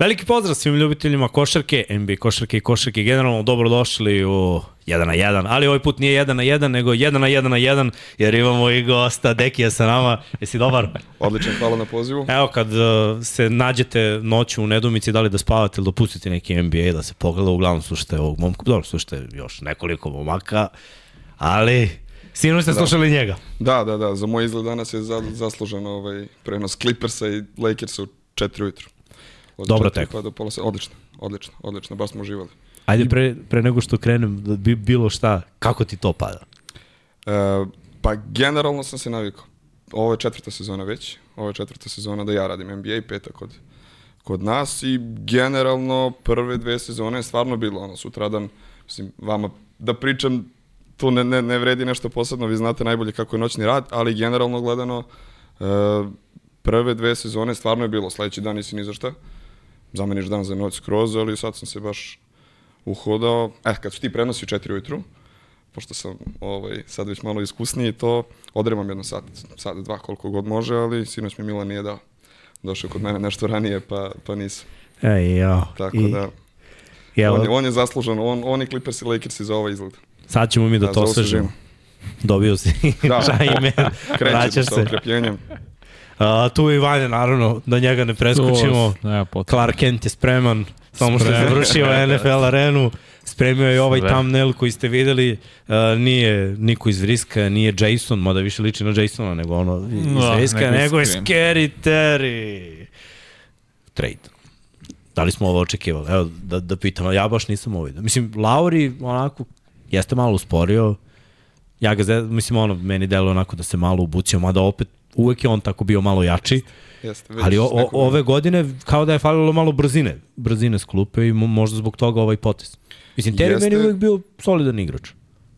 Veliki pozdrav svim ljubiteljima košarke, NBA košarke i košarke generalno, dobrodošli u 1 na 1, ali ovaj put nije 1 na 1, nego 1 na 1 na 1, jer imamo i gosta, Dekija sa nama. Jesi dobar? Odličan, hvala na pozivu. Evo, kad uh, se nađete noću u nedumici, da li da spavate ili dopustite neki NBA da se pogleda, uglavnom slušate ovog momka, dobro, slušate još nekoliko momaka, ali Sinoć ste da. slušali njega. Da, da, da, za moj izgled danas je za, zaslužen ovaj prenos Clippersa i Lakersa u 4 ujutru. Dobro tek. Pa do pola odlično, odlično, odlično, baš smo uživali. Ajde pre, pre nego što krenem, da bi bilo šta, kako ti to pada? E, pa generalno sam se navikao. Ovo je četvrta sezona već, ovo je četvrta sezona da ja radim NBA, peta kod, kod nas i generalno prve dve sezone je stvarno bilo ono sutradan, mislim, vama da pričam tu ne, ne, ne vredi nešto posebno, vi znate najbolje kako je noćni rad, ali generalno gledano e, prve dve sezone stvarno je bilo, sledeći dan nisi ni za šta, zameniš dan za noć skroz, ali sad sam se baš uhodao, eh, kad su ti prenosi u četiri ujutru, pošto sam ovaj, sad već malo iskusniji, to odremam jedno sat, sat, dva, koliko god može, ali sinoć mi Milan nije dao. Došao kod mene nešto ranije, pa, pa nisam. Ej, jo. Tako I... da, Jel... on, je, on je zaslužan, on, on i Clippers i Lakers za ovaj izgled. Sad ćemo mi da, da to osvežimo. Dobio si da. ime, vraćaš se. Okrepljenjem. Uh, tu je i Vanja, naravno, da njega ne preskočimo. To, Clark Kent je spreman, samo što je završio NFL arenu. Spremio je ovaj Sve. thumbnail koji ste videli, uh, nije niko iz Vriska, nije Jason, mada više liči na Jasona nego ono iz no, Vriska, nego je Scary Terry. Trade. Da li smo ovo očekivali? Evo, da, da pitam, ja baš nisam ovo vidio. Mislim, Lauri, onako, jeste malo usporio, ja ga, mislim, ono, meni delo onako da se malo ubucio, mada opet uvek je on tako bio malo jači. Jeste, ali o, o, ove godine kao da je falilo malo brzine, brzine s klupe i možda zbog toga ovaj potes. Mislim, Terry Jeste, meni uvek bio solidan igrač.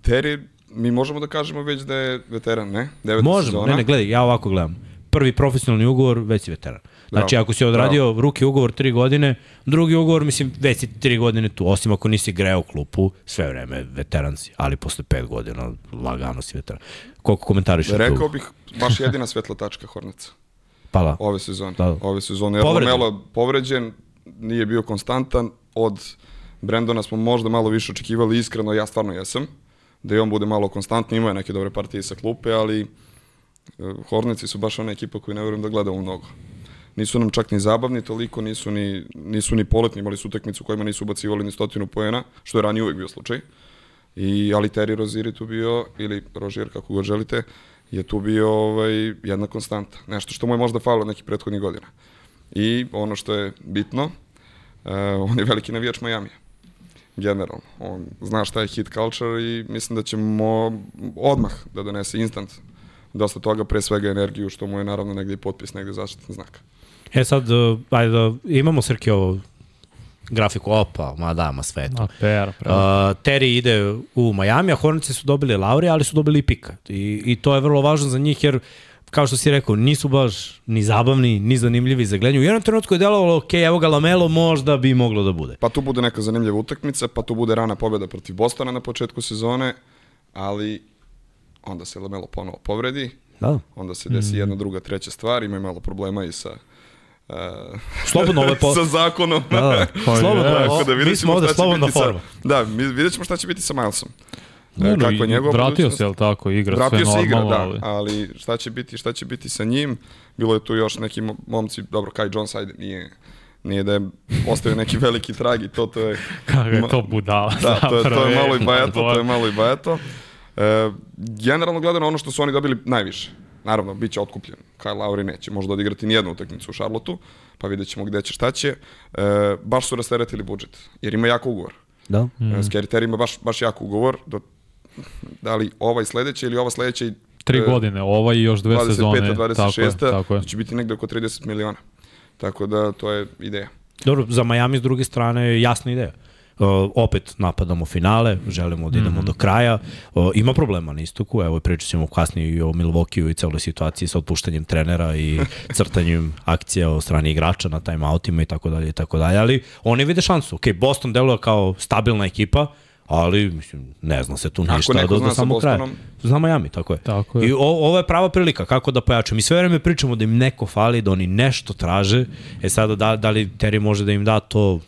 Terry, mi možemo da kažemo već da je veteran, ne? Deveta možemo, sezona. ne, ne, gledaj, ja ovako gledam. Prvi profesionalni ugovor, već si veteran. Znači, Bravo. ako si odradio Bravo. ruki ugovor tri godine, drugi ugovor, mislim, već si tri godine tu, osim ako nisi greo klupu, sve vreme veteran si, ali posle pet godina lagano si veteran. Koliko komentariš? Rekao bih, baš jedina svetla tačka Horneca. Pa da. Ove sezone. Da. Ove sezone. Jer povređen. Lamelo povređen, nije bio konstantan. Od Brendona smo možda malo više očekivali, iskreno ja stvarno jesam. Da i on bude malo konstantni, ima je neke dobre partije sa klupe, ali e, Hornici su baš ona ekipa koju ne verujem da gledamo mnogo. Nisu nam čak ni zabavni toliko, nisu ni, nisu ni poletni, imali su utakmicu kojima nisu ubacivali ni stotinu poena, što je ranije uvek bio slučaj. I ali Terry Roziri tu bio, ili Rožier, kako god želite, je tu bio ovaj, jedna konstanta. Nešto što mu je možda falilo nekih prethodnih godina. I ono što je bitno, uh, on je veliki navijač Miami. Generalno. On zna šta je hit culture i mislim da ćemo odmah da donese instant dosta toga, pre svega energiju, što mu je naravno negde i potpis, negde zaštitni znak. E sad, uh, ajde da imamo Srki ovo grafiku, opa, ma da, ma sve to. Per, uh, Terry ide u Miami, a Hornici su dobili Lauri, ali su dobili i Pika. I, I to je vrlo važno za njih, jer kao što si rekao, nisu baš ni zabavni, ni zanimljivi za gledanje. U jednom trenutku je delovalo, ok, evo ga Lamelo, možda bi moglo da bude. Pa tu bude neka zanimljiva utakmica, pa tu bude rana pobjeda protiv Bostona na početku sezone, ali onda se Lamelo ponovo povredi, da. onda se desi mm. jedna, druga, treća stvar, ima malo problema i sa slobodno ovo po... sa zakonom. Da, da. Pa, slobodno, o, da mi smo ovde slobodna forma. Sa, da, mi vidjet ćemo šta će biti sa Milesom. Ne, no, Kakva njegova vratio se, jel tako, igra vratio sve normalno. Vratio se igra, da, ali šta će biti, šta će biti sa njim? Bilo je tu još neki momci, dobro, Kai Jones, ajde, nije, nije da je ostavio neki veliki trag i to, to je... Kako je to budala. Da, to je, to je malo i bajato, to je malo i bajato. E, generalno gledano ono što su oni dobili najviše. Naravno, bit će otkupljen. Kyle Lowry neće možda odigrati nijednu utakmicu u Šarlotu, pa vidjet ćemo gde će, šta će. E, baš su rasteretili budžet, jer ima jako ugovor. Da. E, mm. Scary ima baš, baš jako ugovor. Do, da li ovaj sledeći ili ova sledeća Tri e, godine, ova i još dve 25, sezone. 25. 26. Tako je, tako je. će biti negde oko 30 miliona. Tako da, to je ideja. Dobro, za Miami s druge strane je jasna ideja. Uh, opet napadamo finale, želimo da idemo mm -hmm. do kraja. Uh, ima problema na istoku, evo pričat ćemo kasnije i o Milwaukee i celoj situaciji sa otpuštanjem trenera i crtanjem akcija o strani igrača na timeoutima i tako dalje i tako dalje, ali oni vide šansu. Ok, Boston deluje kao stabilna ekipa, ali mislim, ne zna se tu ništa do, do samog kraja. Zna Miami, tako je. Tako je. I o, ovo je prava prilika kako da pojačaju. Mi sve vreme pričamo da im neko fali, da oni nešto traže. E sada da, da li Terry može da im da to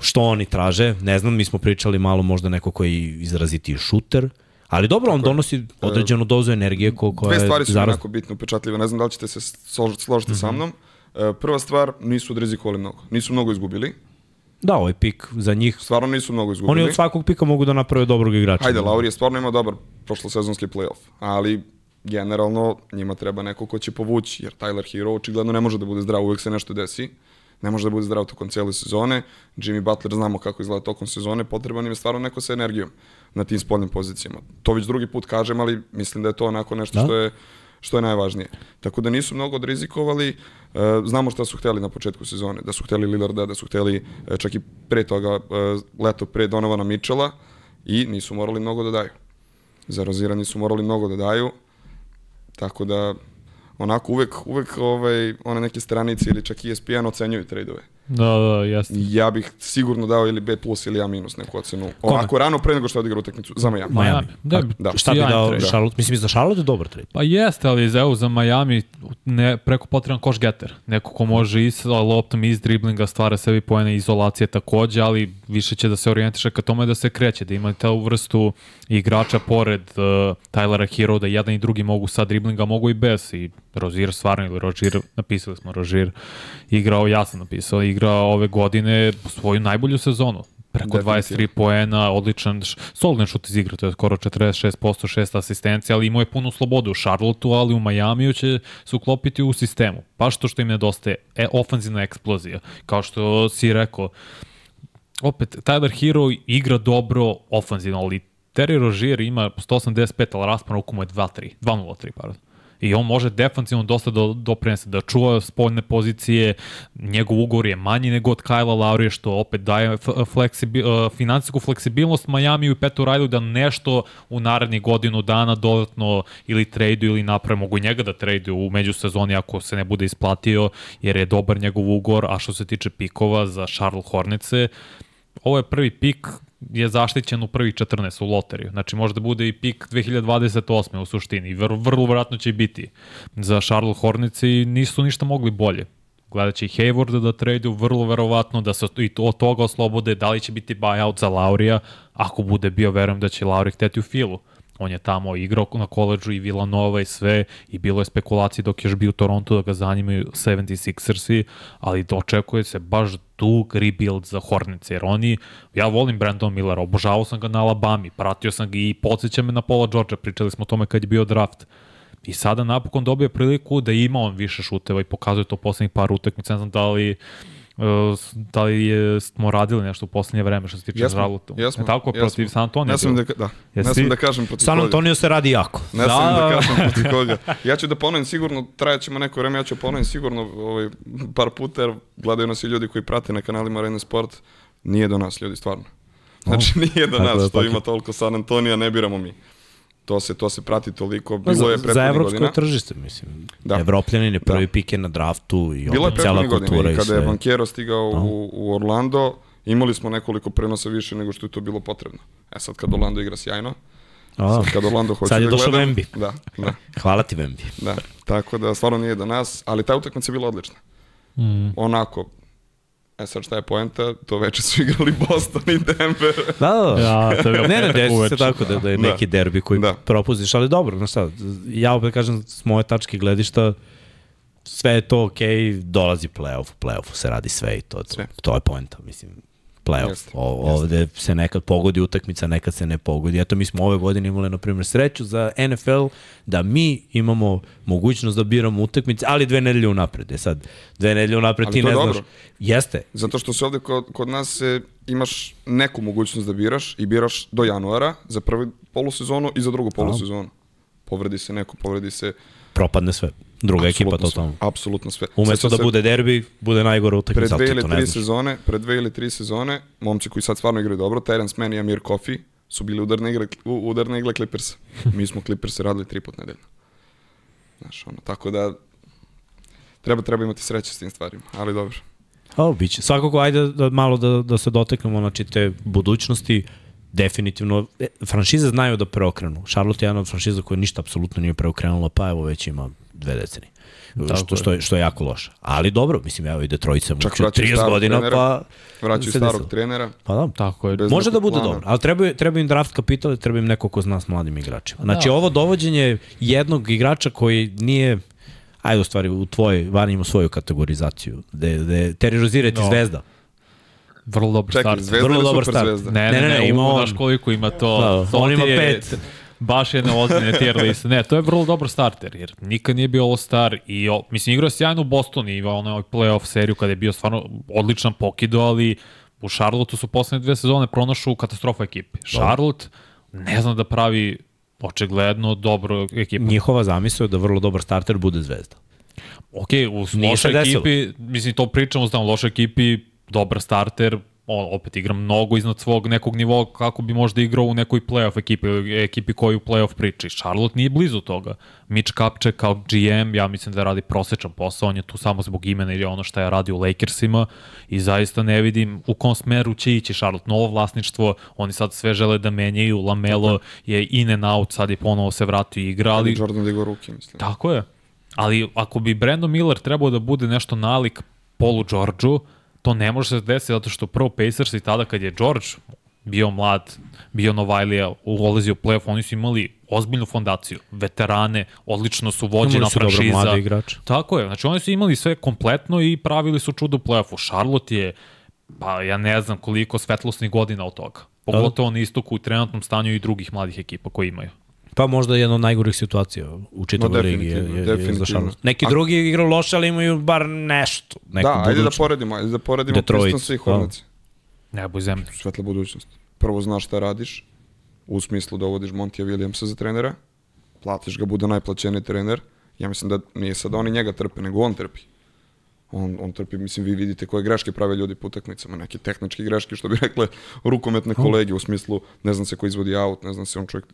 što oni traže, ne znam, mi smo pričali malo možda neko koji izraziti šuter, Ali dobro, on donosi e, određenu dozu energije ko, koja je Dve stvari su zaraz... jako bitne, upečatljive. Ne znam da li ćete se složiti, mm -hmm. sa mhm. mnom. E, prva stvar, nisu odrizikovali mnogo. Nisu mnogo izgubili. Da, ovaj pik za njih. Stvarno nisu mnogo izgubili. Oni od svakog pika mogu da naprave dobrog igrača. Hajde, Lauri je stvarno imao dobar prošlosezonski playoff, ali generalno njima treba neko ko će povući, jer Tyler Hero očigledno ne može da bude zdrav, uvek se nešto desi. Ne može da bude zdrav tokom cijele sezone. Jimmy Butler znamo kako izgleda tokom sezone, potreban im je stvarno neko sa energijom na tim spoljnim pozicijama. To već drugi put kažem, ali mislim da je to onako nešto da? što je što je najvažnije. Tako da nisu mnogo odrizikovali, e, znamo šta su hteli na početku sezone, da su hteli Lillarda, da su hteli e, čak i pre toga e, leto pre Donovana Mitchella i nisu morali mnogo da daju. Za Rozira su morali mnogo da daju, tako da onako uvek, uvek ovaj, one neke stranice ili čak ESPN ocenjuju tradeove. Da, da, jasno. Ja bih sigurno dao ili B plus ili A minus neku ocenu. Ovako rano pre nego što odigra utakmicu za Miami. Miami. Da, da. Šta bi dao da. Charlotte? Mislim za Charlotte je dobar trade. Pa jeste, ali za, za Miami ne, preko potreban koš getter. Neko ko može i sa loptom iz driblinga stvara sebi poene izolacije takođe, ali više će da se orijentiše ka tome da se kreće, da ima ta vrstu igrača pored uh, Tylera Hero, da jedan i drugi mogu sa driblinga, mogu i bez. I Rozier stvarno, ili Rozier, napisali smo Rozier, igrao, ja sam napisao, igrao ove godine svoju najbolju sezonu. Preko 23 poena, odličan, solidan šut iz igre, to je skoro 46%, šest asistencija, ali imao je punu slobodu u Charlotteu, ali u Majamiju će se uklopiti u sistemu. Pa što što im nedostaje, e, ofanzivna eksplozija. Kao što si rekao, opet, Tyler Hero igra dobro ofanzivno, ali Terry Rozier ima 185, ali raspon mu je 2-3, 2-0-3, pardon i on može defanzivno dosta do, doprinese da čuva spoljne pozicije, njegov ugovor je manji nego od Kajla Laurije, što opet daje fleksibi, uh, financijsku fleksibilnost Miami i Petu Rajlu da nešto u narednih godinu dana dodatno ili tradu ili naprave, mogu njega da tradu u međusezoni ako se ne bude isplatio, jer je dobar njegov ugovor, a što se tiče pikova za Charlotte Hornice, ovo je prvi pik je zaštićen u prvih 14 u loteriju. Znači možda bude i pik 2028. u suštini i vrlo, vratno će biti za Charlotte Hornets i nisu ništa mogli bolje. Gledat će i Haywarda da tradu, vrlo verovatno da se i od toga oslobode, da li će biti buyout za Laurija, ako bude bio, verujem da će Lauri hteti u filu. On je tamo igrao na koleđu i Villanova i sve i bilo je spekulacije dok je još bio u Toronto da ga zanimaju 76ersi, ali očekuje se baš dug rebuild za Hornice, jer oni, ja volim Brandon Miller, obožavao sam ga na Alabami, pratio sam ga i podsjeća me na Paula Georgia, pričali smo o tome kad je bio draft. I sada napokon dobije priliku da ima on više šuteva i pokazuje to poslednjih par utakmica, ne znam da li da li je, smo radili nešto u poslednje vreme što se tiče Žaluta? Jesmo, e tako, jesmo. protiv San Antonija? Ne sam da, da. ne sam da kažem protiv San Antonio se radi jako. Ne da, sam da, da kažem protiv koga. Ja ću da ponovim sigurno, trajaćemo neko vreme, ja ću ponovim sigurno ovaj, par puta, jer gledaju nas i ljudi koji prate na kanalima Arena Sport. Nije do nas, ljudi, stvarno. Znači, nije do nas, što ima toliko San Antonija, ne biramo mi to se to se prati toliko pa bilo je za, za evropsko godina. tržište mislim da. Evropljanin je prvi da. pike na draftu i bilo je cela kultura i kada je Bankero stigao no. u, u Orlando imali smo nekoliko prenosa više nego što je to bilo potrebno e sad kad Orlando igra sjajno A, sad kad Orlando hoće sad je da došao Vembi. Da, da. Hvala ti Vembi. Da, tako da stvarno nije do nas, ali ta utakmica je bila odlična. Mm. Onako, E sad šta je poenta, to veče su igrali Boston i Denver. da, da, da. Ja, to je ne, ne, desi se tako da, da je da. neki da. derbi koji da. propustiš, ali dobro, znaš šta, ja opet kažem s moje tačke gledišta, sve je to okej, okay, dolazi playoff, playoffu se radi sve i to, sve. to je poenta, mislim, playoff. O, ovde jeste. se nekad pogodi utakmica, nekad se ne pogodi. Eto, mi smo ove godine imali, na primjer, sreću za NFL da mi imamo mogućnost da biramo utakmice, ali dve nedelje unapred. E sad, dve nedelje unapred ali ti ne dobro. znaš. Jeste. Zato što se ovde kod, kod nas e, imaš neku mogućnost da biraš i biraš do januara za prvu polusezonu i za drugu polusezonu. Povredi se neko, povredi se propadne sve. Druga apsolutno ekipa totalno. Sve, apsolutno sve. Umesto da bude derbi, bude najgore utakmica. Pred dve ili tri sezone, pred dve ili tri sezone, momci koji sad stvarno igraju dobro, Terence Mann i Amir Kofi su bili udarne igre, udarne igle Clippersa. Mi smo Clippers radili tri put nedeljno. Znaš, ono, tako da treba, treba imati sreće s tim stvarima, ali dobro. O, biće. Svakako, ajde da, malo da, da se doteknemo, znači, te budućnosti definitivno, e, franšize znaju da preokrenu. Charlotte je jedna od franšiza koja ništa apsolutno nije preokrenula, pa evo već ima dve decenije. Tako što, što, je, što je jako loše. Ali dobro, mislim, evo i Detroit sam učio 30 godina, trenera, pa... Vraćaju starog desilo. trenera. Pa da, tako je. Može da bude plana. dobro, ali treba, treba im draft kapital, treba im neko ko zna s mladim igračima. Znači, da. ovo dovođenje jednog igrača koji nije ajde u stvari u tvoj, van ima svoju kategorizaciju, gde, gde Terry Rozier je ti no. zvezda. Vrlo dobar Čekaj, start. Zvezda Vrlo dobar start. Zvezda? Ne, ne, ne, ne, ne ima on. Znaš koliko ima to. Da, on ima pet. Baš jedna ozbiljna tier lista. Ne, to je vrlo dobar starter, jer nikad nije bio All-Star i, o, mislim, igrao je sjajno u Bostonu i imao onaj playoff seriju kada je bio stvarno odličan pokido, ali u Charlotte su poslednje dve sezone pronašu katastrofa ekipi. Charlotte ne zna da pravi očigledno dobro ekipu. Njihova zamisla je da vrlo dobar starter bude zvezda. Ok, u lošoj ekipi, mislim, to pričamo, znam, u lošoj ekipi, dobar starter, on opet igra mnogo iznad svog nekog nivoa kako bi možda igrao u nekoj playoff ekipi ili ekipi koju playoff priči. Charlotte nije blizu toga. Mitch Kapče kao GM, ja mislim da radi prosečan posao, on je tu samo zbog imena ili ono što je radio u Lakersima i zaista ne vidim u kom smeru će ići Charlotte. Novo vlasništvo, oni sad sve žele da menjaju, Lamelo je in and out, sad je ponovo se vratio i igra. Ali... Jordan digao ruke, mislim. Tako je. Ali ako bi Brandon Miller trebao da bude nešto nalik Polu Georgeu, to ne može se desiti zato što prvo Pacers i tada kad je George bio mlad, bio Novajlija, ulazio u playoff, oni su imali ozbiljnu fondaciju, veterane, odlično su vođena su franšiza. Dobro igrač. Tako je, znači oni su imali sve kompletno i pravili su čudo u playoffu. Charlotte je, pa ja ne znam koliko svetlosnih godina od toga. Pogotovo na istoku u trenutnom stanju i drugih mladih ekipa koji imaju. Pa možda jedna od najgorih situacija u čitavoj no, ligi je, je, je. Neki A... drugi igraju loše, ali imaju bar nešto. Neku da, ajde da poredimo, ajde da poredimo Detroit, Pistons i da. Hornets. Nebo zemlje. Svetla budućnost. Prvo znaš šta radiš, u smislu da uvodiš Montija Williamsa za trenera, platiš ga, bude najplaćeniji trener. Ja mislim da nije sad oni njega trpe, nego on trpi. On, on trpi, mislim, vi vidite koje greške prave ljudi po utakmicama, neke tehničke greške, što bi rekle rukometne kolege, u smislu, ne znam se ko izvodi aut, ne znam se on čovjek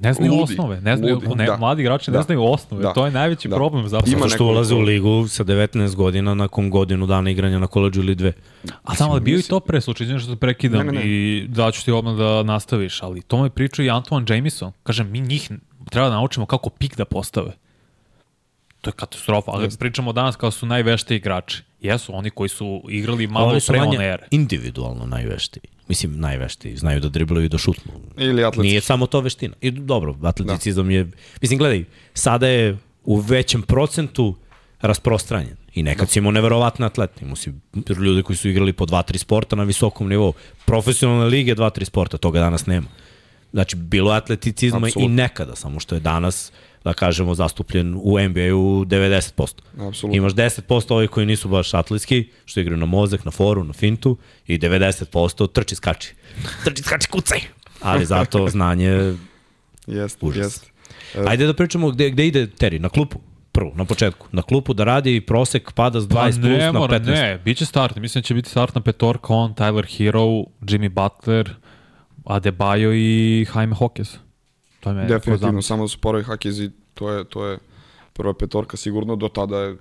Ne znaju ludi, osnove, ne znaju, ludi, ne, da. mladi igrači da. ne znaju osnove, da. to je najveći da. problem zapravo. Ima što ulaze u ligu sa 19 godina nakon godinu dana igranja na koleđu ili dve. A tamo je bio i to pre slučaj, što se prekidam ne, ne, ne. i da ću ti odmah da nastaviš, ali to me pričao i Antoine Jamison. Kažem, mi njih treba da naučimo kako pik da postave. To je katastrofa, ali Jeste. pričamo danas kao su najveštiji igrači. Jesu, oni koji su igrali malo pre one ere. individualno najveštiji. Mislim, najveštiji. Znaju da driblaju i da šutnu. Ili atletički. Nije samo to veština. I dobro, atleticizam da. je... Mislim, gledaj, sada je u većem procentu rasprostranjen. I nekad da. si imao neverovatne atlete. Imao si ljudi koji su igrali po 2-3 sporta na visokom nivou. Profesionalne lige 2-3 sporta, toga danas nema. Znači, bilo je atleticizma Absolut. i nekada, samo što je danas da kažemo, zastupljen u NBA-u 90%. Absolutno. Imaš 10% ovih koji nisu baš atletski, što igraju na mozak, na foru, na fintu, i 90% trči, skači. Trči, skači, kucaj! Ali zato znanje... Jeste, jeste. Ajde da pričamo gde, gde ide Terry, na klupu prvo, na početku. Na klupu da radi prosek pada s 20 pa plus na 15. Ne, bit će start. Mislim da će biti start na petorka, on, Tyler Hero, Jimmy Butler, Adebayo i Jaime Hawkes. To je Definitivno, samo da su poravi Hakezi, to je, to je prva petorka sigurno, do tada je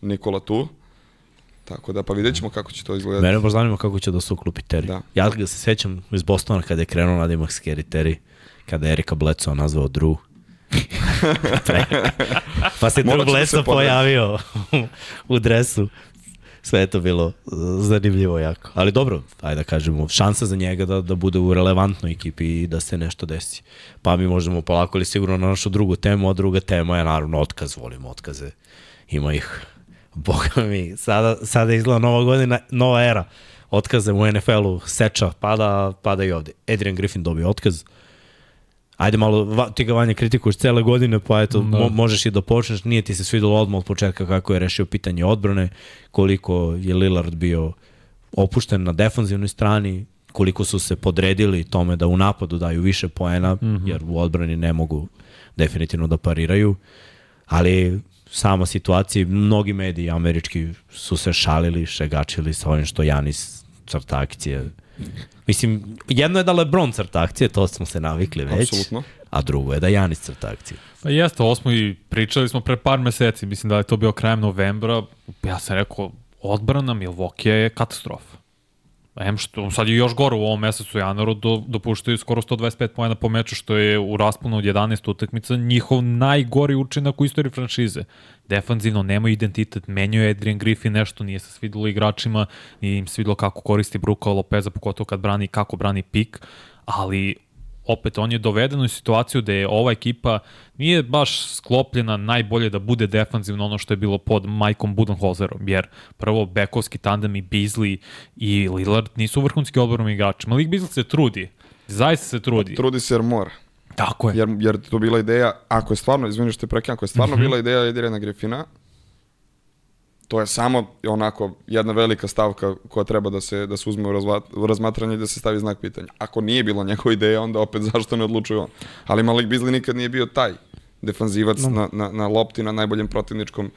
Nikola tu. Tako da, pa vidjet ćemo kako će to izgledati. Mene baš zanima kako će da se uklupi Terry. Da. Ja ga se sećam iz Bostona kada je krenuo nadimak Scary Terry, kada je Erika Bledsoe nazvao Drew. pa se Drew Bledsoe pojavio u dresu sve je to bilo uh, zanimljivo jako. Ali dobro, ajde da kažemo, šansa za njega da, da bude u relevantnoj ekipi i da se nešto desi. Pa mi možemo polako ili sigurno na našu drugu temu, a druga tema je naravno otkaz, volimo otkaze. Ima ih, boga mi, sada, sada izgleda nova godina, nova era. Otkaze u NFL-u, seča, pada, pada i ovde. Adrian Griffin dobio otkaz, uh, ajde malo, ti ga vanje kritikuješ cele godine, pa eto, da. mo, možeš i da počneš, nije ti se svidelo odmah od početka kako je rešio pitanje odbrane, koliko je Lillard bio opušten na defanzivnoj strani, koliko su se podredili tome da u napadu daju više poena, mm -hmm. jer u odbrani ne mogu definitivno da pariraju, ali sama situacija, mnogi mediji američki su se šalili, šegačili sa ovim što Janis crta akcije Mislim, jedno je da Lebron crta akcije, to smo se navikli već. Absolutno. A drugo je da Janis crta akcije. Pa jeste, ovo smo i pričali smo pre par meseci, mislim da je to bio krajem novembra. Ja sam rekao, odbrana Milwaukee je katastrofa. Em što, sad je još gore u ovom mesecu januaru, do, dopuštaju skoro 125 pojena po meču, što je u rasponu od 11 utakmica njihov najgori učinak u istoriji franšize. Defanzivno nema identitet, menjaju Adrian Griffin nešto, nije se svidilo igračima, nije im svidilo kako koristi Bruka Lopeza, pogotovo kad brani kako brani pik, ali opet on je doveden u situaciju da je ova ekipa nije baš sklopljena najbolje da bude defanzivno ono što je bilo pod Majkom Budenholzerom, jer prvo bekovski tandem i Beasley i Lillard nisu vrhunski odborom igrači. Malik Beasley se trudi, zaista se trudi. Trudi se jer mora. Tako je. Jer, jer to bila ideja, ako je stvarno, izvini što je ako je stvarno mm -hmm. bila ideja Edirena Griffina, to je samo onako jedna velika stavka koja treba da se, da se uzme u razmatranje i da se stavi znak pitanja. Ako nije bilo njegova ideja, onda opet zašto ne odlučuje on. Ali Malik Beasley nikad nije bio taj defanzivac no. na, na, na lopti, na najboljem protivničkom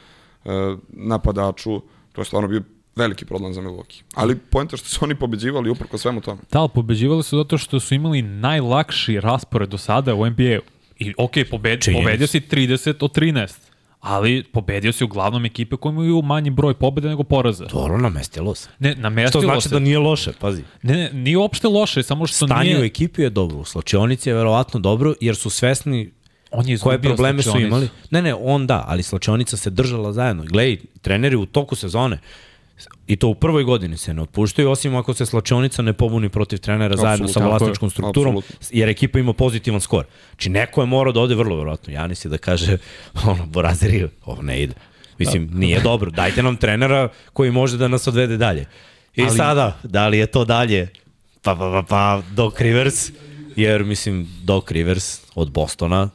uh, napadaču. To je stvarno bio veliki problem za Milwaukee. Ali pojenta što su oni pobeđivali uprko svemu tome. Da, pobeđivali su zato što su imali najlakši raspored do sada u NBA-u. I ok, pobed, pobedio si 30 od 13 ali pobedio si uglavnom ekipe koje imaju manji broj pobjede nego poraza. Dobro, namestilo se. Ne, namestilo se. Što znači se. da nije loše, pazi. Ne, ne, nije uopšte loše, samo što Stanje nije... u ekipi je dobro, u slačionici je verovatno dobro, jer su svesni on je koje probleme su imali. Ne, ne, on da, ali slačionica se držala zajedno. Glej, treneri u toku sezone, I to u prvoj godini se ne otpuštaju, osim ako se slačionica ne pobuni protiv trenera Absolut, zajedno sa vlasničkom strukturom, Absolut. jer ekipa ima pozitivan skor. Či znači, neko je morao da ode vrlo verovatno. Janis je da kaže, ono, Borazeri, ovo ne ide. Mislim, da. nije dobro. Dajte nam trenera koji može da nas odvede dalje. I Ali... sada, da li je to dalje? Pa, pa, pa, pa, Doc Rivers, jer, mislim, Doc Rivers od Bostona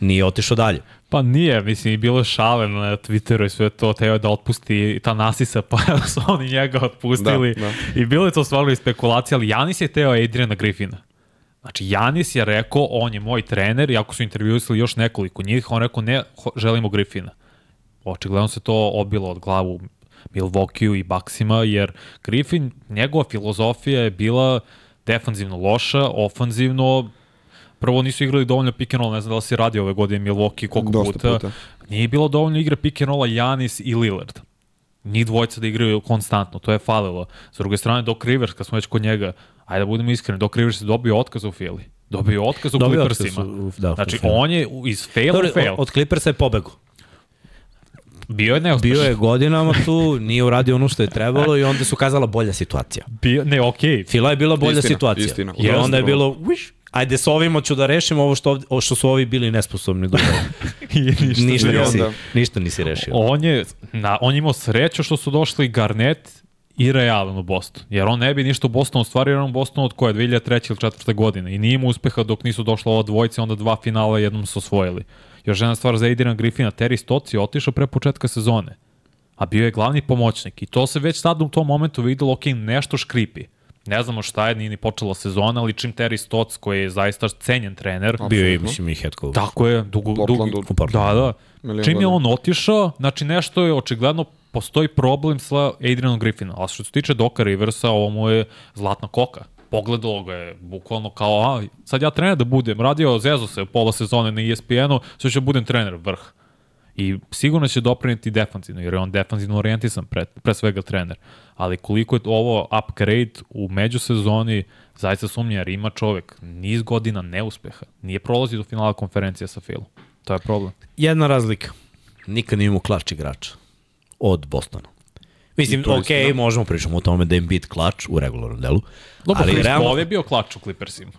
nije otišao dalje. Pa nije, mislim, i bilo šale na Twitteru i sve to, teo da otpusti ta Nasisa, pa su oni njega otpustili. Da, da. I bilo je to stvarno i spekulacija, ali Janis je teo Adriana Griffina. Znači, Janis je rekao, on je moj trener, iako su intervjuisali još nekoliko njih, on rekao, ne, želimo Griffina. Očigledno se to obilo od glavu Milwaukee i Baksima, jer Griffin, njegova filozofija je bila defanzivno loša, ofanzivno prvo nisu igrali dovoljno pick and roll, ne znam da li si radio ove godine Milwaukee koliko Dosta puta. puta. Nije bilo dovoljno igre pick and rolla Janis i Lillard. Njih dvojica da igraju konstantno, to je falilo. S druge strane, Doc Rivers, kad smo već kod njega, ajde da budemo iskreni, Doc Rivers je dobio otkaz u Fili. Dobio otkaz u dobio Clippersima. Otkaz u, da, znači, on je iz fail Dobre, u fail. Od Clippersa je pobegu. Bio je neuspešan. Bio je godinama tu, nije uradio ono što je trebalo i onda su kazala bolja situacija. Bio, ne, okej. Okay. Fila je bila bolja istina, situacija. Istina. I onda je bilo, viš, ajde s ovim ću da rešim ovo što, ovo što su ovi bili nesposobni da ništa, ništa, nisi, onda... ništa nisi rešio. On je, na, on je imao sreću što su došli Garnet i Realan u Boston. Jer on ne bi ništa u Bostonu ostvario, on u Bostonu od koje 2003. ili 2004. godine. I nije imao uspeha dok nisu došla ova dvojica, onda dva finala jednom su osvojili. Još jedna stvar za Adrian Griffina, Terry Stotts je otišao pre početka sezone. A bio je glavni pomoćnik. I to se već sad u tom momentu videlo, ok, nešto škripi. Ne znamo šta je, nije ni počela sezona, ali čim Terry Stotts, koji je zaista cenjen trener. Absolutno. Bio je, mislim, i head coach. Tako je, dugo, dugo, da, da. Čim je on otišao, znači nešto je očigledno postoji problem sa Adrianom Griffinom. A što se tiče Doka Riversa, ovo mu je zlatna koka. Pogledalo ga je bukvalno kao, a, sad ja trener da budem, radio zezo se pola sezone na ESPN-u, sve ću da budem trener vrh. I sigurno će dopriniti defanzivno, jer je on defanzivno orijentisan, pre, pre svega trener. Ali koliko je ovo upgrade u međusezoni, zaista sumnja, jer ima čovek niz godina neuspeha. Nije prolazi do finala konferencije sa Philom. To je problem. Jedna razlika. Nikad nije imao klač igrača od Bostona. Mislim, ok, da. možemo pričamo o tome da je bit klač u regularnom delu. Dobro, ali realno... Paul je bio klač u Clippersima.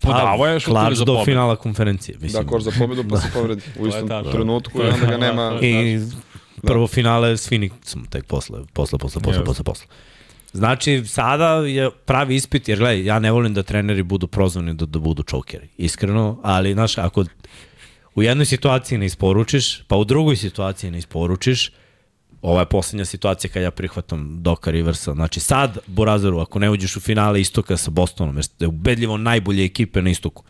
Podavo je klač do pobedu. finala konferencije. Mislim. Da, koš za pobedu pa se povredi u istom trenutku i onda ga nema... I prvo finale s Phoenixom tek posle, posle, posle, posle, posle, posle. Znači, sada je pravi ispit, jer gledaj, ja ne volim da treneri budu prozvani da, da budu čokeri, iskreno, ali, znaš, ako u jednoj situaciji ne isporučiš, pa u drugoj situaciji ne isporučiš, Ova je poslednja situacija kad ja prihvatam Doka Riversa. Znači sad, Borazaru, ako ne uđeš u finale istoka sa Bostonom, jer ste ubedljivo najbolje ekipe na istoku.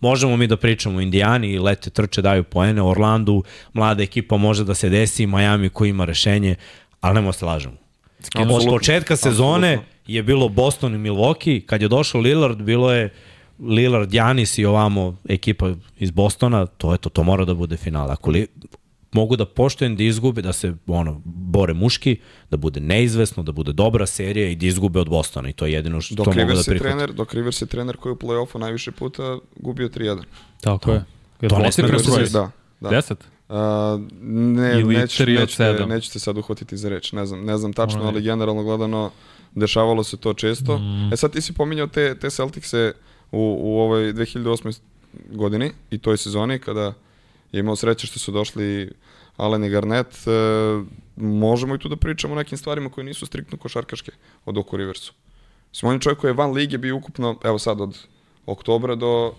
Možemo mi da pričamo o Indijani, lete, trče, daju poene, Orlandu, mlada ekipa može da se desi, Miami koji ima rešenje, ali nemo se lažemo. Od početka sezone Absolutno. je bilo Boston i Milwaukee, kad je došao Lillard, bilo je Lillard, Janis i ovamo ekipa iz Bostona, to je to, to mora da bude finale. Ako li, mogu da poštujem da izgube, da se ono, bore muški, da bude neizvesno, da bude dobra serija i da izgube od Bostona i to je jedino što dok mogu Rivers da prihvatim. Trener, dok Rivers je trener koji je u play-offu najviše puta gubio 3-1. Tako je. To ne smije da Da, da. Deset? Uh, ne, Ili od nećete, sad uhvatiti za reč, ne znam, ne znam tačno, Onaj. ali generalno gledano dešavalo se to često. Mm. E sad ti si pominjao te, te Celticse u, u ovoj 2008. godini i toj sezoni kada imao sreće što su došli Allen i Garnett, e, možemo i tu da pričamo o nekim stvarima koje nisu striktno košarkaške od Oku Riversu. Smo on je čovjek koji je van lige bio ukupno, evo sad od oktobra do,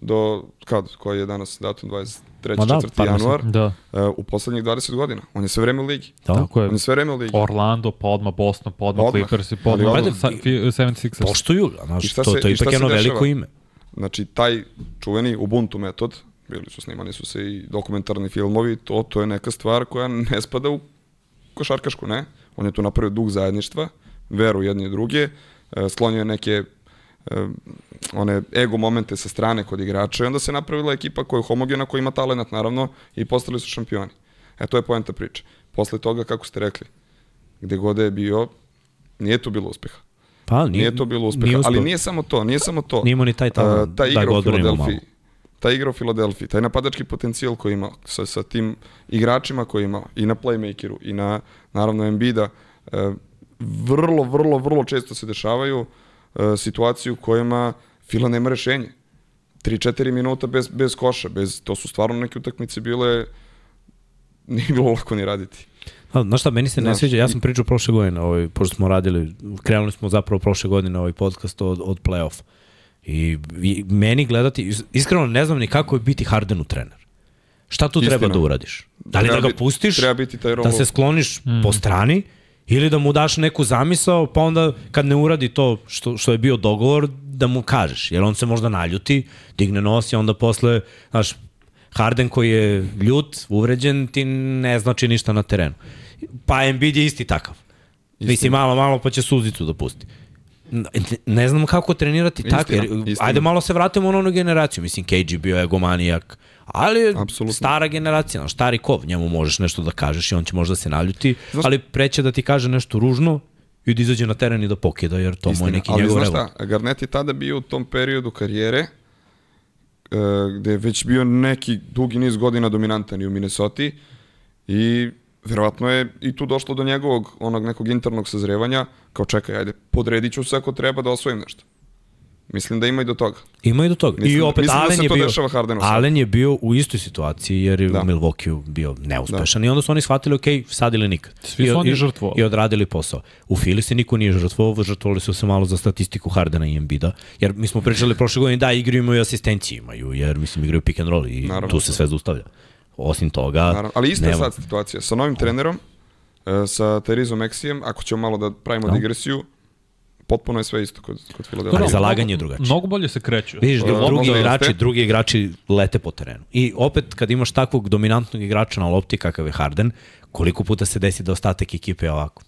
do kad, koji je danas datum 23. Ma da, 4. par meseci. januar, Da, e, u poslednjih 20 godina. On je sve vreme u ligi. Da? tako je. On je sve vreme u ligi. Orlando, pa odmah Boston, pa odmah Odmah. Clippers, pa Ali odmah odmah. sa- fi- 76ers. Poštuju I znaš, šta to, se- to je i ipak jedno veliko ime. Znači, taj čuveni Ubuntu metod, bili su snimani su se i dokumentarni filmovi, to, to je neka stvar koja ne spada u košarkašku, ne? On je tu napravio duh zajedništva, veru jedni i druge, e, sklonio je neke e, one ego momente sa strane kod igrača i onda se napravila ekipa koja je homogena, koja ima talent naravno i postali su šampioni. E, to je poenta priče. Posle toga, kako ste rekli, gde god je bio, nije tu bilo uspeha. Pa, nije, Nije to bilo uspeha, nije ali nije samo to, nije samo to. Nije imao ni taj talent Uh, taj da igra ga u odbranimo Filadelfiji, malo. Taj igra u Filadelfiji, taj napadački potencijal koji ima sa, sa tim igračima koji ima i na playmakeru i na naravno Embida, uh, vrlo, vrlo, vrlo često se dešavaju uh, situacije u kojima Fila nema rešenje. 3-4 minuta bez, bez koša, bez, to su stvarno neke utakmice bile nije bilo lako ni raditi. A, znaš šta, meni se ne Znaš, sviđa, ja sam pričao prošle godine, ovaj, pošto smo radili, krenuli smo zapravo prošle godine ovaj podcast od, od play-off. I, I meni gledati, is- iskreno ne znam ni kako je biti Hardenu trener. Šta tu treba Istina. da uradiš? Da li Treba da ga pustiš, treba biti taj da se skloniš mm. po strani, ili da mu daš neku zamisao, pa onda kad ne uradi to što, što je bio dogovor, da mu kažeš. Jer on se možda naljuti, digne nos i onda posle, znaš, Harden koji je ljut, uvređen, ti ne znači ništa na terenu. Pa Embiid je isti takav. Istina. Mislim, malo, malo pa će suzicu da pusti. Ne, znam kako trenirati Istina, tako, jer istina. ajde malo se vratimo na onu generaciju. Mislim, KG bio egomanijak, ali je Apsolutno. stara generacija, znaš, stari kov, njemu možeš nešto da kažeš i on će možda se naljuti, Znaš- ali preće da ti kaže nešto ružno i da izađe na teren i da pokida, jer to mu je neki ali njegov znaš revolt. šta, Garnett je tada bio u tom periodu karijere e, gde je već bio neki dugi niz godina dominantan i u Minnesota i verovatno je i tu došlo do njegovog onog nekog internog sazrevanja kao čekaj, ajde, podredit ću se ako treba da osvojim nešto. Mislim da ima i do toga. Ima i do toga. Mislim I da- opet mislim da Allen se je to bio, dešava Hardenu. Allen je bio u istoj situaciji jer je Da. u Milwaukee bio neuspešan i onda su oni shvatili ok, sad ili nikad. Svi I, su oni i- žrtvovali. I odradili posao. U Fili se niko nije žrtvovao, žrtvovali su se malo za statistiku Hardena i Embida, jer mi smo pričali prošle godine da igraju imaju asistenciju imaju, jer mislim igraju pick and roll i Naravno. tu se sve zaustavlja. Osim toga, Naravno, ali ista je nema. sad situacija. Sa novim trenerom, sa Terizom Eksijem, ako ćemo malo da pravimo Da. digresiju, potpuno je sve isto kod, kod Ali Filadelfije. zalaganje je drugačije. Mnogo bolje se kreću. Vidiš, Pa, drugi možda igrači, jeste. drugi igrači lete po terenu. I opet, kad imaš takvog dominantnog igrača na lopti kakav je Harden, koliko puta se desi da ostatak ekipe je ovako.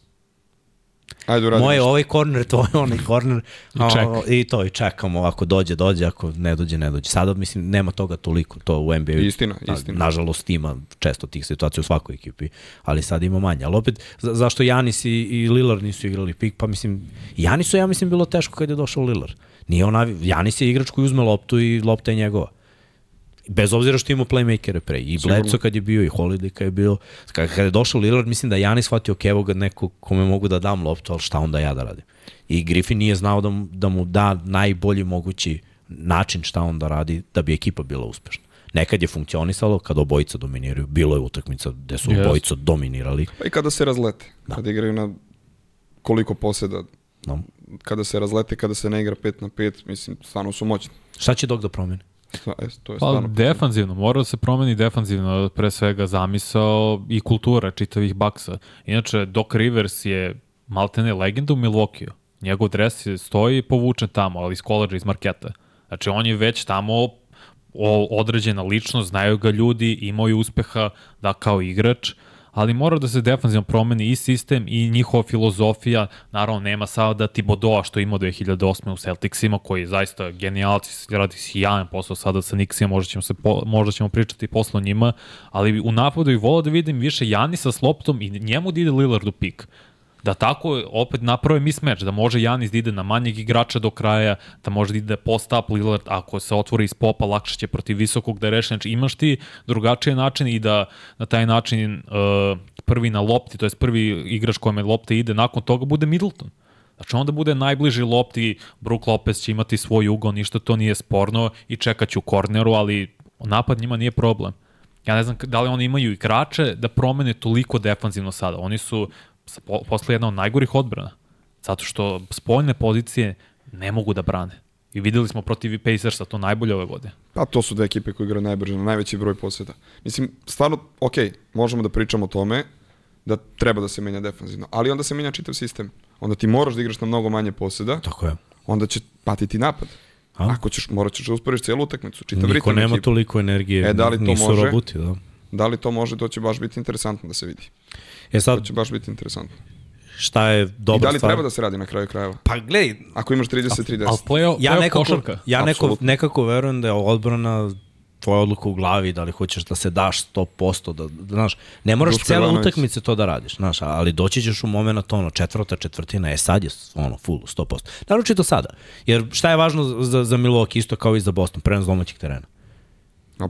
Ajde, uradimo. Moje ovaj korner, tvoj onaj korner. I ček. o, I to, i čekamo. Ako dođe, dođe, ako ne dođe, ne dođe. Sada, mislim, nema toga toliko. To u NBA. Istina, Na- istina. Nažalost, ima često tih situacija u svakoj ekipi, ali sad ima manje. Ali opet, za, zašto Janis i, i Lillard nisu igrali pik? Pa mislim, Janisu, ja mislim, bilo teško kad je došao Lillard. Nije ona, Janis je igrač koji uzme loptu i lopta je njegova. Bez obzira što ima playmakere pre. I. Bledso kad je bio, i Holiday kad je bio. Kad, kad je došao Lillard, mislim da je Janis shvatio, ok, evo ga neko kome mogu da dam loptu, ali šta onda ja da radim? I Griffin nije znao da mu, da mu da najbolji mogući način šta on da radi da bi ekipa bila uspešna. Nekad je funkcionisalo kad obojica dominiraju. Bilo je utakmica gde su Yes. obojica dominirali. Pa i kada se razlete, da. kada igraju na koliko poseda, No. kada se razlete, kada se ne igra 5 na 5, mislim, stvarno su moćni. Šta će dok da promeni? E, To je Pa defanzivno, mora da se promeni defanzivno, pre svega zamisao i kultura čitavih baksa. Inače, Doc Rivers je maltene legenda u Milwaukee. Njegov dres je stoji povučen tamo, ali iz koleđa, iz marketa. Znači, on je već tamo određena ličnost, znaju ga ljudi, imao je uspeha da kao igrač, ali mora da se defanzivno promeni i sistem i njihova filozofija. Naravno, nema sada da Tibodoa što ima 2008. u Celticsima, koji je zaista genijalci, radi sjajan posao sada sa Nixima, možda ćemo, se po, možda ćemo pričati posle o njima, ali u napadu i volao da vidim više Janisa s loptom i njemu da ide Lillard u pik da tako opet naprave mismatch, da može Janis da ide na manjeg igrača do kraja, da može da ide post-up Lillard, ako se otvori iz popa, lakše će protiv visokog da reši. Znači imaš ti drugačije načine i da na taj način uh, prvi na lopti, to je prvi igrač kojome lopta ide, nakon toga bude Middleton. Znači onda bude najbliži lopti, Brook Lopez će imati svoj ugao, ništa to nije sporno i čekaće u korneru, ali napad njima nije problem. Ja ne znam da li oni imaju igrače da promene toliko defanzivno sada. Oni su posle jedna od najgorih odbrana. Zato što spoljne pozicije ne mogu da brane. I videli smo protiv Pacersa to najbolje ove godine. Pa to su dve ekipe koje igraju najbrže, na najveći broj posjeta. Mislim, stvarno, ok, možemo da pričamo o tome da treba da se menja defanzivno, ali onda se menja čitav sistem. Onda ti moraš da igraš na mnogo manje posjeda. Tako je. Onda će patiti napad. A? Ako ćeš, morat ćeš da usporiš cijelu utakmicu, čitav Niko ritam nema ekipa. toliko energije, e, da li to nisu može, robuti, da. Da li to može, to će baš biti interesantno da se vidi. E sad, to će baš biti interesantno. Šta je dobra stvar? I da li stvar? treba da se radi na kraju krajeva? Pa gledaj. Ako imaš 33-10. Ali play, ja nekako, košarka. Ja neko, nekako verujem da je odbrana tvoja odluka u glavi, da li hoćeš da se daš 100%, da, da znaš, ne moraš Duško cele utakmice to da radiš, znaš, ali doći ćeš u moment ono, četvrta, četvrtina, je sad je ono, full, 100%. Naročito sada, jer šta je važno za, za Milwaukee, isto kao i za Boston, prenos domaćih terena.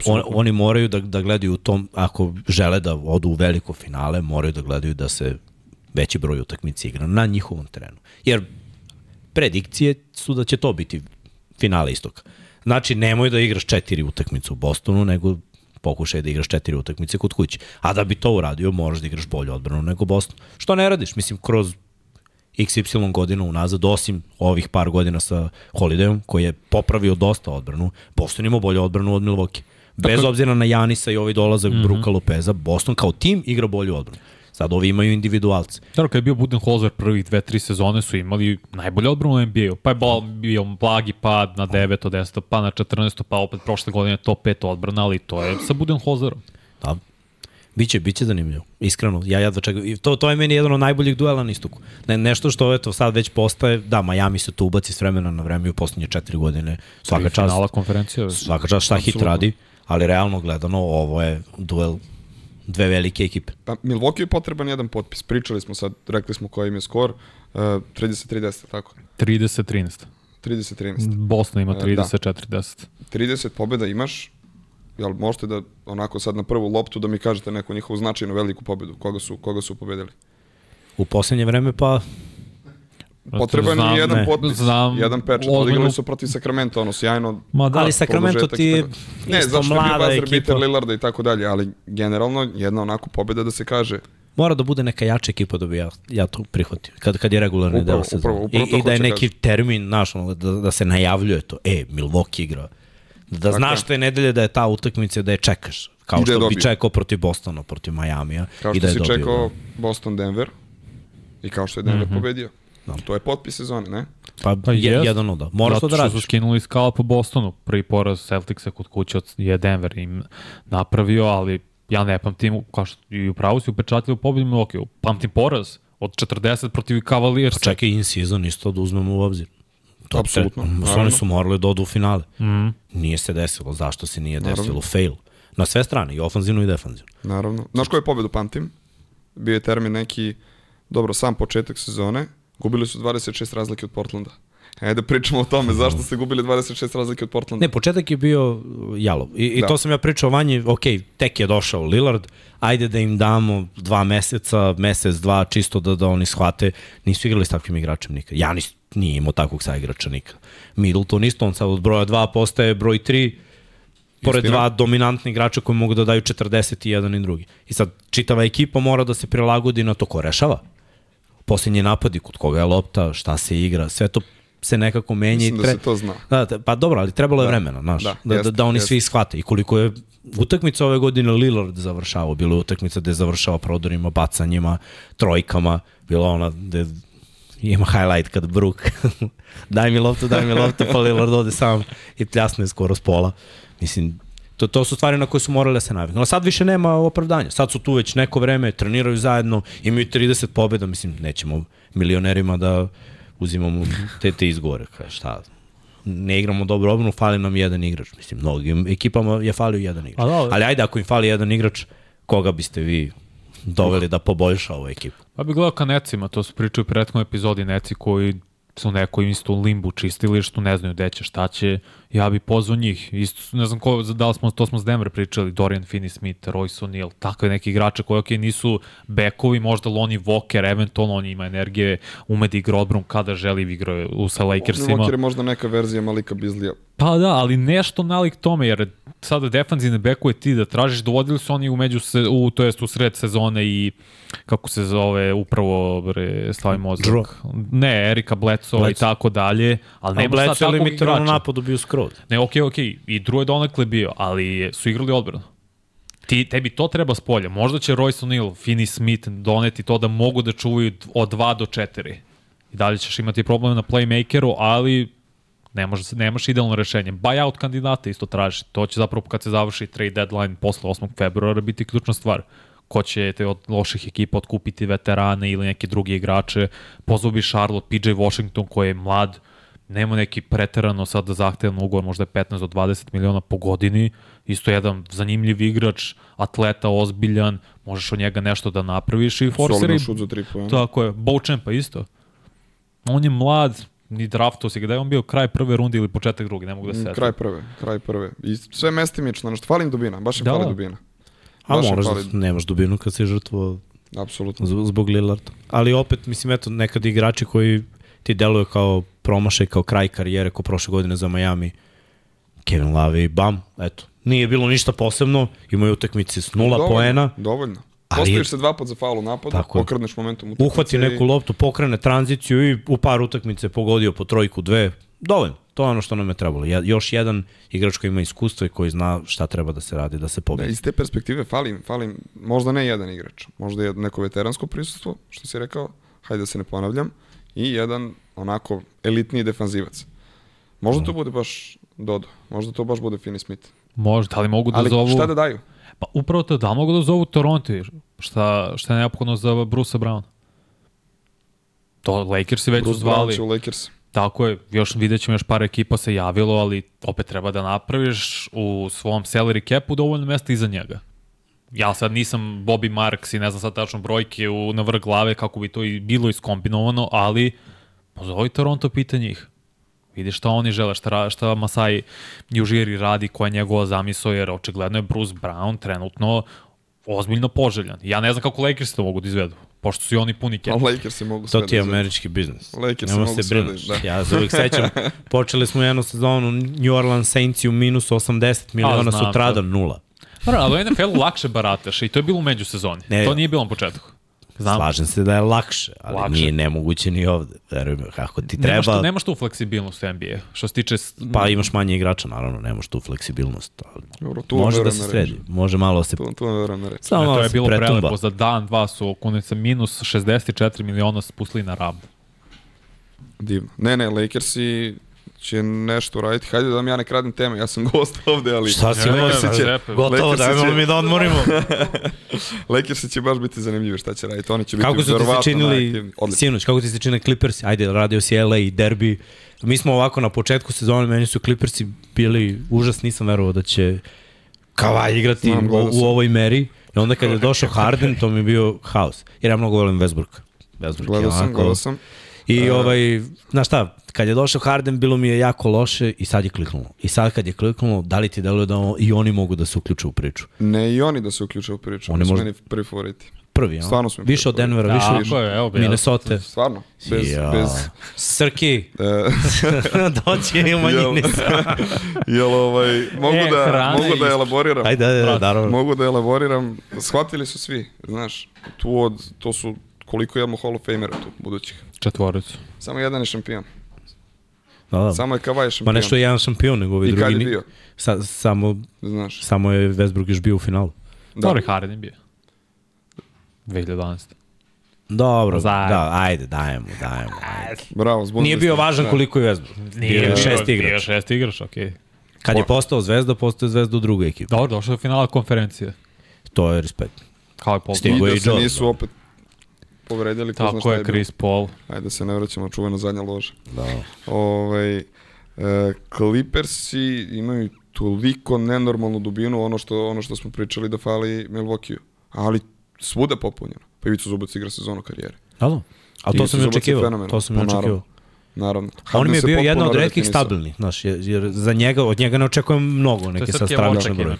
On, oni moraju da, da gledaju u tom, ako žele da odu u veliko finale, moraju da gledaju da se veći broj utakmica igra na njihovom terenu. Jer predikcije su da će to biti finale istoka. Znači, nemoj da igraš četiri utakmice u Bostonu, nego pokušaj da igraš četiri utakmice kod kuće. A da bi to uradio, moraš da igraš bolju odbranu nego Boston. Što ne radiš? Mislim, kroz XY godina unazad, osim ovih par godina sa Holidayom, koji je popravio dosta odbranu, Boston ima bolju odbranu od Milwaukee. Bez obzira na Janisa i ovaj dolazak mm -hmm. Bruka Lopeza, Boston kao tim igra bolju odbranu. Sad ovi imaju individualce. Dobro, kad je bio Budenholzer prvih dve, tri sezone su imali najbolje odbranu u NBA-u. Pa je bio blagi pad na 9, 10, pa na 14, pa opet prošle godine top 5 odbrana, ali to je sa Budenholzerom. Da, Biće, biće zanimljivo. Iskreno, ja ja čekam. To, to je meni jedan od najboljih duela na istoku. Ne, nešto što eto, sad već postaje, da, Miami se tu ubaci s vremena na vreme u poslednje četiri godine. Svaka čast. Finala konferencija. Svaka čast šta hit radi ali realno gledano ovo je duel dve velike ekipe. Pa Milwaukee je potreban jedan potpis. Pričali smo sad, rekli smo koji im je skor. Uh, 30-30, tako? 30-13. 30-13. Bosna ima 30-40. Da. 30 pobjeda imaš, jel možete da onako sad na prvu loptu da mi kažete neku njihovu značajnu veliku pobedu? Koga su, koga su pobedili? U poslednje vreme pa Potreban je jedan ne. potpis, znam, jedan pečat. Odigrali su protiv Sacramento, ono, sjajno. Ma da, ali Sacramento ti je ne, isto mlada ekipa. Ne, Peter Lillarda i tako dalje, ali generalno jedna onako pobjeda da se kaže mora da bude neka jača ekipa da bi ja, ja to prihvatio, kad, kad je regularni deo sezona. I, I da je neki kaži. termin, znaš, ono, da, da se najavljuje to, e, Milwaukee igra. Da dakle. znaš te nedelje da je ta utakmica da je čekaš. Kao što bi čekao protiv Bostona, protiv Majamija. Kao što da si dobio, čekao da. Boston-Denver i kao što je Denver mm -hmm. pobedio. Da. To je potpis sezone, ne? Pa, pa je, jedan od da. Moraš to da radiš. Zato što su skinuli skala po Bostonu. Prvi poraz Celticsa kod kuće je Denver im napravio, ali ja ne pamtim, kao što i u pravu si upečatili u pobedu Milwaukee. Pamtim poraz od 40 protiv Cavaliers. Pa čekaj, in season isto da uzmemo u obzir. To Apsolutno. Te, oni su morali da odu u finale. Mm. Nije se desilo. Zašto se nije desilo? Naravno. Fail. Na sve strane, i ofanzivno i defanzivno. Naravno. Znaš koju pobedu pamtim? Bio je termin neki, dobro, sam početak sezone, Gubili su 26 razlike od Portlanda. Ajde da pričamo o tome, zašto ste gubili 26 razlike od Portlanda? Ne, početak je bio uh, jalov. I, i da. to sam ja pričao vanji, ok, tek je došao Lillard, ajde da im damo dva meseca, mesec, dva, čisto da, da oni shvate. Nisu igrali s takvim igračem nikad. Janis nije imao takvog sa igrača nikad. Middleton isto, on sad od broja 2 postaje broj 3, pored Istina. dva dominantni igrača koji mogu da daju 40 i jedan i drugi. I sad čitava ekipa mora da se prilagodi na to ko rešava posljednji napadi, kod koga je lopta, šta se igra, sve to se nekako menja. Mislim i tre... da se to zna. Da, pa dobro, ali trebalo je da. vremena, znaš, da, da, jest, da, da oni jest. svi shvate. I koliko je utakmica ove godine Lillard završavao, bilo je utakmica gde je prodorima, bacanjima, trojkama, bila ona gde ima highlight kad Brook daj mi loptu, daj mi loptu, pa Lillard ode sam i pljasne skoro s pola. Mislim, To, to su stvari na koje su morale da se naviknu. Ali sad više nema opravdanja. Sad su tu već neko vreme, treniraju zajedno, imaju 30 pobjeda, mislim, nećemo milionerima da uzimamo te, te izgore. Kaj, šta, ne igramo dobro obranu, fali nam jedan igrač. Mislim, mnogim ekipama je falio jedan igrač. Da, ali ajde, ako im fali jedan igrač, koga biste vi doveli da poboljša ovu ekipu? Pa bi gledao ka Necima, to su pričali u prethodnom epizodi Neci koji su neko isto u limbu čistili, što ne znaju gde će, šta će, ja bi pozvao njih. Isto, ne znam ko, da li smo, to smo s Denver pričali, Dorian Finney-Smith, Royce O'Neal, takve neki igrače koji, ok, nisu bekovi, možda Lonnie Walker, eventualno on ima energije, ume da igra odbrom kada želi da igra u sa Lakersima. Walker je možda neka verzija Malika Bizlija. Pa da, ali nešto nalik tome, jer sada defanzivne bekove ti da tražiš, dovodili su oni u među, se, u, to jest u sred sezone i kako se zove, upravo bre, stavi mozak. Drew. Ne, Erika Bledsoe i tako dalje, ali takvog igrača. Bledsoe na napadu bio skroz. Ne, okej, okay, okej, okay. i Drew je donekle bio, ali su igrali odbrano. Ti, tebi to treba s polja. Možda će Royce O'Neal, Finney Smith doneti to da mogu da čuvaju od 2 do 4. I dalje ćeš imati problem na playmakeru, ali Nemaš, nemaš idealno rešenje. Buyout kandidata isto traži. To će zapravo kad se završi trade deadline posle 8. februara biti ključna stvar. Ko će te od loših ekipa otkupiti veterane ili neke drugi igrače. Pozvao bi Charlotte, PJ Washington koji je mlad, nema neki preterano sad da zahtevan ugovor, možda je 15 do 20 miliona po godini, isto jedan zanimljiv igrač, atleta ozbiljan, možeš od njega nešto da napraviš i forseri. šut za. Tako je, pa isto. On je mlad, ni draftu si ga, da je on bio kraj prve runde ili početak druge, ne mogu da se mm, Kraj prve, kraj prve. I sve mestimično, nešto, falim dubina, baš je da. fali dubina. A baš moraš fali... da nemaš dubinu kad si žrtvo Apsolutno. Zbog Lillarda. Ali opet, mislim, eto, nekad igrači koji ti deluju kao promašaj, kao kraj karijere, kao prošle godine za Miami, Kevin Love i bam, eto. Nije bilo ništa posebno, imaju utakmice s nula dovoljno, poena. Dovoljno. Ali, Postojiš se dva put za faul u napadu, tako, pokreneš momentum utakmice. Uhvati neku loptu, pokrene tranziciju i u par utakmice pogodio po trojku, dve. Dovoljno. To je ono što nam je trebalo. Ja, još jedan igrač koji ima iskustvo i koji zna šta treba da se radi, da se pobedi. Da, iz te perspektive falim, falim možda ne jedan igrač, možda je neko veteransko prisustvo, što si rekao, hajde da se ne ponavljam, i jedan onako elitniji defanzivac. Možda to bude baš Dodo, možda to baš bude Finney Smith. Možda, ali mogu da ali zovu... Ali šta da daju? Pa upravo to, da mogu da zovu Toronto, šta, šta je neophodno za Bruce Brown? To Lakers već Bruce zvali. Bruce Brown će u Lakers. Tako je, još vidjet ćemo još par ekipa se javilo, ali opet treba da napraviš u svom salary capu dovoljno mesta iza njega. Ja sad nisam Bobby Marks i ne znam sad tačno brojke u, na vrh glave kako bi to i bilo iskombinovano, ali pozovi Toronto pita njih. Vidi šta oni žele, šta, šta Masai Južiri radi, koja je njegova zamisao, jer očigledno je Bruce Brown trenutno ozbiljno poželjan. Ja ne znam kako Lakers to mogu da izvedu, pošto su i oni puni kepa. Lakers se mogu sve To ti je da američki biznis. Lakers se mogu sve da. Ja se uvijek sećam, počeli smo jednu sezonu New Orleans Saints u minus 80 miliona, sutradan nula. ali u NFL lakše barataš i to je bilo u međusezoni. Ne, to nije bilo na početku. Znam. Slažem se da je lakše, ali lakše. nije nemoguće ni ovde. Verujem, kako ti treba... Nemaš tu, nemaš tu fleksibilnost u NBA. Što se tiče... Pa imaš manje igrača, naravno, nemaš tu fleksibilnost. Ali Dobro, tu može da se sredi. Može malo da se... Tu, tu verujem na. Samo to je bilo pretumba. prelepo. Za dan, dva su kunice minus 64 miliona spustili na rabu. Divno. Ne, ne, Lakersi će nešto raditi. Hajde da vam ja ne kradem teme, ja sam gost ovde, ali... Šta si imao? Će... Gotovo, dajmo će... mi da odmorimo. Lakersi će baš biti zanimljivi šta će raditi. Oni će biti kako su ti činili, Sinoć, kako ti se čine Clippers? Ajde, radio si LA i derbi. Mi smo ovako na početku sezone, meni su Clippersi bili užas, nisam verovao da će Kavaj igrati Znam, u, u ovoj meri. I onda kad je došao Harden, to mi je bio haos. Jer ja mnogo volim Westbrook. Westbrook gledao sam, gledao sam. I uh, ovaj, znaš šta, kad je došao Harden, bilo mi je jako loše i sad je kliknulo. I sad kad je kliknulo, da li ti deluje da i oni mogu da se uključe u priču? Ne, i oni da se uključe u priču. Oni možda... meni prvi favoriti. Prvi, ja? Stvarno smo Više od Denvera, da, više, više. Je, evo, Minnesota. Stvarno, bez... Ja. bez... Srki, e. doći je u manjini. Jel ovaj, mogu, e, da, mogu da elaboriram. Ajde, ajde, da, naravno. Mogu da elaboriram. Shvatili su svi, znaš, tu od, to su koliko imamo Hall of Famera tu budućih. Četvoricu. Samo jedan je šampion. Da, da. Samo je Kavaj šampion. Ma nešto je jedan šampion, nego ovi I drugi... I kad je bio? Sa, samo, Znaš. samo je Westbrook još bio u finalu. Da. Dobro, Harden bio. 2012. Dobro, Zaj. da, ajde, dajemo, dajemo. Ajde. Bravo, zbog Nije bio važan da. koliko je Westbrook. Nije bio šest igrač. Bio šest igrač, okej. Okay. Kad je postao zvezda, postao je zvezda u drugoj ekipi. Dobro, došao je finala konferencije. To je respekt. Kao je Paul Stigo i da se nisu opet povredili. Ko Tako je, Chris Paul. Ajde da se ne vraćamo čuveno zadnja loža. Da. Ovaj, e, Clippersi imaju toliko nenormalnu dubinu, ono što, ono što smo pričali da fali Milwaukee. Ali svuda popunjeno. Pa Ivica Zubac igra sezonu karijere. Da, da. A to sam i očekivao. To sam i pa očekivao. Naravno. A on mi je bio jedan od redkih stabilnih, znaš, jer za njega, od njega ne očekujem mnogo, neke sa stravične broje.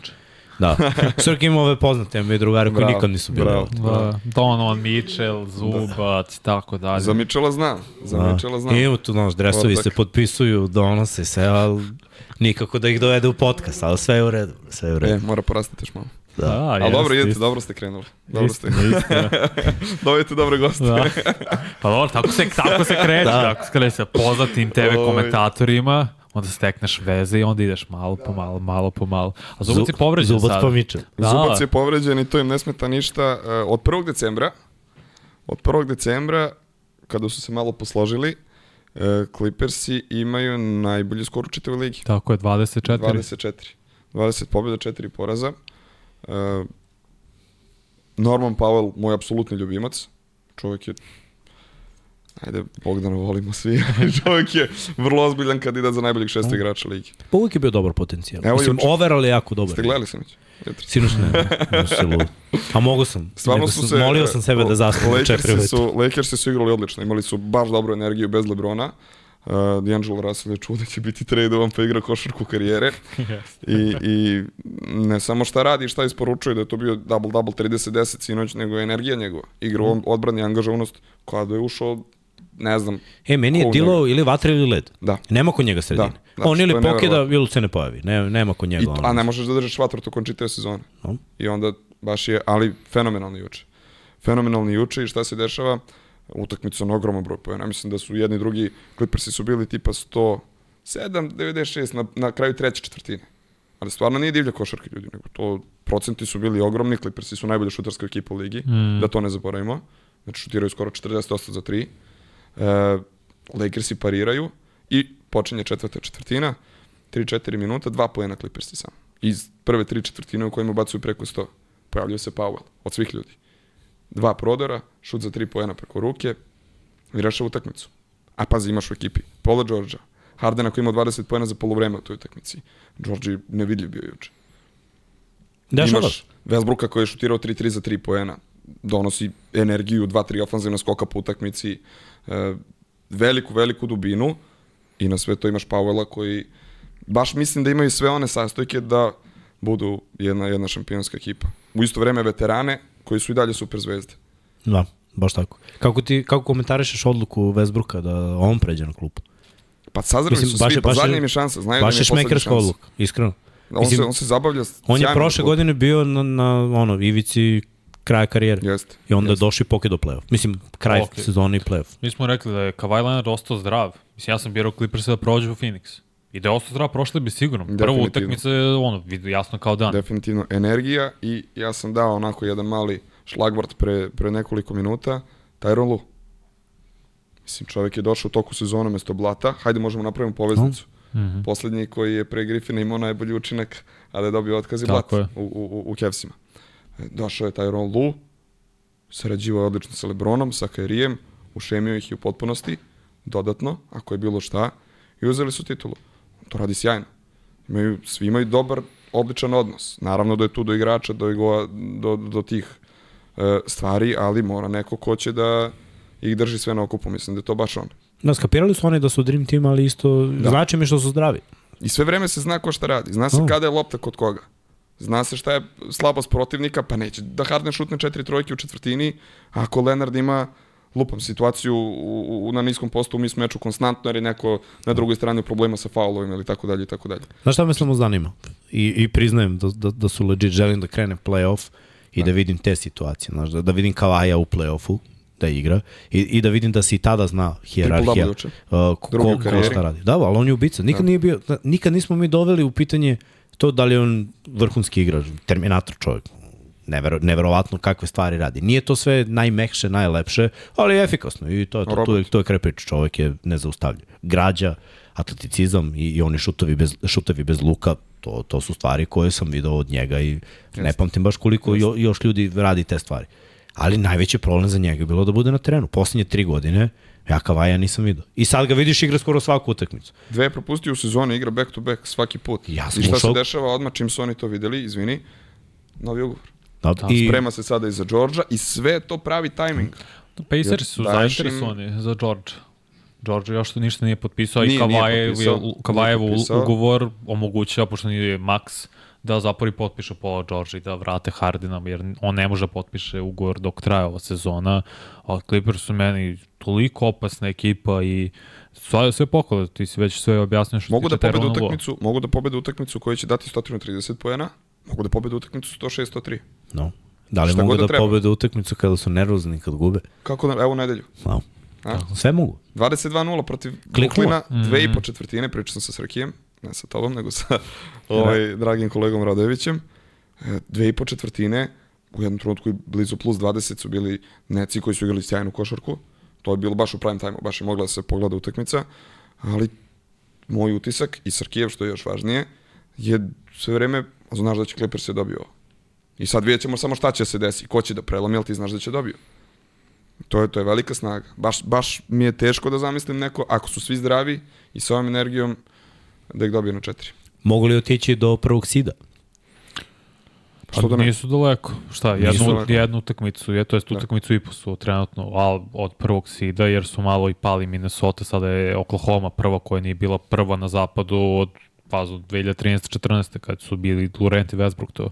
Da. Srki ima ove poznate mi drugari koji nikad nisu bili. Bravo, da. Donovan Mitchell, Zubac, da. tako dalje. Za Mitchella znam. Za da. Mitchella znam. I tu, znaš, dresovi se potpisuju, donose se, ali nikako da ih dovede u podcast, ali sve je u redu. Sve je u redu. E, mora porastati još malo. Da. da Ali dobro, idete, dobro ste krenuli. Dobro ste. Dobijete dobre goste. Da. Pa dobro, tako se, tako se kreće, da. tako se kreće sa poznatim TV komentatorima onda stekneš veze i onda ideš malo po malo, malo po malo. A Zubac je povređen Zubac sad. Pomiče. Da. Zubac je povređen i to im ne smeta ništa. E, od 1. decembra, od 1. decembra, kada su se malo posložili, uh, Clippersi imaju najbolji skor u čitavoj ligi. Tako je, 24. 24. 20 pobjeda, 4 poraza. Uh, Norman Powell, moj apsolutni ljubimac. Čovjek je Ajde, Bogdana volimo svi. Čovjek je vrlo ozbiljan kandidat za najboljeg šestog igrača ligi. Pa uvijek je bio dobar potencijal. Evo Mislim, juče. overall je jako dobar. Ste gledali sam već? Sinoć ne, ne, A mogu sam. Stvarno su se... Molio sam sebe da zaspam četiri su, Lakersi su igrali odlično. Imali su baš dobru energiju bez Lebrona. Uh, D'Angelo Russell je čuo da će biti tradovan pa igra košarku karijere. I, I ne samo šta radi, šta isporučuje, da je to bio double-double 30-10 sinoć, nego je energija njegova. Igra u odbrani angažovanost kada je ušao ne znam. E, meni je Dilo ili vatra ili led. Da. Nema kod njega sredine. Da, On ili pokida ili se ne pojavi. Ne, nema kod njega. I, a ne možeš da držiš vatru tokom čitave sezone. No. I onda baš je, ali fenomenalni juče. Fenomenalni juče i šta se dešava? Utakmica na ogroman broj pojena. Mislim da su jedni i drugi Clippersi su bili tipa 107, 96 na, na kraju treće četvrtine. Ali stvarno nije divlja košarka ljudi, nego to procenti su bili ogromni, Clippersi su najbolja šutarska ekipa u ligi, mm. da to ne zaboravimo. Znači šutiraju skoro 40% za 3 Uh, Lakersi pariraju i počinje četvrta četvrtina, 3-4 minuta, dva pojena Clippersi sam. Iz prve tri četvrtine u kojima bacuju preko 100. Pojavljuje se Powell od svih ljudi. Dva prodora, šut za tri pojena preko ruke i utakmicu. A pazi, imaš u ekipi Paula Georgia, Hardena koji ima 20 pojena za polovreme u toj utakmici. Georgi nevidljiv bio juče. Da, imaš Westbrooka koji je šutirao 3-3 za 3 pojena. Donosi energiju, 2-3 ofanzivna skoka po utakmici. E, veliku, veliku dubinu i na sve to imaš Pavela koji baš mislim da imaju sve one sastojke da budu jedna, jedna šampionska ekipa. U isto vreme veterane koji su i dalje super zvezde. Da, baš tako. Kako ti kako komentarišeš odluku Westbrooka da on pređe na klupu? Pa sazreli su baš, svi, pa zadnja im je šansa, znaju baš da je šmekerska odluka, iskreno. On, Mislim, se, on se zabavlja On je prošle godine bio na, na ono, ivici kraja karijere. Jeste. I onda jest. došli poke do play-off. Mislim, kraj okay. sezone i play-off. Mi smo rekli da je Kawhi Leonard ostao zdrav. Mislim, ja sam birao Clippers da prođe u Phoenix. I da je ostao zdrav, prošli bi sigurno. Prva utakmica je ono, jasno kao dan. Definitivno. Energija i ja sam dao onako jedan mali šlagvort pre, pre nekoliko minuta. Tyron Lu. Mislim, čovjek je došao u toku sezona mesto Blata. Hajde, možemo napraviti poveznicu. Mm -hmm. Poslednji koji je pre Griffina imao najbolji učinak, a da je dobio otkaz i Blat u, u, u Kevsima. Došao je taj Ron Lu, sarađivao odlično sa Lebronom, sa Kairijem, ušemio ih i u potpunosti, dodatno, ako je bilo šta, i uzeli su titulu. To radi sjajno. Imaju, svi imaju dobar, odličan odnos. Naravno da je tu do igrača, do, do, do, do tih e, stvari, ali mora neko ko će da ih drži sve na okupu. Mislim da je to baš on. Da, skapirali su oni da su Dream Team, ali isto da. znači mi što su zdravi. I sve vreme se zna ko šta radi. Zna se oh. kada je lopta kod koga. Zna se šta je slabost protivnika, pa neće da Harden šutne četiri trojke u četvrtini, ako Leonard ima lupam situaciju u, u, na niskom postu u mismeču konstantno jer je neko na drugoj strani problema sa faulovima ili tako dalje i tako dalje. Znaš šta me samo zanima? I, i priznajem da, da, da su legit želim da krene playoff i da, da vidim te situacije, znaš, da, da vidim Kavaja u playoffu da igra i, i da vidim da se i tada zna hijerarhija uh, ko, ko, ko šta radi. Da, ali on je ubica. Nikad, da. nije bio, nikad nismo mi doveli u pitanje to da li je on vrhunski igrač, terminator čovjek. Nevero, neverovatno kakve stvari radi. Nije to sve najmekše, najlepše, ali je efikasno i to, to, to, to, je, to je krepič. Čovek je nezaustavljiv. Građa, atleticizam i, i oni šutovi bez, šutovi bez luka, to, to su stvari koje sam video od njega i Jeste. ne pamtim baš koliko jo, još ljudi radi te stvari. Ali najveći problem za njega je bilo da bude na terenu. Poslednje tri godine ja Kavaja nisam vidio. I sad ga vidiš igra skoro svaku utakmicu. Dve je propustio u sezoni, igra back to back svaki put. Ja sam I šta ušao... se dešava odmah čim su oni to videli, izvini, novi ugovor. Da, da. I... Sprema se sada i za Georgia i sve to pravi tajming. Pacers su zainteresovani im... za Georgia. George još ništa nije potpisao nije, i Kavajev, Kavajev ugovor omogućava, pošto nije Max, da zapori potpiše Paula George i da vrate Hardina, jer on ne može potpiše ugovor dok traje ova sezona. A Clippers su meni toliko opasna ekipa i sve, sve pohvala, ti si već sve objasnio što mogu da pobedu utakmicu, mogu da pobedu utakmicu koja će dati 130 poena, mogu da pobedu utakmicu 106-103. No. Da li Šta mogu da, da pobedu utakmicu kada su nervozni, kad gube? Kako da, evo nedelju. Wow. A? Sve mogu. 22-0 protiv Kliklina, dve i po četvrtine, pričao sam sa Srkijem, ne sa tobom, nego sa ovaj, dragim kolegom Radojevićem. E, dve i po četvrtine, u jednom trenutku i blizu plus 20 su bili neci koji su igrali sjajnu košarku. To je bilo baš u prime time, baš je mogla da se pogleda utakmica, ali moj utisak i Srkijev, što je još važnije, je sve vreme, znaš da će Clippers se dobio ovo. I sad vidjet ćemo samo šta će se desiti, ko će da prelomi, ali ti znaš da će dobio. To je, to je velika snaga. Baš, baš mi je teško da zamislim neko, ako su svi zdravi i sa ovom energijom, da ih dobiju na četiri. Mogu li otići do prvog sida? Pa Što da ne? nisu daleko. Šta, jednu, daleko. jednu utakmicu, je, to jest da. utakmicu i po trenutno al, od prvog sida, jer su malo i pali Minnesota, sada je Oklahoma prva koja nije bila prva na zapadu od fazu 2013-14. kad su bili Durant i Westbrook to.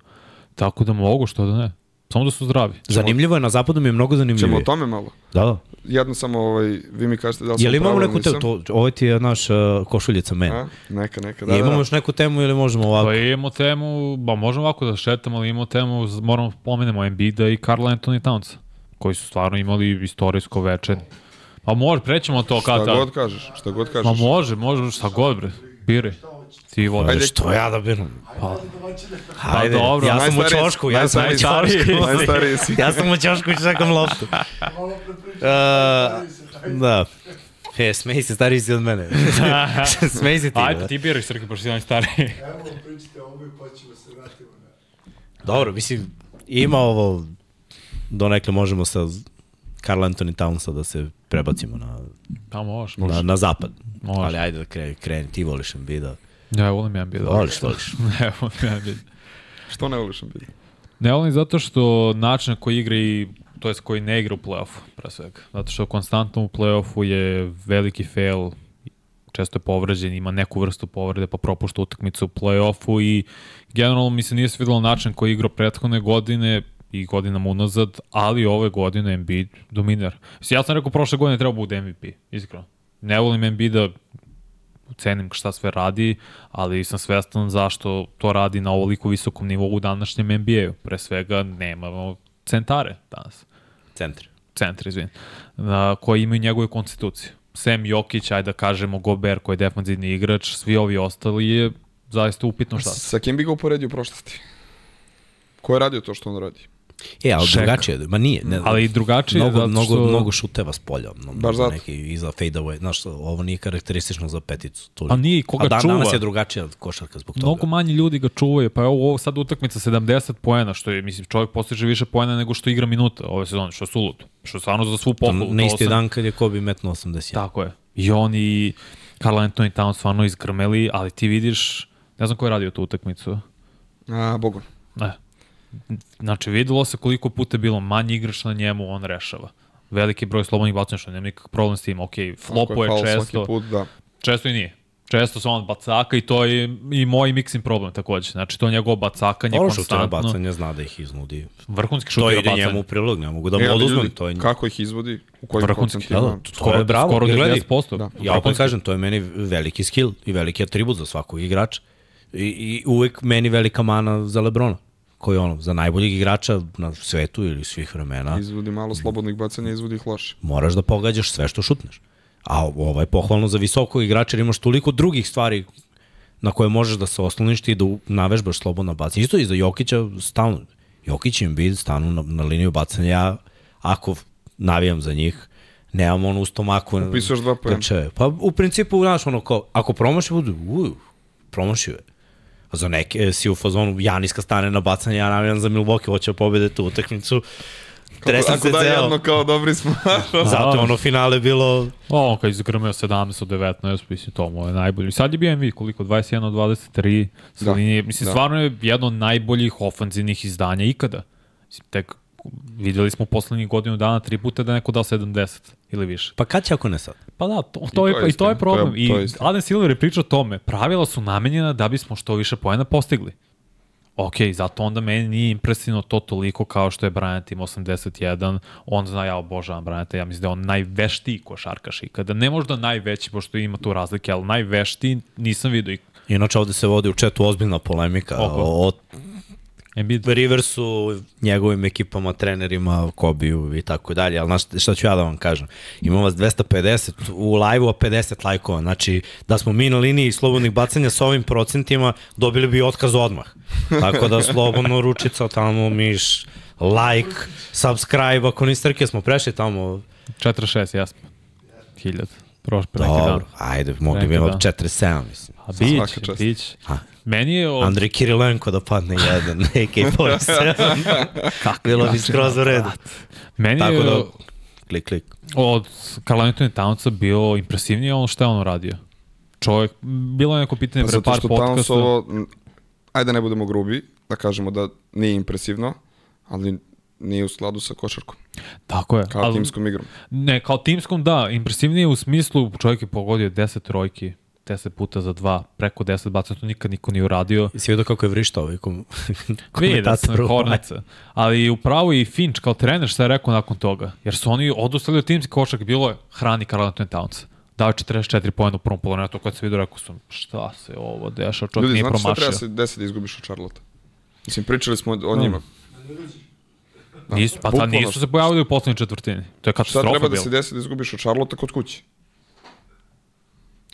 Tako da mogu, što da ne. Samo da su zdravi. Zanimljivo je, na zapadu mi je mnogo zanimljivo. Ćemo o tome malo. Da, da. Jedno samo, ovaj, vi mi kažete da li sam imamo neku temu, to, ovo ti je naš uh, košuljica meni. A, neka, neka, da, da. Imamo još neku temu ili možemo ovako? Pa imamo temu, ba možemo ovako da šetamo, ali imamo temu, moramo pomenemo Embiida i Carl Anthony Towns, koji su stvarno imali istorijsko veče. Pa može, prećemo to kada. Šta god kažeš, šta god kažeš. Pa može, može, šta god bre, biri. Ti voliš. Ajde, što ja da biram? Pa, Hajde, pa dobro. Ja sam u čošku, ja sam u čošku. Najstariji si. ja sam u čošku i čekam loptu. Uh, da. E, smej se, stariji si od mene. smej se ti. Ajde, da. ti biraj, Srki, pošto si najstariji. Evo, pričite ovo i pa ćemo se vratimo na... Dobro, mislim, ima ovo, donekle možemo sa Carl Anthony Townsa da se prebacimo na, pa može, može. na, na zapad. Može. Ali ajde da kreni, kreni, ti voliš Embiida. Ja volim Embiid. Voliš, voliš. ne volim Embiid. Što ne voliš Embiid? Ne volim zato što način koji igra i to jest koji ne igra u play-offu, pre svega. Zato što konstantno u play-offu je veliki fail, često je povređen, ima neku vrstu povrede, pa propušta utakmicu u play-offu i generalno mi se nije svidelo način koji igra prethodne godine i godinama unazad, ali ove godine Embiid dominar. Ja sam rekao prošle godine treba bude MVP, iskreno. Ne volim Embiida cenim šta sve radi, ali sam svestan zašto to radi na ovoliko visokom nivou u današnjem NBA-u. Pre svega nemamo centare danas. Centri. Centri, izvin. Na, koji imaju njegove konstitucije. Sem Jokić, ajde da kažemo Gober koji je defanzivni igrač, svi ovi ostali je zaista upitno šta. Sa kim bi ga uporedio u prošlosti? Ko je radio to što on radi? E, ali Šek. drugačije, ma nije. Ne, ali i drugačije mnogo, zato što... Mnogo, mnogo šuteva s polja. Mnogo, Baš zato. Neki iza fade away. Znaš, ovo nije karakteristično za peticu. To A nije, koga A dan, čuva. danas je drugačija košarka zbog toga. Mnogo manji ljudi ga čuvaju. Pa ovo, ovo sad utakmica 70 poena, što je, mislim, čovjek postiže više poena nego što igra minuta ove sezone, što je sulud. Što je stvarno za svu pohvalu. Na isti dan kad je Kobe metno 80. Tako je. I on i Carl Anthony Towns stvarno izgrmeli, ali ti vidiš, ne znam ko je radio tu utakmicu. A, Bogon. Ne, Znači, videlo se koliko puta je bilo manji igrač na njemu, on rešava. Veliki broj slobodnih bacanja, što nema nikakav problem s tim. Ok, flopo je, je često. Put, da. Često i nije. Često se on bacaka i to je i moj mixing problem takođe. Znači, to je njegovo bacakanje Ono konstantno. Ono bacanja zna da ih iznudi. Vrhunski šutira bacanja. To ide njemu u prilog, ne mogu da mu e, oduzmem. To je... Kako ih izvodi? U kojim Vrhunski, da, da, skoro je bravo. Skoro 90%. Da. Ja opet kažem, to je meni veliki skill i veliki atribut za svakog igrača. I, I uvek meni velika mana za Lebrona koji ono, za najboljeg igrača na svetu ili svih vremena. Izvodi malo slobodnih bacanja, izvodi ih loše. Moraš da pogađaš sve što šutneš. A ovo je pohvalno za visokog igrača jer imaš toliko drugih stvari na koje možeš da se osloniš ti da navežbaš slobodno bacanje. Isto i za Jokića stalno. Jokić i Embiid stanu na, na liniju bacanja, ja ako navijam za njih, nemam ono u stomaku. Upisuješ dva pojena. Pa u principu, znaš, ono, kao, ako promaši, budu, uj, promašio je. Za neke si u fazonu, Janiska stane na bacanje, ja navijam za Milwaukee, hoće da pobede tu utakmicu. Tresam ako se da ceo. jedno kao dobri smo. Zato ono finale bilo... O, on kad izgrmeo 17 od 19, mislim, to mu je najbolji. Sad je bio MVP, koliko? 21 od 23. Da. Linije, mislim, da. stvarno je jedno od najboljih ofenzivnih izdanja ikada. Mislim, tek videli smo poslednjih godinu dana tri puta da neko dao 70 ili više. Pa kad će ako ne sad? Pa da, to, to, I to je, i to je problem. To je, to je I Adam Silver je pričao o tome. Pravila su namenjena da bismo što više poena postigli. Ok, zato onda meni nije impresivno to toliko kao što je Bryant ima 81, on zna, ja obožavam Bryanta, ja mislim da je on najveštiji košarkaš ikada. Ne možda najveći, pošto ima tu razlike, ali najveštiji nisam vidio. Inače ovde se vodi u četu ozbiljna polemika o, o Embiid. Riversu, njegovim ekipama, trenerima, Kobiju i tako dalje, ali znaš šta ću ja da vam kažem? Imamo vas 250 u live-u, a 50 lajkova. Znači, da smo mi na liniji slobodnih bacanja sa ovim procentima, dobili bi otkaz odmah. Tako da slobodno ručica tamo, miš, like, subscribe, ako niste rekli, smo prešli tamo. 46, jasno. 1000. Prošli Dobro, ajde, mogli bi imati da. 47, mislim. A bić, bić. Meni je... Od... Andrej Kirilenko da padne jedan, AK-47. Bilo bi skroz u redu. Meni Tako je... Da, klik, klik. Od Carl Anthony Townsa bio impresivnije ono što je on radio. Čovjek, bilo je neko pitanje pa pre par podcasta. ovo, ajde ne budemo grubi, da kažemo da nije impresivno, ali nije u skladu sa košarkom. Tako je. Kao ali, timskom igrom. Ne, kao timskom da, impresivnije u smislu čovjek je pogodio 10 trojki 10 puta za dva, preko 10 bacanja, to nikad niko nije uradio. I si vidio kako je vrištao ovaj kom, da sam Hornica. Ali upravo i Finch kao trener šta je rekao nakon toga. Jer su oni odustali od timski košak, bilo je hrani Karl Anthony Towns. Dao 44 pojena u prvom polovinom, to kad se vidio rekao sam šta se ovo deša, čovjek Ljudi, nije promašio. Ljudi, znate šta treba se 10 da izgubiš od Charlotte? Mislim, pričali smo o njima. Da. Nisu, pa tad nisu se pojavili u poslednjoj četvrtini. To je katastrofa bila. Šta treba da se desi da izgubiš od Charlotte kod kuće?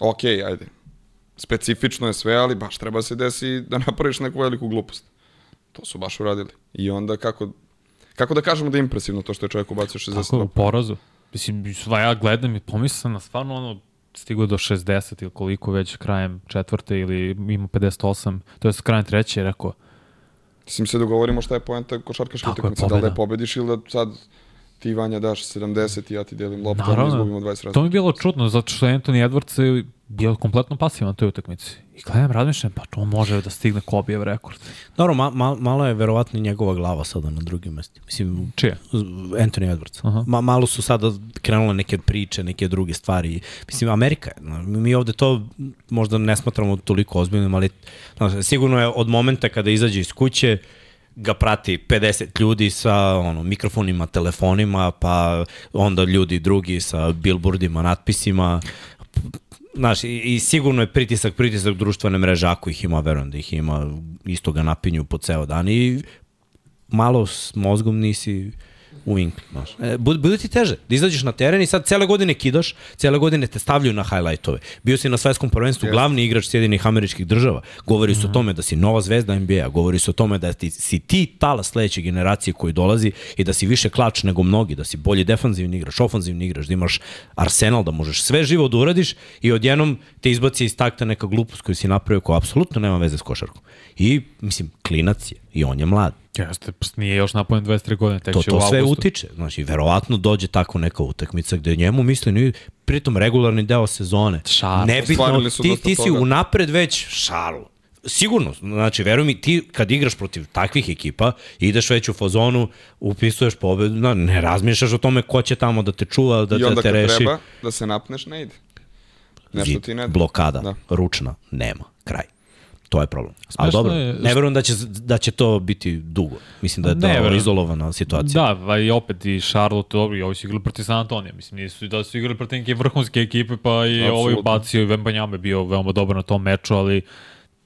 Ok, ajde, specifično je sve, ali baš treba se desi da napraviš neku veliku glupost. To su baš uradili. I onda kako, kako da kažemo da je impresivno to što je čovjek ubacio 60 Tako, u porazu. Mislim, sva ja gledam i pomislim na stvarno ono, stigo do 60 ili koliko već krajem četvrte ili ima 58, to je krajem treće, rekao. Mislim se dogovorimo šta je poenta košarkaške utakmice, da li da je pobediš ili da sad ti Vanja daš 70 i ja ti delim loptu, Naravno, izgubimo 20 razlika. To mi je bilo čudno, zato što Anthony Edwards bio kompletno pasivan na toj utakmici. I gledam, razmišljam, pa to može da stigne Kobijev rekord. Dobro, ma, ma, malo je verovatno njegova glava sada na drugim mesti. Mislim, Čije? Anthony Edwards. Uh -huh. ma, malo su sada krenule neke priče, neke druge stvari. Mislim, Amerika je. Mi ovde to možda ne smatramo toliko ozbiljnim, ali znaš, sigurno je od momenta kada izađe iz kuće, ga prati 50 ljudi sa ono, mikrofonima, telefonima, pa onda ljudi drugi sa billboardima, natpisima. Znaš, i, i sigurno je pritisak, pritisak društvene mreže, ako ih ima, verujem da ih ima, isto ga napinju po ceo dan i malo s mozgom nisi u znaš. E, bude, bude ti teže, da izađeš na teren i sad cele godine kidaš, cele godine te stavljaju na highlightove. Bio si na svetskom prvenstvu yes. glavni igrač Sjedinih američkih država. Govori mm -hmm. se o mhm. tome da si nova zvezda NBA, govori se o tome da ti, si ti tala sledeće generacije koji dolazi i da si više klač nego mnogi, da si bolji defanzivni igrač, ofanzivni igrač, da imaš arsenal, da možeš sve živo da uradiš i odjednom te izbaci iz takta neka glupost koju si napravio koja apsolutno nema veze s košarkom. I, mislim, klinac je i on je mlad. Jeste, nije još napojen 23 godine, tek to, će to u augustu. sve utiče, znači, verovatno dođe tako neka utakmica gde njemu misli, ni, pritom regularni deo sezone. Šar. Nebitno, ti, ti si unapred već šalu. Sigurno, znači, veruj mi, ti kad igraš protiv takvih ekipa, ideš već u fazonu, upisuješ pobedu, no, ne razmišljaš o tome ko će tamo da te čuva, da te, te reši. I onda kad treba da se napneš, ne ide. Nešto ti ne da. Blokada, da. ručna, nema, kraj. To je problem. Smešno Ali dobro, je... ne verujem da će, da će to biti dugo. Mislim da je to ne, izolovana situacija. Da, i opet i Charlotte, dobro, i ovi su igrali protiv San Antonija. Mislim, nisu da su igrali protiv neke vrhunske ekipe, pa i ovaj bacio i Vembanjame bio veoma dobar na tom meču, ali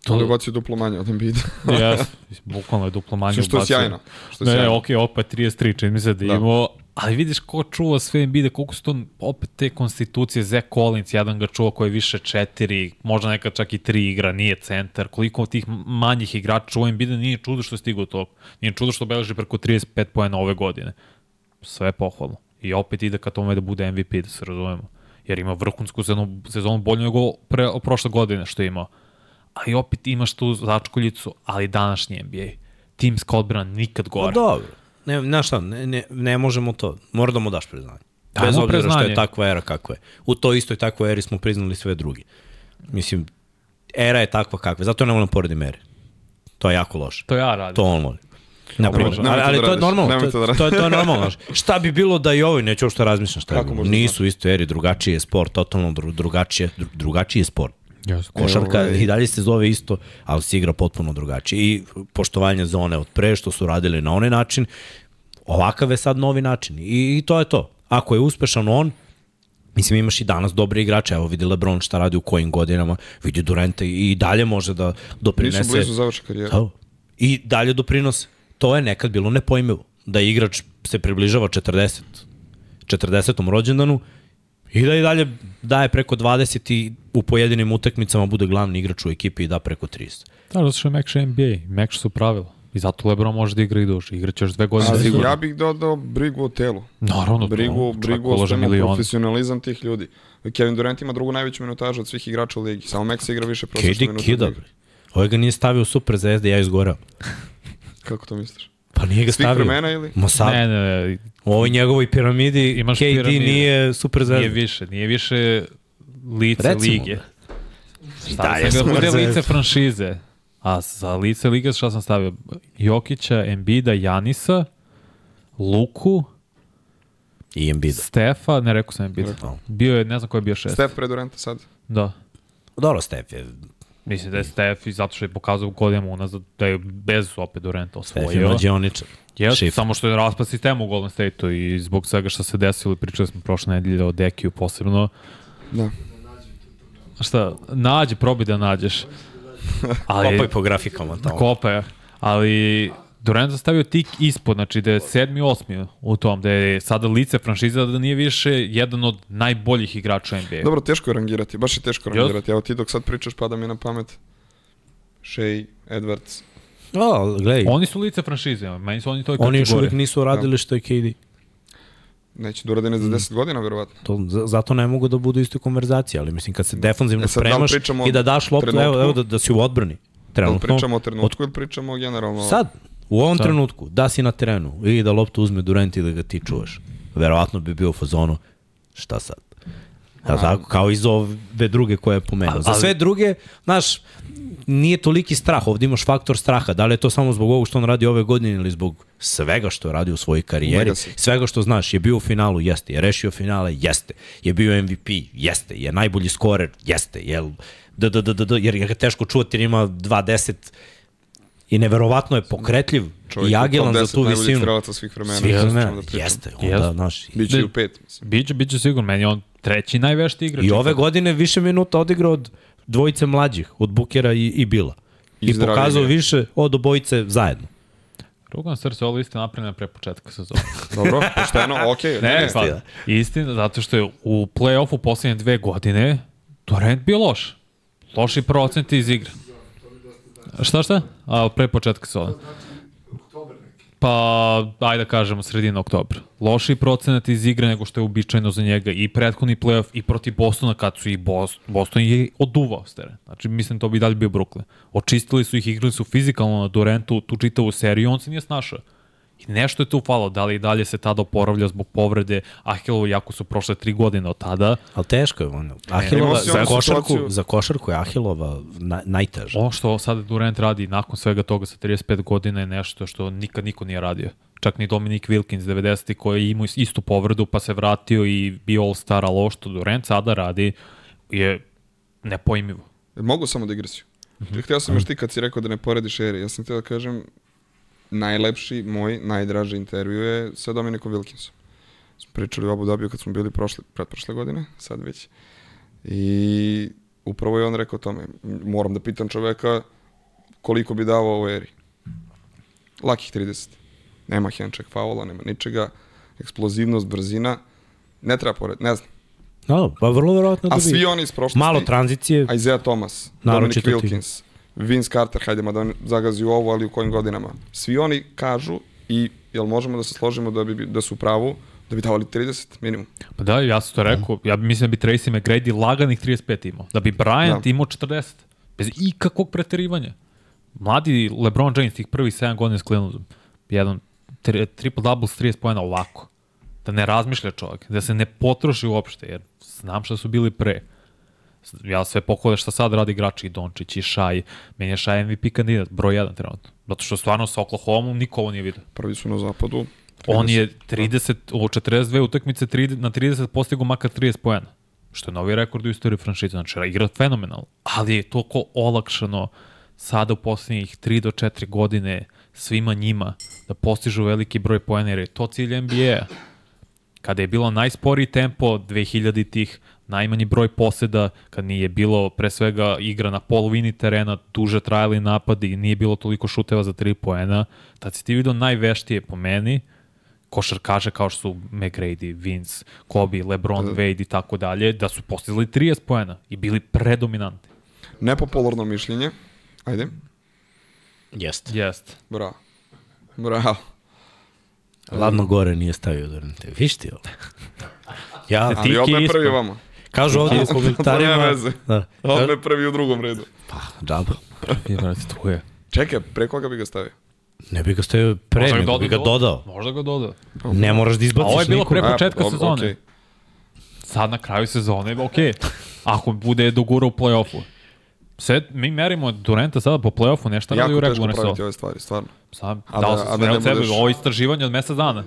To je bacio duplo manje od Embiida. Jes, bukvalno je duplo manje. Što je sjajno. Što je sjajno. Ne, okej, okay, opet 33, čini mi se da, da. imao, ali vidiš ko čuva sve Embiida, koliko su to opet te konstitucije, Zach Collins, jedan ga čuva koji je više četiri, možda nekad čak i tri igra, nije centar, koliko tih manjih igrača čuva Embiida, nije čudo što je stigao to. Nije čudo što beleži preko 35 pojena ove godine. Sve pohvalno. I opet ide ka tome da bude MVP, da se razumemo. Jer ima vrhunsku sezonu, sezonu bolju nego pre, prošle godine što je imao ali opet imaš tu začkoljicu, ali današnji NBA. Timska odbrana nikad gore. Pa dobro. Ne, znaš šta, ne, ne, ne možemo to. Mora da mu daš priznanje. Bez Ajmo obzira priznanje. što je takva era kakva je. U toj istoj takvoj eri smo priznali sve drugi. Mislim, era je takva kakva. Zato ne volim poredim ere. To je jako loše. To ja radim. To on voli. Na primjer, ali, ali to je normalno, to, to, je, to je normalno. šta bi bilo da i ovi, neću uopšte razmišljam šta je. Nisu isto eri, drugačiji je sport, totalno drugačije, drugačiji je sport. Yes. Košarka ovaj... i dalje se zove isto, ali se igra potpuno drugačije. I poštovanje zone od pre, što su radili na onaj način, ovakav je sad novi način. I, i to je to. Ako je uspešan on, Mislim, imaš i danas dobre igrače, evo vidi Lebron šta radi u kojim godinama, vidi Durenta i dalje može da doprinese. Nisu blizu završa karijera. Da. I dalje doprinose. To je nekad bilo nepojmivo, da igrač se približava 40, 40. rođendanu I da i dalje daje preko 20 i u pojedinim utakmicama bude glavni igrač u ekipi i da preko 30. Da, zato što je mekše NBA, mekše su pravila. I zato Lebron može da igra i duže. Igraće još dve godine Ali sigurno. Ja bih dodao brigu o telu. Naravno, brigu, to, brigu o profesionalizam tih ljudi. Kevin Durant ima drugu najveću minutažu od svih igrača u ligi. Samo Max igra više prosječne minute. KD kida, bre. Ovaj ga nije stavio super zvezde, ja izgorao. Kako to misliš? Pa nije ga stavio. Svih vremena ili? Ma sad. Ne, ne, ne. U ovoj njegovoj piramidi Imaš KD piramide. nije super zvezda. Nije više, nije više lice Recimo, lige. Šta da, sam ga bude lice franšize. A za lice lige šta sam stavio? Jokića, Embida, Janisa, Luku, I Embida. Stefa, ne rekao sam Embida. Bio je, ne znam ko je bio šest. Stef pred Duranta sad. Da. Dobro, Stef je Mislim da je Stef i zato što je pokazao godinama unazad da je bez opet Durenta osvojio. Stef je mađioničar. Yes, samo što je raspad sistema u Golden State-u i zbog svega što se desilo, pričali smo prošle nedelje o Dekiju posebno. Da. Šta, nađi, probi da nađeš. Ali, Kopaj po grafikama tamo. Kopaj, ali Durant stavio tik ispod, znači da je sedmi, osmi u tom, da je sada lice franšiza da nije više jedan od najboljih igrača NBA. Dobro, teško je rangirati, baš je teško rangirati. Evo ti dok sad pričaš pada mi na pamet Shea, Edwards. O, gledaj. Oni su lice franšize, meni su oni to Oni još uvijek nisu radili da. što je KD. Neće da urade ne za 10 mm. godina, verovatno. To, zato ne mogu da budu isto konverzacije, ali mislim kad se defanzivno e, spremaš da i da daš loptu, evo, evo da, da si u odbrani. Trenutno. Da li pričamo o trenutku od... ili pričamo generalno? Sad, U ovom Sad. trenutku, da si na terenu i da loptu uzme Durant i da ga ti čuvaš, verovatno bi bio u fazonu, šta sad? Ja, tako, kao iz ove druge koje je pomenuo. Za sve druge, znaš, nije toliki strah, ovde imaš faktor straha. Da li je to samo zbog ovog što on radi ove godine ili zbog svega što je radio u svojoj karijeri, svega što znaš, je bio u finalu, jeste, je rešio finale, jeste, je bio MVP, jeste, je najbolji skorer, jeste, je, d, d, d, d, d, jer je ga teško čuvati jer ima 2-10 i neverovatno je pokretljiv Čovjek i agilan za tu visinu. Čovjek strelaca svih vremena. Svih vremena, da jeste. Onda, jeste. Naš, biće u pet. Mislim. Biće, biće sigurno. Meni on treći najvešti igrač. I ove godine više minuta odigrao od dvojice mlađih, od Bukera i, i Bila. I, I pokazao više od obojice zajedno. Rukom srce, ovo isto napravljeno pre početka sezona. Dobro, pošteno, okej. Okay, ne, ne, pa, istina, zato što je u play-offu poslednje dve godine Durant bio loš. Loši procenti iz igre. Šta šta? A, pre početka sezona. Pa, ajde da kažemo, sredina oktobra. Loši procenat iz igre nego što je uobičajeno za njega i prethodni playoff i protiv Bostona kad su i Boston, Boston je oduvao stere. Znači, mislim, to bi dalje bio Brooklyn. Očistili su ih, igrali su fizikalno na Durantu tu čitavu seriju, on se nije snašao. I nešto je tu falo, da li i dalje se tada oporavlja zbog povrede Ahilovo, jako su prošle tri godine od tada. Ali teško je ono. Ahilova, za, košarku, za košarku je Ahilova na, najteža. Ovo što sada Durant radi nakon svega toga sa 35 godina je nešto što nikad niko nije radio. Čak ni Dominik Wilkins 90. koji je imao istu povredu pa se vratio i bio All-Star, ali ovo što Durant sada radi je nepojmivo. Mogu samo da digresiju. Mm -hmm. Htio sam još ti kad si rekao da ne porediš eri. Ja sam htio da kažem, najlepši, moj najdraži intervju je sa Dominikom Wilkinsom. Smo pričali u Abu Dhabiju kad smo bili prošle, pretprošle godine, sad već. I upravo je on rekao tome. Moram da pitam čoveka koliko bi davao ovoj eri. Lakih 30. Nema henček faula, nema ničega. Eksplozivnost, brzina. Ne treba pored, ne znam. No, pa vrlo verovatno da bi. A svi oni iz prošlosti. Malo tranzicije. Isaiah Thomas, Dominic Wilkins, Vince Carter, hajde da zagazi u ovo, ali u kojim godinama. Svi oni kažu i jel možemo da se složimo da, bi, da su pravu, da bi davali 30 minimum. Pa da, ja sam to rekao. Ja mislim da bi Tracy McGrady laganih 35 imao. Da bi Bryant da. imao 40. Bez ikakvog preterivanja. Mladi LeBron James tih prvih 7 godina s Clevelandom. Jedan tri, triple-double s 30 pojena ovako. Da ne razmišlja čovjek. Da se ne potroši uopšte. Jer znam šta su bili pre. Ja sve pohvale šta sad radi igrači i Dončić i Šaj. Meni je Šaj MVP kandidat, broj 1 trenutno. Zato što stvarno sa Oklahoma niko ovo nije vidio. Prvi su na zapadu. 30. On je 30, u 42 utakmice 30, na 30 postigu makar 30 pojena. Što je novi rekord u istoriji franšize. Znači, igra fenomenal. Ali je toliko olakšano sada u poslednjih 3 do 4 godine svima njima da postižu veliki broj pojena, jer je to cilj NBA-a. Kada je bilo najsporiji tempo 2000 tih, najmanji broj poseda, kad nije bilo pre svega igra na polovini terena, duže trajali napadi i nije bilo toliko šuteva za 3 poena, tad si ti vidio najveštije po meni, košarkaže kao što su McGrady, Vince, Kobe, LeBron, da. Wade i tako dalje, da su postizali 30 poena i bili predominanti. Nepopularno mišljenje, ajde. Jeste. Jeste. Bravo. Bravo. Ladno gore nije stavio Durante. Viš ti ovo? Ja, Ali opet prvi vama. Kažu ovdje u komentarima... Da. Odme prvi u drugom redu. Pa, džaba. Prvi, vrati, tu je. Čekaj, pre koga bi ga stavio? Ne bi ga stavio pre, Možda nego bi ga dodao. Možda ga dodao. Ne moraš da izbaciš A ovo je bilo pre početka A, sezone. Okay. Sad na kraju sezone. Okay. Ako bude dogura u play-offu. Sve, mi merimo Durenta sada po play-offu, nešto radi u regularnoj sezoni. Jako teško praviti ove stvari, stvarno. Sad, a dao da, sam sve od sebe, budeš... ovo istraživanje od mesec dana.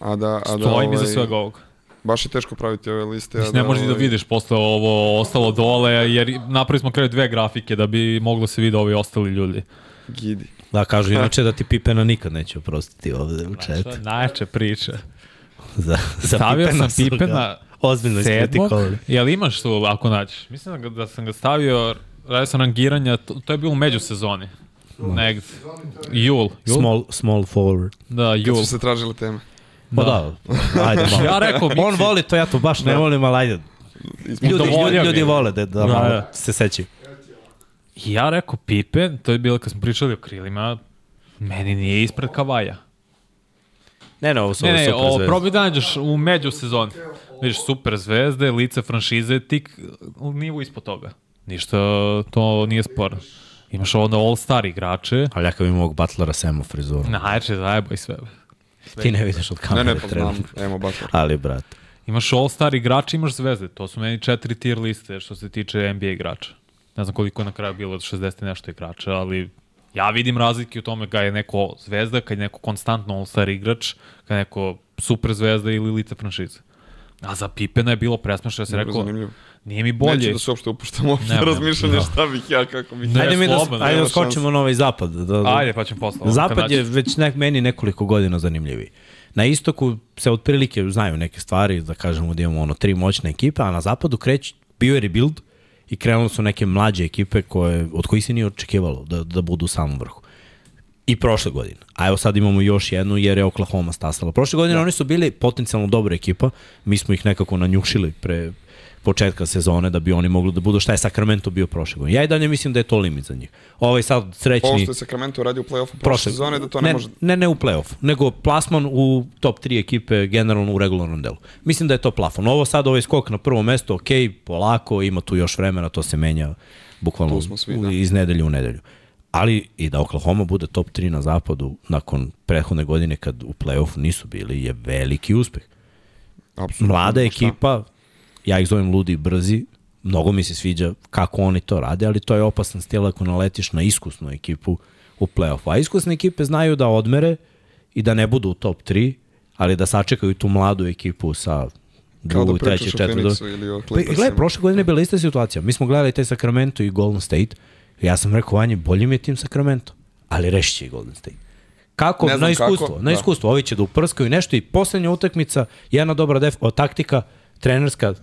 A da, a da, Stojim ovaj... iza svega ovog. Baš je teško praviti ove liste. Mislim, ne možeš ovaj... da vidiš posle ovo ostalo dole, jer napravili smo kraju dve grafike da bi moglo se vidi ovi ostali ljudi. Gidi. Da, kažu inače da ti Pipena nikad neće oprostiti ovde u četu. Najče priča. za, za Stavio Pipena sam Pipena ozbiljno iskritikovali. Jel imaš tu ako nađeš? Mislim da, da sam ga stavio, radio sam rangiranja, to, to je bilo u međusezoni. Negde. Jul. Jul. Small, small forward. Da, Jul. Kad su se tražile teme. Pa da, da ajde malo. ja rekao, On voli to, ja to baš ne da. volim, ali ajde. Ljudi, ljudi, ljudi vole da, da, da malo da. se sećaju. Ja rekao Pipe, to je bilo kad smo pričali o krilima, meni nije ispred Kavaja. Ne, ne, ovo su ne, ne, super o, probaj da nađeš u među sezoni. Vidiš, super zvezde, lice franšize, tik nivo ispod toga. Ništa to nije sporno. Imaš onda all-star igrače. Ali ja kao imam ovog Butlera Semu frizuru. Najče, zajebaj sve. Sve. Ti ne vidiš od kamere. Ne, ne, pa znam, Emo Butler. Ali, brat. Imaš all-star igrače, imaš zvezde. To su meni četiri tier liste što se tiče NBA igrača. Ne znam koliko je na kraju bilo od 60 nešto igrača, ali ja vidim razlike u tome kada je neko zvezda, kad je neko konstantno all-star igrač, kad je neko super zvezda ili lice franšize. A za Pipena je bilo presmešno, ja sam rekao, zanimljivo. nije mi bolje. Neću da se uopšte upuštam uopšte razmišljanje no. šta bih ja, kako bih Ajde mi da, ajde da skočimo na ovaj zapad. Da, da, ajde, pa ćemo posle. Zapad je već nek, meni nekoliko godina zanimljiviji. Na istoku se otprilike znaju neke stvari, da kažemo da imamo ono tri moćne ekipe, a na zapadu kreći, bio je rebuild i krenuli su neke mlađe ekipe koje, od kojih se nije očekivalo da, da budu u samom vrhu. I prošle godine. A evo sad imamo još jednu jer je Oklahoma stasala. Prošle godine da. oni su bili potencijalno dobra ekipa. Mi smo ih nekako nanjušili pre početka sezone da bi oni mogli da budu šta je Sacramento bio prošle godine. Ja i dalje mislim da je to limit za njih. Ovaj sad srećni... Ovo što je Sacramento radio u play-offu prošle sezone da to ne, ne može... Ne, ne u play-offu, nego plasman u top 3 ekipe generalno u regularnom delu. Mislim da je to plafon. Ovo sad ovaj skok na prvo mesto, ok, polako, ima tu još vremena, to se menja bukvalno svi, da. iz nedelje u nedelju ali i da Oklahoma bude top 3 na zapadu nakon prethodne godine kad u play-offu nisu bili je veliki uspeh. Absolutno. Mlada ekipa, ja ih zovem ludi i brzi, mnogo mi se sviđa kako oni to rade, ali to je opasan stil ako naletiš na iskusnu ekipu u play-offu. A iskusne ekipe znaju da odmere i da ne budu u top 3, ali da sačekaju tu mladu ekipu sa drugu, da treće, četvrtu. Gledaj, prošle godine je bila ista situacija. Mi smo gledali taj Sacramento i Golden State Ja sam rekao, Vanje, bolje mi je tim Sacramento, ali reši će i Golden State. Kako? Na iskustvo. Kako, na da. iskustvo. Ovi će da uprskaju nešto i poslednja utakmica, jedna dobra def, o, taktika, trenerska,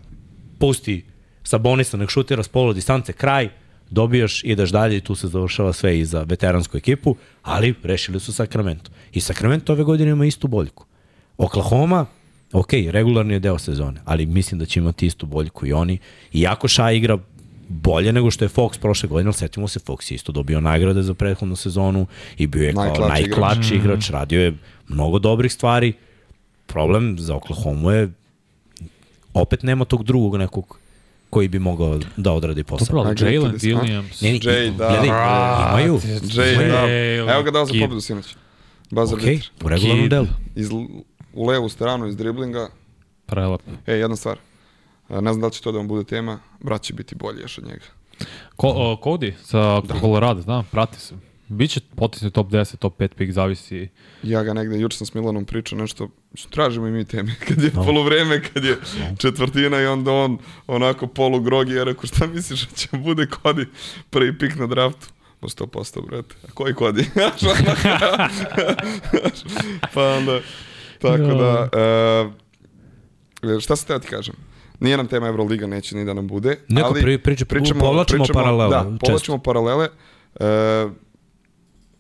pusti Sabonisa nek šutira s polo distance, kraj, dobijaš, ideš dalje i tu se završava sve i za veteransku ekipu, ali rešili su Sacramento. I Sacramento ove godine ima istu boljku. Oklahoma, ok, regularni je deo sezone, ali mislim da će imati istu boljku i oni. Iako Ša igra bolje nego što je Fox prošle godine, ali setimo se, Fox je isto dobio nagrade za prethodnu sezonu i bio je kao najklači igrač. igrač, radio je mnogo dobrih stvari. Problem za Oklahoma je opet nema tog drugog nekog koji bi mogao da odradi posao. Dobro, ali Jalen Williams. Ne, ne, Jay, da. Gledaj, imaju. Jay, da. Evo ga dao za pobedu sinoć. Buzzer okay, u regularnom delu. Iz, u levu stranu iz driblinga. Prelepo. E, jedna stvar. Ne znam da li će to da vam bude tema. Brat će biti bolji još od njega. Ko, o, Cody sa da. Colorado, da, prati se. Biće potisne top 10, top 5 pik, zavisi. Ja ga negde, juče sam s Milanom pričao nešto, tražimo i mi teme, kad je no. polovreme, kad je no. četvrtina i onda on onako polu grogi, ja rekao šta misliš da će bude Kodi prvi pik na draftu? Po 100%, brate. A koji Kodi? pa onda, tako da, uh, šta se teo ti kažem? Nije nam tema Euroliga, neće ni da nam bude. Neko ali pri, priča, pričamo, povlačimo pričamo, paralele. Da, povlačimo paralele. Uh,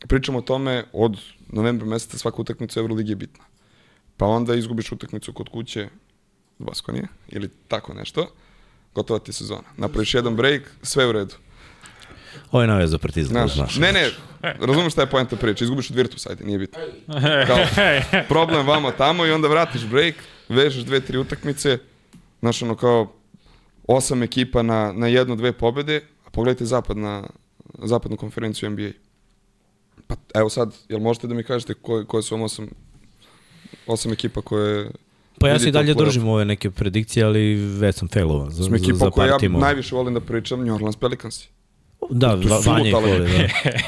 pričamo o tome od novembra meseca svaka utakmica Euroligi je bitna. Pa onda izgubiš utakmicu kod kuće Baskonije ili tako nešto, gotova ti sezona. Napraviš jedan break, sve u redu. Ovo je navija za partizan, znaš. znaš. Ne, ne, razumeš šta je poenta priče, izgubiš od Virtus, ajde, nije bitno. Kao, problem vamo tamo i onda vratiš break, vežeš dve, tri utakmice, znaš ono kao osam ekipa na, na jednu, dve pobede, a pogledajte zapad na, zapadnu konferenciju NBA. Pa evo sad, jel možete da mi kažete koje, koje su vam osam, osam ekipa koje Pa ja se i dalje držim ove neke predikcije, ali već sam failovan za, Smo ekipa za, za koju ja najviše volim da pričam, New Orleans Pelicans. Da, Vanja vole, da.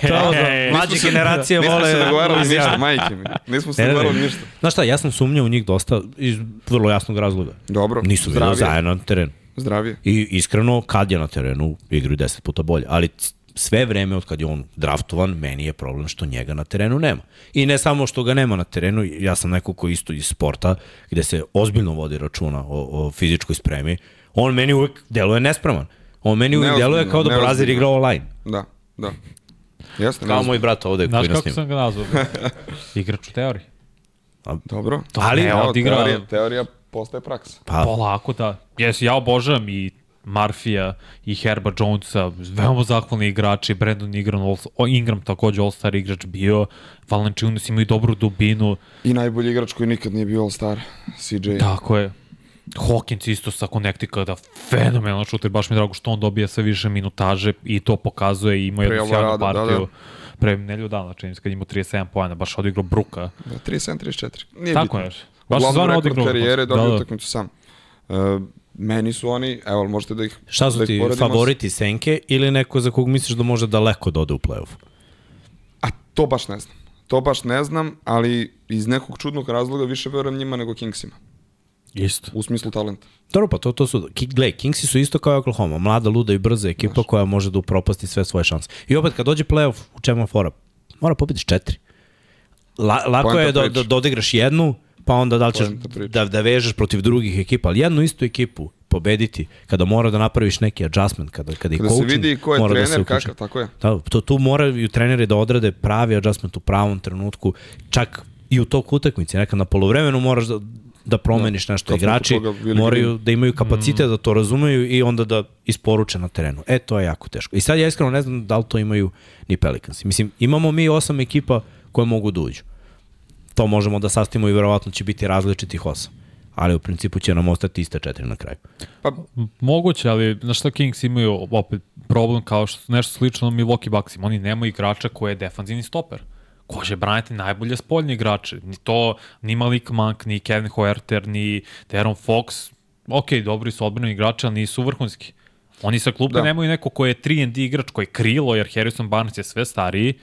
to, mlađe generacije vole. Nismo se dogovarali ništa, majke mi. Nismo se dogovarali ništa. Znaš šta, ja sam sumnjao u njih dosta iz vrlo jasnog razloga. Dobro. Nisu bili zajedno na terenu. Zdravije. I iskreno, kad je na terenu, igraju deset puta bolje. Ali sve vreme od kad je on draftovan, meni je problem što njega na terenu nema. I ne samo što ga nema na terenu, ja sam neko ko isto iz sporta, gde se ozbiljno vodi računa o, o fizičkoj spremi, on meni uvek deluje nespreman. On meni uvek deluje kao da Brazir igra online. Da, da. Jeste, kao moj brat ovde Znaš koji nas snima. Znaš kako sam ga nazvao? Igrač u teoriji. A, Dobro. Ali, ne, odigra... teorija, teorija postaje praksa. Pa, polako da. Jes, ja obožavam i Marfija i Herba Jonesa, veoma zahvalni igrači, Brandon Ingram, Ingram takođe All-Star igrač bio, Valanciunas ima i dobru dubinu. I najbolji igrač koji nikad nije bio All-Star, CJ. Tako je. Hawkins isto sa Connecticuta, fenomenalno šuter, baš mi je drago što on dobija sve više minutaže i to pokazuje i ima jednu sjajnu partiju. Da, da. Pre nelju dana, čini se, kad imao 37 pojena, baš odigrao Bruka. Da, 37-34. Nije Tako bitno. je. Baš Uglavnom rekord karijere dobio da, da. utakmicu sam. Uh, meni su oni, evo, možete da ih Šta su da ti favoriti Senke ili neko za kog misliš da može daleko da ode u play-off? A to baš ne znam. To baš ne znam, ali iz nekog čudnog razloga više verujem njima nego Kingsima. Isto. U smislu talenta. Dobro, pa to, to su, gle, Kingsi su isto kao Oklahoma, mlada, luda i brza ekipa Znaš. koja može da upropasti sve svoje šanse. I opet, kad dođe playoff, u čemu fora? Mora pobediš četiri. La, lako Poenta je da, da, da odigraš jednu, pa onda da li ćeš da, da vežeš protiv drugih ekipa, ali jednu istu ekipu pobediti, kada mora da napraviš neki adjustment, kada, kada, kada i coaching se vidi ko je mora trener, da se kakav, tako je. Da, to, tu moraju treneri da odrade pravi adjustment u pravom trenutku, čak i u tog utakmici, nekad na polovremenu moraš da, da promeniš da, nešto. Igrači moraju da imaju kapacitet mm. da to razumeju i onda da isporuče na terenu. E, to je jako teško. I sad ja iskreno ne znam da li to imaju ni Pelicans. Mislim, imamo mi osam ekipa koje mogu da uđu. To možemo da sastavimo i verovatno će biti različitih osam ali u principu će nam ostati iste četiri na kraju. Pa, moguće, ali na što Kings imaju opet problem kao što nešto slično Milwaukee Bucksima. Oni nemaju igrača koji je defanzivni stoper ko će braniti najbolje spoljne igrače. Ni to, ni Malik Monk, ni Kevin Huerter, ni Teron Fox. Ok, dobri su odbrani igrači, ali nisu vrhunski. Oni sa klupe da. nemaju neko ko je 3 D igrač, koji je krilo, jer Harrison Barnes je sve stariji.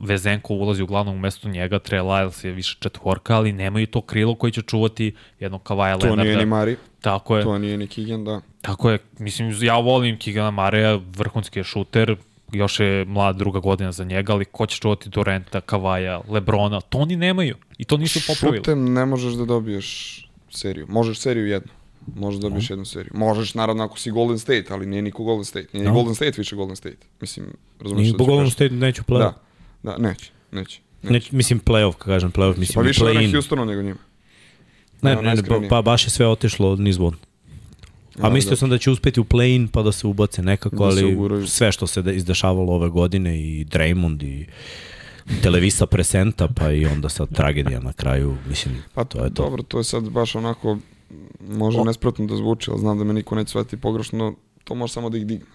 Vezenko ulazi uglavnom mesto njega, Trey Lyles je više četvorka, ali nemaju to krilo koji će čuvati jednog Kavaja Leonarda. To nije ni Mari. Tako je. To nije ni Kigan, da. Tako je. Mislim, ja volim Kigana Mareja, vrhunski je šuter, još je mlad druga godina za njega, ali ko će čuvati Durenta, Kavaja, Lebrona, to oni nemaju i to nisu popravili. Šutem ne možeš da dobiješ seriju. Možeš seriju jednu. Možeš da dobiješ no. jednu seriju. Možeš, naravno, ako si Golden State, ali nije niko Golden State. Nije no. Golden State više Golden State. Mislim, razumiješ što po Golden State neću play Da, da, neće, neće. neće. Neć, mislim play-off, kažem play-off, mislim pa više play-in. Houstonu nego njima. Ne, ne, ne, pa, pa baš je sve otišlo vod. A mislio da. sam da će uspeti u play-in pa da se ubace nekako, da ali sve što se izdešavalo ove godine i Draymond i Televisa presenta, pa i onda sad tragedija na kraju, mislim, pa, to je to. Dobro, to je sad baš onako, može o... nesprotno da zvuči, ali znam da me niko neće shvatiti pogrešno, to može samo da ih digne.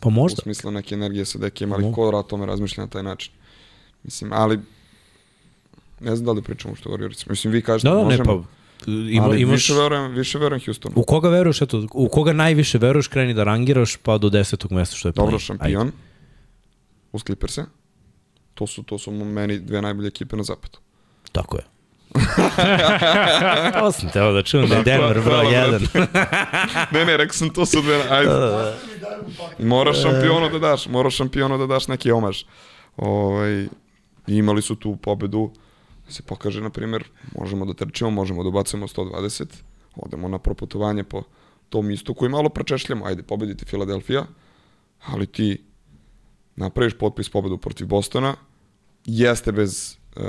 Pa možda. U smislu neke energije sa dekijem, ali ko o tome razmišlja na taj način. Mislim, ali ne znam da li pričamo što Warriors. Mislim, vi kažete, da, da, možemo, ne, pa, ima, ali imaš... više verujem, više verujem Houstonu. U koga veruješ, eto, u koga najviše veruješ, kreni da rangiraš, pa do desetog mesta što je Dobro, šampion. Ajde. Uz Clippers-e. To su, to su meni dve najbolje ekipe na zapadu. Tako je. to sam teo da čujem da je Denver broj 1. ne, ne, rekao sam to su dve... Ajde. Moraš šampionu da daš, moraš šampionu da daš neki omaž. Ovaj, imali su tu pobedu, da se pokaže, na primjer, možemo da trčimo, možemo da ubacimo 120, odemo na proputovanje po tom istoku i malo prečešljamo, ajde, pobediti Filadelfija, ali ti napraviš potpis pobedu protiv Bostona, jeste bez uh,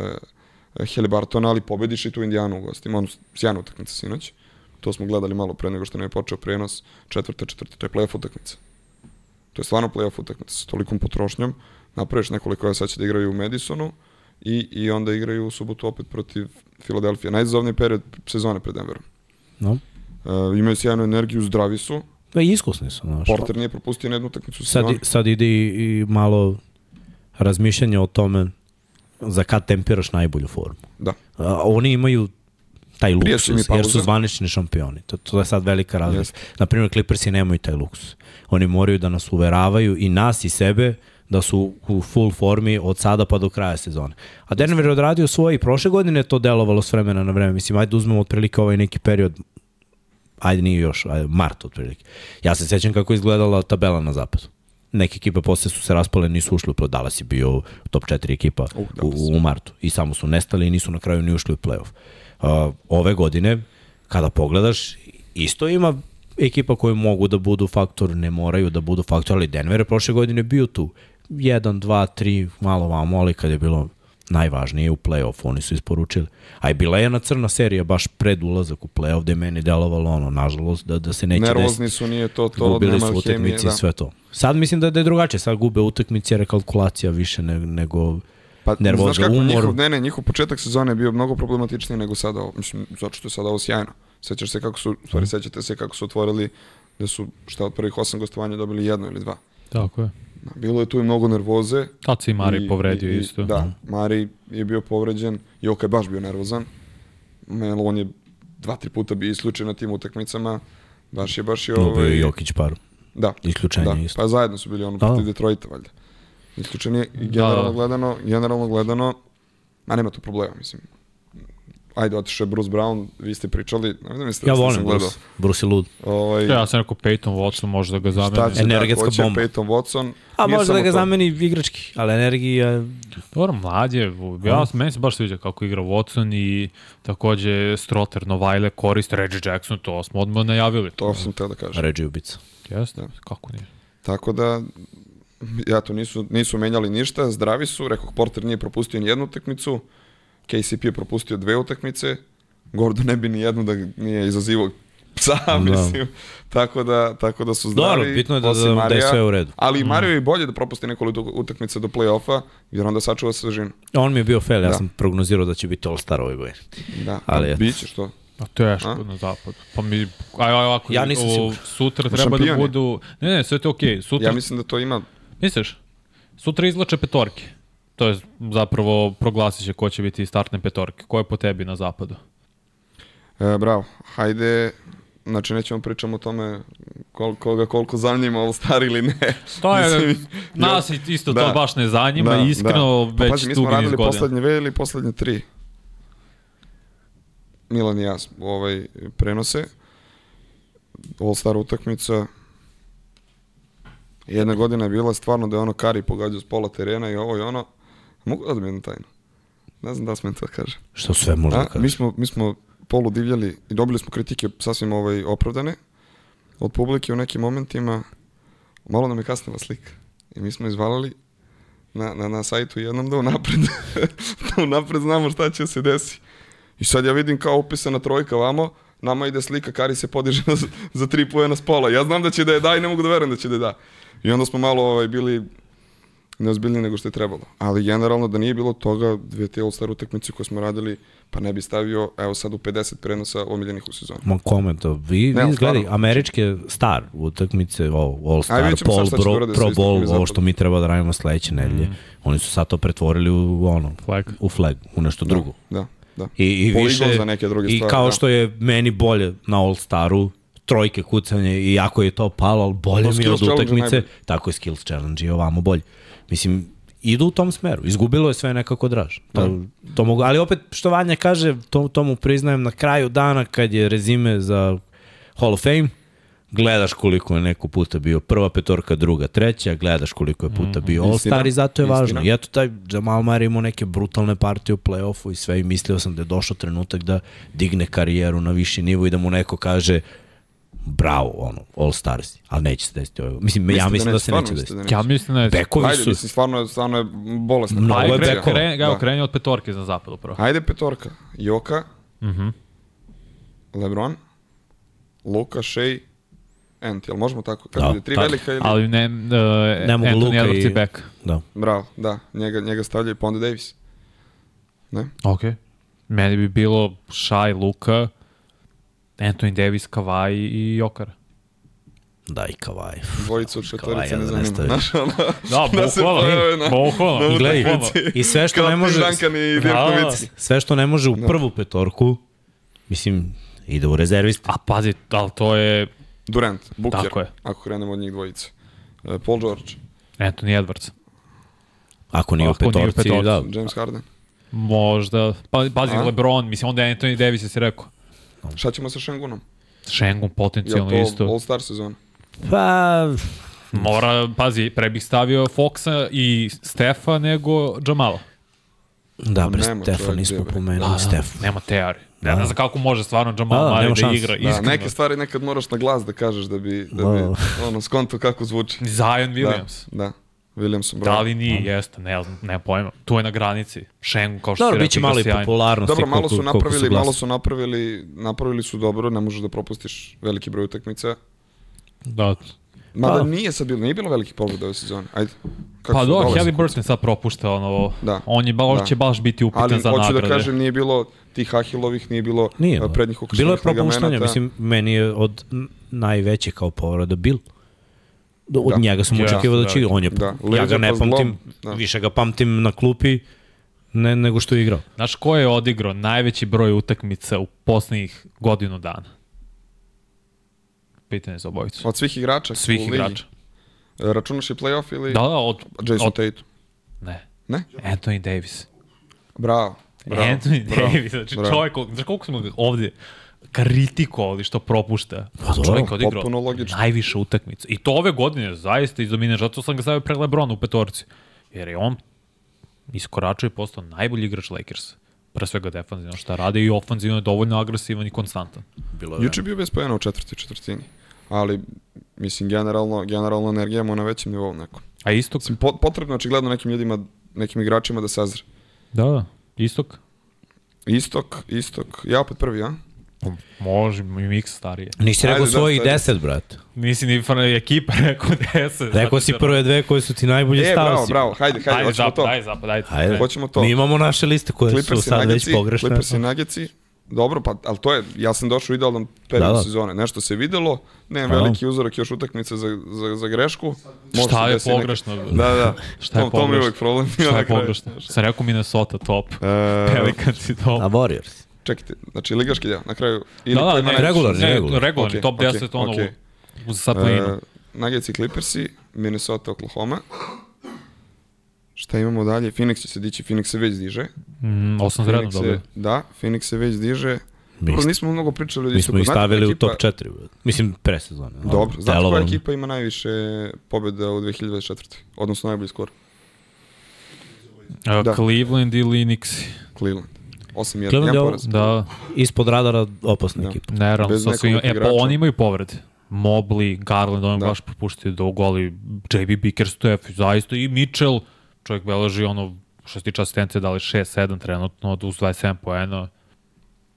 eh, Helibartona, ali pobediš i tu Indijanu u gostima, ono sjajna utakmica sinoć. To smo gledali malo pre nego što nam je počeo prenos, četvrta, četvrta, to je playoff utakmica. To je stvarno playoff utakmica sa tolikom potrošnjom. Napraviš nekoliko sad će da igraju u Madisonu i, i onda igraju u subotu opet protiv Filadelfije. Najzazovniji period sezone pred Denverom. No. Uh, imaju sjajnu energiju, zdravi su. Pa iskusni su. Znaš. Porter nije propustio jednu utakmicu sad, sad ide i, i malo razmišljanje o tome za kad tempiraš najbolju formu. Da. A, oni imaju taj luksus, jer su zvanični šampioni. To, to je sad velika razlika. Naprimjer, Clippersi nemaju taj luksus. Oni moraju da nas uveravaju i nas i sebe da su u full formi od sada pa do kraja sezone. A Denver je odradio svoje i prošle godine to delovalo s vremena na vreme. Mislim, ajde uzmemo otprilike ovaj neki period ajde nije još, ajde, mart otprilike. Ja se sećam kako izgledala tabela na zapadu. Neke ekipe posle su se raspale, nisu ušli u play Dallas je bio top 4 ekipa uh, u, u, martu i samo su nestali i nisu na kraju ni ušli u playoff. Uh, ove godine, kada pogledaš, isto ima ekipa koji mogu da budu faktor, ne moraju da budu faktor, ali Denver je prošle godine bio tu. 1, 2, 3, malo vamo, ali kad je bilo najvažnije u play-off, oni su isporučili. A je bila jedna crna serija baš pred ulazak u play-off gde meni delovalo ono, nažalost, da, da se neće Nervozni desiti. su, nije to, to Gubili su utakmice da. sve to. Sad mislim da, da je drugačije, sad gube utakmice, rekalkulacija više ne, nego pa, nervoza, znaš kako, umor. Njihov, ne, ne, njihov početak sezone je bio mnogo problematičniji nego sada, mislim, zato što je sada ovo sjajno. Sećaš se kako su, stvari, sećate se kako su otvorili da su šta od prvih osam gostovanja dobili jedno ili dva. Tako je. Bilo je tu i mnogo nervoze. Tad se i Mari povredio i, isto. Da, Mari je bio povređen, Joka je baš bio nervozan. Melo, on je dva, tri puta bio isključen na tim utakmicama. Baš je, baš je... Ovaj... bio Jokić par. Da. Isključenje da. isto. Pa zajedno su bili ono protiv da. Detroita, valjda. Isključenje i da, generalno da. gledano, generalno gledano, a nema tu problema, mislim ajde, otišao je Bruce Brown, vi ste pričali, ne znam jeste ja da volim Bruce, Bruce je lud. Ovaj, ja sam rekao Peyton Watson može da ga zameni. Šta Energetska da, bomba. Peyton Watson. A može da ga to. zameni igrački, ali energija... Dobro, mlad je, ja, mm. meni se baš sviđa kako igra Watson i takođe Strotter, Novajle, koriste Reggie Jackson, to smo odmah najavili. To sam teo da kažem. Reggie ubica. Jeste, da. kako nije. Tako da, ja to nisu, nisu menjali ništa, zdravi su, rekao Porter nije propustio ni jednu utakmicu, KCP je propustio dve utakmice, Gordo ne bi ni jednu da nije izazivao psa, da. mislim. Tako da, tako da su zdravi. Dobro, bitno je da, da, Marija, da je sve u redu. Ali mm. Mario je bolje da propusti nekoliko utakmice do play-offa, jer onda sačuva svežinu. On mi je bio fail, ja da. sam prognozirao da će biti All-Star ovoj godini. Da, ali pa, biće što. A teško A? na zapadu. Pa mi, aj, aj, ovako, ja nisam o, sutra treba Šampion da budu... Ne, ne, sve to okej. Okay. Sutra... Ja mislim da to ima... Misliš? Sutra izlače petorke. To je zapravo proglasit će ko će biti startne petorke. Ko je po tebi na zapadu? E, bravo. Hajde, znači nećemo pričamo o tome kol, koga koliko zanima ovo star ili ne. To je, Mislim, nas jo, isto da, to baš ne zanima, da, iskreno da. Pa, već pazi, mi smo radili poslednje dve ili poslednje tri. Milan i ja ovaj, prenose. All Star utakmica. Jedna godina je bila stvarno da je ono Kari pogađao s pola terena i ovo i ono. Mogu da mi jednu tajnu? Ne znam da li smem to da kažem. Što sve može da kažem? Mi smo, mi smo polu divljali i dobili smo kritike sasvim ovaj, opravdane od publike u nekim momentima. Malo nam je kasnila slika. I mi smo izvalali na, na, na sajtu jednom da unapred, da unapred znamo šta će se desi. I sad ja vidim kao upisana trojka vamo, nama ide slika, Kari se podiže na, za tri pojena s pola. Ja znam da će da je da i ne mogu da verujem da će da je da. I onda smo malo ovaj, bili neozbiljniji nego što je trebalo. Ali generalno da nije bilo toga, dve te All-Star utakmice koje smo radili, pa ne bi stavio, evo sad u 50 prenosa omiljenih u sezoni. Ma kome to? Vi, ne, vi izgledi, američke star utakmice, All-Star, Pol, Pro, Pro Bowl, ovo što mi treba da radimo sledeće nedelje, mm. oni su sad to pretvorili u ono, flag. u flag, u nešto drugo. Da, da. Da. I, i više, za neke druge i stvari, kao da. što je meni bolje na All-Staru, trojke kucanje i ako je to palo, ali bolje mi je od utakmice, tako je Skills Challenge i ovamo bolje. Mislim, idu u tom smeru. Izgubilo je sve nekako draž. To, da. to mogu, ali opet, što Vanja kaže, to, to mu priznajem na kraju dana kad je rezime za Hall of Fame, gledaš koliko je neko puta bio prva petorka, druga, treća, gledaš koliko je puta bio mm -hmm. All-Star i zato je važno. I eto taj Jamal Murray imao neke brutalne partije u play-offu i sve i mislio sam da je došao trenutak da digne karijeru na viši nivo i da mu neko kaže bravo, ono, all stars, ali neće se desiti ovo. Mislim, ja mislim da, da se neće desiti. Da ja mislim da neće. Bekovi Ajde, su... mislim, stvarno, stvarno je bolesno. Mnogo je bekova. Kren, da. krenje od petorke za zapadu prvo. Ajde petorka. Joka, uh mhm. -huh. Lebron, Luka, Shea, Ant, jel možemo tako? Kako da, tri tako. velika ili... Ali ne, uh, ne mogu Anthony Luka i... Beck. Da. Bravo, da. Njega, njega stavljaju, pa onda Davis. Ne? Okej. Okay. Meni bi bilo Shai, Luka, Anthony Davis, Kawhi i Jokar. Da, i Kawhi. Dvojicu od četvorice ne zanima. Znaš, ono, da, bukvalno, bukvalno. I gledaj, i sve što ne može... da, sve što ne može u da. prvu petorku, mislim, ide u rezerviste. A pazi, ali to je... Durant, Booker, Tako je. ako krenemo od njih dvojice. Uh, Paul George. Anthony Edwards. Ako nije u petorci, da. James Harden. Možda. Pa, pazi, A? LeBron, mislim, onda je Anthony Davis, jesi rekao. Šta ćemo sa Šengunom? Šengun potencijalno isto. Je to All-Star sezon? Pa... Mora, pazi, pre bih stavio Foxa i Stefa nego Jamala. Da, bre, Stefa nismo pomenuli da, Stefa. Nema teori. Ne da. znam kako može stvarno Jamal da, Murray da igra. Da, iskreno. neke stvari nekad moraš na glas da kažeš da bi, da bi da. ono, skonto kako zvuči. Zion Williams. Da, da. Williamson, bravo. Da li nije, mm. jeste, ne znam, ne pojma. Tu je na granici. Šengu, kao što Dobro, rekao, malo i popularnosti. Dobro, malo su napravili, malo su napravili, napravili su dobro, ne možeš da propustiš veliki broj utakmica. Da. Mada pa. nije sad bilo, nije bilo velikih povreda ove sezone. Ajde. Kako pa do, Harry Burton sad propušta ono, da. on je baš, da. će baš biti upitan Ali, za nagrade. Ali hoću da kažem, nije bilo tih Ahilovih, nije bilo nije, prednjih ukrštenih Bilo je propuštanje, mislim, meni je od najveće kao povreda bil od da. njega sam očekivao da, da će, da, on je, da. ja ga ne pa pamtim, da. više ga pamtim na klupi ne, nego što je igrao. Znaš ko je odigrao najveći broj utakmica u poslednjih godinu dana? Pitanje za obojicu. Od svih igrača? Svih igrača. E, računaš i playoff ili? Da, da, od... Jason od, Tate? Ne. Ne? Anthony Davis. Bravo. Bravo. Anthony bravo, Davis, znači bravo. čovjek, znaš koliko smo ovdje kritikovali što propušta. Pa dobro, čovjek odigrao najviše utakmica. I to ove godine zaista izdomine, zato sam ga stavio pre Lebrona u petorci. Jer je on iskoračio i postao najbolji igrač Lakers. Pre svega defanzivno šta rade i ofanzivno je dovoljno agresivan i konstantan. Bilo je Juče bio bez pojena u četvrti četvrtini. Ali, mislim, generalno, generalno energija mu na većem nivou nekom. A istok? Mislim, po, potrebno očigledno nekim ljudima, nekim igračima da sazre. Da, da. Istok? Istok, istok. Ja opet prvi, ja? Može, i mix starije. Nisi rekao svojih da, deset, brate. Nisi ni fan ekipa rekao deset. Rekao si prve dve koje su ti najbolje e, stavili. Bravo, bravo, hajde, hajde, hajde hoćemo zapad, to. Hajde, zapad, hajde. hajde. Hoćemo to. Mi imamo naše liste koje Clippers su sad Nuggets, već pogrešne. Clippers i Nuggets, Dobro, pa, ali to je, ja sam došao u idealan period da, da. sezone. Nešto se videlo, nemam da. veliki uzorak još utakmice za, za, za grešku. Može Šta je pogrešno? Neka... Da, da. Šta je tom, pogrešno? To mi je uvek problem. Šta je pogrešno? Sam rekao Minnesota top, uh, Pelicans i top. A Warriors? Čekajte, znači ligaški deo, na kraju... Ili da, da, ne, regularni, ne, regularni, regularni, okay, top 10, okay, ono, okay. uz sad play-inu. Uh, Nuggets i Clippersi, Minnesota, Oklahoma. Šta imamo dalje? Phoenix će se dići, Phoenix se već diže. Mm, osam zredno, dobro. Da, Phoenix se već diže. Mi, Dobro, nismo mnogo pričali. Mi smo ih stavili ekipa, u top 4. Mislim, pre sezone. Dobro, znate koja ekipa ima najviše pobjeda u 2024. Odnosno najbolji skor? Uh, da. Cleveland ili Knicks? Cleveland. 8-1. Cleveland je da. ispod radara opasna da. ekipa. Nerealno, sa svim, e, pa oni imaju povrede. Mobley, Garland, on da. baš propustio do goli, JB Bickerstaff, zaista i Mitchell, čovjek beleži ono, što se tiče asistencije, dali 6-7 trenutno, uz 27 poena.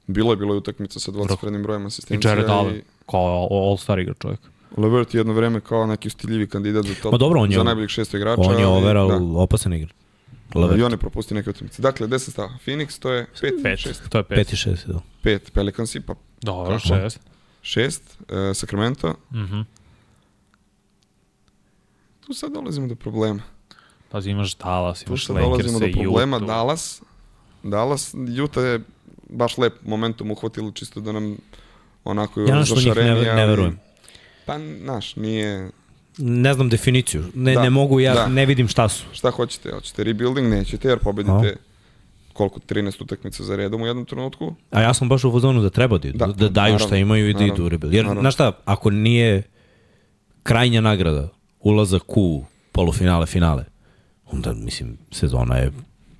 Bilo je, bilo je utakmica sa 20 prednim brojem asistencija. I Jared Allen, i... kao all-star igra čovjek. Levert jedno vreme kao neki stiljivi kandidat za top, pa dobro, on je, za najboljih šest igrača. On je overall da. opasan igra. Levert. I on je propustio neke utakmice. Dakle, 10 stava. Phoenix, to je 5 5 6. To je 5 5 i 6, da. 5 Pelicansi, pa Dobro, 6. 6 uh, Sacramento. Mhm. Mm tu sad dolazimo do problema. Pa imaš Dallas, imaš tu sad dolazimo do problema. Utah. Dallas, Dallas, Utah je baš lep momentum uhvatilo čisto da nam onako ja zašarenija. Ja ne, ne verujem. Pa, znaš, nije... Ne znam definiciju. Ne, da, ne mogu, ja da. ne vidim šta su. Šta hoćete? Hoćete rebuilding? Nećete, jer pobedite no. koliko, 13 utakmica za redom u jednom trenutku. A ja sam baš u fazonu da treba da idu, da, da daju naravno, šta imaju i da idu u rebuild. Jer, naravno. znaš šta, ako nije krajnja nagrada, ulazak u polufinale, finale, onda, mislim, sezona je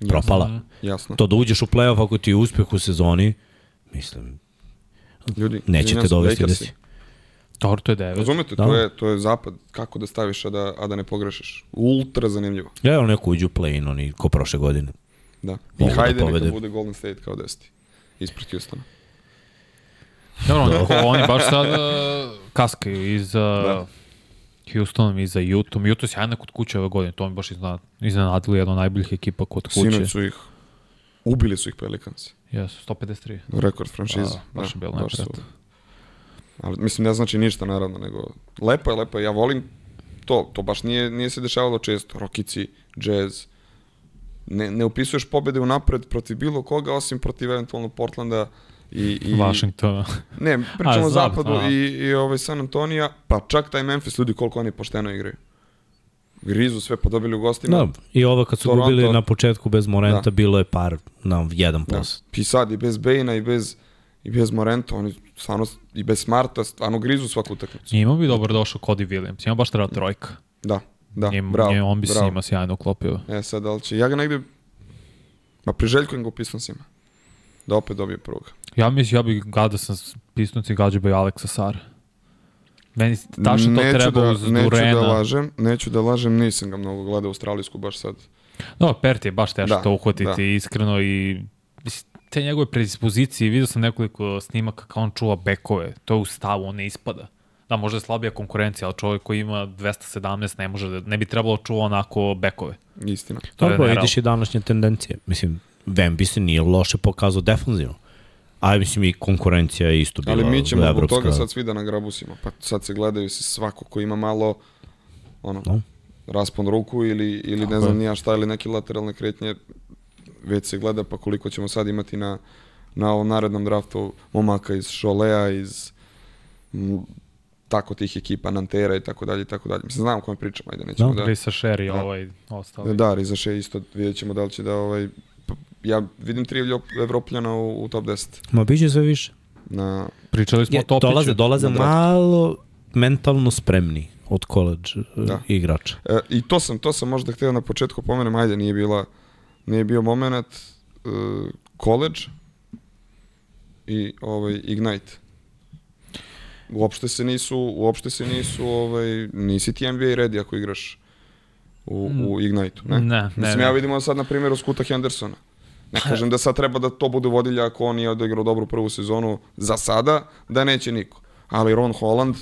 propala. Jasno. Jasno. To da uđeš u play-off ako ti je uspeh u sezoni, mislim, Ljudi, nećete dovesti da si. Dobro, to je devet. Razumete, da. to, je, to je zapad. Kako da staviš, a da, a da ne pogrešiš. Ultra zanimljivo. Ja, evo neko uđu u play-in, oni ko prošle godine. Da. I Mogu da hajde da neka bude Golden State kao deseti. Ispred Houstona. Dobro, oni, oni baš sad uh, kaskaju iz uh, da. Houstonom i za Utah. Utah je sjajna kod kuće ove godine, to mi baš iznenadilo jedna od najboljih ekipa kod kuće. Sinoć su ih, ubili su ih Pelicans. Jesu, 153. Rekord franšize. Da, baš da, je bilo najpred. Ali mislim ne znači ništa naravno, nego lepo je, lepo je. Ja volim to, to baš nije, nije se dešavalo često. Rokici, jazz, ne, ne upisuješ pobede u napred protiv bilo koga, osim protiv eventualno Portlanda i, i Washingtona. ne, pričamo o zapadu a. i, i ovaj San Antonija, pa čak taj Memphis, ljudi koliko oni pošteno igraju. Grizu sve podobili u gostima. Da, i ovo kad su Toronto, gubili na početku bez Morenta, da. bilo je par na jedan plus. Da. I sad i bez Bejna i bez i bez Morenta, oni stvarno i bez Smarta, stvarno grizu svaku utakmicu. Ima bi dobro došao Cody Williams, ima baš treba trojka. Da, da, Njim, bravo. Njim, on bi bravo. se ima sjajno uklopio. E sad, da li će, ja ga negde, ma priželjkujem ga u pismancima, da opet dobije prvog. Ja mislim, ja bih gada sam pismaci gađa bi Aleksa Sara. Meni tačno to neću treba da, uz neću Durena. da lažem, neću da lažem, nisam ga mnogo gledao australijsku baš sad. No, Pert je baš teško da, to uhvatiti da. iskreno i te njegove predispozicije, vidio sam nekoliko snimaka kao on čuva bekove, to je u stavu, on ne ispada. Da, možda je slabija konkurencija, ali čovjek koji ima 217 ne može da, ne bi trebalo čuva onako bekove. Istina. To Dobro, vidiš i današnje tendencije. Mislim, Vembi se nije loše pokazao defanzivno. A mislim i konkurencija je isto bila Ali mi ćemo zbog toga sad svi da nagrabusimo. Pa sad se gledaju se svako ko ima malo ono, no. raspon ruku ili, ili ne znam nija šta ili neke lateralne kretnje već se gleda pa koliko ćemo sad imati na, na ovom narednom draftu momaka iz Šolea, iz m, tako tih ekipa, Nantera i tako dalje i tako dalje. Mislim, znam o kojem pričam, ajde, nećemo no, da... Risa Sher i da. ovaj ostali. Da, Risa Sher isto, vidjet ćemo da li će da ovaj... Ja vidim tri Evropljana u, u top 10. Ma biće sve više. Na... Pričali smo Je, o Topiću. Dolaze, dolaze malo mentalno spremni od koleđ da. igrača. E, I to sam, to sam možda htio na početku pomenem, ajde, nije bila nije bio moment uh, college i ovaj Ignite. Uopšte se nisu, uopšte se nisu, ovaj, nisi ti NBA ready ako igraš u, u Ignite-u, ne? Ne, ne. Mislim, ne. ja vidimo sad na primjeru Skuta Hendersona. Ne kažem da sad treba da to bude vodilja ako on nije odigrao dobru prvu sezonu za sada, da neće niko. Ali Ron Holland,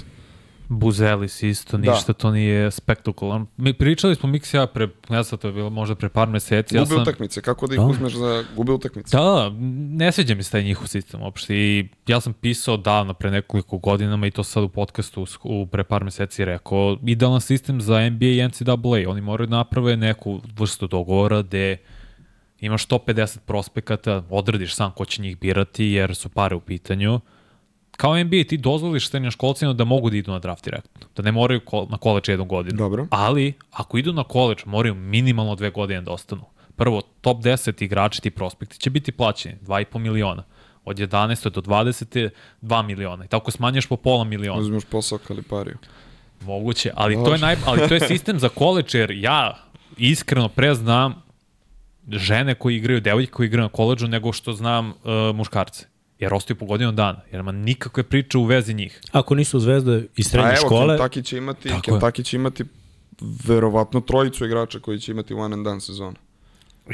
Buzelis isto, da. ništa to nije spektakularno. Mi pričali smo Mix ja pre, ne znam, to je bilo možda pre par meseci. Gubi ja sam... utakmice, kako da ih da. uzmeš za gubi utakmice? Da, ne sviđa mi se taj njihov sistem uopšte i ja sam pisao davno pre nekoliko godinama i to sad u podcastu u pre par meseci rekao, idealan sistem za NBA i NCAA, oni moraju da naprave neku vrstu dogovora gde imaš 150 prospekata, odrediš sam ko će njih birati jer su pare u pitanju, kao NBA ti dozvoliš srednjoškolcima da mogu da idu na draft direktno, da ne moraju na koleč jednu godinu. Dobro. Ali, ako idu na koleč, moraju minimalno dve godine da ostanu. Prvo, top 10 igrači ti prospekti će biti plaćeni, 2,5 miliona. Od 11. do 20. 2 miliona. I tako smanjaš po pola miliona. Uzmeš posao Kalipariju. Moguće, ali to, je naj, ali to je sistem za koleč, jer ja iskreno preznam žene koji igraju, devojke koji igraju na koleđu nego što znam uh, muškarce. Jer ostaju po godinu dana, jer nema nikakve priče u vezi njih. Ako nisu zvezde iz srednje škole... A evo, Kentucky će imati, Kentucky će imati verovatno trojicu igrača koji će imati one and done sezonu.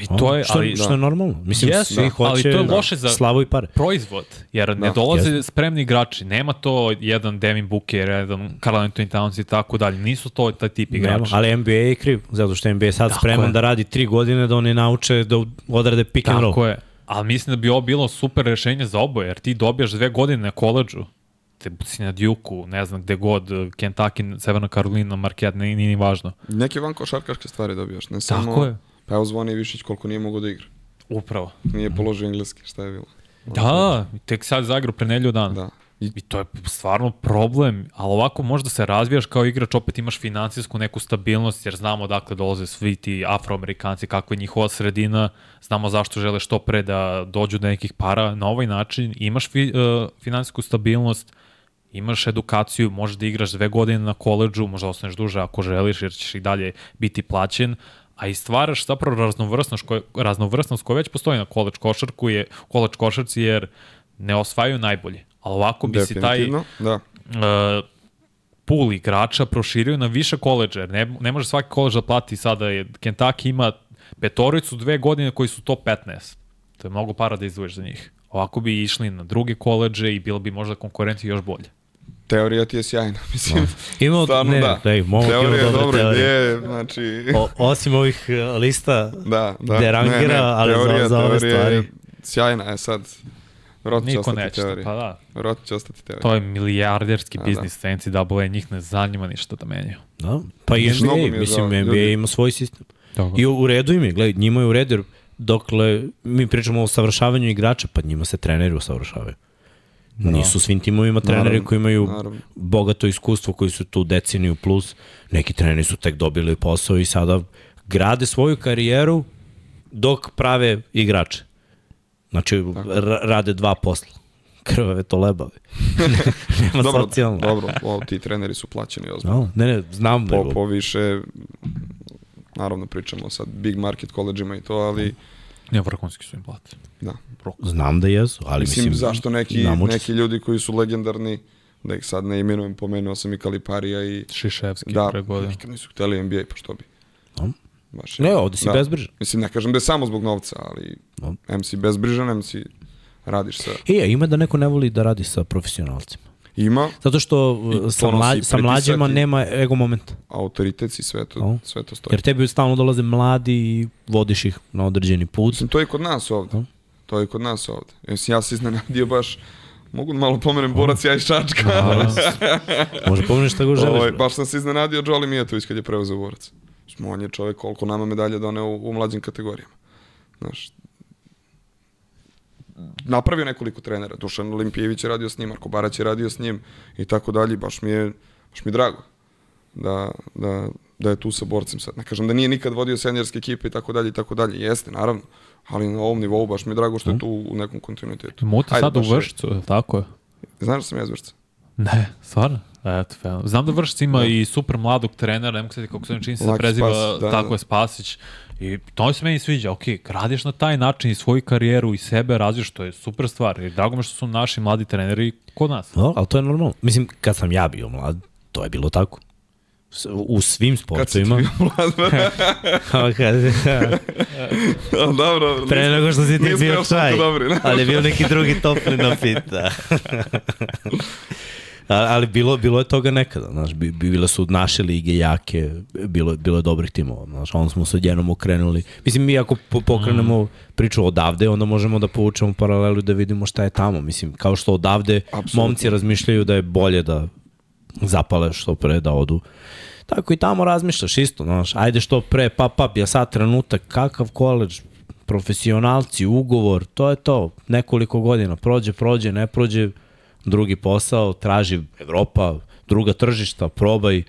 I to je, što, ali, što je normalno. Mislim, yes, svi da. hoće ali to je loše za slavu i pare. proizvod, jer da. ne dolaze yes. spremni igrači. Nema to jedan Devin Booker, jedan Carl Anthony Towns i tako dalje. Nisu to taj tip igrača. Nema, ali NBA je kriv, zato što NBA je sad tako spreman je. da radi tri godine da oni nauče da odrade pick tako and roll. Tako je. Ali mislim da bi ovo bilo super rešenje za oboje, jer ti dobijaš dve godine na koleđu, te si na Duke-u, ne znam gde god, Kentucky, Severna Karolina, Marquette, nije, ni važno. Neke van košarkaške stvari dobijaš, ne samo... Tako je Pa evo zvoni Višić koliko nije mogo da igra. Upravo. Nije položio engleski, šta je bilo? Da, tek sad zagru pre nelju dan. Da. I, to je stvarno problem, ali ovako možda se razvijaš kao igrač, opet imaš financijsku neku stabilnost, jer znamo dakle dolaze svi ti afroamerikanci, kakva je njihova sredina, znamo zašto žele što pre da dođu do nekih para. Na ovaj način imaš fi, uh, finansijsku stabilnost, imaš edukaciju, možeš da igraš dve godine na koleđu, možda ostaneš duže ako želiš, jer ćeš i dalje biti plaćen, a i stvaraš zapravo raznovrsnost, koje, raznovrsnost koja već postoji na koleč košarku je, koleč košarci jer ne osvajaju najbolje. Ali ovako bi si taj da. uh, pool igrača proširio na više koleđa, jer ne, ne može svaki koleđ da plati sada, je, Kentucky ima petoricu dve godine koji su top 15. To je mnogo para da izdvojiš za njih. Ovako bi išli na druge koleđe i bilo bi možda konkurencija još bolje. Teorija ti je sjajna, mislim. Ima, stvarno ne, da. Daj, mogu teorija je dobra ideje, znači... O, osim ovih e, lista da, da. gde rangira, ne, ne, ali teorija, za, za ove stvari... Je sjajna je sad. Vrlo će ostati neće, teorija. Pa da. Vrlo će ostati teorija. To je milijarderski da, biznis da. NCAA, njih ne zanima ništa da menjaju. Da, pa i NBA, mislim, NBA ljudi. ima svoj sistem. Dobro. I u redu im je, gledaj, njima je u redu, dokle mi pričamo o savršavanju igrača, pa njima se treneri usavršavaju. Da. Nisu svim timovima treneri naravno, koji imaju naravno. bogato iskustvo, koji su tu deceniju plus. Neki treneri su tek dobili posao i sada grade svoju karijeru dok prave igrače. Znači, rade dva posla. Krvave to lebave. Nema dobro, socijalno. Dobro, o, ti treneri su plaćeni ozbiljno. No, ne, ne, znam. Po, po više, naravno pričamo sad big market koleđima i to, ali Ne, vrhunski su im plate. Da. Znam da jesu, ali mislim... Mislim, zašto neki, neki ljudi koji su legendarni, da ih sad ne imenujem, pomenuo sam i Kaliparija i... Šiševski da, pre godine. nikad nisu hteli NBA, pa što bi? No. Baš, ne, ovde si da. bezbrižan. Mislim, ne kažem da je samo zbog novca, ali no. MC bezbrižan, MC radiš sa... E, ima da neko ne voli da radi sa profesionalcima. Ima. Zato što sa, mlađ, sa mlađima nema ego momenta. Autoritet i sve to, o. sve to stoji. Jer tebi stalno dolaze mladi i vodiš ih na određeni put. Mislim, to je kod nas ovde. O. To je kod nas ovde. Mislim, ja se iznenadio baš Mogu malo pomenem borac ja iz Čačka. Može pomeneš šta go želiš. Ovo, ovaj, baš sam se iznenadio Joli Mijatović kad je preuzeo borac. On je čovek koliko nama medalja doneo u, u mlađim kategorijama. Znaš, napravio nekoliko trenera. Dušan Olimpijević je radio s njim, Marko Barać je radio s njim i tako dalje. Baš mi je, baš mi je drago da, da, da je tu sa borcem sad. Ne kažem da nije nikad vodio senjerske ekipe i tako dalje i tako dalje. Jeste, naravno. Ali na ovom nivou baš mi je drago što je tu u nekom kontinuitetu. Muti sad u vršcu, tako je. Znaš da sam ja iz vršca? Ne, stvarno? Eto, fan. Znam da Vršc ima da. i super mladog trenera, nema kada kako se čini se preziva, Spasić, da, tako da. je Spasić. I to se meni sviđa, ok, gradiš na taj način i svoju karijeru i sebe razvijaš, to je super stvar. I drago mi što su naši mladi treneri kod nas. No, ali to je normalno. Mislim, kad sam ja bio mlad, to je bilo tako. U svim sportovima. Kad si bio mlad? kad, dobro, Pre nego što si ti bio čaj. Dobri, ali je bio neki drugi topli napit. Ali bilo, bilo je toga nekada, znaš, bile su naše lige jake, bilo, bilo je dobrih timova, znaš, onda smo se odjednom okrenuli. Mislim, mi ako pokrenemo mm. priču odavde, onda možemo da povučemo paralelu da vidimo šta je tamo. Mislim, kao što odavde Absolutno. momci razmišljaju da je bolje da zapale što pre da odu. Tako i tamo razmišljaš isto, znaš, ajde što pre, pa pa, ja sad trenutak, kakav koleđ, profesionalci, ugovor, to je to, nekoliko godina, prođe, prođe, ne prođe, drugi posao, traži Evropa, druga tržišta, probaj,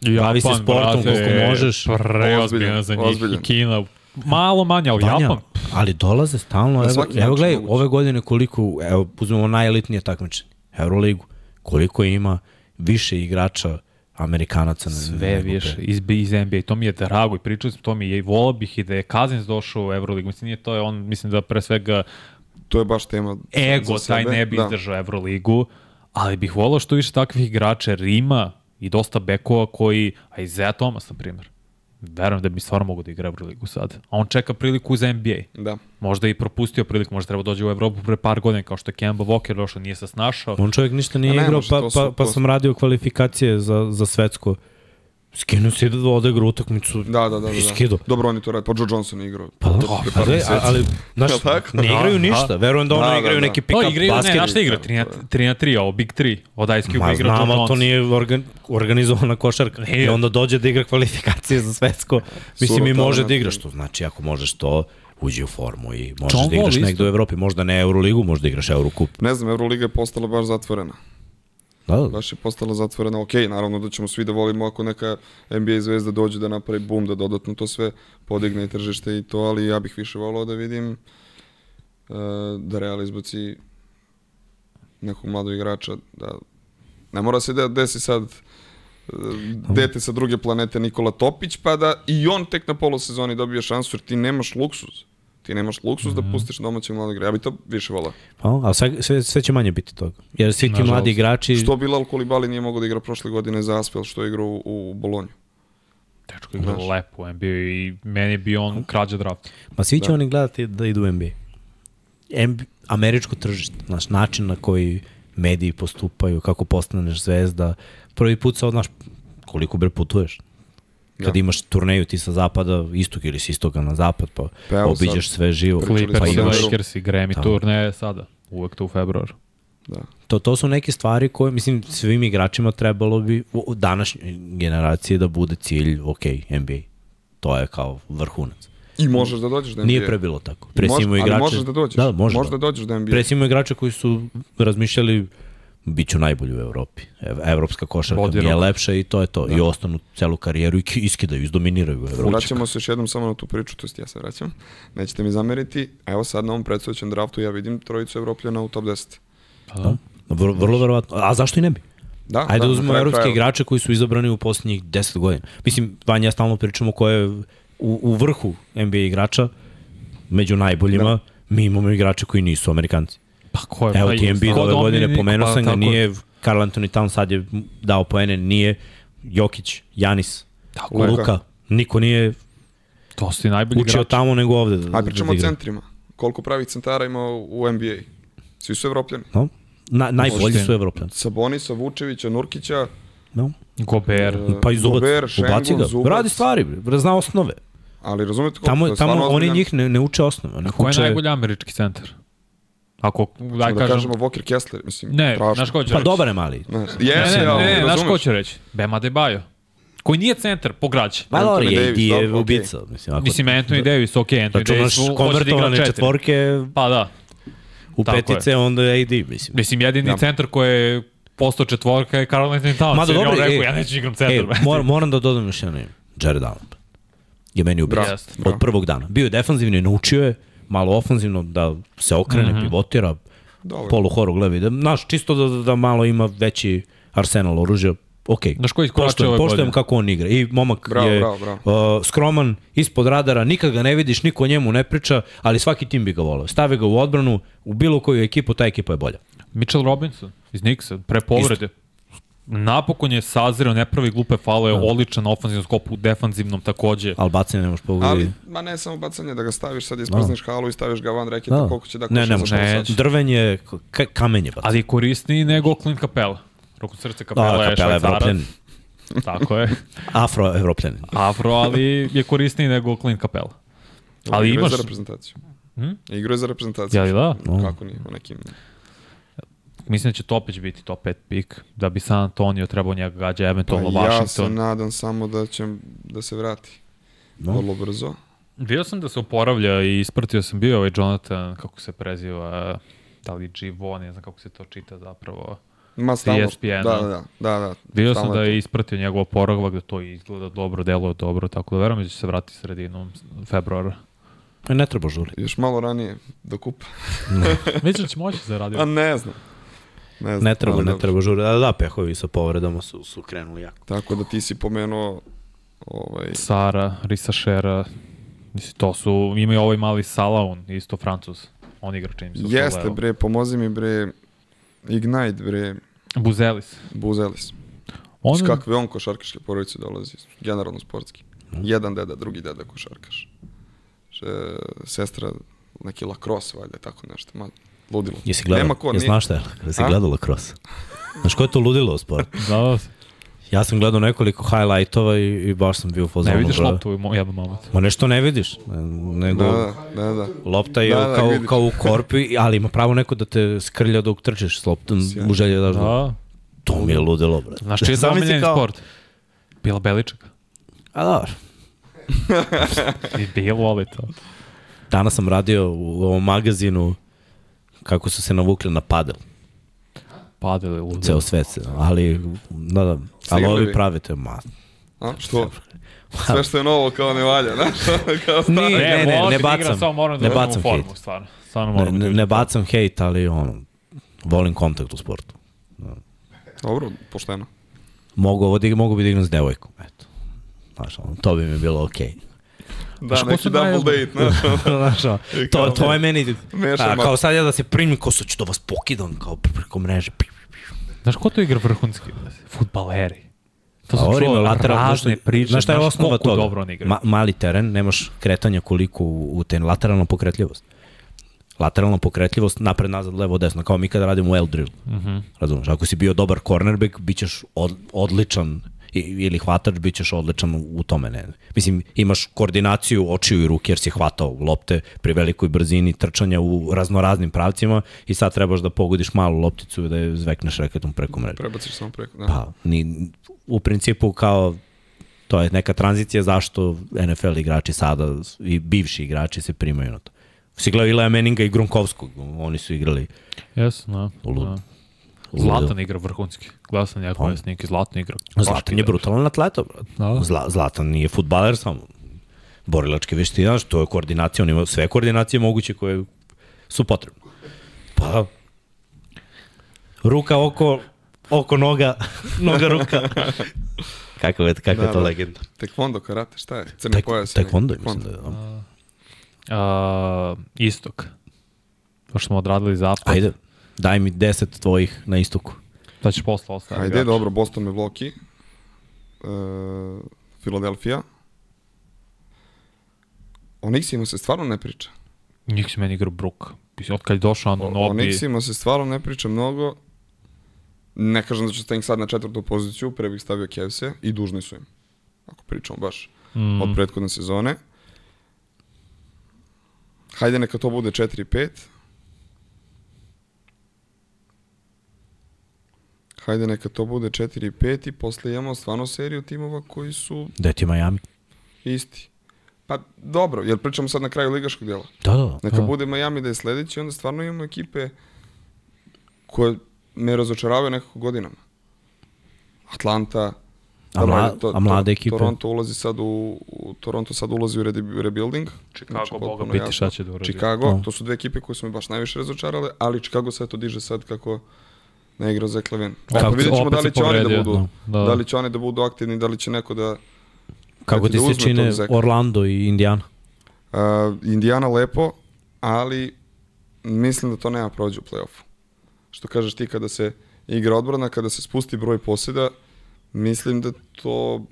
Japan, bavi se sportom brate, koliko možeš. Preozbiljno za njih ozbiljan. i Kina, malo manje, ali Japan. Ali dolaze stalno, evo, evo gledaj, ove godine koliko, evo, uzmemo najelitnije takmičenje, Euroligu, koliko ima više igrača Amerikanaca. Sve više iz, iz NBA. To mi je drago i pričali smo, to mi je i volao bih i da je Kazins došao u Euroligu. Mislim, nije to je on, mislim da pre svega to je baš tema ego taj ne bi da. izdržao Euroligu, ali bih volao što više takvih igrača Rima i dosta bekova koji, a i Zea Thomas, na primjer. Verujem da bi stvarno mogu da igra Euroligu sad. A on čeka priliku za NBA. Da. Možda i propustio priliku, možda treba dođe u Evropu pre par godina, kao što je Kemba Walker došao, nije se snašao. On čovjek ništa nije igrao, pa, pa, pa sam radio kvalifikacije za, za svetsko. Skinu se da odigra utakmicu da, da, da, da. i skidu. Dobro, oni to rade, pa Joe Johnson igrao. Pa da, pa da, ali, znaš, ne igraju da, ništa. Verujem da ono da, igraju da, da. neki pick-up basket. igraju, ne, znaš šta igra? 3 na 3, ovo Big 3, od Ice Cube igra Joe Johnson. Ma, to nije organ, organizovana košarka. Ne, I onda dođe da igra kvalifikacije za svetsko. Mislim, i može da igra, što znači, ako možeš to, uđi u formu i možeš John da igraš negde u Evropi, možda ne Euroligu, možda igraš Eurocup. Ne znam, Euroliga je postala baš zatvorena. Da. Baš je postala zatvorena. Ok, naravno da ćemo svi da volimo ako neka NBA zvezda dođe da napravi bum, da dodatno to sve podigne i tržište i to, ali ja bih više volao da vidim uh, da Real izbaci nekog mladog igrača, da ne mora se da desi sad uh, dete sa druge planete Nikola Topić, pa da i on tek na polosezoni dobije šansu, jer ti nemaš luksuz. Ti nemaš luksus mm -hmm. da mhm. pustiš domaćeg mladog igrača. Ja bih to više volao. Pa, ali sve, sve, sve će manje biti toga. Jer svi ti mladi igrači... Što Bilal Kolibali nije mogao da igra prošle godine za Aspel, što je igrao u, u Bolonju. Tečko igra lepo u NBA i meni je bio on krađa draft. Ma svi će da. oni gledati da idu u NBA. NBA američko tržište, znaš, način na koji mediji postupaju, kako postaneš zvezda. Prvi put sa, znaš, koliko bre putuješ. Kad ja. imaš turneju ti sa zapada, istog ili sa istoga na zapad, pa, pa obiđeš sad, sve živo. Clippers pa imaš... Lakers i Grammy da. turneje sada, uvek to u februaru. Da. To, to su neke stvari koje, mislim, svim igračima trebalo bi u današnjoj generaciji da bude cilj, ok, NBA. To je kao vrhunac. I možeš da dođeš do NBA. Nije pre bilo tako. Pre Može, igrače, ali možeš da dođeš. Da, možeš, možeš da. da dođeš do NBA. Pre igrače koji su razmišljali biću najbolji u Evropi. Evropska košarka Bodirom. mi je lepša i to je to. Da. I ostanu celu karijeru i iskidaju, izdominiraju u Evropi. Vraćamo se još jednom samo na tu priču, to jest ja se vraćam. Nećete mi zameriti. Evo sad na ovom predstavljećem draftu ja vidim trojicu Evropljana u top 10. Pa da. Vrlo, vrlo verovatno. A zašto i ne bi? Da, Ajde da, uzmemo evropske kraju. igrače koji su izabrani u poslednjih 10 godina. Mislim, Vanja, ja stalno pričamo ko je u, u vrhu NBA igrača, među najboljima, da. mi imamo igrače koji nisu Amerikanci. Pa ko je? Evo pa ti Embiid ove godine, pomenuo pa, sam ga, nije Karl Anthony Town sad je dao poene, nije Jokić, Janis, tako Luka, je. niko nije to su najbolji učio igrači. tamo nego ovde. Da, A pričamo da o centrima. Koliko pravih centara ima u NBA? Svi su evropljani. No. Na, najbolji su evropljani. Sabonisa, Vučevića, Nurkića, no. Gober. Uh, pa i Zubac. Gober, Ubaci ga. Zubac. Radi stvari, zna osnove. Ali razumete kako tamo, tamo oni njih ne, ne uče osnove. Oni Ko je uče... najbolji američki centar? Ako, daj da kažem... kažemo Walker Kessler, mislim, ne, strašno. znaš ko će Pa reći? dobar je mali. Ne, yes, ne, ne, ne, ne znaš ko će reći? Bema Debajo. Koji nije centar po građe. Ma dobro, je, Davis, je ubica. Mislim, ako, mislim Anthony Davis, ok, Anthony Davis hoće da igra četiri. četvorke pa da. u Tako petice, je. onda je AD, mislim. Mislim, jedini ja. centar koji je postao četvorka je Karl Anthony Towns. Ma da dobro, rekao, ja neću igram centar. E, moram, moram da dodam još jedno ime. Jared Allen. Je meni ubica. Od prvog dana. Bio je defanzivni, naučio je malo ofanzivno da se okrene, mm -hmm. pivotira, Dobre. polu horu glevi. Da, naš, čisto da, da malo ima veći arsenal oružja, ok. Znaš koji poštujem, poštujem kako on igra. I momak bravo, je bravo, bravo. Uh, skroman, ispod radara, nikad ga ne vidiš, niko o njemu ne priča, ali svaki tim bi ga volao. Stavi ga u odbranu, u bilo koju ekipu, ta ekipa je bolja. Mitchell Robinson iz Nixa, pre povrede. Isto napokon je sazreo, ne pravi glupe faule, da. odličan ofanzivnom skopu, defanzivnom takođe. Ali bacanje ne možeš pogledati. Ali, ma ne samo bacanje, da ga staviš sad, isprazneš da. halu i staviš ga van reketa, da. koliko će da koša ne, ne, može, ne, drvenje, kamenje bacanje. Ali korisniji nego Clint Capela. Roko srce Capela da, je švajcarac. Tako je. Afro-evropljan. Afro, ali je korisniji nego Clint Capela. Ali imaš... za reprezentaciju. Hm? Igro je za reprezentaciju. Ja li da? Kako nije, u nekim Mislim da će Topić biti top 5 pik, da bi San Antonio trebao njega gađa, eventualno pa Washington. Ja se nadam samo da će da se vrati. No. Vrlo brzo. Vidio sam da se oporavlja i ispratio sam bio ovaj Jonathan, kako se preziva, da li Givon, ne znam kako se to čita zapravo. Ma stalno, ESPN, da, da, da, da, da. Vidio sam da je ispratio njegov oporavak, da to izgleda dobro, deluje dobro, tako da verujem da će se vratiti sredinom februara. Ne treba žuri. Još malo ranije do kupa. Mislim da će moći da radi. A ne znam. Ne, znam, ne treba, ne treba žuri. Da, da, pehovi sa povredama su, su krenuli jako. Tako da ti si pomenuo ovaj... Sara, Risa Šera, mislim, to su, imaju ovaj mali Salaun, isto Francuz. On igra čim se Jeste, bre, pomozi mi, bre, Ignite, bre. Buzelis. Buzelis. On... Iz kakve on košarkaške porodice dolazi, generalno sportski. Jedan deda, drugi deda košarkaš. Še, sestra neki lacrosse, valjda, tako nešto, malo ludilo. Jesi gledao, Nema ko, jesi znaš šta je, da si gledao lacrosse? Znaš ko je to ludilo u sportu? da, Ja sam gledao nekoliko highlightova i, i baš sam bio u fazonu. Ne vidiš bro. loptu u jednom momentu. Ma nešto ne vidiš. Nego, da, da, da. Lopta je da, da, kao, kao u korpi, ali ima pravo neko da te skrlja dok trčiš s loptom u želje da da. To mi je ludilo, bre. Znaš čiji je omiljeni kao... sport? Bila Beličaka. A dobro. I Bil voli to. Danas sam radio u ovom magazinu kako su se navukli na padel. Padel je ludo. Ceo svet se, ali, da, da, ali ovi pravite, ma, A, što? Sve što je novo kao ne valja, znaš? kao ne, ne, ne, ne, ne bacam, igra, samo moram da ne bacam formu, hejt. Stvarno. stvarno moram ne, da ne bacam hejt, ali ono, volim kontakt u sportu. Da. Dobro, pošteno. Mogu, ovo, mogu bi igram s devojkom, eto. Znaš, ono, to bi mi bilo okej. Okay. Da, znaš, neki double date, znaš. znaš, to, to je meni, a, kao sad ja da se primim, kao sad ću da vas pokidam, kao preko mreže. Znaš, ko to igra vrhunski? Futbaleri. To sam čuo razne priče. Znaš šta je osnova toga? Dobro on igra. Ma, mali teren, nemaš kretanja koliko u, u ten lateralna pokretljivost. Lateralna pokretljivost, napred, nazad, levo, desno, kao mi kada radimo L drill. Uh mhm. -huh. Razumeš, ako si bio dobar cornerback, bit ćeš od, odličan ili hvatač, bit ćeš odličan u tome. Ne. Mislim, imaš koordinaciju očiju i ruke jer si hvatao lopte pri velikoj brzini trčanja u raznoraznim pravcima i sad trebaš da pogodiš malu lopticu i da je zvekneš reketom preko mreže. Prebaciš samo preko, da. Pa, ni, u principu kao to je neka tranzicija zašto NFL igrači sada i bivši igrači se primaju na to. Si gledao Ilaja Meninga i Grunkovskog, oni su igrali. Jes, da. da. Zlatan igra vrhunski. Gledao sam njegove pa. snike, Zlatan igra. Zlatan je brutalan atleta. Da. Zla, Zlatan nije futbaler samo. Borilačke veštine, to je koordinacija, on ima sve koordinacije moguće koje su potrebne. Pa, ruka, oko, oko, noga, noga, ruka. kako je, kako da, je to da. legenda? Tekvondo, karate, šta je? Crni Tek, pojas? Tekvondo, mislim da je. Da. Uh, istok. Pošto smo odradili zapad. Ajde. Daj mi 10 tvojih na istoku. Da ćeš posla ostaviti. Ajde, dobro, Boston Milwaukee, uh, Philadelphia. O Nixima se stvarno ne priča. Se meni igra Brook. Od kad je došao ono Nobi... O Nixima se stvarno ne priča mnogo. Ne kažem da ću staviti sad na četvrtu poziciju, pre bih stavio Kevse i dužni su im. Ako pričamo baš mm. od prethodne sezone. Hajde neka to bude 4-5. Hajde neka to bude 4 i 5 i posle imamo stvarno seriju timova koji su... Gde ti Miami? Isti. Pa dobro, jer pričamo sad na kraju ligaškog dela. Da, da. Neka da. bude Miami da je sledeći, onda stvarno imamo ekipe koje me razočaravaju nekako godinama. Atlanta, A, mla, to, a mlade ekipe? Toronto ulazi sad u, u Toronto sad ulazi u re, rebuilding. Chicago, znači, boga biti šta će da uradi. Chicago, no. to su dve ekipe koje su me baš najviše razočarale, ali Chicago sve to diže sad kako ne igra za Kleven. Kako, vidjet ćemo da li će oni da budu, no, da. da. li će oni da budu aktivni, da li će neko da Kako ti da se čine Orlando i Indiana? Uh, Indiana lepo, ali mislim da to nema prođe u play-offu. Što kažeš ti kada se igra odbrana, kada se spusti broj posjeda, mislim da to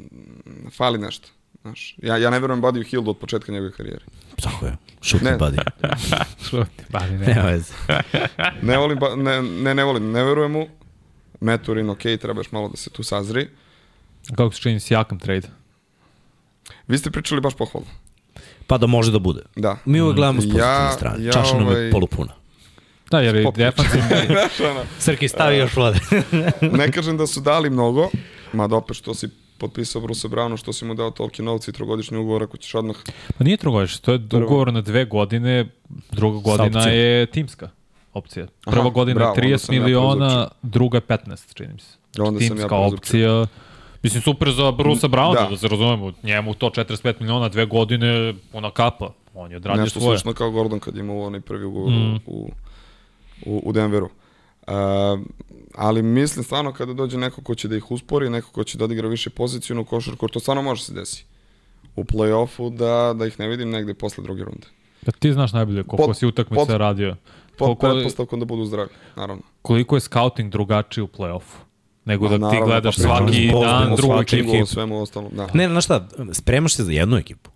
fali nešto. Znaš, ja, ja ne verujem Buddy Hill od početka njegove karijere. Tako je. Šutni Buddy. Šutni Buddy, ne. Nema veze. ne volim, ne, ne, ne volim, ne verujem mu. Meturin, ok, trebaš malo da se tu sazri. Kako se čini s jakom trade? Vi ste pričali baš pohvalno. Pa da može da bude. Da. Mi uvek gledamo s pozitivne ja, strane. Ja, Čaša nam ovaj... je polupuna. Da, jer je defanzivni. Srki stavi još vode. ne kažem da su dali mnogo, mada opet što si potpisao Bruce Brownu, što si mu dao toliki novci i trogodišnji ugovor, ako ćeš odmah... Pa nije trogodišnji, to je ugovor na dve godine, druga godina je timska opcija. Prva Aha, godina bravo, 30 miliona, ja druga 15, čini mi se. Onda timska sam ja opcija. Mislim, super za Brusa Browna, da. da se razumemo. Njemu to 45 miliona, dve godine, ona kapa. On je odradio svoje. Nešto slično kao Gordon kad imao onaj prvi ugovor mm. u, u, u Denveru. Uh, ali mislim stvarno kada dođe neko ko će da ih uspori, neko ko će da odigra više pozicijnu košarku, to stvarno može se desi u play-offu da, da ih ne vidim negde posle druge runde. Da ti znaš najbolje koliko pod, si utakmica pod, radio. Pod koliko, pretpostavkom da budu zdravi, naravno. Koliko je scouting drugačiji u play-offu? Nego da naravno, ti gledaš pa, svaki dan drugu ekipu. Svemu ostalom, da. Ne, znaš šta, spremaš se za jednu ekipu.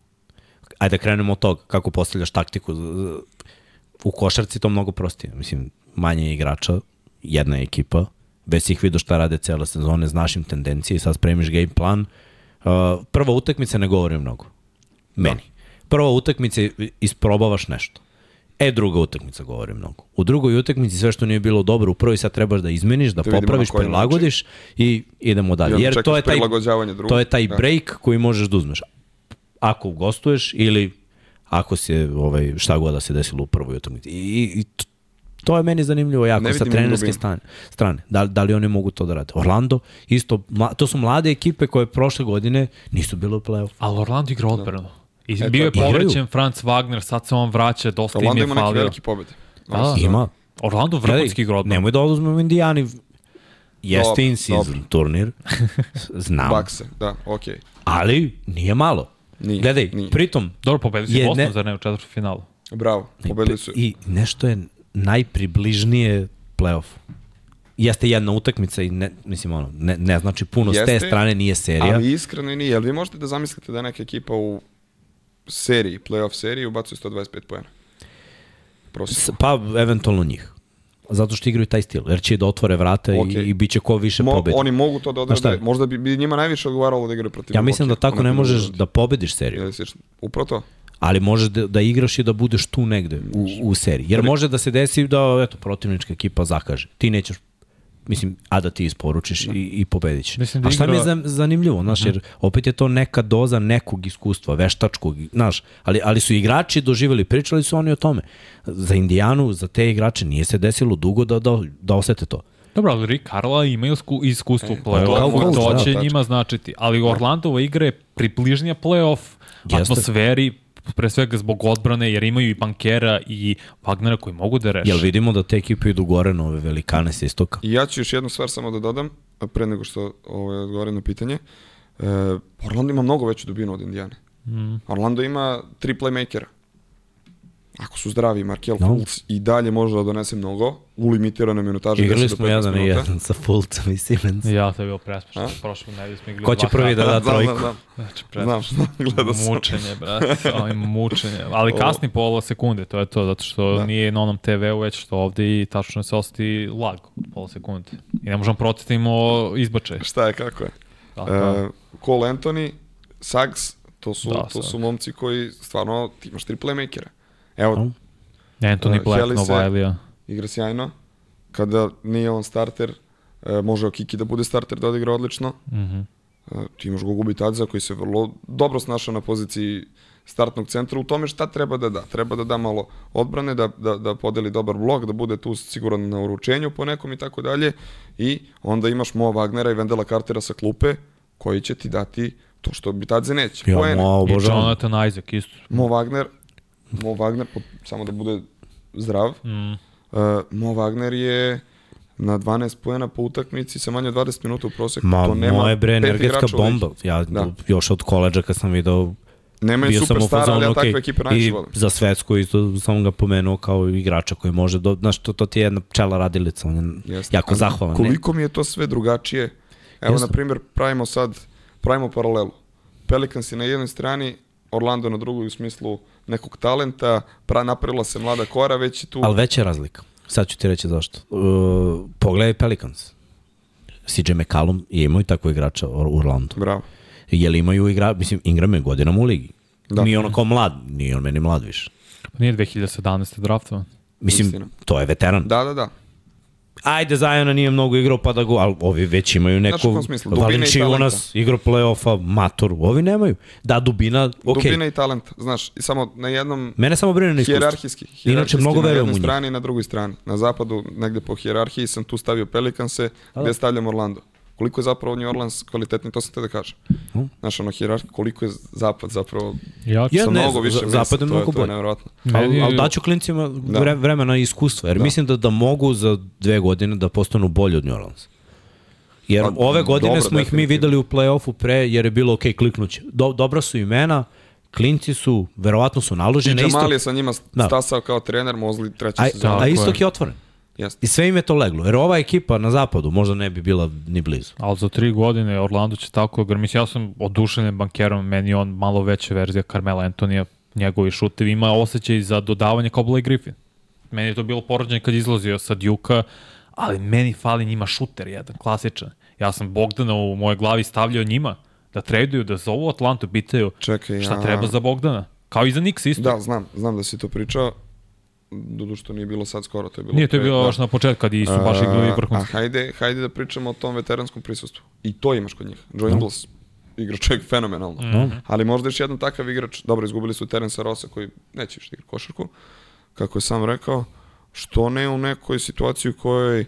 Ajde da krenemo od toga kako postavljaš taktiku. U košarci to mnogo prostije. Mislim, manje igrača, jedna ekipa, već si ih vidio šta rade cele sezone, znaš im tendencije i sad spremiš game plan. Uh, prva utakmica ne govori mnogo. Meni. Da. Prva utakmica isprobavaš nešto. E, druga utakmica govori mnogo. U drugoj utakmici sve što nije bilo dobro, u prvoj sad trebaš da izmeniš, da, da popraviš, prilagodiš i idemo dalje. I Jer to je taj, to je taj da. break koji možeš da uzmeš. Ako gostuješ ili ako se ovaj, šta god da se desilo u prvoj utakmici. I, i To je meni zanimljivo jako sa trenerske strane. strane. Da, da li oni mogu to da rade? Orlando, isto, to su mlade ekipe koje prošle godine nisu bile u play-off. Ali Orlando igra odbrano. I e, bio je povrećen Franz Wagner, sad se on vraća, dosta Orlando im je falio. Orlando ima neki veliki pobjede. Da, da, ima. Orlando vrhunski igra odbrano. Nemoj da oduzmemo Indijani. Jeste in season turnir. Znam. Bakse, da, okej. Okay. Ali nije malo. Nije, Gledaj, nije. pritom... Dobro, pobedili si Boston ne... za ne u četvrtu finalu. Bravo, pobedili su. I nešto je najpribližnije play-off. Jeste jedna utakmica i ne, mislim ono, ne, ne znači puno Jeste, s te strane nije serija. Ali iskreno nije. Jel vi možete da zamislite da neka ekipa u seriji, play-off seriji ubacuje 125 pojena? Pa, eventualno njih. Zato što igraju taj stil, jer će da otvore vrata okay. i, i bit će ko više Mo, pobedi. Oni mogu to da odrade, možda bi, bi njima najviše odgovaralo da igraju protiv Ja mislim da tako ne možeš da pobediš seriju. Upravo to ali možeš da, da igraš i da budeš tu negde u, u seriji. Jer može da se desi da eto, protivnička ekipa zakaže. Ti nećeš mislim, a da ti isporučiš da. i, i pobedit ćeš. Mislim da a šta igra... mi je zanimljivo, znaš, jer opet je to neka doza nekog iskustva, veštačkog, znaš, ali, ali su igrači doživjeli, pričali su oni o tome. Za Indijanu, za te igrače nije se desilo dugo da, da, da osete to. Dobro, ali Rick Carla ima iskustvo e, u play-offu, to će da, njima značiti. Ali Orlandova igra je približnija play-off atmosferi, pre svega zbog odbrane, jer imaju i bankera i Wagnera koji mogu da reše. Jel vidimo da te ekipe idu gore na ove velikane sa istoka? I ja ću još jednu stvar samo da dodam, pre nego što ovaj, odgovorim na pitanje. E, Orlando ima mnogo veću dubinu od Indijane. Mm. Orlando ima tri playmakera ako su zdravi, Markel no. Fultz i dalje može da donese mnogo u limitiranoj minutaži. Igrali smo jedan i jedan sa Fultzom i Siemens. Ja, to je bilo prespešno. Prošlo nedelje smo igrali Ko će prvi da da trojku? Znam, Znači, znam, znam, gleda sam. Mučenje, brate, ovim mučenje. Ali kasni pola sekunde, to je to, zato što da. nije na onom TV-u već što ovde i tačno se osti lag od pola sekunde. I ne možemo protetimo izbačaj. Šta je, kako je? Tako. E, Cole Anthony, Suggs, to su, da, to su momci koji stvarno, ti imaš tri playmakera. Evo, Anthony uh, Black, Novajlija. Igra sjajno. Kada nije on starter, uh, može Okiki da bude starter, da odigra odlično. Mm -hmm. uh, ti imaš Gogubi Tadza koji se vrlo dobro snašao na poziciji startnog centra u tome šta treba da da. Treba da da malo odbrane, da, da, da podeli dobar blok, da bude tu siguran na uručenju po nekom i tako dalje. I onda imaš Mo Wagnera i Vendela Cartera sa klupe koji će ti dati to što bi Tadze neće. Ja, Mo, I Jonathan Isaac isto. Mo Wagner, Mo Wagner, samo da bude zdrav, mm. uh, Mo Wagner je na 12 poena po utakmici sa manje od 20 minuta u proseku. Ma, to nema moje bre, energetska bomba. Ja, da. Još od koleđa kad sam video Nema je superstar, ali ja takve ekipe najviše volim. I za svetsku isto sam ga pomenuo kao igrača koji može, do, znaš, to, to ti je jedna pčela radilica, on je Jeste. jako zahvalan. Koliko ne? mi je to sve drugačije? Evo, Jasno. na primjer, pravimo sad, pravimo paralelu. Pelicans je na jednoj strani, Orlando na drugoj u smislu nekog talenta, pra, napravila se mlada kora, već je tu... Ali veća razlika. Sad ću ti reći zašto. Uh, pogledaj Pelicans. CJ McCallum je imao i tako igrača u Orlando. Bravo. Je li imaju igra, mislim, Ingram je godinama u ligi. Da. Nije ono kao mlad, nije on meni mlad više. Nije 2017. draftovan. Mislim, Istina. to je veteran. Da, da, da ajde Zajona nije mnogo igrao pa da go, ali ovi već imaju neku nas igrao play-offa, mator, ovi nemaju. Da, dubina, ok. Dubina i talent, znaš, i samo na jednom Mene samo brine na iskustvo. Hijerarhijski, Inače, mnogo verujem u njih. Na jednoj strani i na drugoj strani. Na zapadu, negde po hijerarhiji sam tu stavio Pelikanse, da. gde stavljam Orlando. Koliko je zapravo New Orleans kvalitetni, to sam te da kažem. Hmm. Znaš, ono, hierarhija, koliko je zapad zapravo ja, ja ne, mnogo više zapad je mnogo bolje. To je nevjerojatno. Ali, ali daću klincima da. vremena i iskustva, jer da. mislim da, da mogu za dve godine da postanu bolji od New Orleans. Jer pa, ove godine dobro, smo ih mi videli u play-offu pre, jer je bilo ok, kliknuće. Do, dobra su imena, klinci su, verovatno su naloženi. I Jamal je sa njima da. stasao kao trener, Mozli treća sezona. A, a istok je otvoren. Jeste. I sve im je to leglo. Jer ova ekipa na zapadu možda ne bi bila ni blizu. Ali za tri godine Orlando će tako, jer mislim, ja sam oduševljen bankerom, meni on malo veća verzija Carmela Antonija, njegovi šutevi, ima osjećaj za dodavanje kao Blake Griffin. Meni je to bilo porođenje kad izlazio sa Duke-a, ali meni fali njima šuter jedan, klasičan. Ja sam Bogdana u mojoj glavi stavljao njima, da traduju, da zovu Atlantu, pitaju Čekaj, šta ja... treba za Bogdana. Kao i za Nix isto. Da, znam, znam da si to pričao. Dudu što nije bilo sad skoro, to je bilo Nije, to je bilo baš da. na početku kad su baš igrali vrhunski. A hajde, hajde da pričamo o tom veteranskom prisustvu. I to imaš kod njih. Joe no. Ingles igra čovjek fenomenalno. Mm -hmm. Ali možda još jedan takav igrač, dobro, izgubili su Terence Rosa koji neće više igra košarku, kako je sam rekao, što ne u nekoj situaciji u kojoj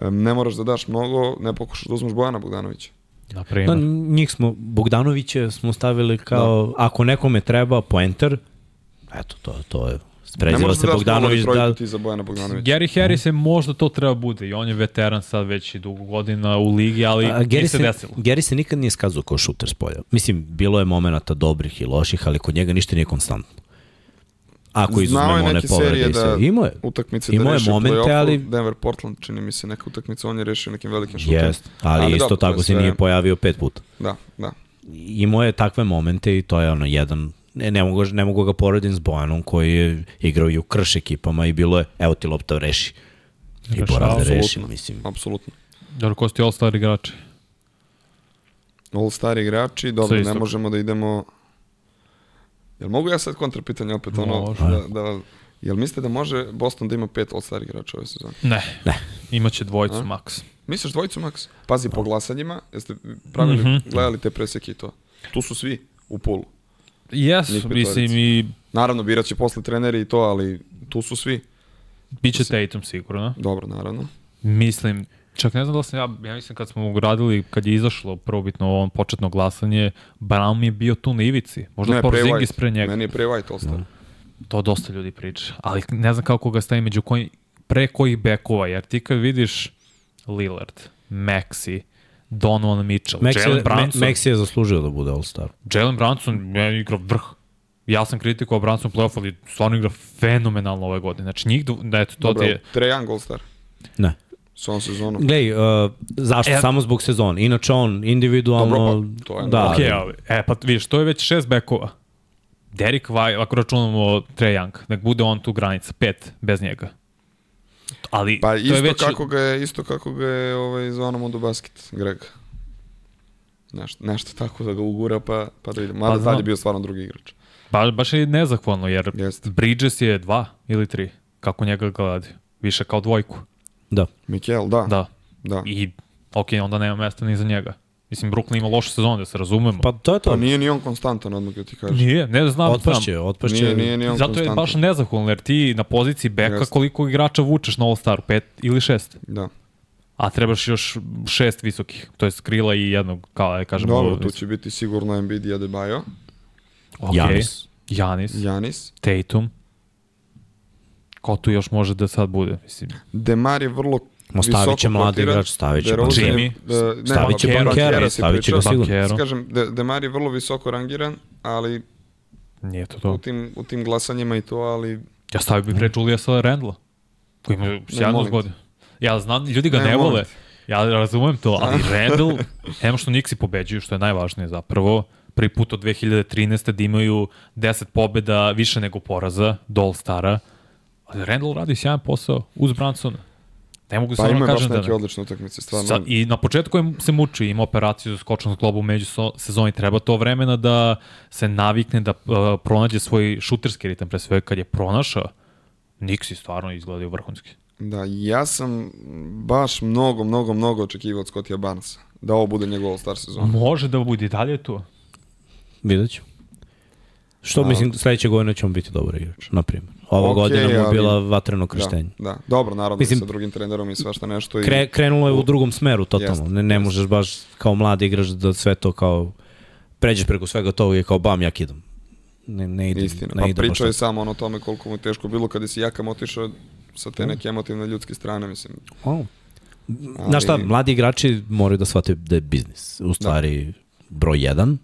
ne moraš da daš mnogo, ne pokušaš da uzmeš Bojana Bogdanovića. Na. Da, njih smo, Bogdanovića smo stavili kao, da. ako nekome treba poenter, eto, to, to je Preziva se da Bogdanović da... Ti za Bojana Bogdanović. Gary Harris je možda to treba bude i on je veteran sad već i dugo godina u ligi, ali A, Gary se, se desilo. Gary se nikad nije skazao kao šuter s polja. Mislim, bilo je momenata dobrih i loših, ali kod njega ništa nije konstantno. Ako izuzmemo one povrede i sve. Da imao je, utakmice imao da je momente, ali... Denver Portland, čini mi se neka utakmica, on je rešio nekim velikim šutom. Jest, ali, ali isto dobro, tako se nije pojavio pet puta. Da, da. Imao je takve momente i to je ono jedan ne, ne, mogu, ne mogu ga poredim s Bojanom koji je igrao i u krš ekipama i bilo je, evo ti lopta reši. I Rešao, da reši, mislim. Apsolutno. Dobro, ko ste all-star igrači? All-star igrači, dobro, ne možemo da idemo... Jel mogu ja sad kontra pitanje opet ono, da, da, jel mislite da može Boston da ima pet all-star igrača ove sezone? Ne, ne. Imaće dvojicu A? max. Misliš dvojicu max? Pazi, po glasanjima, jeste pravili, mm -hmm. gledali te preseke i to? Tu su svi u polu. Jes, mislim i... Naravno, birat će posle treneri i to, ali tu su svi. Biće Tatum sigurno. Dobro, naravno. Mislim, čak ne znam da sam ja, ja mislim kad smo uradili, kad je izašlo prvobitno ovo početno glasanje, Brown mi je bio tu na ivici. Možda ne, Porzingis pre njega. Meni je pre White ostao. No. To dosta ljudi priča. Ali ne znam kako ga stavi među koji, pre kojih bekova, jer ti kad vidiš Lillard, Maxi, Donovan Mitchell, Maxi, Jalen Brunson. Maxi je zaslužio da bude All-Star. Jalen Brunson je igrao vrh. Ja sam kritikovao Brunson playoff, ali stvarno igra fenomenalno ove godine. Znači njih, da eto, to Dobro, ti je... Trae Young All-Star. Ne. S ovom sezonom. Glej, uh, zašto? E, Samo zbog sezona. Inače on individualno... Dobro, pa, to je... Da, ok, ali, e, pa vidiš, to je već šest bekova. Derek White, ako računamo Trae Young, nek bude on tu granica, pet bez njega. Ali pa isto to je već... kako ga je, isto kako ga je ovaj, zvano Mondo Basket, Greg. Nešto, nešto tako da ga ugura pa, pa da ide. Mada pa, tad je bio stvarno drugi igrač. Ba, baš je nezahvalno, jer Jest. Bridges je dva ili tri, kako njega gledi. Više kao dvojku. Da. Mikel, da. Da. da. I, ok, onda nema mesta ni za njega. Mislim, Brooklyn ima lošu sezonu, da se razumemo. Pa to je to. Pa nije ni on konstantan, odmah da ti kažeš. Nije, ne znam. Otpašće, otpašće. Nije, nije ni on Zato konstantan. je baš nezahvalno, jer ti na poziciji beka Jest. koliko igrača vučeš na All-Star, pet ili šest. Da. A trebaš još šest visokih, to je skrila i jednog, kao da kažem. Dobro, tu će biti sigurno Embiid i Adebayo. Okay. Janis. Janis. Janis. Tatum. Ko tu još može da sad bude, mislim. Demar je vrlo Mo stavit će mladi igrač, stavit će Jimmy, da, ne, stavit će bankera, stavit će ga sigurno. Kažem, De, Demar je vrlo visoko rangiran, ali Nije to to. U tim, u tim glasanjima i to, ali... Ja stavio bih pre Juliusa Randla, koji ima sjajnu godinu. Ja znam, ljudi ga ne, ne vole. Ja razumem to, ali Randall, nema što Nixi pobeđuju, što je najvažnije zapravo, prvi put od 2013. da imaju 10 pobeda više nego poraza do All-Stara, ali Randall radi sjajan posao uz Bransona. Ne mogu pa samo da kažem da... Pa ima baš neke odlične utakmice, stvarno. Sa, I na početku je se muči, ima operaciju za skočnog globu među so, sezoni, treba to vremena da se navikne, da uh, pronađe svoj šuterski ritam, pre sve kad je pronašao, Nixi stvarno izgledaju vrhunski. Da, ja sam baš mnogo, mnogo, mnogo očekivao od Scottija Barnesa da ovo bude njegov All-Star sezon. Može da bude i dalje to. Vidjet ću. Što mislim, sledeće godine ćemo biti dobar igrač, na primjer. Ova okay, godina mu je bila vatreno krštenje. Da, da. dobro, naravno mislim, sa drugim trenerom i svašta nešto. I... Kre, krenulo je u drugom smeru, totalno. Jest, ne, ne jest. možeš baš kao mladi igrač da sve to kao pređeš preko svega toga i kao bam, jak idem. Ne, ne ide, Istina. Ne pa ide pričao je samo ono tome koliko mu je teško bilo kada si jakam otišao sa te neke emotivne ljudske strane, mislim. Oh. Ali... Znaš šta, mladi igrači moraju da shvate da je biznis. U stvari, da. broj jedan,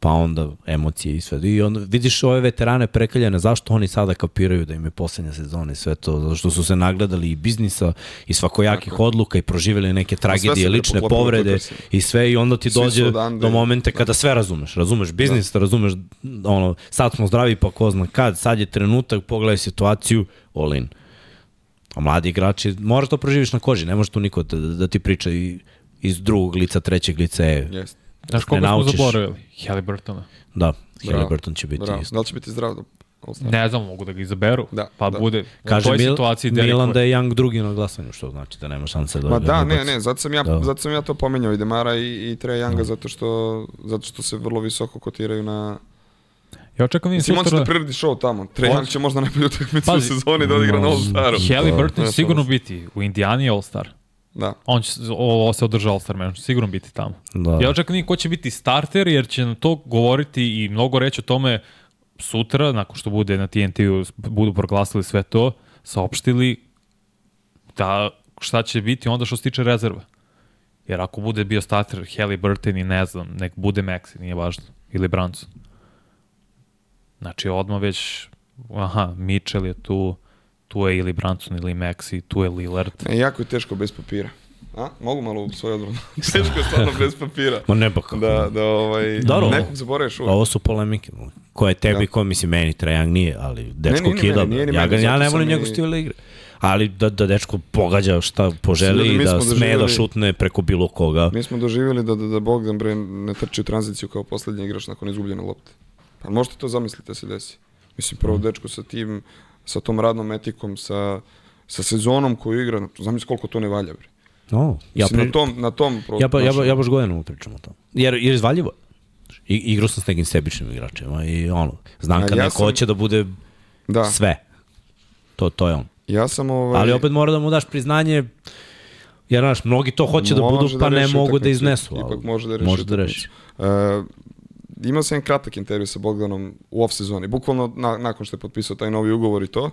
pa onda emocije i sve. I onda vidiš ove veterane prekaljene, zašto oni sada kapiraju da im je poslednja sezona i sve to, zato što su se nagledali i biznisa i svakojakih Tako. odluka i proživjeli neke tragedije, lične povrede i sve i onda ti Svi dođe do momente da. kada sve razumeš. Razumeš biznis, da. razumeš ono, sad smo zdravi pa ko zna kad, sad je trenutak, pogledaj situaciju, all in. A mladi igrači, moraš to proživiš na koži, ne može tu niko da, da ti priča i, iz drugog lica, trećeg lica, e, yes. Znaš koga smo zaboravili? Halliburtona. Da, Halliburton će biti Bravo. isto. Da li će biti zdrav da Ne znam, mogu da ga izaberu, da, pa da. bude Kaže u toj Mil, situaciji Milan da je Young drugi na glasanju, što znači da nema šanse da... Ma da, ne, ne, zato sam ja, da. zato sam ja to pomenjao i Demara i, i Treja Younga, da. zato, što, zato što se vrlo visoko kotiraju na, Ja očekam vidim sutra... Mislim, on će da priredi show tamo. Trae Young će možda najbolju utakmicu u sezoni da odigra na All-Staru. Halliburton će sigurno biti u Indijani All-Star. Da. On će, ovo se održa All-Star man, sigurno biti tamo. Da. Ja očekam ko će biti starter, jer će na to govoriti i mnogo reći o tome sutra, nakon što bude na TNT-u, budu proglasili sve to, saopštili da šta će biti onda što se tiče rezerva. Jer ako bude bio starter Burton i ne znam, nek bude Maxi, nije važno, ili Branson. Znači odmah već, aha, Mitchell je tu, tu je ili Branson ili Maxi, tu je Lillard. Ne, jako je teško bez papira. A? Mogu malo u svoj odbranu. teško je stvarno bez papira. Ma ne pa kako. Da, da ovaj, Dobro, nekog zaboraviš uvijek. Ovo su polemike. Ko je tebi, da. ko misli meni, Trajan nije, ali dečko ne, kida. Nije, nije, ja, ga, ja ne volim njegov stil igre. Ali da, da dečko pogađa šta poželi i da sme da šutne preko bilo koga. Mi smo doživjeli da, da, da Bogdan bre ne trči u tranziciju kao poslednji igrač nakon izgubljene lopte. Pa možete to zamisliti da se desi. Mislim, prvo dečko sa tim, sa tom radnom etikom, sa, sa sezonom koju igra, zamisli koliko to ne valja, bre. No, ja pri... na tom, na tom pro... ja, pa, ja, ja baš godinama pričam o tom. Jer, jer izvaljivo. I, igrao sam s nekim sebičnim igračima i ono, znam kad ja neko sam... hoće da bude da. sve. To, to je on. Ja sam ovaj... Ali opet mora da mu daš priznanje, jer znaš, mnogi to hoće da budu, da pa ne mogu da iznesu. Ipak može da reši. Može da reši. Uh, imao sam jedan kratak intervju sa Bogdanom u off sezoni, bukvalno na, nakon što je potpisao taj novi ugovor i to.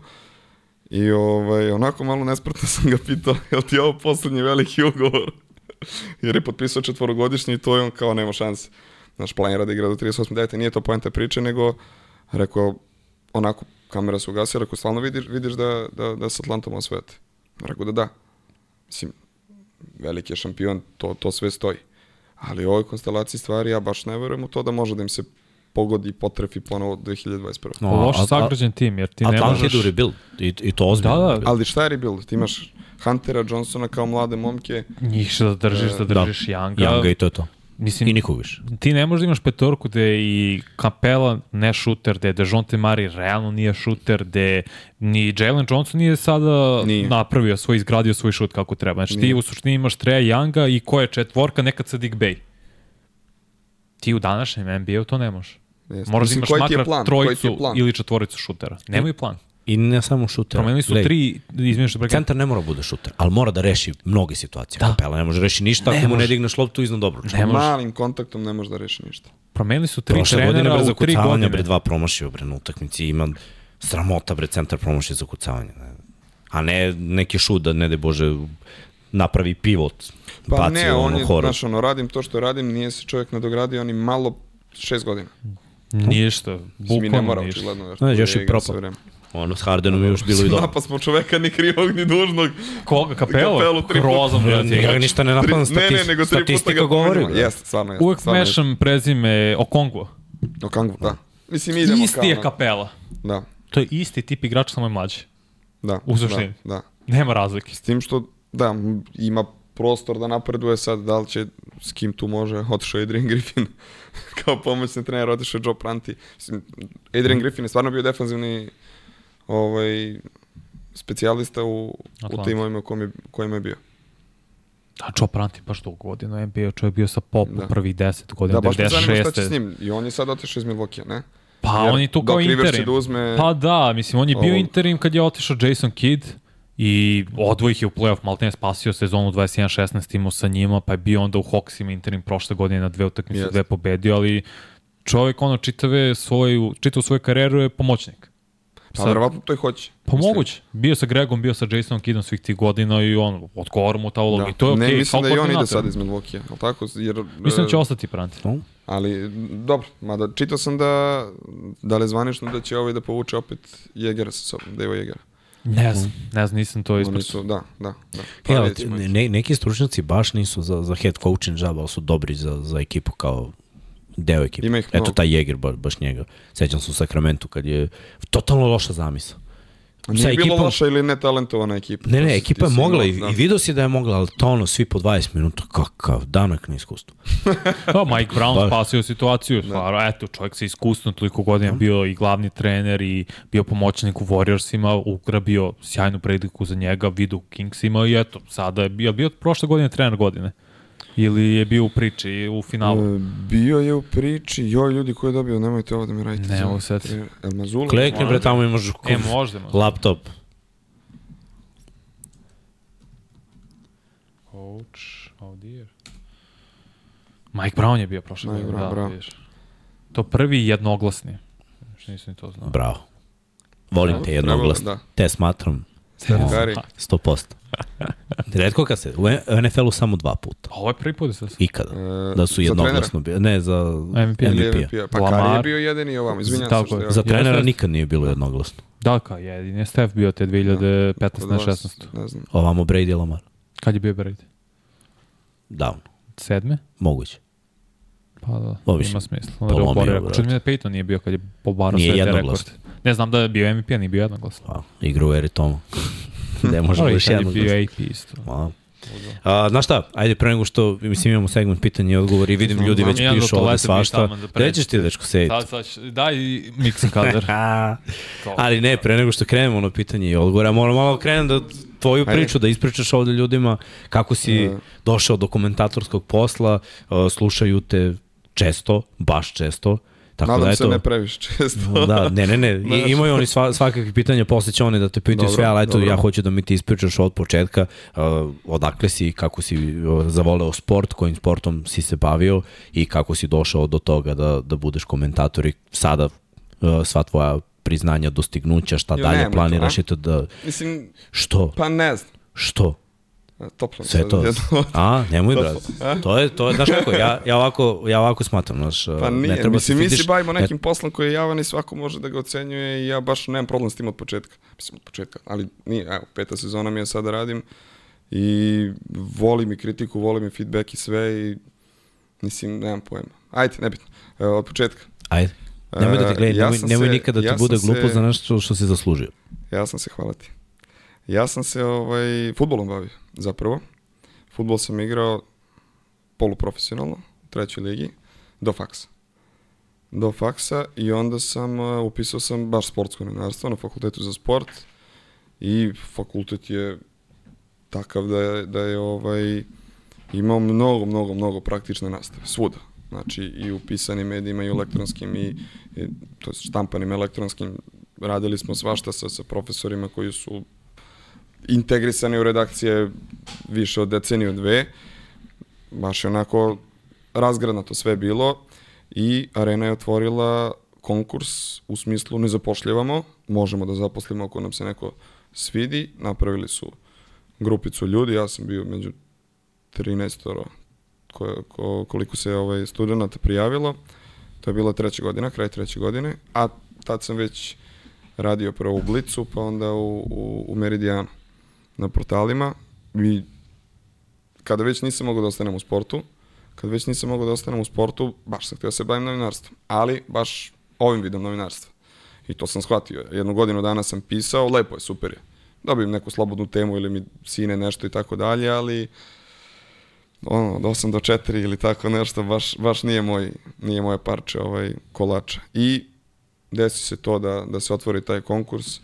I ovaj, onako malo nespratno sam ga pitao, je li ti ovo poslednji veliki ugovor? Jer je potpisao četvorogodišnji i to je on kao nema šanse. Znaš, planira da igra do 38. dete, nije to poenta priče, nego rekao, onako, kamera se ugasila, rekao, stalno vidiš, vidiš da, da, da s Atlantom osvete. Rekao da da. Mislim, veliki je šampion, to, to sve stoji. Ali u ovoj konstelaciji stvari ja baš ne verujem u to da može da im se pogodi i potrefi ponovo 2021. No, Loš sagrađen tim, jer ti ne možeš... Atlanta je rebuild, i, i to ozbiljno. Da, da. Ali šta je rebuild? Ti imaš Huntera, Johnsona kao mlade momke. Njih da držiš, da, da držiš da. Younga. Younga i to je to. Mislim, I nikog više. Ti ne možeš da imaš petorku gde i Capela ne šuter, gde Dejonte Mari realno nije šuter, gde ni Jalen Johnson nije sada nije. napravio svoj, izgradio svoj šut kako treba. Znači nije. ti u suštini imaš Treja Younga i ko je četvorka, nekad sa Dick Bay. Ti u današnjem NBA-u to ne možeš. Moraš da imaš makar trojicu ili četvoricu šutera. Nemaju plan. I ne samo šuter. Promenili su Lej, tri, izmjeniš da Centar ne mora da bude šuter, ali mora da reši mnoge situacije. Da. Kapela ne može da reši ništa ne ako mu ne digneš loptu iznad dobro. Ne može. Malim kontaktom ne može da reši ništa. Promenili su tri Prošle trenera godine, bre, u tri godine. bre, dva promašio bre, na utakmici. Ima sramota, bre, centar promašio za kucavanje. Ne. A ne neki šut da, ne de Bože, napravi pivot. Pa ne, on je, znaš, ono, radim to što radim, nije se čovjek nadogradio, oni malo šest godina. Ništa, bukvalno ništa. ne mora, očigledno. Znaš, još i propao. Ono, s Hardenom je još bilo i dobro. Pa smo čoveka ni krivog ni dužnog. Koga? Kapelo? Kapelo tri Grozom, brate. Ja ništa ne napadam, stati, ne, ne, nego tri statistika govori. Jeste, stvarno jeste. Uvek mešam prezime Okongwu. Okongwu, da. Mislim, idemo Isti je Kapela. Da. To je isti tip igrača, samo je mlađi. Da. U suštini. Da, da. Nema razlike. S tim što, da, ima prostor da napreduje sad, da li će, s kim tu može, otišao Adrian Griffin kao pomoćni trener, otišao Joe Pranti. Adrian Griffin je stvarno bio defanzivni ovaj, specijalista u, u timovima u kojima, kojima je bio. Da, Joe Pranti baš dugo godina NBA, čovjek bio sa Popom da. prvi 10 godina, da, 96. Da, baš me zanima šta će s njim. I on je sad otišao iz Milwaukee, ne? Pa Jer on je tu kao interim. Da uzme... Pa da, mislim, on je bio interim kad je otišao Jason Kidd i odvoj ih je u playoff, malo ne spasio sezonu 21-16 imao sa njima, pa je bio onda u Hawksima interim prošle godine na dve utakmice, yes. dve pobedio, ali čovjek ono čitave svoju, čitavu svoju karijeru je pomoćnik. Pa verovatno to i hoće. Pa mislim. moguće. Bio sa Gregom, bio sa Jasonom Kiddom svih tih godina i on odgovara mu ta uloga. Da. I to je okay, Ne, mislim da i on ide sad iz Milwaukee, ali tako? Jer, mislim da će ostati Pranti. Ali, dobro, mada čitao sam da, da li zvanično da će ovaj da povuče opet Jegera sa sobom, Deva Jegera. Ne znam, ne znam, nisam to ispratio. Da, da, da. Pa ja, ne, neki stručnjaci baš nisu za, za head coaching job, ali su dobri za, za ekipu kao deo ekipe. Ima ih Eto taj Jäger, baš, baš njega. Sećam se u Sakramentu kad je totalno loša zamisla. Nije ekipom, bilo loša ili netalentovana ekipa. Ne, ne, ekipa je mogla i, da. i vidio si da je mogla, ali to ono, svi po 20 minuta, kakav danak na iskustvu. da, Mike Brown da. spasio situaciju, da. stvarno, eto, čovjek sa iskustvom, toliko godina da. bio i glavni trener i bio pomoćnik u Warriorsima, ugrabio sjajnu prediku za njega, vidu Kingsima i eto, sada je bio, bio prošle godine trener godine. Ili je bio u priči u finalu? E, bio je u priči, joj ljudi ko je dobio, nemojte ovo da mi radite. Ne, ovo sad. El Mazula? Klikni bre, tamo imaš e, možda, možda. laptop. Coach, oh dear. Mike Brown je bio prošle Mike Brown, da, bravo. To prvi jednoglasni. Nisam ni to znao. Bravo. Volim te jednoglasne. Da. Te smatram. Sterkari. 100%. Redko kad se, u NFL-u samo dva puta. Ovo je prvi put da se... Ikada. E, da su jednoglasno bili. Ne, za MVP. MVP. Pa Lamar. Kari je bio jedan i ovam, izvinjam se što je. Za trenera nikad nije bilo jednoglasno. Da, kao jedin je Steph bio te 2015 na 16. Ne znam. Ovamo Brady Lamar. Kad je bio Brady? Davno. Sedme? Moguće. Pa da, Obično. ima smisla. Onda je oborio. Čudim mi da Peyton nije bio kad je pobarao sve te rekorde. Ne znam da je bio MVP, a nije bio jednoglasno. Pa, igra u eri Tomu. Ne može još jedno. Ali bio AP isto. Ma. A, znaš šta, ajde pre nego što, mislim imamo segment pitanja i odgovor i vidim ljudi već pišu ovde svašta. Gde ćeš ti dečko sediti? Sad, sad, daj mixing kadar. Ali ne, pre nego što krenemo ono pitanje i odgovor, ja moram malo krenem da tvoju priču, da ispričaš ovde ljudima kako si došao do komentatorskog posla, slušaju te često, baš često, Tako Nadam da, eto, se ne previše često. da, ne, ne, ne. I, imaju oni sva, svakakve pitanja, posle će oni da te pitaju sve, ali eto, dobro. ja hoću da mi ti ispričaš od početka uh, odakle si, kako si uh, zavoleo sport, kojim sportom si se bavio i kako si došao do toga da, da budeš komentator i sada uh, sva tvoja priznanja, dostignuća, šta jo, dalje planiraš i to da... Mislim, što? Pa ne znam. Što? Toplo Sve to. A, nemoj brat. To je to je znaš kako ja ja ovako ja ovako smatram, znaš. Pa nije, ne treba mislim mi se bavimo nekim ne... poslom koji je javan i svako može da ga ocenjuje i ja baš nemam problem s tim od početka. Mislim od početka, ali nije, evo, peta sezona mi je sada radim i volim i kritiku, volim i feedback i sve i mislim nemam pojma. Ajde, nebitno. Evo, od početka. Ajde. Nemoj da te gledaj, ja nemoj, nemoj se, nikada da ja ti bude glupo se, za nešto što si zaslužio. Ja sam se, hvala ti. Ja sam se ovaj, futbolom bavio zapravo. Futbol sam igrao poluprofesionalno u trećoj ligi do faksa. Do faksa i onda sam uh, upisao sam baš sportsko novinarstvo na fakultetu za sport i fakultet je takav da je, da je ovaj, imao mnogo, mnogo, mnogo praktične nastave, svuda. Znači i u pisanim medijima i u elektronskim i, i to štampanim elektronskim radili smo svašta sa, sa profesorima koji su integrisani u redakcije više od deceniju dve. Baš je onako razgradno sve bilo i Arena je otvorila konkurs u smislu ne zapošljavamo, možemo da zaposlimo ako nam se neko svidi. Napravili su grupicu ljudi, ja sam bio među 13 ko, ko, koliko se ovaj studenta prijavilo. To je bila treća godina, kraj treće godine, a tad sam već radio prvo u Blicu, pa onda u, u, u Meridijanu na portalima i kada već nisam mogao da ostanem u sportu, kada već nisam mogao da ostanem u sportu, baš sam htio da se bavim novinarstvom, ali baš ovim vidom novinarstva. I to sam shvatio. Jednu godinu dana sam pisao, lepo je, super je. Dobijem neku slobodnu temu ili mi sine nešto i tako dalje, ali ono, od 8 do 4 ili tako nešto, baš, baš nije, moj, nije moje parče ovaj, kolača. I desi se to da, da se otvori taj konkurs,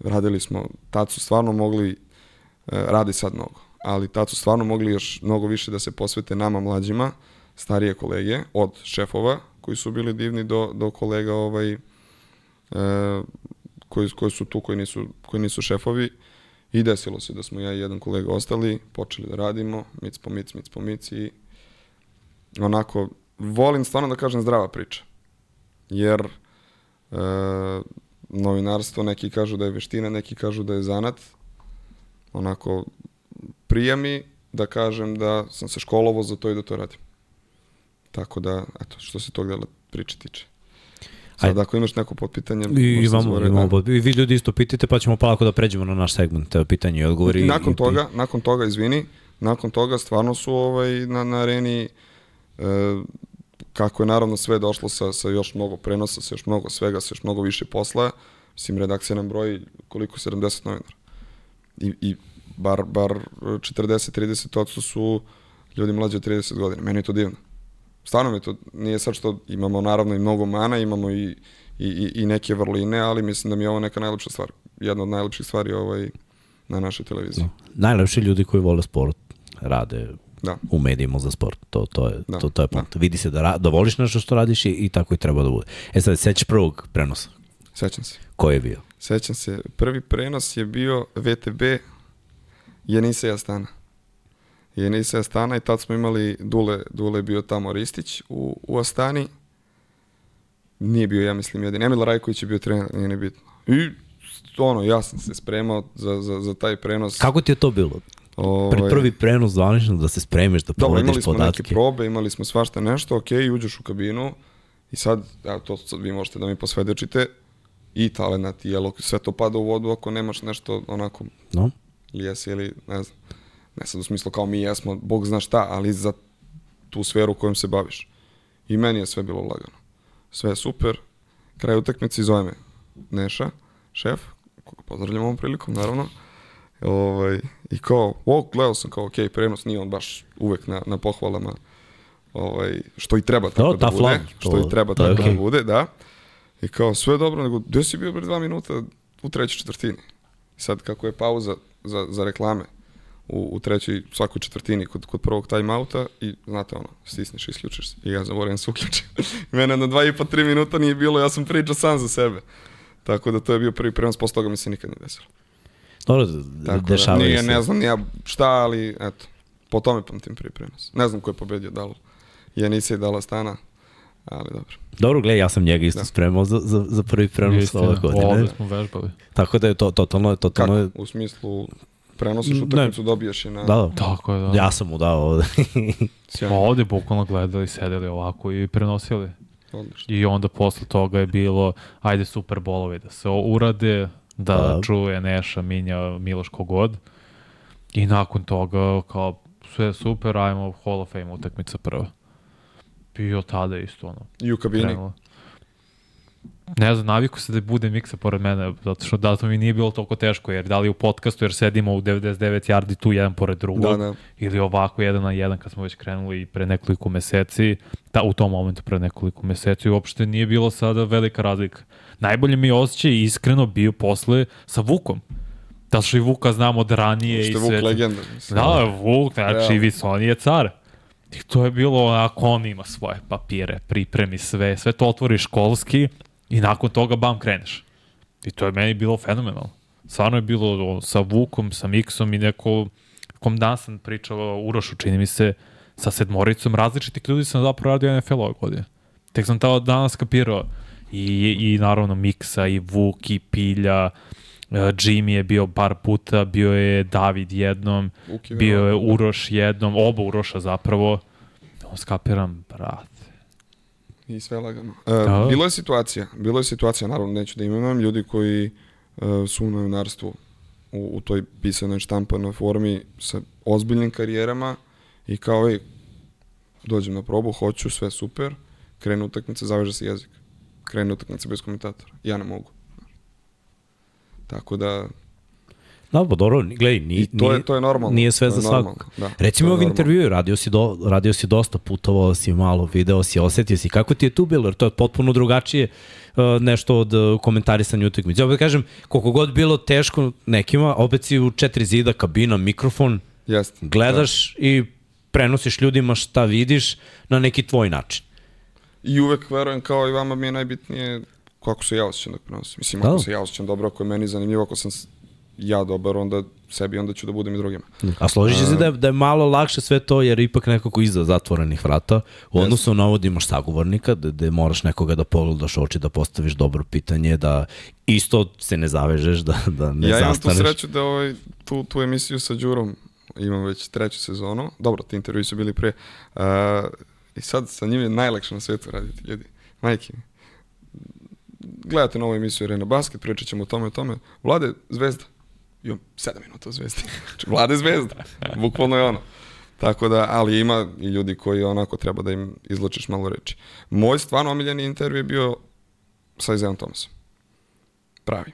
radili smo, tad su stvarno mogli radi sad mnogo. Ali tad su stvarno mogli još mnogo više da se posvete nama mlađima, starije kolege, od šefova koji su bili divni do, do kolega ovaj, e, koji, koji su tu, koji nisu, koji nisu šefovi. I desilo se da smo ja i jedan kolega ostali, počeli da radimo, mic po mic, mic po mic i onako, volim stvarno da kažem zdrava priča. Jer e, novinarstvo, neki kažu da je veština, neki kažu da je zanat. Onako, prija mi da kažem da sam se školovo za to i da to radim. Tako da, eto, što se tog dela priče tiče. Sad, Ajde. ako imaš neko potpitanje... I, imamo, imamo da. I vi ljudi isto pitate, pa ćemo polako da pređemo na naš segment, teo pitanje i odgovori. Nakon i, toga, i... nakon toga, izvini, nakon toga stvarno su ovaj, na, na areni e, kako je naravno sve došlo sa, sa još mnogo prenosa, sa još mnogo svega, sa još mnogo više posla, mislim, redakcija nam broji koliko 70 novinara. I, i bar, bar 40-30% su ljudi mlađe od 30 godina. Meni je to divno. Stvarno mi to, nije sad što imamo naravno i mnogo mana, imamo i, i, i, neke vrline, ali mislim da mi je ovo neka najlepša stvar. Jedna od najlepših stvari ovaj, na našoj televiziji. No. Najlepši ljudi koji vole sport rade da. u medijima za sport. To, to je, da. to, to je point. Da. Vidi se da, ra, da voliš nešto što radiš i, i tako i treba da bude. E sad, sećaš prvog prenosa? Sećam se. Ko je bio? Sećam se. Prvi prenos je bio VTB Jenise Astana. Jenise Astana i tad smo imali, Dule, Dule je bio tamo Ristić u, u Astani. Nije bio, ja mislim, jedin. Emil Rajković je bio trener, nije bitno. I ono, ja sam se spremao za, za, za taj prenos. Kako ti je to bilo? Ovaj, Pred prvi prenos zvanično da se spremiš, da provediš podatke. Dobro, imali smo neke probe, imali smo svašta nešto, ok, uđeš u kabinu i sad, evo to sad vi možete da mi posvedočite, i talenat i jelo, sve to pada u vodu ako nemaš nešto onako no. ili jesi ili ne znam ne sad u smislu kao mi jesmo, Bog zna šta, ali za tu sferu kojom se baviš. I meni je sve bilo lagano. Sve je super. Kraj utakmice zove me Neša, šef, koga pozdravljam ovom prilikom, naravno. Ovaj, I kao, o, gledao sam kao, ok, prenos nije on baš uvek na, na pohvalama, ovaj, što i treba tako no, da bude. Flan, što to, i treba tako okay. da bude, da. I kao, sve dobro, nego, gde si bio pre dva minuta u trećoj četvrtini? I sad, kako je pauza za, za reklame u, u trećoj, svakoj četvrtini kod, kod prvog timeouta i, znate ono, stisneš i isključiš se. I ja zaboravim se uključim. Mene na dva i pa tri minuta nije bilo, ja sam pričao sam za sebe. Tako da to je bio prvi prenos, posle toga mi se nikad nije desilo. Dobro, dešava da, nije, se. Ne znam ja šta, ali eto, po tome pamtim prvi prenos. Ne znam ko je pobedio, da li Janisa i Dala Stana, ali dobro. Dobro, gledaj, ja sam njega isto da. spremao za, za, za prvi prenos ove godine. Ovde smo vežbali. Tako da je to totalno... totalno Kako? U smislu prenosiš utakmicu, dobijaš i na... Da, da. Tako je, da. Ja sam mu dao ovde. Smo ovde bukvalno gledali, sedeli ovako i prenosili. Odlično. I onda posle toga je bilo, ajde super bolovi da se urade, da, da. čuje Neša, Minja, Miloš kogod. I nakon toga, kao, sve super, ajmo Hall of Fame utakmica prva bio tada isto ono. I u kabini? Krenulo. Ne znam, naviku se da bude miksa pored mene, zato što da to mi nije bilo toliko teško, jer da li u podcastu, jer sedimo u 99 yardi tu jedan pored drugog, da, da. ili ovako jedan na jedan kad smo već krenuli pre nekoliko meseci, da, u tom momentu pre nekoliko meseci, uopšte nije bilo sada velika razlika. Najbolje mi je osjećaj iskreno bio posle sa Vukom. Da što i Vuka znamo od ranije. Što je Vuk legenda. Da, Vuk, znači, ja. on je car. I to je bilo onako, on ima svoje papire, pripremi sve, sve to otvori školski i nakon toga bam kreneš. I to je meni bilo fenomenalno. Stvarno je bilo sa Vukom, sa Miksom i neko, kom dan sam pričao Urošu, čini mi se, sa sedmoricom različitih ljudi sam zapravo radio NFL ove godine. Tek sam tamo danas kapirao i, i naravno Miksa i Vuk i Pilja, Jimmy je bio par puta, bio je David jednom, je bio je Uroš jednom, oba Uroša zapravo. On skapiram, brate. I sve lagano. Uh, da. Bilo je situacija, bilo je situacija, naravno neću da imam, ljudi koji uh, su u novinarstvu u, u toj pisanoj štampanoj formi sa ozbiljnim karijerama i kao ej, dođem na probu, hoću, sve super, krenu utakmice, zaveže se jezik. Krenu utakmice bez komentatora. Ja ne mogu. Tako da... Da, pa dobro, gledaj, ni, to je, to je normalno. Nije sve za svakog. Da, Recimo ovim intervju, radio si, do, radio si dosta, putovao si malo, video si, osetio si. Kako ti je tu bilo? Jer to je potpuno drugačije uh, nešto od uh, komentarisanja utakmice. Ja opet kažem, koliko god bilo teško nekima, opet si u četiri zida, kabina, mikrofon, Jest, gledaš da. i prenosiš ljudima šta vidiš na neki tvoj način. I uvek verujem kao i vama mi je najbitnije kako se ja osjećam dok prenosim. Mislim, ako da. se ja osjećam dobro, ako je meni zanimljivo, ako sam ja dobar, onda sebi, onda ću da budem i drugima. A složiš se da je, da je malo lakše sve to, jer ipak nekako iza zatvorenih vrata, u odnosu na ovo da imaš sagovornika, da, da moraš nekoga da pogledaš oči, da postaviš dobro pitanje, da isto se ne zavežeš, da, da ne ja zastaneš. Ja imam tu sreću da ovaj, tu, tu emisiju sa Đurom imam već treću sezonu. Dobro, ti intervjui su bili pre. Uh, I sad sa njim je najlakše na svetu raditi, ljudi. Majke mi. Gledate novu emisiju Arena Basket, pričat ćemo o tome o tome. Vlade, zvezda imam 7 minuta u Zvezdi. Znači, vlade Zvezda. Bukvalno je ono. Tako da, ali ima i ljudi koji onako treba da im izločiš malo reči. Moj stvarno omiljeni intervju je bio sa Izeom Thomasom. Pravi.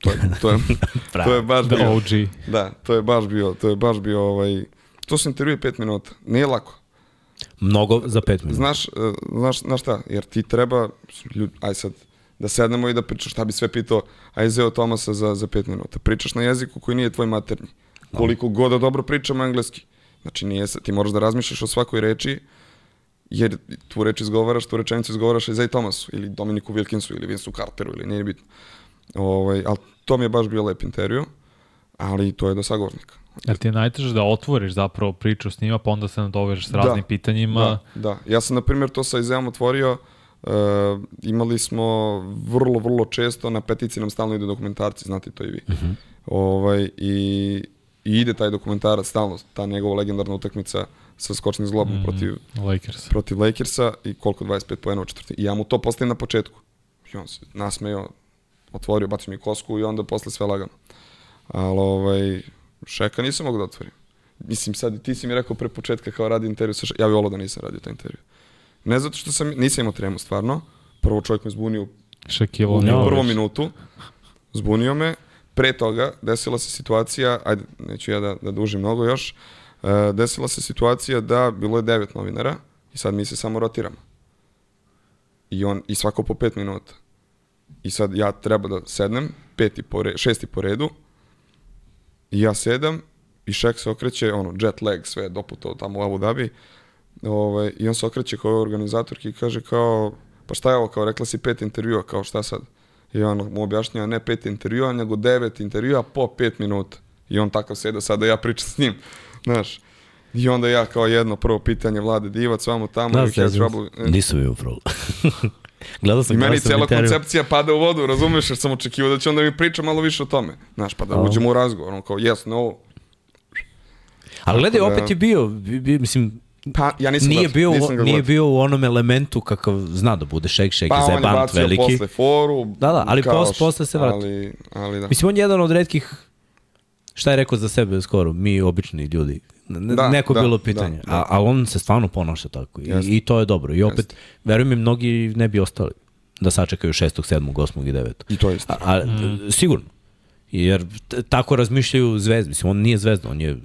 To je, to je, to je baš bio. OG. Da, to je baš bio, to je baš bio ovaj, to su intervjuje 5 minuta. Nije lako. Mnogo za 5 minuta. Znaš, eh, znaš, znaš šta, jer ti treba, ljud, aj sad, da sednemo i da pričaš šta bi sve pitao Aizeo Tomasa za, za pet minuta. Pričaš na jeziku koji nije tvoj maternji. Koliko god da dobro pričamo engleski. Znači, nije, ti moraš da razmišljaš o svakoj reči, jer tu reč izgovaraš, tu rečenicu izgovaraš Aizeo Tomasu, ili Dominiku Wilkinsu, ili Vinsu Carteru, ili nije bitno. Ovaj, ali to mi je baš bio lep intervju, ali to je do sagovornika. Jer ti je najteže da otvoriš zapravo priču s njima, pa onda se nadovežeš s raznim da, pitanjima. Da, da. Ja sam, na primjer, to sa Izeom otvorio, uh, Uh, imali smo vrlo, vrlo često, na peticiji nam stalno idu dokumentarci, znate to i vi. Uh mhm. -huh. ovaj, i, I ide taj dokumentarac stalno, ta njegova legendarna utakmica sa skočnim zlobom mm, protiv, Lakers. protiv Lakersa i koliko 25 poena u četvrti. I ja mu to postavim na početku. I on se nasmeo, otvorio, bacio mi kosku i onda posle sve lagano. Ali ovaj, šeka nisam mogu da otvorim. Mislim sad, ti si mi rekao pre početka kao radi intervju sa ja bi volao da nisam radio taj intervju. Ne zato što sam, nisam imao tremu stvarno. Prvo čovjek me zbunio Šakilo, u prvom minutu. Zbunio me. Pre toga desila se situacija, ajde, neću ja da, da dužim mnogo još, uh, desila se situacija da bilo je devet novinara i sad mi se samo rotiramo. I, on, I svako po pet minuta. I sad ja treba da sednem, peti po re, šesti po redu, i ja sedam, i Šek se okreće, ono, jet lag, sve doputao tamo u Abu Dhabi, Ovaj, I on se okreće kao organizatorki i kaže kao, pa šta je ovo, kao rekla si pet intervjua, kao šta sad? I on mu objašnjava ne pet intervjua, nego devet intervjua po pet minuta. I on takav seda sada ja pričam s njim, znaš. I onda ja kao jedno prvo pitanje Vlade Divac, vamo tamo. Da, se trouble. Nisu mi upravo. Gledao sam I meni cijela koncepcija pada u vodu, razumeš, jer sam očekivao da će onda mi priča malo više o tome. Znaš, pa da uđemo u razgovor, on kao yes, no. Ali gledaj, opet je bio, bi, mislim, Pa, ja nisam nije, bio, nisam nije bio u onom elementu kakav zna da bude shake shake pa, zebant veliki. Pa on je posle foru. Da, da, ali pos, posle se vrati. Ali, ali da. Mislim, on je jedan od redkih, šta je rekao za sebe skoro, mi obični ljudi. Ne, da, neko da, bilo da, pitanje, da, da. A, a on se stvarno ponaša tako I, i to je dobro. I opet, verujem mi, mnogi ne bi ostali da sačekaju 6. 7. 8. i 9. I to je A, a, mm. Sigurno. Jer tako razmišljaju zvezde. Mislim, on nije zvezda, on je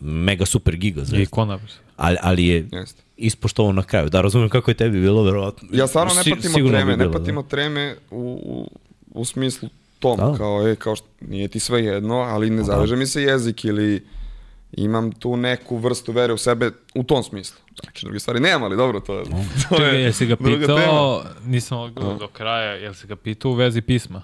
mega super giga zvezda. Ikona ali, ali je Jeste. ispoštovao na kraju. Da, razumem kako je tebi bilo, verovatno. Ja stvarno ne patimo si, treme, bilo, ne patimo da. treme u, u, u smislu tom, da. kao, e, kao što, nije ti sve jedno, ali ne zaveže da. mi se jezik ili imam tu neku vrstu vere u sebe u tom smislu. Znači, druge stvari nema, ali dobro, to, je, to je jesi ga pitao, nisam odgledao do kraja, jel si ga pitao u vezi pisma?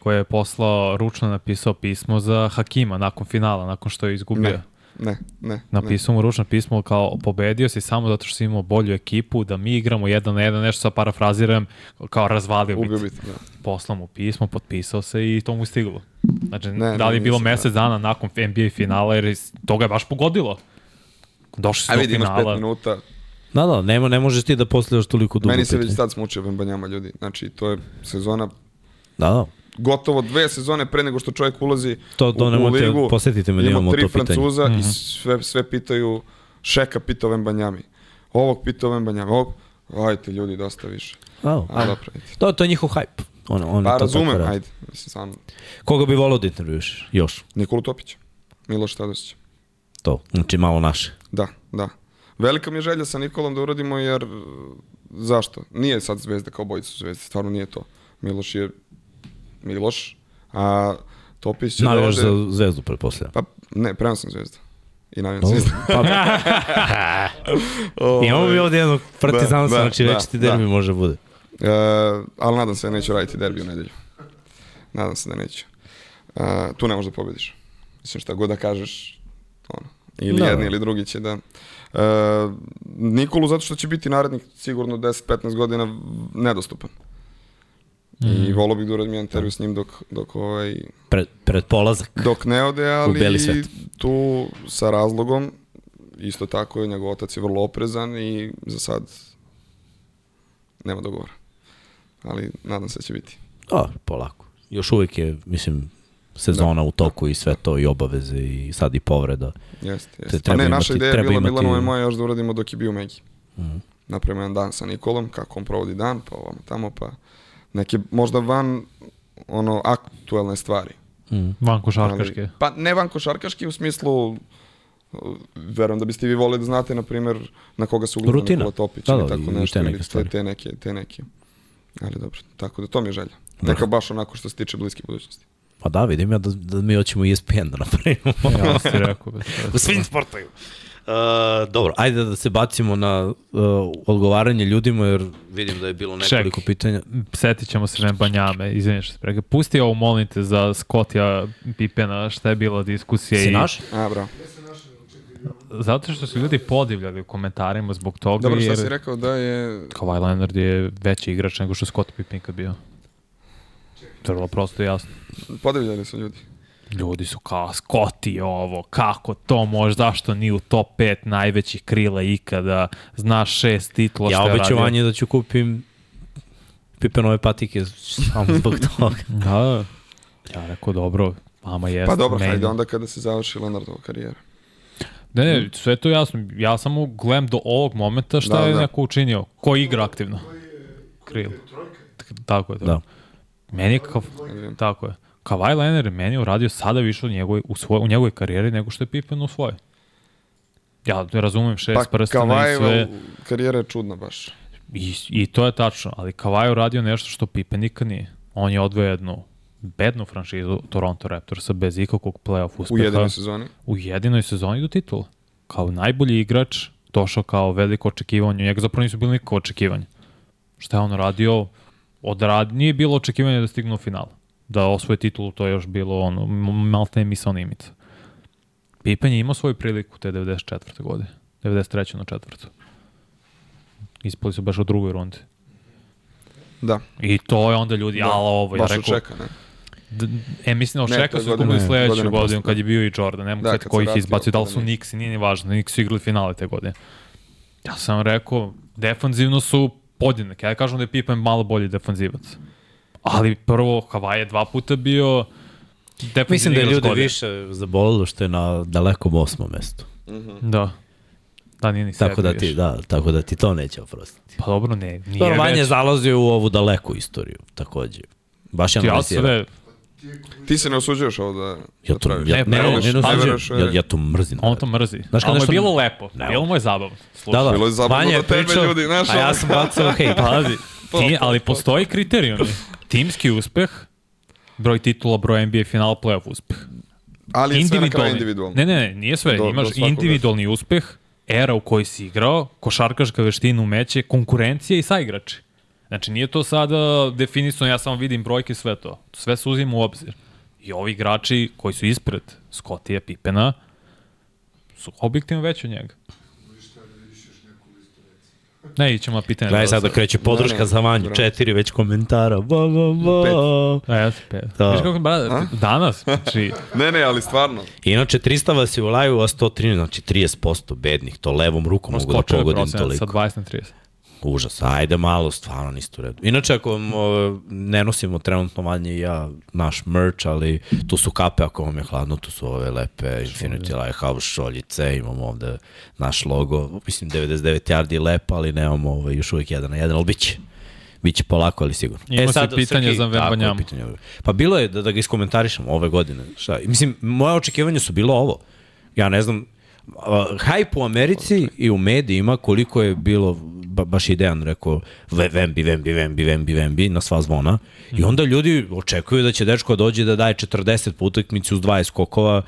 koje je poslao, ručno napisao pismo za Hakima nakon finala, nakon što je izgubio. Ne ne, ne. Napisao mu ručno pismo kao pobedio si samo zato što si imao bolju ekipu, da mi igramo jedan na jedan, nešto sa parafraziram, kao razvalio Ubio bit. Da. Poslao mu pismo, potpisao se i to mu stiglo. Znači, ne, da li je bilo mesec da. dana nakon NBA finala, jer toga je baš pogodilo. Došli su do vidi, finala. Ajde, imaš pet minuta, Da, da, ne, ne možeš ti da posljedaš toliko dugo. Meni se već sad smučio Vembanjama ljudi. Znači, to je sezona Da, da gotovo dve sezone pre nego što čovjek ulazi to, to u, u ligu. Posetite me da imamo tri to Francuza pitanje. i mhm. sve, sve pitaju Šeka pitao Vembanjami. Ovog pitao Vembanjami. Ovog, ajte ljudi, dosta više. Oh, a, a, to, to je njihov hype. On, on pa razumem, ajde. Mislim, sam... Koga bi volao da intervjuš još? Nikolu Topića. Miloš Tadosić. To, znači malo naše. Da, da. Velika mi je želja sa Nikolom da uradimo jer zašto? Nije sad zvezda kao bojica su zvezde, stvarno nije to. Miloš je Miloš, a Topić će Navijaš da ode... za zvezdu, pretpostavljam. Pa, ne, prema sam zvezda. I navijam zvezdu. Pa... Imamo mi ovdje jednog partizanca, da, znači da, već ti derbi da. može bude. Uh, ali nadam se da neću raditi derbi u nedelju. Nadam se da neću. Uh, tu ne možeš da pobediš. Mislim šta god da kažeš, ono, ili no. jedni ili drugi će da... Uh, Nikolu zato što će biti narednih sigurno 10-15 godina nedostupan. Mm. I mhm. volio bih da uradim jedan intervju s njim dok, dok ovaj... Pred, pred polazak. Dok ne ode, ali tu sa razlogom isto tako je, njegov otac je vrlo oprezan i za sad nema dogovora. Ali nadam se da će biti. O, polako. Još uvijek je, mislim, sezona da. u toku i sve to i obaveze i sad i povreda. Jeste, jeste. Pa ne, naša ideja je bila imati... I moja još da uradimo dok je bio Megi. Mm. Napravimo jedan dan sa Nikolom, kako on provodi dan, pa ovamo tamo, pa neke možda van ono aktuelne stvari. Mm. Van košarkaške. Ali, pa ne van košarkaške u smislu verujem da biste vi volili da znate, na primjer, na koga se ugleda Nikola Topić da, da, tako nešto, te neke, ili te, te, neke, te neke. Ali dobro, tako da to mi je želja. Neka baš onako što se tiče bliske budućnosti. Pa da, vidim ja da, da mi hoćemo ESPN da napravimo. ja sam rekao. U svim sportovima. Uh, dobro, ajde da se bacimo na uh, odgovaranje ljudima, jer vidim da je bilo nekoliko Ček, pitanja. Setit ćemo se Banjame, izvinješ se prega. Pusti ovo, molim te, za Skotija Pipena, šta je bila diskusija. Si i... naš? A, bravo. Zato što su ljudi podivljali u komentarima zbog toga. Dobro, šta jer... si rekao da je... Kawhi Leonard je veći igrač nego što Scott Pippen kad bio. Vrlo prosto jasno. Podivljali su ljudi. Ljudi su kao, Scotty ovo, kako to može, zašto ni u top 5 najvećih krila ikada, znaš šest titula ja što je radio. Ja obećavanje da ću kupim Pippenove patike samo zbog toga. da, ja rekao dobro, mama jeste. Pa dobro, meni. hajde onda kada se završi Leonardova karijera. Ne, ne, sve to jasno. Ja samo gledam do ovog momenta šta da, je da. neko učinio. Ko igra aktivno? Kril. Tako je. Tako. Da. Meni je kao... Tako je. Kawhi Leonard je meni uradio sada više u njegovoj, u, svoj, u njegovoj karijeri nego što je Pippen u svojoj. Ja razumem šest pa, prstana i sve. karijera je čudna baš. I, I to je tačno, ali Kawhi je uradio nešto što Pippen nikad nije. On je odvojio jednu bednu franšizu Toronto Raptorsa bez ikakvog playoff uspeha. U jedinoj sezoni? U jedinoj sezoni do titula. Kao najbolji igrač, došao kao veliko očekivanje. Njega zapravo nisu bili nikako očekivanje. Šta je on radio? Odrad, nije bilo očekivanje da stigne u final. Da osvoje titulu, to je još bilo ono, malte misa imica. Pippen je imao svoju priliku te 94. godine. 93. na četvrtu. Ispali su baš u drugoj rundi. Da. I to je onda ljudi, da. ala ovo, ja rekao... Čeka, ne? E, mislim, očekao su izgubili sledeću godinu kad je bio i Jordan. Ne mogu da, koji ih izbacio, da li su Knicks, nije ni važno. Knicks su igrali finale te godine. Ja sam rekao, defanzivno su podjednake. Ja kažem da je Pippen malo bolji defanzivac. Ali prvo, Hawaii je dva puta bio Mislim da je ljude više zabolilo što je na dalekom osmom mestu. Mm -hmm. Da. Da, nije ni tako da ti, Da, tako da ti to neće oprostiti. Pa dobro, ne, nije Dobro, manje zalazio u ovu daleku istoriju, takođe. Baš je ja sve, Ti se ne osuđuješ ovo da, ja to, ja, ne, ne, ne, ne, ne, ja, ja to mrzim. On to mrzi. Znaš Ali mu je bilo lepo. Ne, bilo mu je zabavno. Da, da. Bilo je zabavno da tebe pričao, ljudi, znaš. A ja sam bacao, hej, pazi. Ti, ali postoji kriterijum. Timski uspeh, broj titula, broj NBA final, playoff uspeh. Ali sve na kraju individualno. Ne, ne, ne, nije sve. Do, Imaš do individualni uspeh, era u kojoj si igrao, košarkaška veština umeće, konkurencija i saigrači. Znači, nije to sada definisano, ja samo vidim brojke, sve to. Sve se uzim u obzir. I ovi igrači koji su ispred Scottija, Pipena, su objektivno veći od njega. Ne, ićemo na pitanje. Gledaj sad da kreće podrška ne, ne, za vanju, četiri već komentara. Ba, ba, ba. Pet. A ja sam pet. Da. Viš kako, ba, danas, znači... ne, ne, ali stvarno. Inače, 300 vas je u live, a 113, znači 30% bednih, to levom rukom mogu da pogodim toliko. Sa 20 na 30 užas. Ajde malo, stvarno niste u redu. Inače, ako vam, ne nosimo trenutno manje ja naš merch, ali tu su kape ako vam je hladno, tu su ove lepe Infinity Lighthouse šoljice, imamo ovde naš logo, mislim 99 yardi je lepa, ali nemamo ovaj, još uvijek jedan na jedan, ali bit će. Biće polako, ali sigurno. Ima e, sad, pitanje Srki, za Vembanjamu. Pitanje, pa bilo je da, da ga iskomentarišem ove godine. Šta? Mislim, moje očekivanje su bilo ovo. Ja ne znam, uh, hype u Americi i u medijima koliko je bilo ba, baš je Dejan rekao Vembi, Vembi, Vembi, Vembi, Vembi na sva zvona. Mm. I onda ljudi očekuju da će dečko dođe da daje 40 po utakmici uz 20 skokova.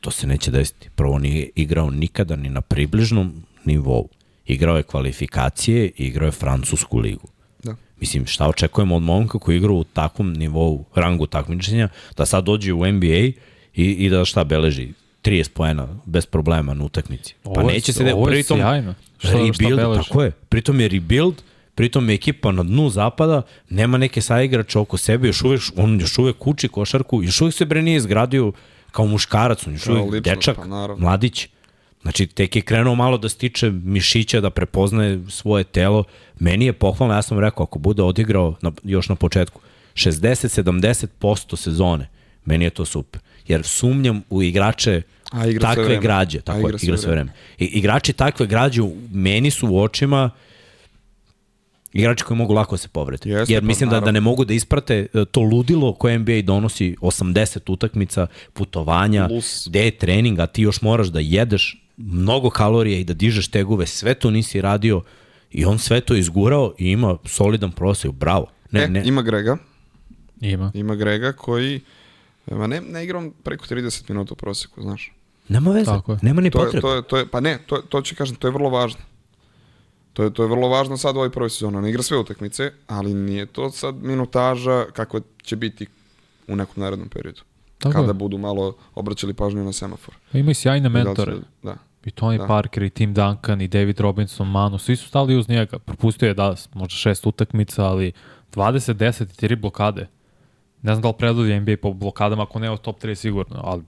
To se neće desiti. Prvo nije igrao nikada ni na približnom nivou. Igrao je kvalifikacije i igrao je francusku ligu. Da. Mislim, šta očekujemo od momka koji igra u takvom nivou, rangu takmičenja, da sad dođe u NBA i, i da šta beleži 30 poena bez problema na utakmici. Pa ovo, neće se da ovo je pritom sjajno. Šta, rebuild, šta tako je. Pritom je rebuild, pritom je ekipa na dnu zapada, nema neke saigrača oko sebe, još uvek, on još uvek kuči košarku, još uvek se bre nije izgradio kao muškarac, on još uvek lično, dečak, pa, mladić. Znači, tek je krenuo malo da stiče mišića, da prepoznaje svoje telo. Meni je pohvalno, ja sam rekao, ako bude odigrao na, još na početku 60-70% sezone, meni je to super. Jer sumnjam u igrače A, igra takve građe. Tako A, igra, je, igra sve vreme. I, igrači takve građe meni su u očima igrači koji mogu lako da se povreti. Jeste, Jer pa mislim pa, da, da ne mogu da isprate e, to ludilo koje NBA donosi 80 utakmica, putovanja, Lus. gde je trening, a ti još moraš da jedeš mnogo kalorija i da dižeš tegove, sve to nisi radio i on sve to izgurao i ima solidan prosek, bravo. Ne, e, ne. ima Grega. Ima. Ima Grega koji Ma ne, ne igram preko 30 minuta u proseku, znaš. Nema veze, Tako je. nema ni to potrebe. Je, to je, to je, pa ne, to, to ću kažem, to je vrlo važno. To je, to je vrlo važno sad u ovoj prvoj sezoni. On igra sve utakmice, ali nije to sad minutaža kakva će biti u nekom narednom periodu. Tako kada je. budu malo obraćali pažnju na semafor. Ima i sjajne mentore. Da. I Tony da. Parker, i Tim Duncan, i David Robinson, Manu, svi su stali uz njega. Propustio je da, možda šest utakmica, ali 20, 10 i 3 blokade. Ne znam da li predvodi NBA po blokadama, ako ne u top 3 sigurno, ali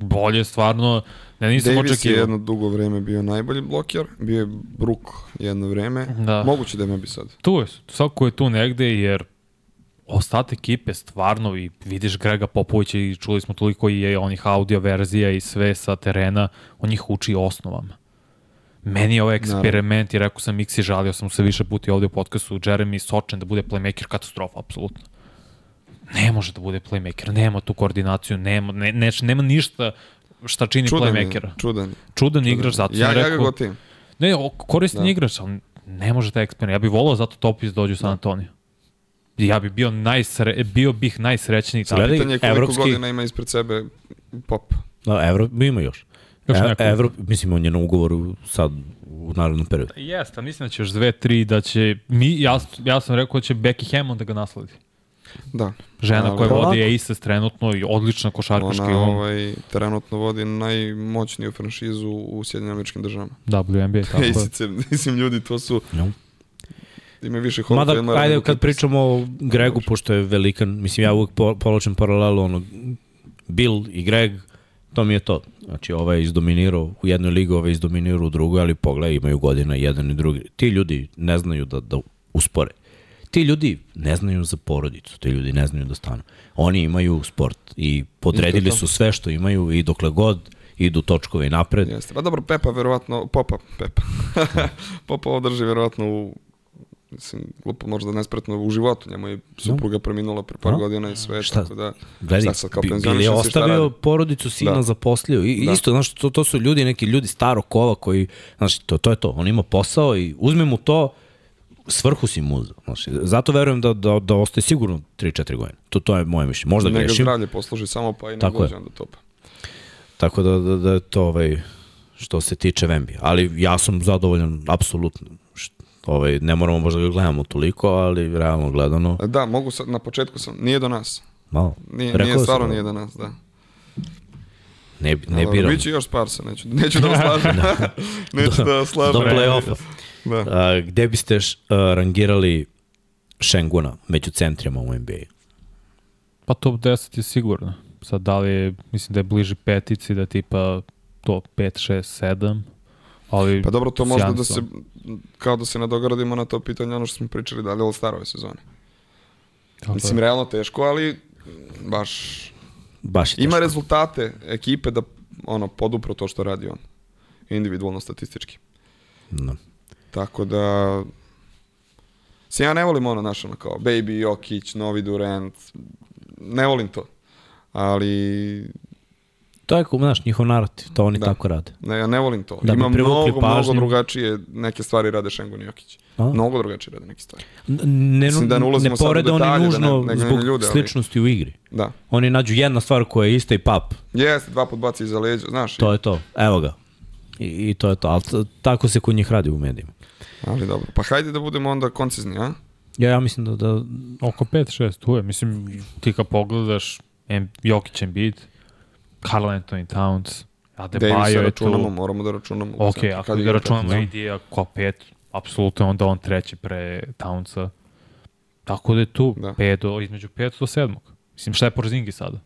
bolje stvarno, ne nisam Davis očekivao. je jedno dugo vreme bio najbolji bloker, bio je Brook jedno vreme, da. moguće da je bi sad. Tu je, svako je tu negde, jer ostat ekipe stvarno i vidiš Grega Popovića i čuli smo toliko i je onih audio verzija i sve sa terena, on ih uči osnovama. Meni je ovaj eksperiment i rekao sam Mixi, žalio sam se više puti ovde u podcastu, Jeremy Sočen da bude playmaker, katastrofa, apsolutno. Ne može da bude playmaker, nema tu koordinaciju, nema, ne, ne, nema ništa šta čini čudan playmakera. Je, čudan. Čudan, čudan igrač, zato ja, sam rekao... Ja ga gotivim. Ne, koristan da. igrač, ali ne može taj eksperiment. Ja bih volao zato Topis dođu u San da. Antonio. Ja bih bio najsre, bio bih najsrećniji tamo. Pitanje je koliko Evropski... godina ima ispred sebe Pop. Da, Evro, ima još. Još e, Evro, mislim, on je na ugovoru sad u narodnom periodu. Jeste, mislim da će još dve, tri, da će, mi, ja, ja sam rekao da će Becky Hammond da ga nasledi. Da. Žena koja vodi Aces trenutno i odlična košarkaška. Ona ovaj, trenutno vodi najmoćniju franšizu u Sjedinim američkim državama. WNBA, tako je. Aces, mislim, ljudi, to su... No. Ima više Hall Mada, ajde, kad pričamo o Gregu, pošto je velikan, mislim, ja uvek poločem paralelu, ono, Bill i Greg, to mi je to. Znači, ovaj je izdominirao u jednoj ligi, ovaj je izdominirao u drugoj, ali pogledaj, imaju godina jedan i drugi. Ti ljudi ne znaju da, da uspore. Ti ljudi ne znaju za porodicu, ti ljudi ne znaju da stanu. Oni imaju sport i podredili su sve što imaju i dokle god idu točkove i napred. Jeste. Pa dobro, Pepa verovatno, Popa, Pepa. Popa održi verovatno u mislim, glupo možda nespretno u životu, njemu je supruga preminula pre par no. godina i sve, šta? tako da Gledaj, sad kao Bili je ostavio porodicu, sina da. zaposlio i da. isto, znaš, to, to su ljudi, neki ljudi starog kova koji, znaš, to, to je to, on ima posao i uzme mu to, svrhu si mu Znači, zato verujem da, da, da ostaje sigurno 3-4 godine. To, to je moje mišljenje. Možda Nega grešim. Nega zdravlje posluži samo pa i ne dođe onda topa. Tako da, da, da je to ovaj, što se tiče Vembi. Ali ja sam zadovoljan, apsolutno. Ovaj, ne moramo možda ga gledamo toliko, ali realno gledano... Da, mogu sad, na početku sam, nije do nas. Malo. Nije, Rekao nije stvarno nije do nas, da. Ne, ne biram. Biće još Sparsa, neću, neću da slažem. da. neću da slažem. Do play-offa. Da. A, gde biste š, a, rangirali Šenguna među centrima u NBA? Pa top 10 je sigurno. Sad da li je, mislim da je bliži petici, da je tipa to 5, 6, 7. Ali pa dobro, to možda da se, kao da se nadogradimo na to pitanje, ono što smo pričali, da li je All-Star ove sezone. Tako mislim, je. realno teško, ali baš... Baš je Ima rezultate ekipe da ono, podupro to što radi on. Individualno statistički. No. Tako da... Se ja ne volim ono, znaš, ono kao Baby Jokić, Novi Durant, ne volim to. Ali... To je, znaš, njihov narativ, to oni da. tako rade. Ne, ja ne volim to. Da Ima mnogo, pažnju. mnogo drugačije neke stvari rade Šengon i Jokić. A? Mnogo drugačije rade neke stvari. Ne, da ne, ne porede oni nužno da ne, ne, zbog ljude, sličnosti ali... u igri. Da. Oni nađu jedna stvar koja je ista i pap. Jeste, dva put baci iza leđa, znaš. To i... je to, evo ga. I, I to je to, ali tako se kod njih radi u medijima. Ali dobro, pa hajde da budemo onda koncizni, a? Ja, ja mislim da... da... Oko 5-6, tu je. Mislim, ti kad pogledaš Jokić Embiid, Carl Anthony Towns, Adebayo je računamo, tu. moramo da računamo. Ok, ako ga računamo AD, da. kao pet, apsolutno onda on treći pre Townsa. Tako da je tu, da. pet do, između 5 do 7. Mislim, šta je Porzingi sada?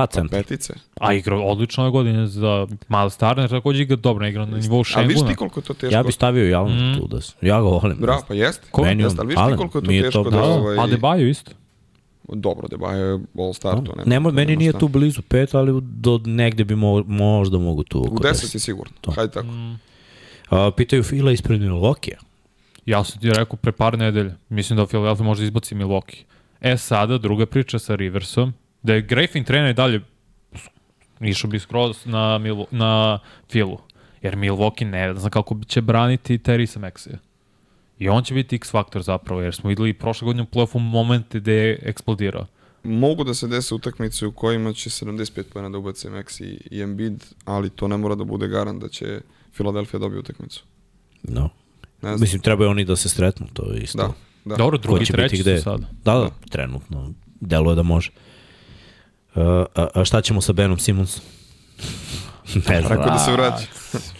Pa centar. Petice. A igra odlično ove godine za Miles Turner, takođe igra dobro, igra na nivou Šenguna. A viš ti koliko je to teško? Ja bih stavio i Allen mm. tu da Ja ga volim. Bravo, pa jeste. Ko? Jeste, ali viš ti koliko je to teško to, da... da ovaj... A Debajo isto. Dobro, Debajo je all star, to nema. Nemo, meni nije tu blizu pet, ali do negde bi mo, možda mogu tu. U deset je sigurno, to. hajde tako. Mm. A, pitaju Fila ispred Milwaukee. Ja sam ti rekao pre par nedelja, mislim da Philadelphia može izbaci Milwaukee. E sada, druga priča sa Riversom, da je Griffin trener dalje išao bi skroz na, Mil, na Filu. Jer Milwaukee ne znam kako će braniti Terisa Maxija. I on će biti X faktor zapravo, jer smo videli prošle godine u play-offu momente gde je eksplodirao. Mogu da se dese utakmice u kojima će 75 pojena da ubace Maxi i Embiid, ali to ne mora da bude garant da će Philadelphia dobiti utakmicu. No. Ne Mislim, trebaju oni da se sretnu, to je isto. Da, da. Dobro, drugi, treći su sada. Da, da, da, trenutno. Deluje da može. A, a šta ćemo sa Benom Simonsom? ne znam. Rekao da se vraća.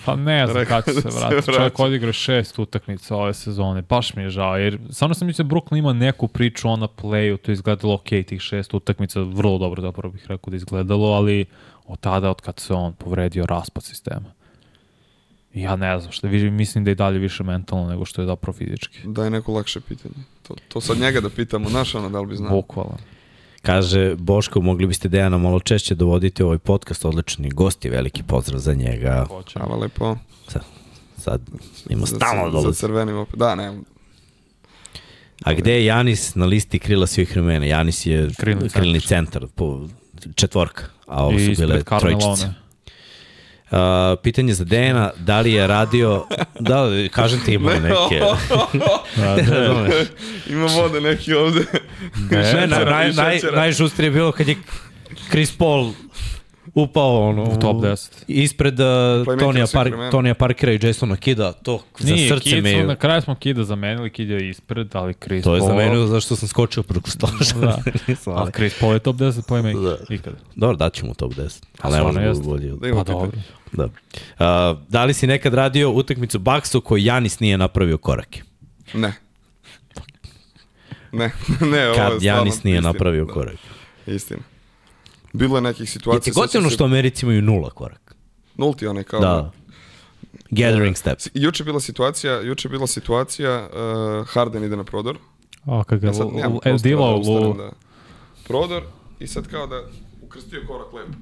Pa ne znam kada će se da vrati. Čovjek odigra šest utakmica ove sezone. Baš mi je žao. Jer samo sam mislio da Brooklyn ima neku priču on na playu. To je izgledalo ok, tih šest utakmica. Vrlo dobro zapravo bih rekao da izgledalo, ali od tada, od kad se on povredio raspad sistema. Ja ne znam, što mislim da je dalje više mentalno nego što je zapravo fizički. Daj neko lakše pitanje. To, to sad njega da pitamo, naš ono da li bi znao. Bukvalno. Kaže, Boško, mogli biste Dejana malo češće dovoditi ovaj podcast, odlični gost je veliki pozdrav za njega. Hvala lepo. Sad, sad ima stalno dolazi. Za crvenim opet, da, ne. A gde je Janis na listi krila svih vremena? Janis je krilni, krilni centar, po, četvorka, a ovo su bile trojičice. Uh, pitanje za Dejana, da li je radio, da, kažem ti ima neke. da, da, ima vode neki ovde. Ne, na, naj, naj, najžustrije je bilo kad je Chris Paul upao ono, u top 10. Ispred uh, Tonija, Par Tonija Parkera i Jasona Kida, to za Nije, srce Kid me... Na kraju smo Kida zamenili, Kid je ispred, ali Chris To je zamenio zašto sam skočio preko stola. da. ali Chris Paul je top 10 po ime da. ikada. Dobro, daćemo top 10. Ali ne možemo da bolje. Da pa dobro. Da. Uh, da li si nekad radio utakmicu Baksu koji Janis nije napravio korake? Ne. Ne, ne, ovo Kad Janis nije istina, napravio da. korak. Istina. Bilo je nekih situacija... Je ti gotivno što Americi imaju nula korak? Nulti onaj kao... Da. Gathering step. Juče bila situacija, juče bila situacija, uh, Harden ide na prodor. O, kako ga ja Diva u... Da, prodor i sad kao da ukrstio korak lepo.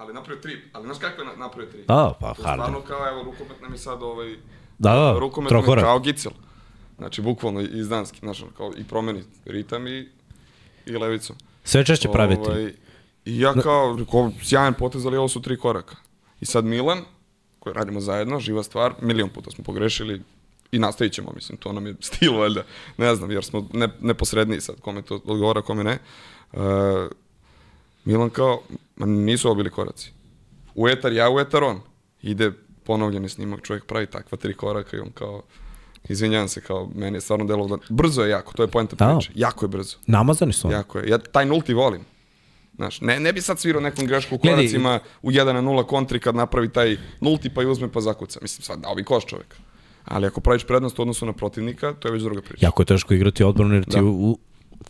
Ali napravio tri, ali znaš kako je napravio tri? Da, pa Harden. Stvarno kao, evo, rukomet nam je sad ovaj... Da, da, rukomet nam je kao gicel. Znači, bukvalno iz danski, znači, kao i promeni ritam i, i levicu. Sve češće praviti. Ovaj, I ja kao, kao sjajan potez, ali ovo su tri koraka. I sad Milan, koji radimo zajedno, živa stvar, milion puta smo pogrešili i nastavit ćemo, mislim, to nam je stil, valjda, ne znam, jer smo ne, neposredniji sad, kome to odgovara, kome ne. Uh, Milan kao, ma nisu ovo bili koraci. U etar ja, u etar on. Ide ponovljeni snimak, čovjek pravi takva tri koraka i on kao, Izvinjavam se, kao meni je stvarno delo da... Brzo je jako, to je poenta da. priče. Jako je brzo. Namazani su. Jako je. Ja taj nulti volim. Znaš, ne, ne bi sad svirao nekom grešku u koracima u 1 na 0 kontri kad napravi taj nulti pa i uzme pa zakuca. Mislim, sad dao bi koš čovek. Ali ako praviš prednost u odnosu na protivnika, to je već druga priča. Jako je teško igrati odbranu jer ti da. u,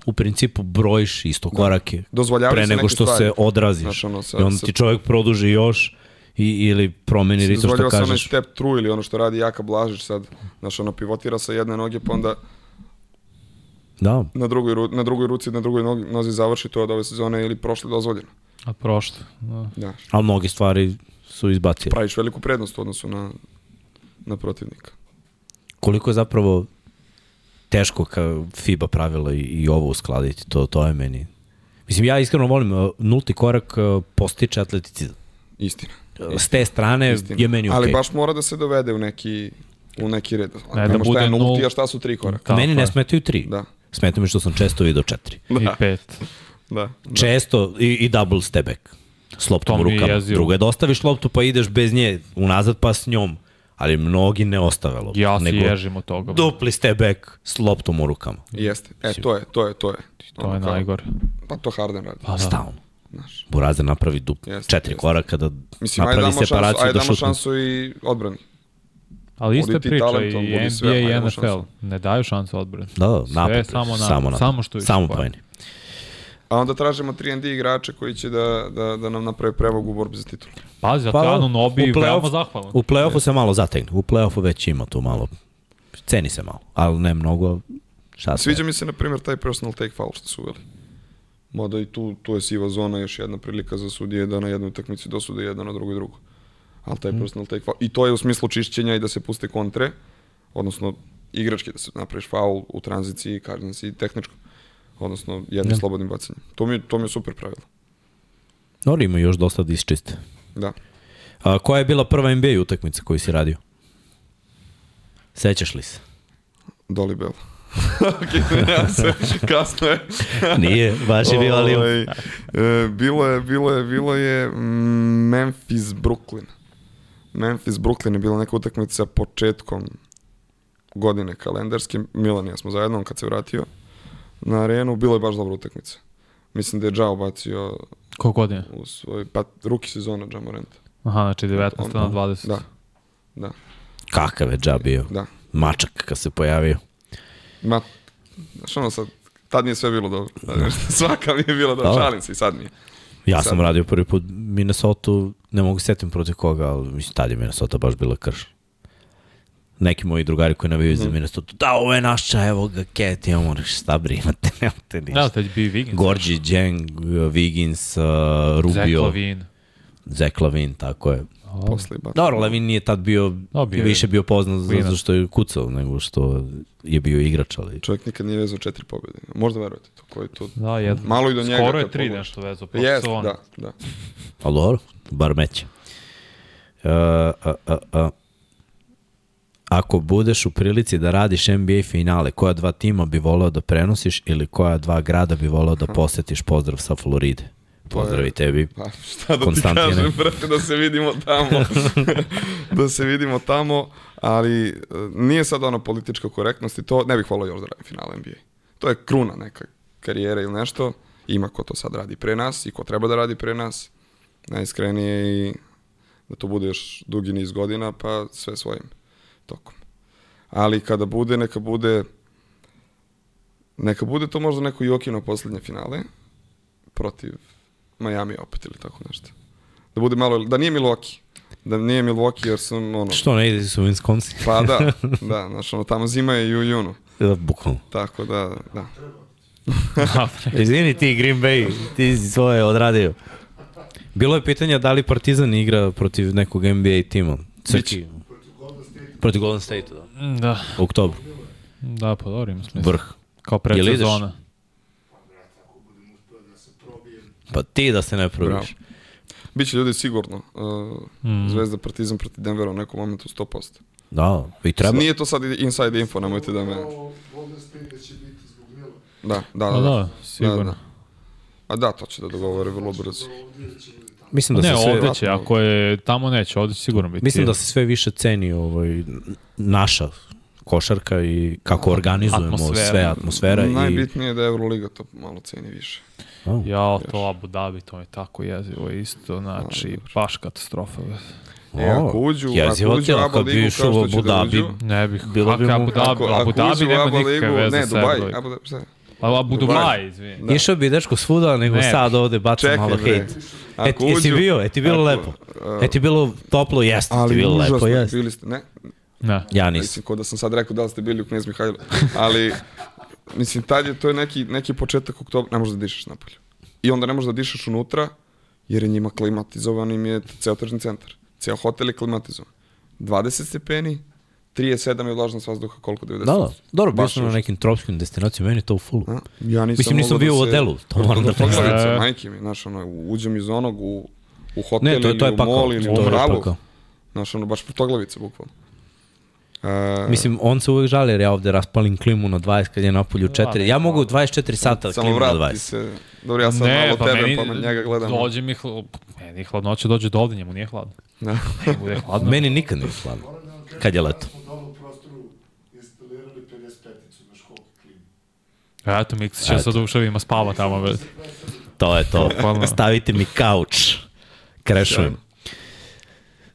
u principu brojiš isto da. korake da. pre nego što stvari. se odraziš. Znaš, ono, sa, I onda ti čovjek produži još i, ili promeni ritam što kažeš. Dozvoljava se onaj step true ili ono što radi Jaka Blažić sad, znaš, ono pivotira sa jedne noge pa onda da. na, drugoj, na drugoj ruci, na drugoj nozi, nozi završi to od ove sezone ili prošle dozvoljeno. A prošle, da. da. Ali mnogi stvari su izbacili. Praviš veliku prednost u odnosu na, na protivnika. Koliko je zapravo teško ka FIBA pravila i, i ovo uskladiti, to, to je meni. Mislim, ja iskreno volim, uh, nulti korak uh, postiče atleticizam. Istina. S te strane Istina. je meni okej. Okay. Ali baš mora da se dovede u neki, u neki red. Ne, da bude nulti, a šta su tri koraka? Meni ne smetaju tri. Da. Smeta mi što sam često video četiri. Da. I pet. Da, da. Često i, i double step back. S loptom u rukama. Drugo je da ostaviš loptu pa ideš bez nje unazad pa s njom. Ali mnogi ne ostave loptu. Ja se ježim od toga. Dupli ste back s loptom u rukama. Jeste. E, to je, to je, to je. To ono je kao, najgore. Pa to Harden radi. Pa da. Stalno. Znaš. Burazer napravi dup, jeste, četiri jeste. koraka da Mislim, napravi ajde separaciju šansu, ajde da šutne. šansu i odbrani. Ali ista priča talentom, i NBA sve, i NFL. Šansu. Ne daju šansu odbrani. Da, da, napad. Samo, na, samo, samo što Samo pojeni. A onda tražimo 3 D igrače koji će da, da, da nam naprave prevogu u borbi za titul. Pazi, ja pa, Anu Nobi veoma zahvalan. U play-offu se malo zategne. U play-offu već ima tu malo. Ceni se malo, ali ne mnogo. Šta Sviđa mi se, na primjer, taj personal take foul što su uveli. Mada i tu, tu je siva zona, još jedna prilika za sudije da na jednoj utakmici dosude jedan na drugoj drugu. Ali taj mm. personal take foul. I to je u smislu čišćenja i da se puste kontre, odnosno igrački da se napraviš faul u tranziciji, kažem si, tehničko. Odnosno jednim ja. slobodnim bacanjem. To mi, to mi je super pravilo. Dobro, ima još dosta da isčiste. Da. A, koja je bila prva NBA utakmica koju si radio? Sećaš li se? Dolly Bell. ok, ja se, kasno je. Nije, baš je bila li... Ovaj, e, bilo je, bilo je, bilo je mm, Memphis, Brooklyn. Memphis, Brooklyn je bila neka utakmica početkom godine kalendarske. Milan ja smo zajedno, kad se vratio na arenu, bilo je baš dobra utakmica. Mislim da je Džao bacio... Koliko godine? U svoj, pa, ruki sezona Džao Morenta. Aha, znači 19 on, na 20. Da, da. Kakav je Džao bio? Da. Mačak kad se pojavio. Ma, znaš ono sad, tad nije sve bilo dobro. Svaka mi je bila dobro, šalim se i sad mi je. Ja sad. sam radio prvi put Minnesota, ne mogu setim protiv koga, ali mislim tad je Minnesota baš bila krš. Neki moji drugari koji navijaju mm. za mhm. Minnesota, da ovo je naša, evo ga Ket, imamo šta brimate, nemate ništa. Da, tad bi Wiggins. Gorgi, Jeng, Wiggins, uh, Rubio. Zach Lavin. Zach Lavin, tako je. Posle baš. Dobro, Lavin nije tad bio, no, bio više bio poznat zato što je kucao nego što je bio igrač, ali... Čovjek nikad nije vezao četiri pobjede. Možda verujete to, koji to... Da, jedno. Malo i do njega. Skoro je tri nešto vezao. Jest, da, da. Ali dobro, bar meće. Uh, uh, uh, uh. Ako budeš u prilici da radiš NBA finale, koja dva tima bi voleo da prenosiš ili koja dva grada bi voleo da posetiš pozdrav sa Floride? Pozdrav i tebi. Pa, šta da ti kažem, brate, da se vidimo tamo. da se vidimo tamo, ali e, nije sad ono politička korektnost i to, ne bih volao još da radim finale NBA. To je kruna neka karijera ili nešto. Ima ko to sad radi pre nas i ko treba da radi pre nas. Najiskrenije i da to bude još dugi niz godina, pa sve svojim tokom. Ali kada bude, neka bude neka bude to možda neko Jokino poslednje finale protiv Miami opet ili tako nešto. Da bude malo, da nije Milwaukee. Da nije Milwaukee jer sam ono... Što ne ide su Wisconsin? pa da, da, znaš ono, tamo zima je i u junu. Da, bukvalno. Tako da, da. Izvini ti Green Bay, ti si svoje odradio. Bilo je pitanja da li Partizan igra protiv nekog NBA tima. Crki. Protiv Golden State, da. Da. U oktobru. Da, pa dobro ima smisla. Vrh. Kao predsezona. Pa ti da se ne probiš. Biće ljudi sigurno. Uh, mm. Zvezda Partizan protiv Denvera u nekom momentu 100%. Da, i treba. Nije to sad inside info, nemojte da me... Da, da, da. da, da, sigurno. Da, da. A da, to će da dogovore vrlo brzo. Mislim da ne, se sve... ovde će, ako je tamo neće, ovde će sigurno biti. Mislim da se sve više ceni ovaj, naša košarka i kako organizujemo atmosfera. sve atmosfera. Najbitnije i... je da Euroliga to malo ceni više. Oh, ja, to Abu Dhabi, to je tako jezivo isto, znači, baš katastrofa. E, ako uđu, ako uđu Abu Ligu kao što će da uđu... Ne bih, bilo bi Abu Dhabi, Abu Dhabi nema nikakve veze ne, Dubai, Abu Dhabi, šta Abu Dubai, izvini. Da. Išao bi dečko svuda, nego ne. sad ovde baca malo hejt. E, jesi bio, e ti bilo lepo. E ti bilo toplo, jeste ti bilo lepo, jeste. Bili ste, ne? Ne. Ja nisam. Mislim, ko da sam sad rekao da li ste bili u Knjez Mihajlo. Ali, mislim, tad je, to je neki, neki početak oktobra, ne možeš da dišeš napolju. I onda ne možeš da dišeš unutra, jer je njima klimatizovan im je ceo tržni centar. Ceo hotel je klimatizovan. 20 stepeni, 37 je vlažnost vazduha, koliko 90? Da, da. Dobro, bio sam na nekim tropskim destinacijama, meni je to u fullu. A? Ja nisam Mislim, nisam bio da u odelu, to moram da priznam. Majke mi, znaš, ono, uđem iz onog u, u hotel ne, to, je, to je ili u mall ili u mravu. Znaš, ono, baš protoglavice, bukvalno. Uh, Mislim, on se uvek žali jer ja ovde raspalim klimu na 20 kad je napolju 4. Da, ja mogu 24 sata klimu na 20. Se, dobro, ja sam ne, malo pa tebe, meni, pa na njega gledam. Dođe mi, hl... meni hladnoća dođe do ovde, njemu nije hladno. Da. Njemu je hladno. meni nikad nije hladno. kad je leto. Smo dole u prostoru instalirali 55-icu na školku klimu. Eto, Miksić će sa duševima spava tamo. Već. To je to. Stavite mi kauč. Krešujem.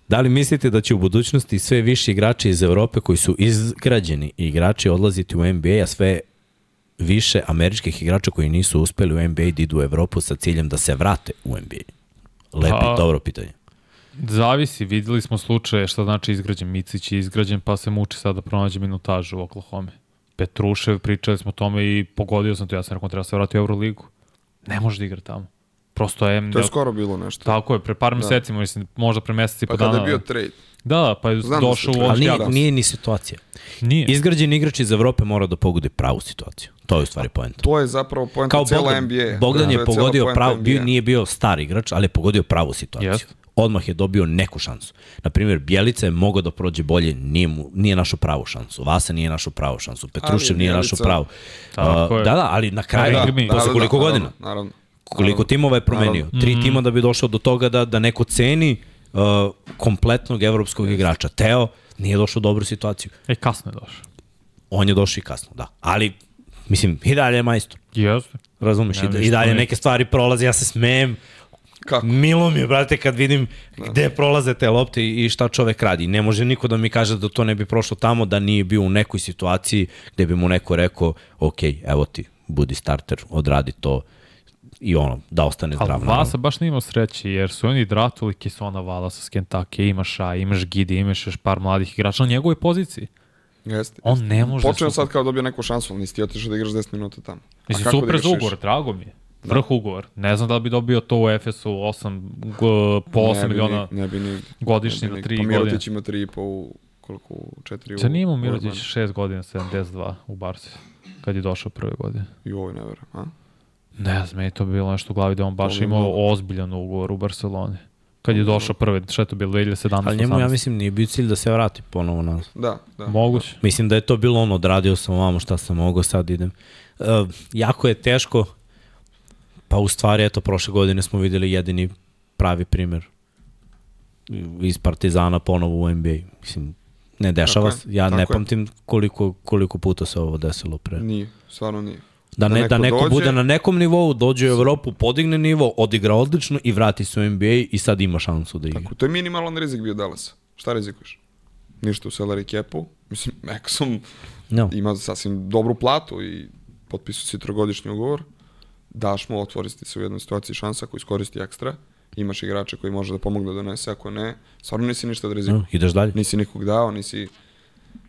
Da li mislite da će u budućnosti sve više igrači iz Evrope koji su izgrađeni igrači odlaziti u NBA, a sve više američkih igrača koji nisu uspeli u NBA da idu u Evropu sa ciljem da se vrate u NBA? Lepi, a, dobro pitanje. Zavisi, videli smo slučaje šta znači izgrađen. Micić je izgrađen pa se muči sada da pronađe minutažu u Oklahoma. Petrušev, pričali smo o tome i pogodio sam to, ja sam rekao treba se vrati u Euroligu. Ne može da igra tamo. Prosto je... To je skoro bilo nešto. Tako je, pre par da. meseci, mislim, možda pre meseci i pa po dana. Pa kada je bio trade. Da, da, pa je Znam da došao da u Ali nije, nije ni situacija. Nije. Izgrađen igrač iz Evrope mora da pogodi pravu situaciju. To je u stvari poenta. To je zapravo poenta Kao cela Bogdan, NBA. Bogdan da, je pogodio pravu, bio, nije bio star igrač, ali je pogodio pravu situaciju. Yes. Odmah je dobio neku šansu. Na primjer, Bjelica je mogao da prođe bolje, nije, mu, nije našo pravu šansu. Vasa nije našo pravu šansu. Petrušev nije našo pravu. Uh, da, da, ali na kraju, da, da, posle koliko da, godina? Naravno, naravno. Koliko timova je promenio? Naravno. Tri mm. tima da bi došao do toga da, da neko ceni uh, kompletnog evropskog igrača. Teo nije došao u dobru situaciju. E, kasno je došao. On je došao i kasno, da. Ali, mislim, i dalje je majstor. Jeste. Razumeš, ja, i, i dalje neke stvari prolaze, ja se smejem. Kako? Milo mi je, brate, kad vidim da. gde prolaze te lopte i šta čovek radi. Ne može niko da mi kaže da to ne bi prošlo tamo, da nije bio u nekoj situaciji gde bi mu neko rekao, ok, evo ti, budi starter, odradi to i ono, da ostane zdrav. Ali Vasa baš nije imao sreće, jer su oni dratovali Kisona Vala sa Skentake, imaš A, imaš Gidi, imaš još par mladih igrača na njegovoj poziciji. Jeste. On ne može... Počeo sad kao dobio neku šansu, ali nisi ti otišao da igraš 10 minuta tamo. Mislim, super da za ugovor, drago mi je. Da. Vrh ugovor. Ne znam da li bi dobio to u Efesu 8, po 8 ne miliona ne bi ni, godišnje na 3 godine. Pa Mirotić ima 3,5 u koliko u 4 u... Sa nije imao Mirotić 6 godina, 72 u Barsi, kad je došao prve godine. I ovo ne vera, a? Ne znam, je to bilo nešto u glavi da on baš imao ozbiljan ugovor u Barceloni. Kad je došao prve, što je to bilo 2017. Ali njemu, ja mislim, nije bio cilj da se vrati ponovo na... Da, da. Moguće. Mislim da je to bilo ono, odradio sam ovamo šta sam mogao, sad idem. Uh, jako je teško, pa u stvari, eto, prošle godine smo videli jedini pravi primer iz Partizana ponovo u NBA. Mislim, ne dešava se. Ja ne pamtim koliko, koliko puta se ovo desilo pre. Nije, stvarno nije. Da, ne, da neko, da neko dođe, bude na nekom nivou, dođe u Evropu, podigne nivo, odigra odlično i vrati se u NBA i sad ima šansu da igra. Tako, to je minimalan rizik bio Dallas. Šta rizikuješ? Ništa u salary capu. Mislim, Exxon no. ima sasvim dobru platu i potpisu si trogodišnji ugovor. Daš mu, otvoristi se u jednoj situaciji šansa ako iskoristi ekstra. Imaš igrača koji može da pomogne da donese, ako ne, stvarno nisi ništa da rizikuješ. No, ideš dalje. Nisi nikog dao, nisi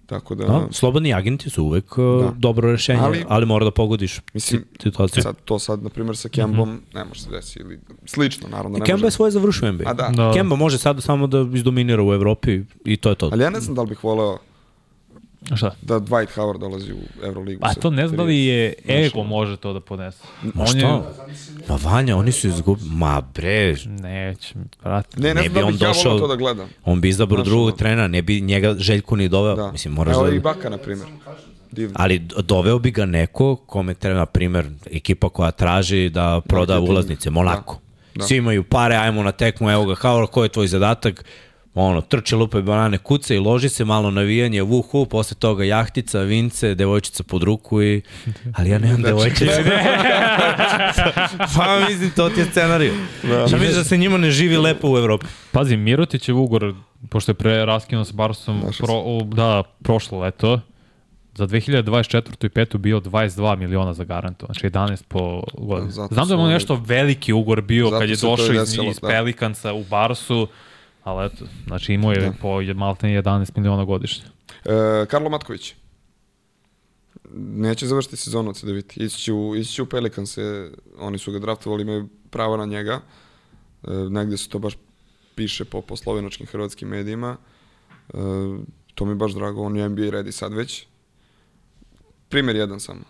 Tako da... da slobodni agenti su uvek uh, da. dobro rešenje, ali, ali mora da pogodiš mislim, situaciju. Sad, to sad, na primjer, sa Kembom mm -hmm. ne može se desiti, ili slično, naravno. Ne Kemba može... je svoje završio NBA. A da. da. Kemba može sad samo da izdominira u Evropi i to je to. Ali ja ne znam da li bih voleo Šta? Da Dwight Howard dolazi u Euroligu. Pa to ne znam da li je ego može to da podese. Ma on šta? Je... Ma Vanja, oni su izgubili. Ma bre. Neće, brate. Ne, ne, ne bi on ja došao, to da gledam. On bi izabrao drugog trenera, ne bi njega Željko ni doveo. Da. Mislim, moraš Evo da... i Baka, na primjer. Divno. Ali doveo bi ga neko kome treba, na primjer, ekipa koja traži da proda da, ulaznice, Monako. Da. Da. Svi imaju pare, ajmo na tekmu, evo ga, Howard, ko je tvoj zadatak? Ono, trče lupe banane, kuca i loži se, malo navijanje, vuhu, posle toga jahtica, vince, devojčica pod ruku i... Ali ja nemam znači, devojčice. pa mislim, to ti je scenariju. Da. Šta misliš da se njima ne živi lepo u Evropi? Pazi, Mirotić je ugor, pošto je pre raskinuo sa Barsom, pro, da, prošlo leto, za 2024. i 5. bio 22 miliona za garanto, znači 11 po godinu. Da, Znam da je nešto veliki ugor bio kad je došao iz, iz da. Pelikanca u Barsu, Ali eto, znači imao je da. po malte 11 miliona godišnje. E, Karlo Matković. Neće završiti sezonu od CDVT. Ići će u, ići će u Pelikanse, oni su ga draftovali, imaju pravo na njega. E, negde se to baš piše po, po slovenačkim hrvatskim medijima. E, to mi je baš drago, on je NBA ready sad već. Primer jedan samo.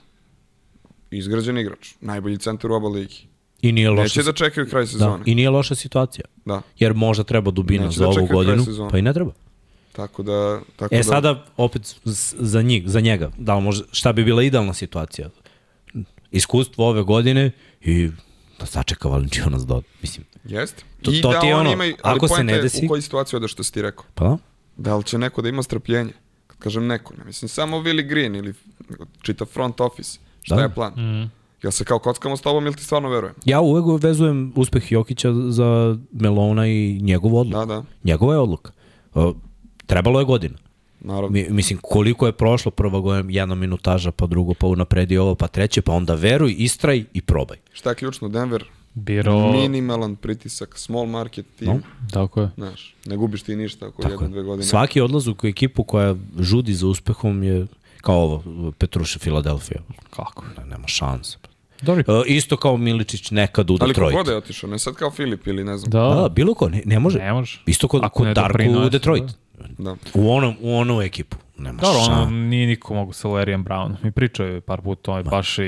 Izgrađen igrač, najbolji centar u oba ligi. I nije loša. Neće da čekaju kraj da, sezone. Da, I nije loša situacija. Da. Jer možda treba dubina Neće za da ovu godinu, pa i ne treba. Tako da... Tako e da... sada, opet, za, njih, za njega, da li može, šta bi bila idealna situacija? Iskustvo ove godine i da sačeka Valenčinas do... Mislim, Jeste. To, I to da ti je ono, imaju, ako se ne desi... U kojoj situaciji odeš što si ti rekao? Pa da. Da li će neko da ima strpljenje? Kad kažem neko, ne mislim samo Willi Green ili čita front office. Šta da. je plan? Mm. Jel se kao kockamo s tobom ili ti stvarno verujem? Ja uvek vezujem uspeh Jokića za Melona i njegovu odluku. Da, da. Njegova je odluka. Trebalo je godina. Naravno. Mi, mislim, koliko je prošlo prva godina, jedna minutaža, pa drugo, pa unapredi ovo, pa treće, pa onda veruj, istraj i probaj. Šta je ključno? Denver Biro... Minimalan pritisak, small market team. No, tako je. Znaš, ne gubiš ti ništa ako jedan, dve godine. Svaki odlazuk u ekipu koja žudi za uspehom je kao ovo, Petruša Filadelfija. Kako? Ne, nema šanse. Dobri. Uh, isto kao Miličić nekad u Detroit. Ali kogod je otišao, ne sad kao Filip ili ne znam. Da, da bilo ko, ne, ne može. Ne može. Isto kod, kod Darko u Detroit. Da. da. U, onom, u onu ekipu. Nema Dobro, ono nije niko mogu sa Larryem Brown. Mi pričaju par puta, on je baš i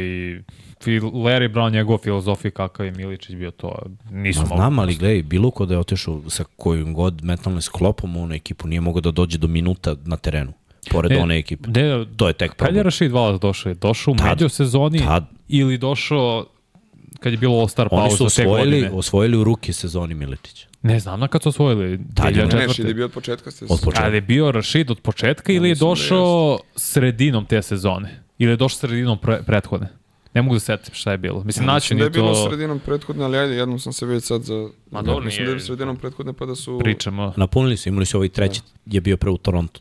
Larry Brown, njegov filozofija kakav je Miličić bio to, nisu mogli. Znam, ali gledaj, bilo ko da je otišao sa kojim god mentalnim sklopom u onu ekipu, nije mogao da dođe do minuta na terenu pored ne, one ekipe. Ne, to je tek problem. Kad je Rashid Wallace došao? Došao u među sezoni tad. ili došao kad je bilo All-Star pauza te osvojili, Oni su osvojili u ruke sezoni Miletića. Ne znam na kad su osvojili. Tad je Rashid je bio od početka sezone. Od početka. Ali je bio Rashid od početka ili je da došao da sredinom te sezone? Ili je došao sredinom pre, prethodne? Ne mogu da setim šta je bilo. Mislim, ja, naći da je bilo to... sredinom prethodne, ali ajde, jednom sam se već sad za... Ma dobro, Mislim da je sredinom prethodne pa da su... Pričamo. Napunili su, imali su ovaj treći, da. je bio pre u Torontu.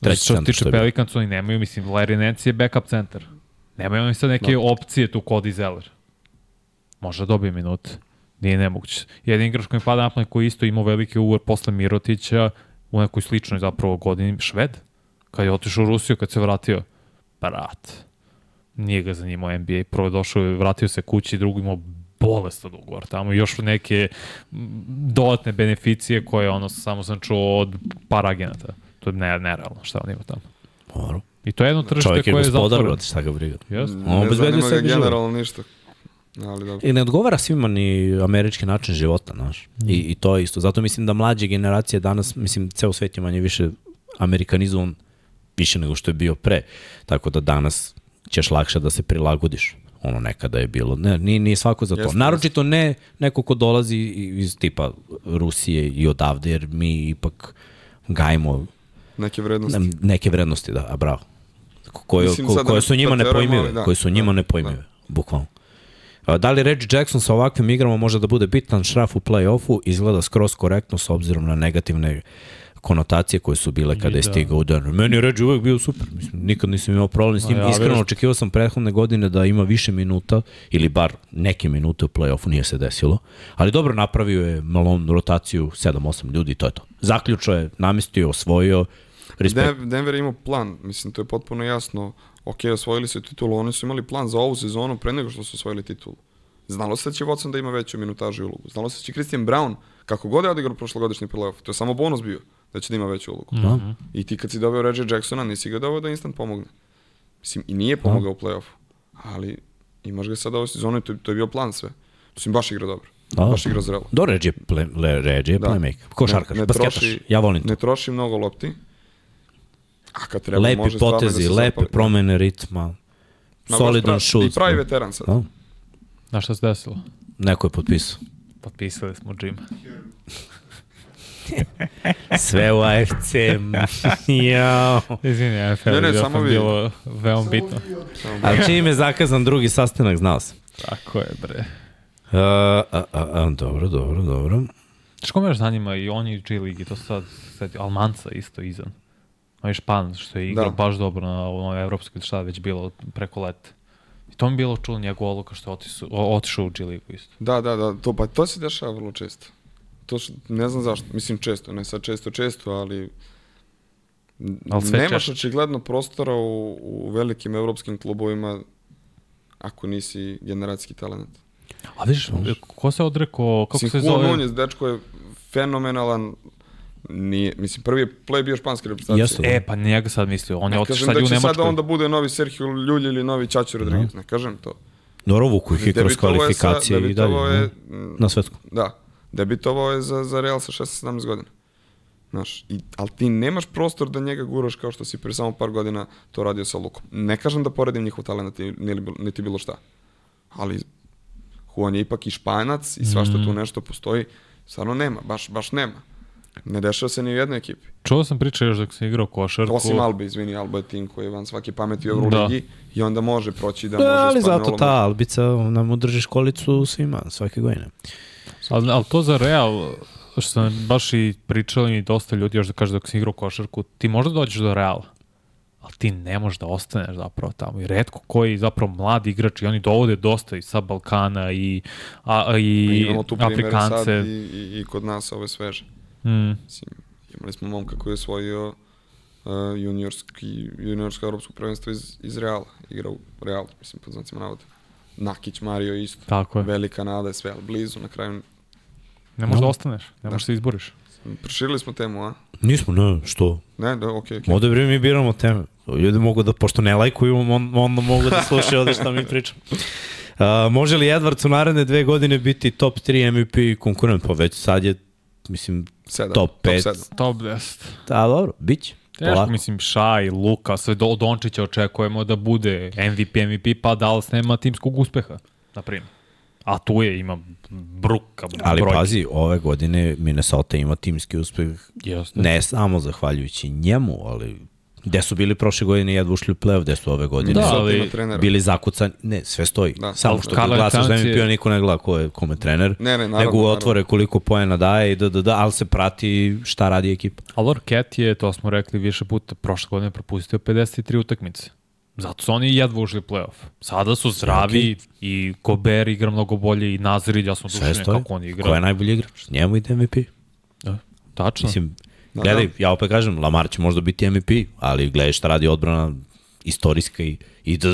Treći što se tiče Pelicans, oni nemaju, mislim, Larry Nance je backup centar. Nemaju oni sad neke no. opcije tu kod Zeller. Može da dobije minute. Nije nemoguće. Jedan igrač koji pada napad koji isto imao veliki ugovor posle Mirotića u nekoj sličnoj zapravo godini, Šved, kad je otišao u Rusiju, kad se vratio. Brat. Nije ga zanimao NBA. Prvo je došao, vratio se kući, drugo imao bolestan ugovor tamo. Još neke dodatne beneficije koje ono samo sam čuo od par agenata. To je ne, nerealno šta on ima tamo. Dobro. I to je jedno tržište koje je zatvoreno. Čovjek je gospodar, šta ga briga. Yes. On obezbedio sebi generalno ništa. Ali dobro. I ne odgovara svima ni američki način života, znaš. Mm. I, I to je isto. Zato mislim da mlađe generacije danas, mislim, ceo svet je manje više amerikanizovan više nego što je bio pre. Tako da danas ćeš lakše da se prilagodiš. Ono nekada je bilo. Ne, nije, nije svako za to. Jeste, Naročito ne neko ko dolazi iz tipa Rusije i odavde, jer mi ipak gajimo neke vrednosti. Neke vrednosti, da, a bravo. Koje, Mislim, ko, koje su njima nepojmive, da, koje su njima da, nepojmive, da. bukvalno. Da li Reggie Jackson sa ovakvim igrama može da bude bitan šraf u play-offu? Izgleda skroz korektno s obzirom na negativne konotacije koje su bile kada je da. stigao u Denver. Meni je Reggie uvek bio super. Mislim, nikad nisam imao problem s njim. Iskreno očekivao sam prethodne godine da ima više minuta ili bar neke minute u play-offu, nije se desilo. Ali dobro napravio je malom rotaciju 7-8 ljudi, to je to. Zaključio je, namestio, osvojio. Respekt. Denver ima plan, mislim, to je potpuno jasno. Ok, osvojili su titulu, oni su imali plan za ovu sezonu pre nego što su osvojili titulu. Znalo se da će Watson da ima veću minutažu i ulogu. Znalo se da će Christian Brown, kako god je odigrao prošlogodišnji playoff, to je samo bonus bio da će da ima veću ulogu. Mm -hmm. I ti kad si dobio Reggie Jacksona, nisi ga dobio da instant pomogne. Mislim, i nije pomogao mm. u play-offu, ali imaš ga sada ovo sezonu i to, to je bio plan sve. Mislim, baš igra dobro. Da. Baš igra zrelo. Do Reggie, play, le, Reggie da. playmaker. Košarkaš, ne, ne troši, ja volim to. Ne troši mnogo lopti, a kad treba lepi može potezi, da lepe promene ritma, solidan šut. I pravi veteran sad. Da. Na šta se desilo? Neko je potpisao. Potpisali smo Jim. Sve u AFC. Jao. Izvini, AFC ne, ne, samo bilo veoma bitno. Ali čim je zakazan drugi sastanak, znao sam. Tako je, bre. Uh, a, a, a, dobro, dobro, dobro. Što me još zanima i oni i G League, to sad, sad Almanca isto izan. On je Špan, što je igrao da. baš dobro na onoj evropskoj, šta već bilo preko leta. I to mi je bilo čulo njegov odluka što je otišao u G League isto. Da, da, da, to, pa to se dešava vrlo često to š, ne znam zašto, mislim često, ne sad često često, ali ali nemaš češ. očigledno prostora u, u velikim evropskim klubovima ako nisi generacijski talent. A vidiš, ko se odreko, kako mislim, se zove? Nunez, dečko je fenomenalan, Nije, mislim, prvi je play bio španski reprezentacije. Jeste, e, pa njega sad mislio. On je otišao sad da u Nemačkoj. Ne kažem da će sad onda bude novi Sergio Ljulj ili novi Čačo Rodriguez, ne kažem to. Dobro, vuku ih i kroz kvalifikacije i dalje. Je, na svetku. Da, debitovao je za, za Real sa 16-17 godina. Znaš, i, ali ti nemaš prostor da njega guraš kao što si pre samo par godina to radio sa Lukom. Ne kažem da poredim njihov talent, niti, niti bilo šta. Ali Juan je ipak i španac i svašta mm. tu nešto postoji. Stvarno nema, baš, baš nema. Ne dešava se ni u jednoj ekipi. Čuo sam priča još dok sam igrao košarku. Osim Albe, izvini, Alba je tim koji je van svake pameti u Euroligi da. i onda može proći da, da može ali zato ta Albica nam udrži školicu svima, svake godine. Ali, ali to za Real, što sam baš i pričali i dosta ljudi još da kaže dok sam igrao košarku, ti možda dođeš do Reala, ali ti ne možeš da ostaneš zapravo tamo. I redko koji zapravo mladi igrači, oni dovode dosta i sa Balkana i, a, i Imamo tu Afrikance. Sad i, i, i kod nas ove sveže. Mm. Mislim, imali smo momka koji je osvojio uh, juniorski, juniorsko evropsko prvenstvo iz, iz Reala, igra u Realu, mislim, pod znacima navoda. Nakić, Mario isto. Tako je. Velika nada je sve, ali blizu, na kraju... Ne možeš no. da ostaneš, ne možeš da izboriš. Proširili smo temu, a? Nismo, ne, što? Ne, da, okej, okay, okej. Okay. Ovde mi biramo teme. Ljudi mogu da, pošto ne lajkuju, on, onda mogu da slušaju ovde šta mi pričamo. Uh, može li Edwards u naredne dve godine biti top 3 MVP konkurent? Pa već sad je, mislim, Sedam, top 5. Top, 7. top 10. Da, dobro, bit će. Teško, mislim, Šaj, Luka, sve do Dončića očekujemo da bude MVP, MVP, pa Dallas nema timskog uspeha, na primjer. A tu je, ima bruka Ali brojke. pazi, ove godine Minnesota ima timski uspeh Jasne. ne samo zahvaljujući njemu, ali Gde su bili prošle godine jedva ušli u play-off, gde su ove godine da, ali, bili zakucani, ne, sve stoji. Da. Samo što kad glasaš da mi pio, niko ne gleda ko je, kome trener, ne, ne, naravno, nego otvore koliko poena daje i da, da, da, ali se prati šta radi ekipa. Alor Ket je, to smo rekli više puta, prošle godine propustio 53 utakmice. Zato su oni jedva ušli play-off. Sada su zdravi okay. i Gober igra mnogo bolje i Nazrid, ja sam dušen kako on igra. Ko je najbolji igrač? Njemu ide MVP. Da, tačno. Mislim, gledaj, da. ja opet kažem, Lamar će možda biti MVP, ali gledaj šta radi odbrana istorijska i, i da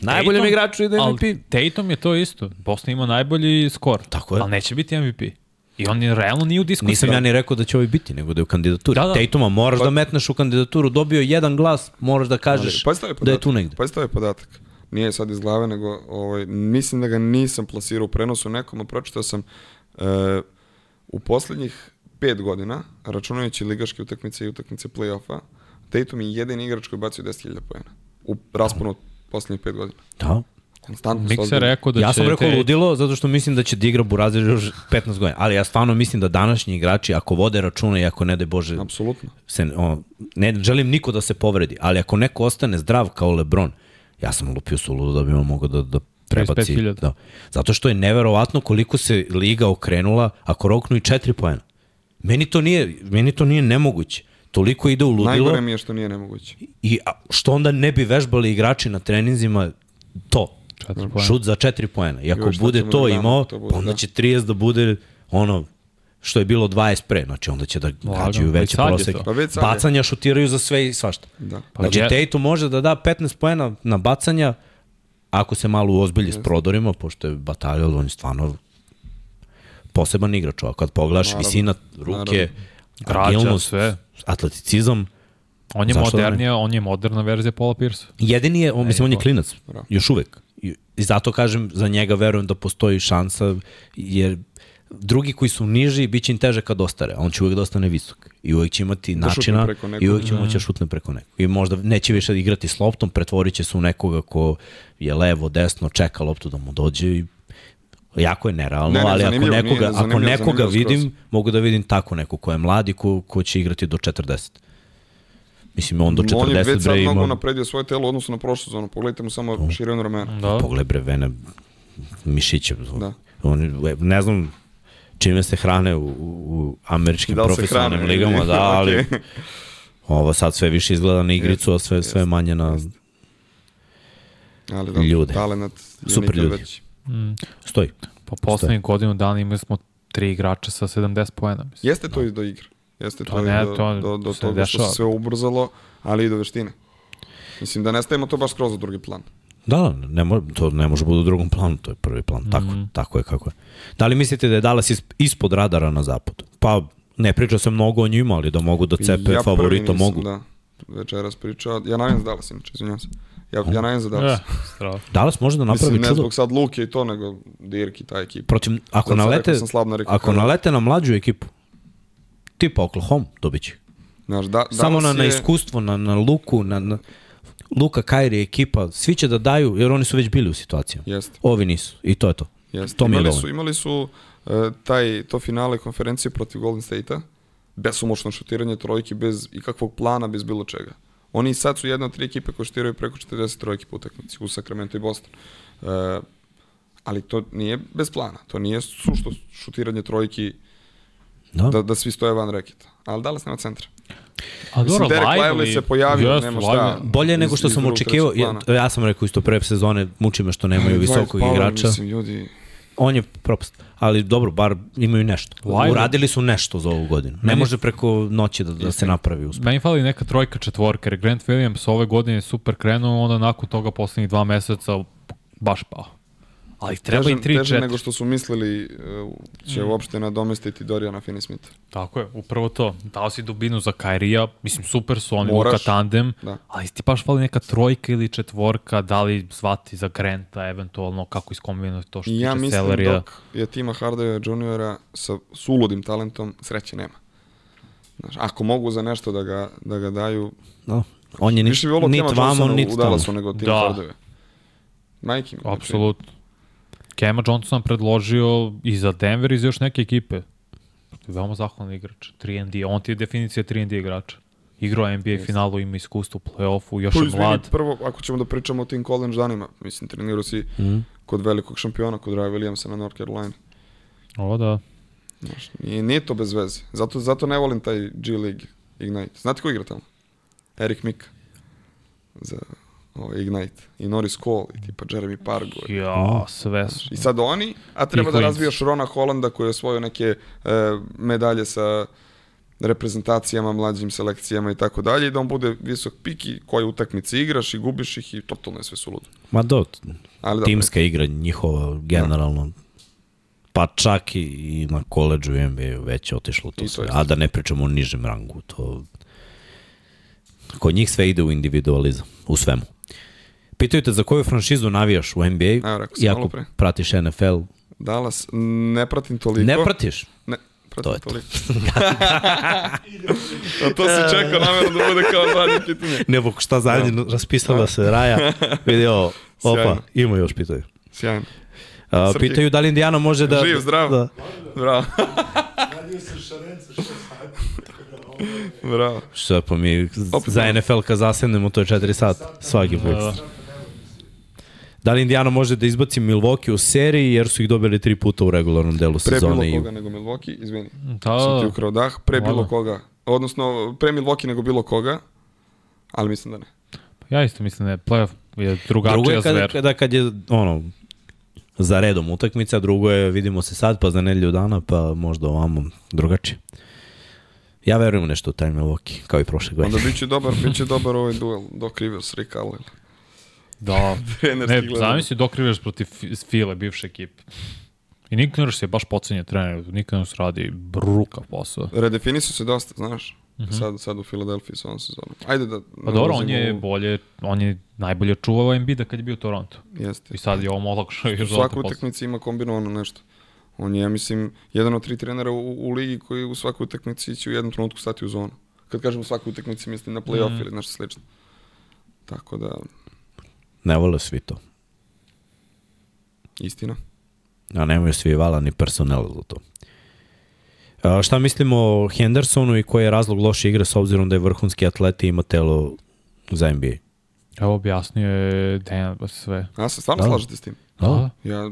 najboljem igraču ide MVP. Ali Tatum je to isto. Bosna ima najbolji skor. Tako je. Ali neće biti MVP. I on je realno nije u diskusiji. Nisam ja ni rekao da će ovaj biti, nego da je u kandidaturi. Da, da. Tatuma moraš pa... da metneš u kandidaturu, dobio jedan glas, moraš da kažeš pa da je tu negde. Pa je podatak. Nije sad iz glave, nego ovaj, mislim da ga nisam plasirao u prenosu nekom, a pročitao sam uh, u poslednjih pet godina, računajući ligaške utakmice i utakmice play-offa, Tatum je jedin igrač koji bacio 10.000 pojena. U rasponu poslednjih pet godina. Da. Konstantno Mik se rekao da ja sam rekao te... ludilo zato što mislim da će da igra Burazir još 15 godina, ali ja stvarno mislim da današnji igrači ako vode računa i ako ne da Bože Apsolutno. Se, o, ne želim niko da se povredi, ali ako neko ostane zdrav kao Lebron, ja sam lupio su ludo da bi on mogao da, da prebaci. Da. Zato što je neverovatno koliko se liga okrenula ako roknu i 4 poena. Meni to nije, meni to nije nemoguće. Toliko ide u ludilo. Najgore mi je što nije nemoguće. I a, što onda ne bi vežbali igrači na treninzima to, Šut za 4 poena. I ako bude to da imao, to bude, onda da. će 30 da bude ono što je bilo 20 pre, znači onda će da gađaju veće proseke. Pa bacanja šutiraju za sve i svašta. Da. Pa znači je... Tatum može da da 15 poena na bacanja ako se malo uozbilji s prodorima, pošto je bataljal, on je stvarno poseban igrač. A kad pogledaš naravno, visina ruke, naravno. agilnost, sve. atleticizam, On je modernija, da on je moderna verzija Paula Pierce. Jedini je, on, mislim, on je klinac, još uvek. I zato kažem, za njega verujem da postoji šansa, jer drugi koji su niži, bit će im teže kad ostare, a on će uvek da ostane visok. I uvek će imati da načina i uvek će moći da šutne preko nekog. I možda neće više igrati s loptom, pretvorit će se u nekoga ko je levo, desno, čeka loptu da mu dođe i jako je nerealno, ne, ne, ali ako nekoga, ako nekoga vidim, skroz. mogu da vidim tako neko ko je mladi, ko, ko će igrati do 40. Mislim, on do 40 bre ima... On je već sad ima... mnogo napredio svoje telo odnosno na prošlu zonu. Pogledajte mu samo oh. širinu ramena. Da. Pogledaj bre, vene mišiće. Da. On, ne znam čime se hrane u, u američkim da profesionalnim ligama, da, ali okay. ovo sad sve više izgleda na igricu, a sve, sve manje na ali da, ljude. Talenat Super ljudi. Već. Mm. Stoji. Po poslednjih godinu dana imali smo tri igrača sa 70 poena. Mislim. Jeste to da. i do igre. Jeste to, to ne, do, to, do, do toga što se sve ubrzalo, ali i do veštine. Mislim da ne stavimo to baš skroz u drugi plan. Da, da, ne mo, to ne može bude u drugom planu, to je prvi plan. Tako, mm. tako je kako je. Da li mislite da je Dallas ispod radara na zapadu? Pa ne priča se mnogo o njima, ali da mogu da cepe ja favorito nisam, mogu. Da, večeras pričao. Ja navijam za Dallas, inače, izvinjam se. Ja, ja navijam za Dallas. Ja, Dallas može da napravi čudo. Mislim, ne zbog sad Luke i to, nego Dirk i ta ekipa. Protiv, ako, nalete, na ako nalete na mlađu ekipu, tipa Oklahoma, dobit će. Znaš, da, Samo na, je... na iskustvo, na, na luku, na, na Luka, Kairi, ekipa, svi će da daju, jer oni su već bili u situacijama. Jeste. Ovi nisu. I to je to. Jeste. To imali, su, imali su uh, taj, to finale konferencije protiv Golden State-a, besomučno šutiranje trojki bez ikakvog plana, bez bilo čega. Oni sad su jedna od tri ekipe koje šutiraju preko 40 trojki po utakmici u Sacramento i Boston. Uh, ali to nije bez plana. To nije sušto šutiranje trojki da, da, da svi stoje van reketa. Ali Dallas nema centra. A dobro, Derek Lively se pojavio, yes, nema šta. Bolje nego što sam očekivao. Ja, ja sam rekao isto pre sezone, muči me što nemaju visokog igrača. Mislim, ljudi... On je propast. Ali dobro, bar imaju nešto. Lively. Uradili su nešto za ovu godinu. Ne Meni... može preko noći da, da se napravi uspeh. Meni fali neka trojka četvorka, jer Grant Williams ove godine je super krenuo, onda nakon toga poslednjih dva meseca baš pao. Ali treba teže, i 3 Teže nego što su mislili uh, će mm. uopšte nadomestiti Doriana Finney-Smith. Tako je, upravo to. Dao si dubinu za Kairija, mislim super su oni, Luka tandem, da. ali ti baš fali neka trojka ili četvorka, da li zvati za Granta, eventualno kako iskombinovati to što I ja mislim Celerija. dok je tima Hardaway juniora sa suludim talentom, sreće nema. Znaš, ako mogu za nešto da ga, da ga daju... No. On je nit, nit vamo, nit tamo. U Dallasu nego Tim da. Hardaway. Majke mi. Apsolutno. Kema Johnson predložio i za Denver i za još neke ekipe. Veoma zahvalan igrač. 3 On ti je definicija 3 igrača. Igrao NBA yes. finalu, ima iskustvo u play-offu, još je mlad. Prvo, ako ćemo da pričamo o tim college danima, mislim, trenirao si mm. kod velikog šampiona, kod Raya Williamsa na North Carolina. O, da. Znaš, nije, nije to bez veze. Zato, zato ne volim taj G League Ignite. Znate ko igra tamo? Erik Mika. Za ovaj, Ignite. I Norris Cole, i tipa Jeremy Pargo. Ja, sve su. I sad oni, a treba I da razvijaš Rona Holanda koji je osvojio neke e, medalje sa reprezentacijama, mlađim selekcijama i tako dalje i da on bude visok pik i koje utakmice igraš i gubiš ih i totalno je sve suludo. Ma do, Ali da, timska ne. igra njihova generalno da. pa čak i, i na koleđu i NBA već je otišlo to sve. A da ne pričamo o nižem rangu, to kod njih sve ide u individualizam, u svemu. Pitaju te za koju franšizu navijaš u NBA, Evo, rekao iako pratiš NFL. Dallas, ne pratim toliko. Ne pratiš? Ne, pratim to toliko. A to se čeka namjerno da bude kao zadnje pitanje. Ne, bok šta zadnje, no. Da. raspisala da. se Raja, vidio, opa, ima još pitaju. Sjajno. Uh, pitaju da li Indiana može da... Živ, zdrav. Da. Bravo. Radio sam šarenca, što Bravo. Što pa mi Opet za NFL kad zasednemo to je 4 sata svaki put. Da. Li Indiana može da izbaci Milwaukee u seriji jer su ih dobili tri puta u regularnom delu pre sezone? Pre bilo koga i... nego Milwaukee, izvini. Da. Sam ti ukrao dah. Pre Hvala. bilo koga. Odnosno, pre Milwaukee nego bilo koga, ali mislim da ne. Ja isto mislim da je playoff je drugačija drugo je kada, kada kad je ono, za redom utakmica, drugo je vidimo se sad pa za nedelju dana pa možda ovamo drugačije. Ja verujem nešto u taj Milwaukee, kao i prošle godine. Onda biće dobar, biće dobar ovaj duel Doc Rivers, Rick Allen. Da, ne, zamisli Doc Rivers protiv File, bivše ekipe. I Nick Nurse je baš pocenje trener, Nick Nurse radi brukav posao. Redefinisao se dosta, znaš. Mm -hmm. sad, sad u Filadelfiji sa ovom sezonom. Ajde da... Pa dobro, on je u... bolje, on je najbolje čuvao Embiida kad je bio u Toronto. Jeste. I sad je ovo olakšao još dodatno Svaku utakmici ima kombinovano nešto. On je, ja mislim, jedan od tri trenera u, u ligi koji u svakoj utakmici će u jednom trenutku stati u zonu. Kad kažem u svakoj utakmici, mislim na play-off mm. ili nešto slično. Tako da... Ne vole svi to. Istina. A nemaju svi vala ni personela za to. A, šta mislimo o Hendersonu i koji je razlog loše igre s obzirom da je vrhunski atlet i ima telo za NBA? Evo objasnio je Dejan sve. Ja se stvarno da. slažete s tim? Da. Ja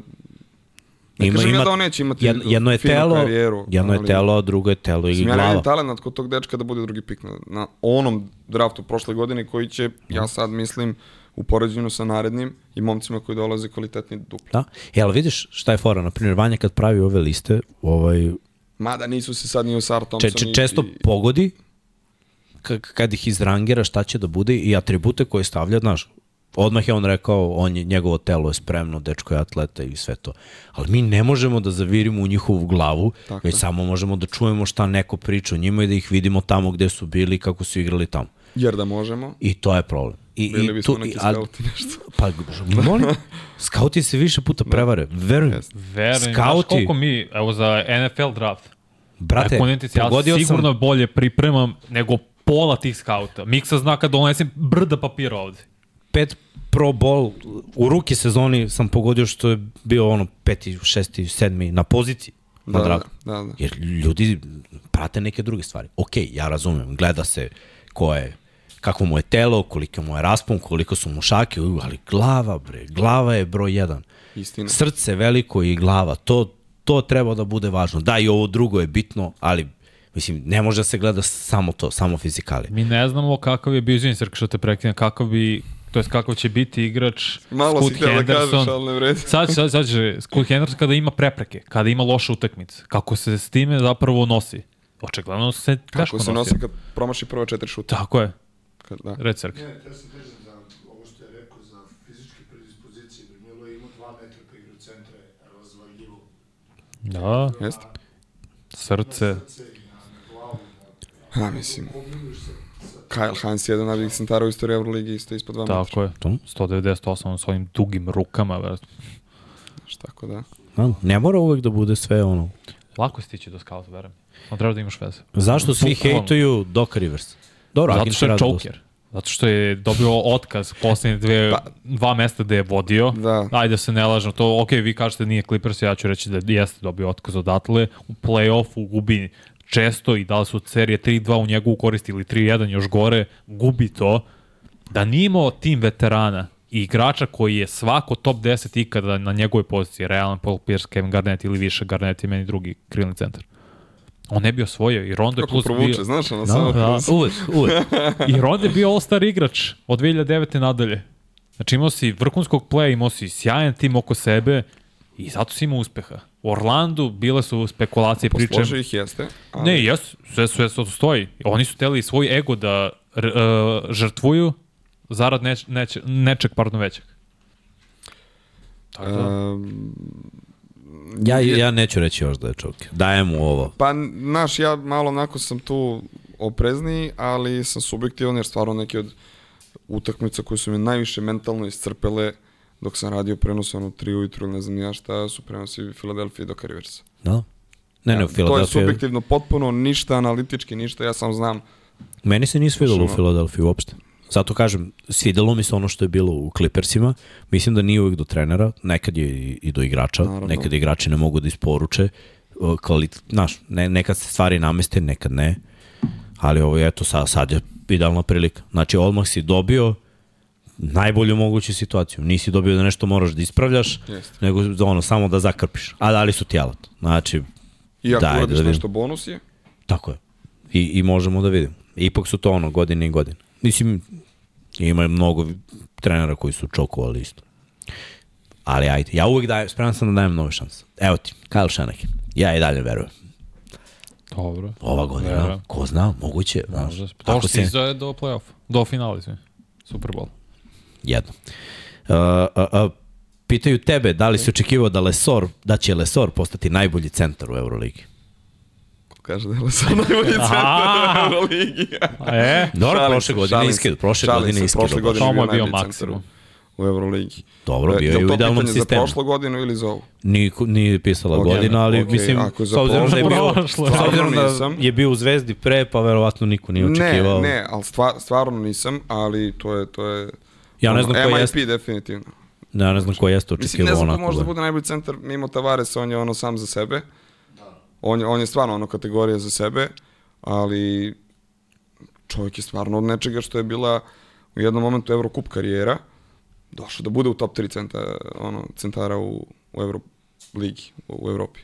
Ne ima, kažem ima, ja da on neće imati jedno, jedno je telo, karijeru. Jedno je telo, a drugo je telo i glava. Ja nemam talent kod tog dečka da bude drugi pik na, na onom draftu prošle godine koji će, ja sad mislim, u poređenju sa narednim i momcima koji dolaze kvalitetni dupli. Da, e, ali vidiš šta je fora, na primjer, Vanja kad pravi ove liste, ovaj... Mada nisu se sad ni u Sar Thompson če, če, često i... pogodi kad ih izrangira šta će da bude i atribute koje stavlja, znaš, Odmah je on rekao, on je, njegovo telo je spremno, dečko je atleta i sve to. Ali mi ne možemo da zavirimo u njihovu glavu, Tako. već samo možemo da čujemo šta neko priča o njima i da ih vidimo tamo gde su bili i kako su igrali tamo. Jer da možemo. I to je problem. I, Bili bismo neki skauti nešto. Pa, molim, skauti se više puta da. prevare. Verujem. Yes. Verujem. Skauti. Znaš koliko mi, evo za NFL draft, Brate, ja sigurno sam... bolje pripremam nego pola tih skauta. Miksa zna kad donesem brda papira ovde pet pro bol u ruki sezoni sam pogodio što je bio ono peti, šesti, sedmi na poziciji. Da, da, da, da. Jer ljudi prate neke druge stvari. Ok, ja razumem, gleda se ko je kako mu je telo, koliko mu je raspon, koliko su mu šake, ali glava, bre, glava je broj jedan. Istina. Srce veliko i glava, to, to treba da bude važno. Da, i ovo drugo je bitno, ali Mislim, ne može da se gleda samo to, samo fizikali. Mi ne znamo kakav je se što te prekinem, kakav bi to jest kakav će biti igrač Malo Scoot si Henderson. da kažeš, ali ne vredi. Sad, sad, sad će, Scoot Henderson kada ima prepreke, kada ima loše utakmice, kako se s time zapravo nosi. Očigledno se teško nosi. Kako se nosi kad promaši prva četiri šuta. Tako je. Kad, da. Red Srke. Ne, te se držim za ovo što je rekao za fizičke predispozicije. Milo je imao dva metra pa igra u centre, razvaljivo. Da. Jeste. Srce. Ha, mislim. Kyle Hans je jedan najboljih centara u istoriji Euroligi, isto ispod 2 metra. Tako je, 198 s ovim dugim rukama. Već. Tako da. No, ne mora uvek da bude sve ono. Lako stići do skauta, verujem. On treba da imaš veze. Zašto svi hejtuju Doc Rivers? Dobro, Zato što je choker. Zato što je dobio otkaz poslednje dve, pa, dva mesta gde je vodio. Da. Ajde da se ne lažno. To, ok, vi kažete nije Clippers, ja ću reći da jeste dobio otkaz odatle. U play-offu gubi često i da li su serije 3-2 u njegovu korist ili 3-1 još gore, gubi to. Da nije imao tim veterana i igrača koji je svako top 10 ikada na njegovoj poziciji, realan Paul Pierce, Kevin Garnett ili više Garnett i meni drugi krilni centar. On ne bi osvojio i Ronde plus provuče, bio... znaš, ono no, samo da, uvek, uvek. I Ronde bio all-star igrač od 2009. nadalje. Znači imao si vrhunskog playa, imao si sjajan tim oko sebe i zato si imao uspeha. U Orlandu bile su spekulacije, pričem... Posložio ih jeste. Ali... Ne, jes, sve, sve, sve to stoji. Oni su teli svoj ego da uh, žrtvuju zarad neč, neč, nečeg, pardon, većeg. Tako da... Um, ja, ja neću reći još da je čovjek. Dajem mu ovo. Pa, naš, ja malo onako sam tu oprezniji, ali sam subjektivan jer stvarno neki od utakmica koje su me najviše mentalno iscrpele dok sam radio prenos ono 3 ujutru ne znam ja šta su prenosi Philadelphia do Riversa. Da. Ne, ne, ja, Philadelphia... To je subjektivno potpuno ništa analitički, ništa, ja sam znam. Meni se nije svidalo u Philadelphia uopšte. Zato kažem, svidelo mi se ono što je bilo u Clippersima. Mislim da nije uvijek do trenera, nekad je i do igrača, Naravno. nekad igrači ne mogu da isporuče. Kvalit, znaš, ne, nekad se stvari nameste, nekad ne. Ali ovo je, eto, sad, sad je idealna prilika. Znači, odmah si dobio, najbolju moguću situaciju. Nisi dobio da nešto moraš da ispravljaš, Jeste. nego da ono, samo da zakrpiš. A dali su ti alat. Znači, I ako uradiš da nešto bonus je? Tako je. I, I možemo da vidimo. Ipak su to ono godine i godine. Mislim, ima mnogo trenera koji su čokovali isto. Ali ajde, ja uvek dajem, spreman sam da dajem nove šanse. Evo ti, Kyle Shanahan. Ja i dalje verujem. Dobro. Ova godina, Vera. ko zna, moguće. Može. To što se... do play-off, do finala, Super Bowl jedno. Uh, uh, uh, pitaju tebe da li si očekivao da Lesor, da će Lesor postati najbolji centar u Euroligi? Kaže da je Lesor najbolji centar u Euroligi. e? Dobro, prošle godine iskid, prošle godine iskid. Prošle godine je bio maksimum u Euroligi. Dobro, bio je u idealnom sistemu. Je za prošlu godinu ili za ovu? Nije, nije pisala okay, godina, ali okay, mislim, s obzirom da je bio, s obzirom da je bio u Zvezdi pre, pa verovatno niko nije očekivao. Ne, ne, ali stvarno nisam, ali to je, to je Ja ne znam ko MIP MIP definitivno. Ja ne znam ko jeste očekivao onako. Mislim, ne znam ko može da bude najbolji centar mimo Tavares, on je ono sam za sebe. On je, on je stvarno ono kategorija za sebe, ali čovjek je stvarno od nečega što je bila u jednom momentu Eurocup karijera, došao da bude u top 3 centara, ono, centara u, u Euroligi, u, u Evropi.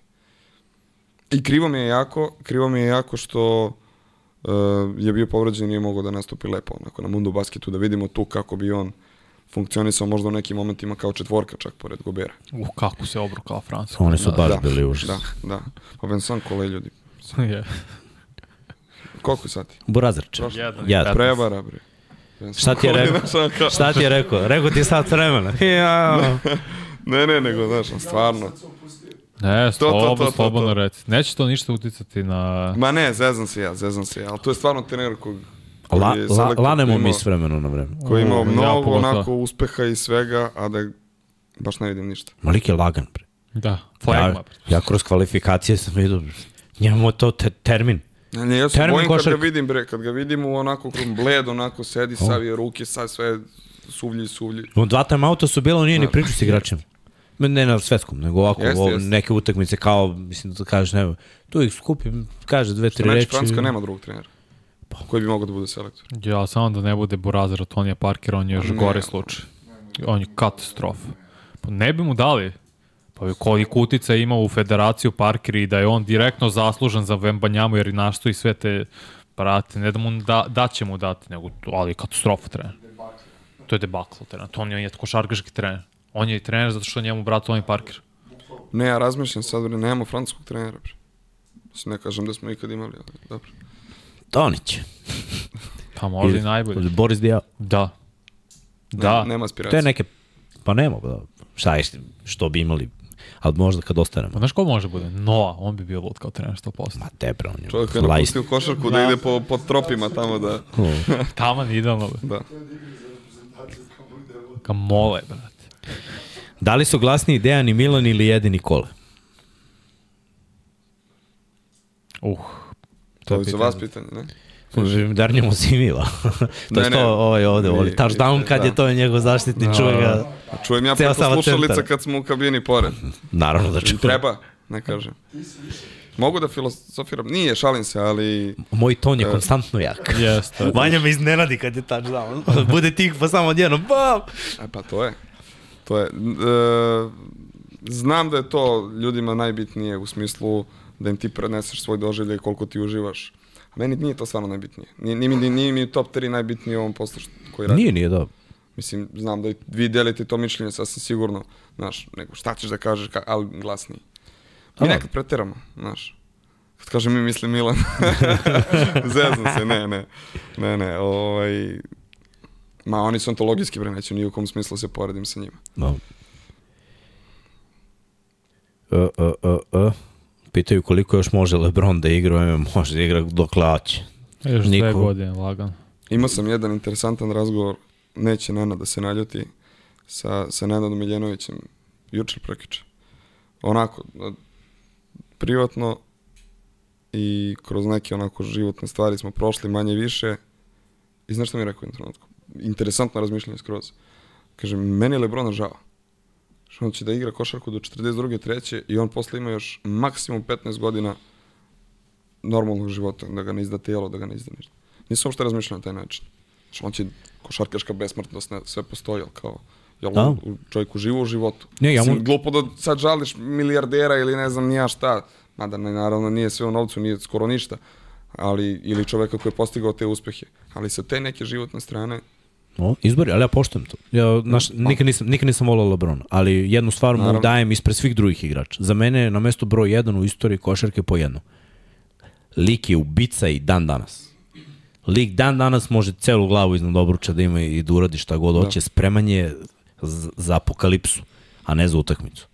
I krivo mi je jako, krivo mi je jako što uh, je bio povređen i nije mogao da nastupi lepo onako na Mundu basketu, da vidimo tu kako bi on funkcionisao možda u nekim momentima kao četvorka čak pored Gobera. Uh, kako se obrukala Francuska. Oni su da, baš da, bili užas. Da, da. Pa Vincent Kole ljudi. je. Koliko sati? Burazarče. Ja. Prebara, bre. Šta ti je rekao? Šta ti je rekao? Rekao ti sad vremena. Ja. ne, ne, nego, znaš, stvarno. Ne, slobodno, to, to, to, slobodno reci. Neće to ništa uticati na... Ma ne, zezam se ja, zezam se ja, ali to je stvarno trener kog La, la, lanemo mi s vremena na vreme. Koji imao mnogo ja, onako uspeha i svega, a da baš ne vidim ništa. Malik je lagan, pre. Da, flagma. Ja, ja kroz kvalifikacije sam vidio, njemu to te, termin. Ne, ne, ja se bojim kad ga vidim, bre, kad ga vidim u onako krom bled, onako sedi, savije ruke, sad sve suvlji, suvlji. U dva time auta su bilo, nije ni priču s igračima. Ne na svetskom, nego ovako, jest, ovo, jest. neke utakmice kao, mislim da kažeš, ne, tu ih skupim, kaže dve, tri reči. Francuska nema drugog trenera. Pa. Koji bi mogao da bude selektor? Ja, samo da ne bude Burazir Tonija Parker, on je još ne, gore slučaj. On je katastrofa. Pa ne bi mu dali. Pa koji kutica ima u federaciju Parker i da je on direktno zaslužen za Vembanjamu jer i našto i sve te prate, ne da mu da, da će mu dati, nego, ali katastrofa trener. To je debakl trener. To on je košarkaški trener. On je i trener zato što njemu brat Tony Parker. Ne, ja razmišljam sad, bre, nemamo francuskog trenera. Bre. Ne kažem da smo ikad imali, ali dobro. Tonić. Pa možda i najbolji. Boris Dijao. Da. Da. Ne, nema aspiracije. To je neke, pa nema, da. šta je, što bi imali ali možda kad ostanemo. Pa znaš ko može bude? Noa, on bi bio lud kao trener 100%. Ma te bre, on je Čovjek je napustio košarku da, da ide po, po tropima tamo da... Taman idealno. Da. Ka mole, brate. Da li su glasniji Dejan i Milan ili jedini kole? Uh, to, je za vas pitanje, ne? Darnjo Mozimila. to je to ovaj ovde voli. Touchdown kad da. je to je njegov zaštitni, čuje ga. Čujem ja preko slušalica kad smo u kabini pored. Naravno da čujem. Treba, ne kažem. Mogu da filosofiram, nije, šalim se, ali... Moj ton je uh, konstantno jak. Jeste. Vanja me iznenadi kad je touchdown. Bude tih pa samo odjedno, bam! E pa to je. To je. Uh, znam da je to ljudima najbitnije u smislu da im ti preneseš svoj doživljaj koliko ti uživaš Meni nije to stvarno najbitnije. Nije, nije, nije, nije mi top 3 najbitnije u ovom poslu koji radim. Nije, nije da. Mislim, znam da vi delite to mišljenje sasvim sigurno, znaš, nego šta ćeš da kažeš, ka, ali glasniji. Mi nekad preteramo, znaš. Kad kažem mi mislim Milan, zezam se, ne, ne, ne, ne, ovaj, ma oni su ontologijski bre, neću ni u kom smislu se poredim sa njima. No. Uh, uh, uh, uh pitaju koliko još može Lebron da igra, može da igra dok hoće. Još Niko... dve godine, lagan. Imao sam jedan interesantan razgovor, neće Nena da se naljuti, sa, sa Nenadom Miljenovićem, jučer prekiče. Onako, privatno i kroz neke onako životne stvari smo prošli manje više i znaš što mi je rekao u trenutku? Interesantno razmišljanje skroz. Kaže, meni je Lebrona žao on će da igra košarku do 42. treće i on posle ima još maksimum 15 godina normalnog života, da ga ne izda tijelo, da ga ne izda ništa. Nisam uopšte razmišljao na taj način. Što on će košarkaška besmrtnost, sve postoji, ali kao, jel da. u čovjeku živo u životu. Ne, ja mu... Glupo da sad žališ milijardera ili ne znam nija šta, mada ne, naravno nije sve u novcu, nije skoro ništa, ali, ili čoveka koji je postigao te uspehe. Ali sa te neke životne strane, O, izbori, ali ja poštujem to. Ja, naš, nikad, nisam, nikad nisam volao Lebron, ali jednu stvar mu dajem ispred svih drugih igrača. Za mene je na mesto broj 1 u istoriji košarke po jedno. Lik je ubica i dan danas. Lik dan danas može celu glavu iznad obruča da ima i da uradi šta god da. hoće. Spreman je za apokalipsu, a ne za utakmicu.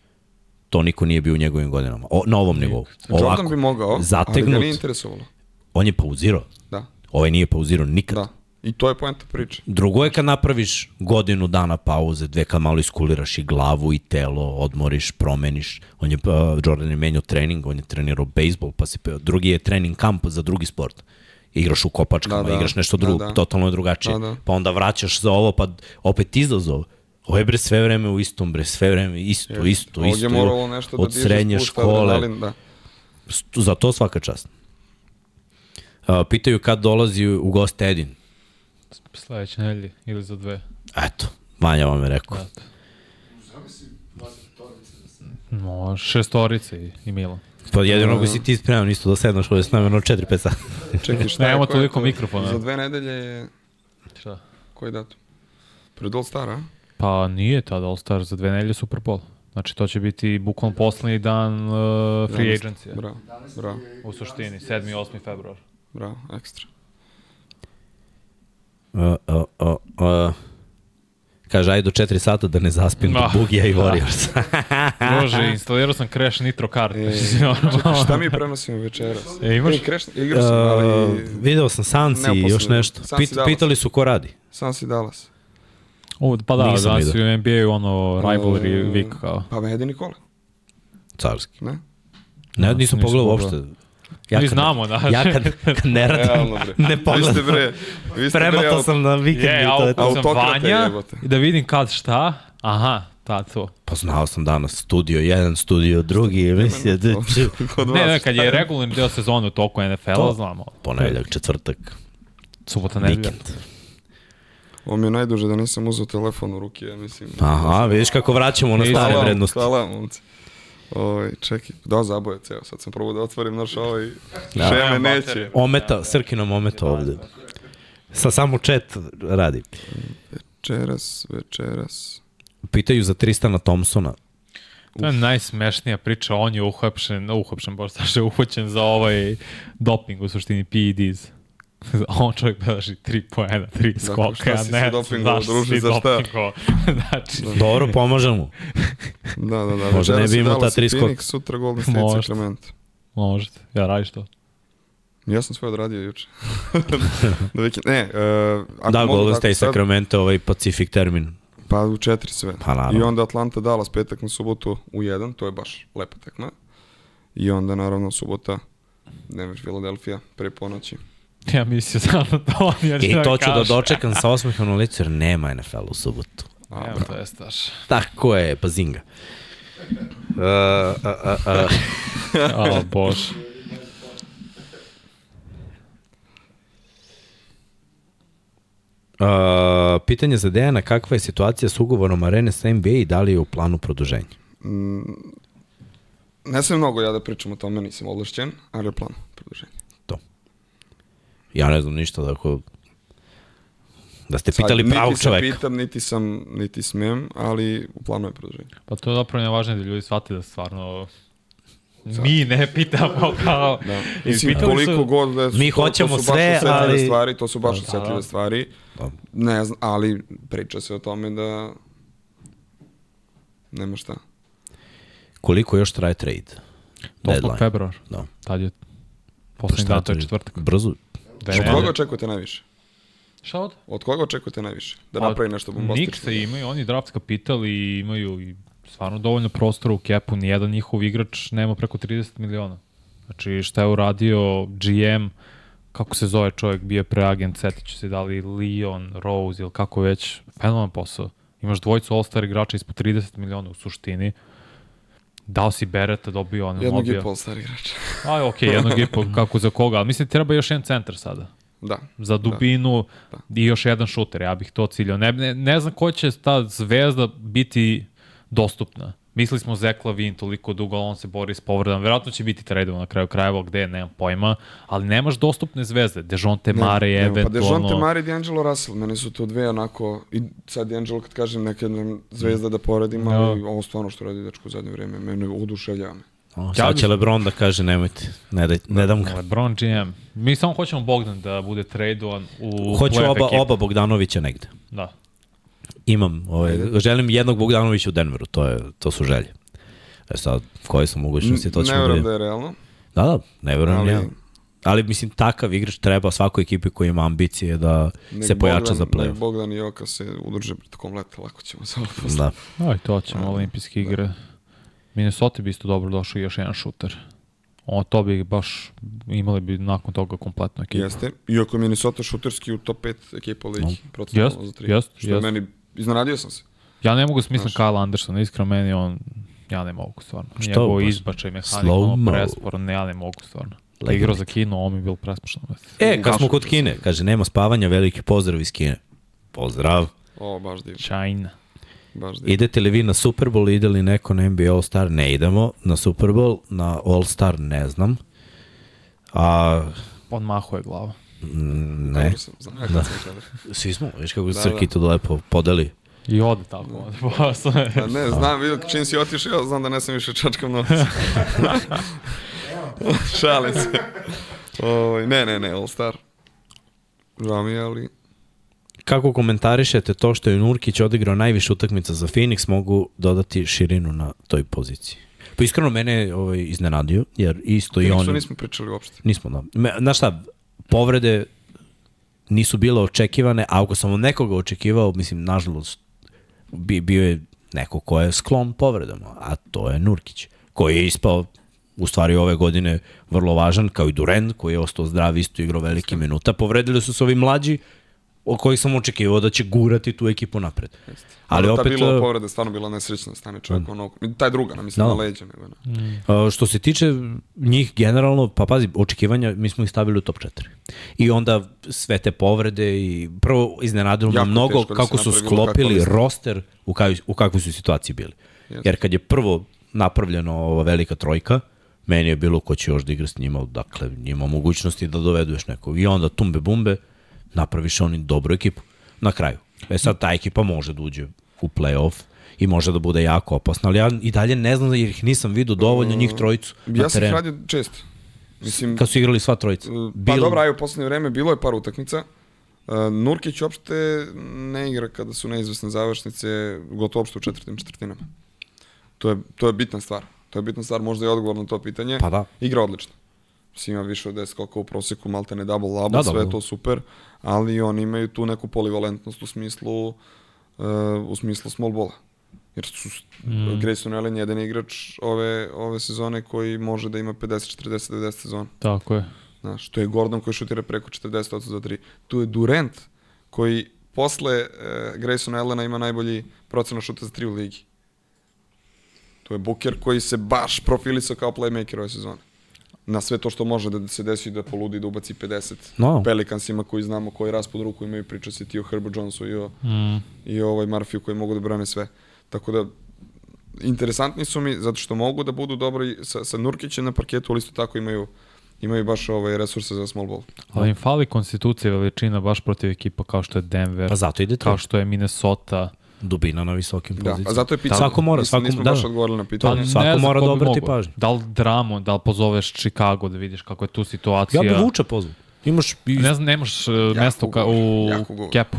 To niko nije bio u njegovim godinama. O, na ovom nivou. Ovako, Jordan bi mogao, zategnut, ali ga nije interesovalo. On je pauzirao. Da. Ovaj nije pauzirao nikad. Da. I to je poenta priče. Drugo je kad napraviš godinu dana pauze, dve kad malo iskuliraš i glavu i telo, odmoriš, promeniš. On je, uh, Jordan je menio trening, on je trenirao bejsbol, pa se, drugi je trening kamp za drugi sport. Igraš u kopačkama, da, da. igraš nešto drugo, da, da. totalno je drugačije. Da, da. Pa onda vraćaš za ovo, pa opet izazov. Ovo je bre sve vreme u istom, bre sve vreme isto, isto, Ovdje isto. Ovdje moralo nešto da od srednje škole. Adrenalin, da. Za to svaka čast. Uh, pitaju kad dolazi u gost Edin Sledeće nedelje ili za dve. Eto, Vanja vam je rekao. Eto. No, šestorice i, i Milan. Pa jedino ako si ti spreman isto da sednaš ovdje s nama na 4-5 sata. Čekaj, šta Nemamo toliko mikrofona. Za dve nedelje je... Šta? Koji datum? Pred All Star, a? Pa nije tada All Star, za dve nedelje Super Bowl. Znači to će biti bukvalno poslednji dan uh, free agency. Bravo, bravo. U suštini, 7. i 8. februar. Bravo, ekstra. Uh, uh, uh, uh. Kaže, ajde do 4 sata da ne zaspim no. do Bugija i Warriors. Može, instalirao sam Crash Nitro kart. E, šta mi prenosimo večeras? E, imaš? E, Crash, igrao sam, ali... Uh, video sam Sansi i još nešto. Pit, pitali su ko radi. Sansi Dallas. U, pa da, Nisam danas u NBA ono rivalry uh, week kao. Pa Medi Nikola. Carski. Ne? Ne, nisam pogledao uopšte. Ja Mi znamo, da. Ja kad, kad ne radim, ne pogledam. Vi ste bre, vi ste Prematao sam na vikend. Je, i to je to. sam Vanja i da vidim kad šta. Aha, Ta, to. Pa znao sam danas, studio 1, studio 2, mislim. ne, ne, kad je regularni deo sezone u toku NFL-a, znamo. Ponedeljak, četvrtak. Subota, nedelja. Ovo mi je najduže da nisam uzao telefon u ruke, ja mislim. Aha, vidiš kako vraćamo na stare vrednosti. Hvala, momci. Oj, čekaj, da zaboje ceo, sad sam probao da otvorim naš ovaj, da. šeme neće. Ometa, Srkinom ometa ovde. Sa samo chat radi. Večeras, večeras. Pitaju za Tristana Thompsona. To je najsmešnija priča, on je uhapšen, uhapšen, boš je uhoćen za ovaj doping u suštini PEDs. On čovjek beleži 3 poena, 3 skoka, ja ne znam druži, za šta? znači, da. Dobro, pomože mu. da, da, da. Možda ne bi imao ta 3 skoka. Sutra Golden State Možete. Sacramento. Možete, ja radiš to. Ja sam svoje odradio juče. da vikend, ne, uh, da, Golden State sad, Sacramento, ovaj Pacific termin. Pa u četiri sve. Pa, I onda Atlanta Dallas petak na subotu u jedan, to je baš lepa tekma. I onda naravno subota Denver Philadelphia pre ponoći. Ja mislio sam na to. Ja I to ću da dočekam sa osmehom na licu, jer nema NFL u subotu. Evo, to je staš. Tako je, pa zinga. Uh, uh, uh, uh. o, bož. Uh, pitanje za Dejana, kakva je situacija s ugovorom Arene sa NBA i da li je u planu produženja? Mm, ne sam mnogo ja da pričam o tome, nisam ovlašćen, ali je plan produženja. Ja ne znam ništa da ako da ste pitali Sad, pravog čoveka. Niti se pitam, niti sam, niti smem, ali u planu je produženje. Pa to je zapravo nevažno da ljudi shvate da stvarno Sad. Mi ne pitamo kao... Da. Mislim, koliko su... god da su, Mi to, hoćemo to su sve, baš ali... stvari, to su baš da, osjetljive da. stvari. Da. Ne znam, ali priča se o tome da nema šta. Koliko još traje trade? 8. februar. Da. Tad je poslednji dan, to je četvrtak. Brzo, Od koga očekujete najviše? Šta od? Od koga očekujete najviše? Da pa, napravi nešto bombastično? Niksa imaju, oni draft kapital i imaju i stvarno dovoljno prostora u kepu. Nijedan njihov igrač nema preko 30 miliona. Znači šta je uradio GM, kako se zove čovjek, bio preagent, setit ću se da li Leon, Rose ili kako već, fenomen posao. Imaš dvojicu All-Star igrača ispod 30 miliona u suštini. Dao si Bereta, dobio on Jednog i pol star igrača. Aj, okej, okay, jednog i pol, kako za koga, ali mislim treba još jedan centar sada. Da. Za dubinu da. da. i još jedan šuter, ja bih to ciljao. Ne, ne, ne znam ko će ta zvezda biti dostupna. Mislili smo Zek Lavin toliko dugo, on se bori s povredama. Verovatno će biti tradovan na kraju krajeva, gde, nemam pojma. Ali nemaš dostupne zvezde. Dejonte Mare je pa eventualno... Pa Dejonte Mare i D'Angelo Russell. Meni su to dve onako... I sad D'Angelo kad kažem neka zvezda da poredim, ali ja. ovo stvarno što radi dečko u zadnje vreme, mene oduševljava me. O, sad će Lebron da kaže nemojte, ne, da, ne dam ga. Lebron GM. Mi samo hoćemo Bogdan da bude tradovan u Hoću oba, oba Bogdanovića negde. Da. Imam, ovaj, želim jednog Bogdanovića u Denveru, to, je, to su želje. E sad, koje su mogućnosti, to ćemo Ne verujem da je realno. Da, da, ne verujem ali... ja. Ali mislim, takav igrač treba svakoj ekipi koji ima ambicije da nek se pojača Bogdan, za play-off. Nek Bogdan i Oka se udrže pred komleta, lako ćemo samo posle. Da. Aj, to ćemo, olimpijske igre. Da. Minnesota bi isto dobro došao još jedan šuter. O, to bi baš imali bi nakon toga kompletnu ekipu. Jeste. Iako je Minnesota šuterski u top 5 ekipa ligi. No. Jest, za tri. Jest, što jest. meni, iznenadio sam se. Ja ne mogu smislim Kyle Anderson, iskreno meni on, ja ne mogu stvarno. Što? Njegovo izbačaj, mehanika, ono prespor, ne, ja ne mogu stvarno. Da igrao za Kino, on mi bil prespošno. E, kad smo kod Kine, kaže, nema spavanja, veliki pozdrav iz Kine. Pozdrav. O, baš divno. China. Baš divno. Idete li vi na Super Bowl, ide li neko na NBA All Star? Ne idemo. Na Super Bowl, na All Star ne znam. A... On mahuje glava. Ne. Sam, da. Svi smo, viš kako da, Srki da. to lepo podeli. I ode tako, ode posle. Da, ne, znam, vidio, čim si otišao, ja znam da ne sam više čačkam novac. Šalim se. O, ovaj, ne, ne, ne, All Star. Žao mi je, ali Kako komentarišete to što je Nurkić odigrao najviše utakmica za Phoenix, mogu dodati širinu na toj poziciji? Pa iskreno mene je ovaj, iznenadio, jer isto Phoenixu i oni... nismo pričali uopšte. Nismo, da. Znaš šta, povrede nisu bile očekivane, a ako sam od nekoga očekivao, mislim, nažalost, bi, bio je neko ko je sklon povredama, a to je Nurkić, koji je ispao u stvari ove godine vrlo važan, kao i Duren, koji je ostao zdrav, isto igrao velike minuta. Povredili su se ovi mlađi, o kojih sam očekivao da će gurati tu ekipu napred. Jeste. Ali opet... Ta bila povreda stvarno bila nesrećna, stane čovjek mm. onog, taj druga, na mislim, da. na leđa. Nego, na. Mm. što se tiče njih generalno, pa pazi, očekivanja, mi smo ih stavili u top 4. I onda sve te povrede i prvo iznenadilo me mnogo da kako su sklopili roster u, kaj, u kakvoj su situaciji bili. Jeste. Jer kad je prvo napravljeno ova velika trojka, meni je bilo ko će još da igra s njima, dakle, njima mogućnosti da dovedu još nekog. I onda tumbe bumbe, napraviš oni dobru ekipu na kraju. E sad ta ekipa može da uđe u play-off i može da bude jako opasna, ali ja i dalje ne znam jer ih nisam vidio dovoljno njih trojicu uh, Ja sam ih radio često. Mislim, Kad su igrali sva trojica. Uh, pa dobro, aj u poslednje vreme bilo je par utakmica. Uh, Nurkić uopšte ne igra kada su neizvesne završnice, gotovo uopšte u četvrtim četvrtinama. To je, to je bitna stvar. To je bitna stvar, možda je odgovor na to pitanje. Pa da. Igra odlično. Mislim, ima više od 10 skoka u proseku, malte ne double double, da, sve da, to super, ali oni imaju tu neku polivalentnost u smislu, uh, u smislu small bola. Jer su mm. Grayson Allen jedan igrač ove, ove sezone koji može da ima 50, 40, 90 sezona. Tako je. Znaš, to je Gordon koji šutira preko 40 za 3. Tu je Durant koji posle uh, Grayson Allena ima najbolji procena šuta za 3 u ligi. To je Booker koji se baš profilisao kao playmaker ove sezone na sve to što može da se desi da poludi da ubaci 50 no. Pelicansima koji znamo koji raspod ruku imaju priča se ti o Herbu Jonesu i o, mm. i o ovaj Murphy koji mogu da brane sve. Tako da interesantni su mi zato što mogu da budu dobri sa, sa Nurkićem na parketu, ali isto tako imaju imaju baš ovaj resurse za small ball. Ali im fali konstitucija veličina baš protiv ekipa kao što je Denver, pa zato ide kao što je Minnesota, dubina na visokim da, pozicijama. A zato je pitanje. Svako mora, svako, nismo da. baš odgovorili na pitanje. Pa, svako mora da obrati pažnju. Da li Dramo, da li pozoveš Chicago da vidiš kako je tu situacija. Ja bih Vuča pozvao. Imaš i... Ne znam, nemaš uh, mesto ka, u kepu.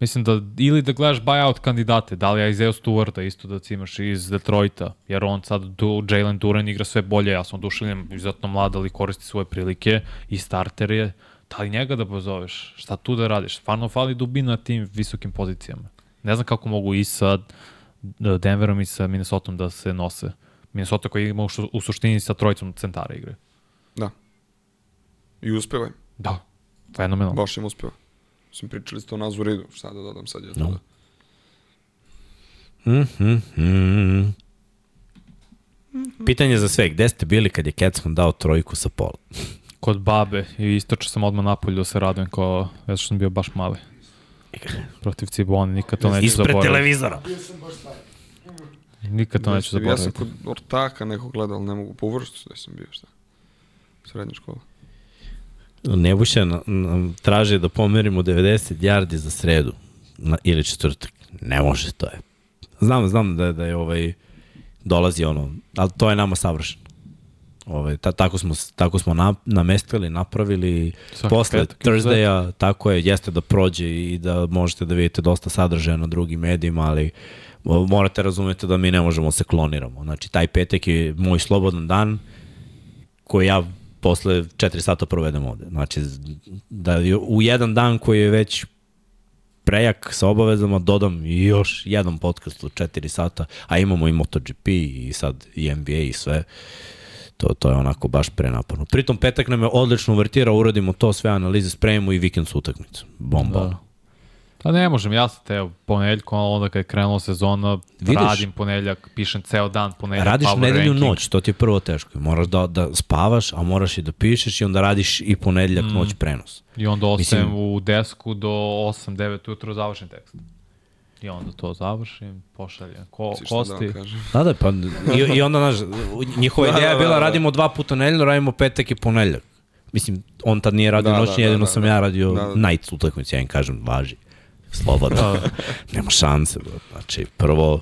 Mislim da ili da gledaš buyout kandidate, da li ja iz Eo Stewarta isto da cimaš iz Detroita, jer on sad du, Jalen Duran igra sve bolje, ja sam oduševljen, izuzetno mlad, ali koristi svoje prilike i starter je, da li njega da pozoveš, šta tu da radiš, stvarno fali dubina na tim visokim pozicijama. Ne znam kako mogu i sa e, Denverom i sa Minnesota da se nose. Minnesota koji ima u suštini sa trojicom centara igre. Da. I uspeva Da. Fenomenalno. Baš im uspeva. Sam pričali ste o Nazu Ridu, šta da dodam sad je no. to da. Mm -hmm, mm. Pitanje za sve, gde ste bili kad je Ketsman dao trojku sa pola? Kod babe i istočao sam odmah napolju da se radujem kao, već što sam bio baš mali protiv Cibone, nikad to neću zaboraviti. Ispred televizora. Nikad to neću zaboraviti. Ja sam kod ortaka nekog gledao, ali ne mogu po vrstu da sam bio šta. Srednja škola. Nebuša nam traže da pomerimo 90 yardi za sredu na, ili četvrtak. Ne može, to je. Znam, znam da, da je ovaj dolazi ono, ali to je nama savršeno. Ove, ta, tako smo, tako smo na, namestili, napravili Svaki posle Thursdaya, tako je, jeste da prođe i da možete da vidite dosta sadržaja na drugim medijima, ali morate razumeti da mi ne možemo da se kloniramo. Znači, taj petek je moj slobodan dan koji ja posle 4 sata provedem ovde. Znači, da u jedan dan koji je već prejak sa obavezama dodam još jedan podcast u 4 sata, a imamo i MotoGP i sad i NBA i sve. Uh, To, to je onako baš prenaporno. Pritom petak nam je odlično uvertira, uradimo to, sve analize, spremimo i vikend su utakmicu. Bomba. Da. Pa ne možem, ja sam te ponedeljkom, onda kad je krenula sezona, Vidiš, radim ponedeljak, pišem ceo dan ponedeljak, Radiš nedelju ranking. noć, to ti je prvo teško. Moraš da, da spavaš, a moraš i da pišeš i onda radiš i ponedeljak mm. noć prenos. I onda ostajem Mislim, u desku do 8-9 ujutro završen tekst i onda to završim, pošaljem ko, da kosti. Da, da, da, pa i, i onda, znaš, njihova da, ideja je da, bila da, da, radimo dva puta nedeljno, radimo petak i ponedeljak. Mislim, on tad nije radio da, noćni, da, jedino da, da, sam da, ja radio da, da. night utakmicu, ja im kažem, važi, slobodno, da. nema šanse, bro. znači, prvo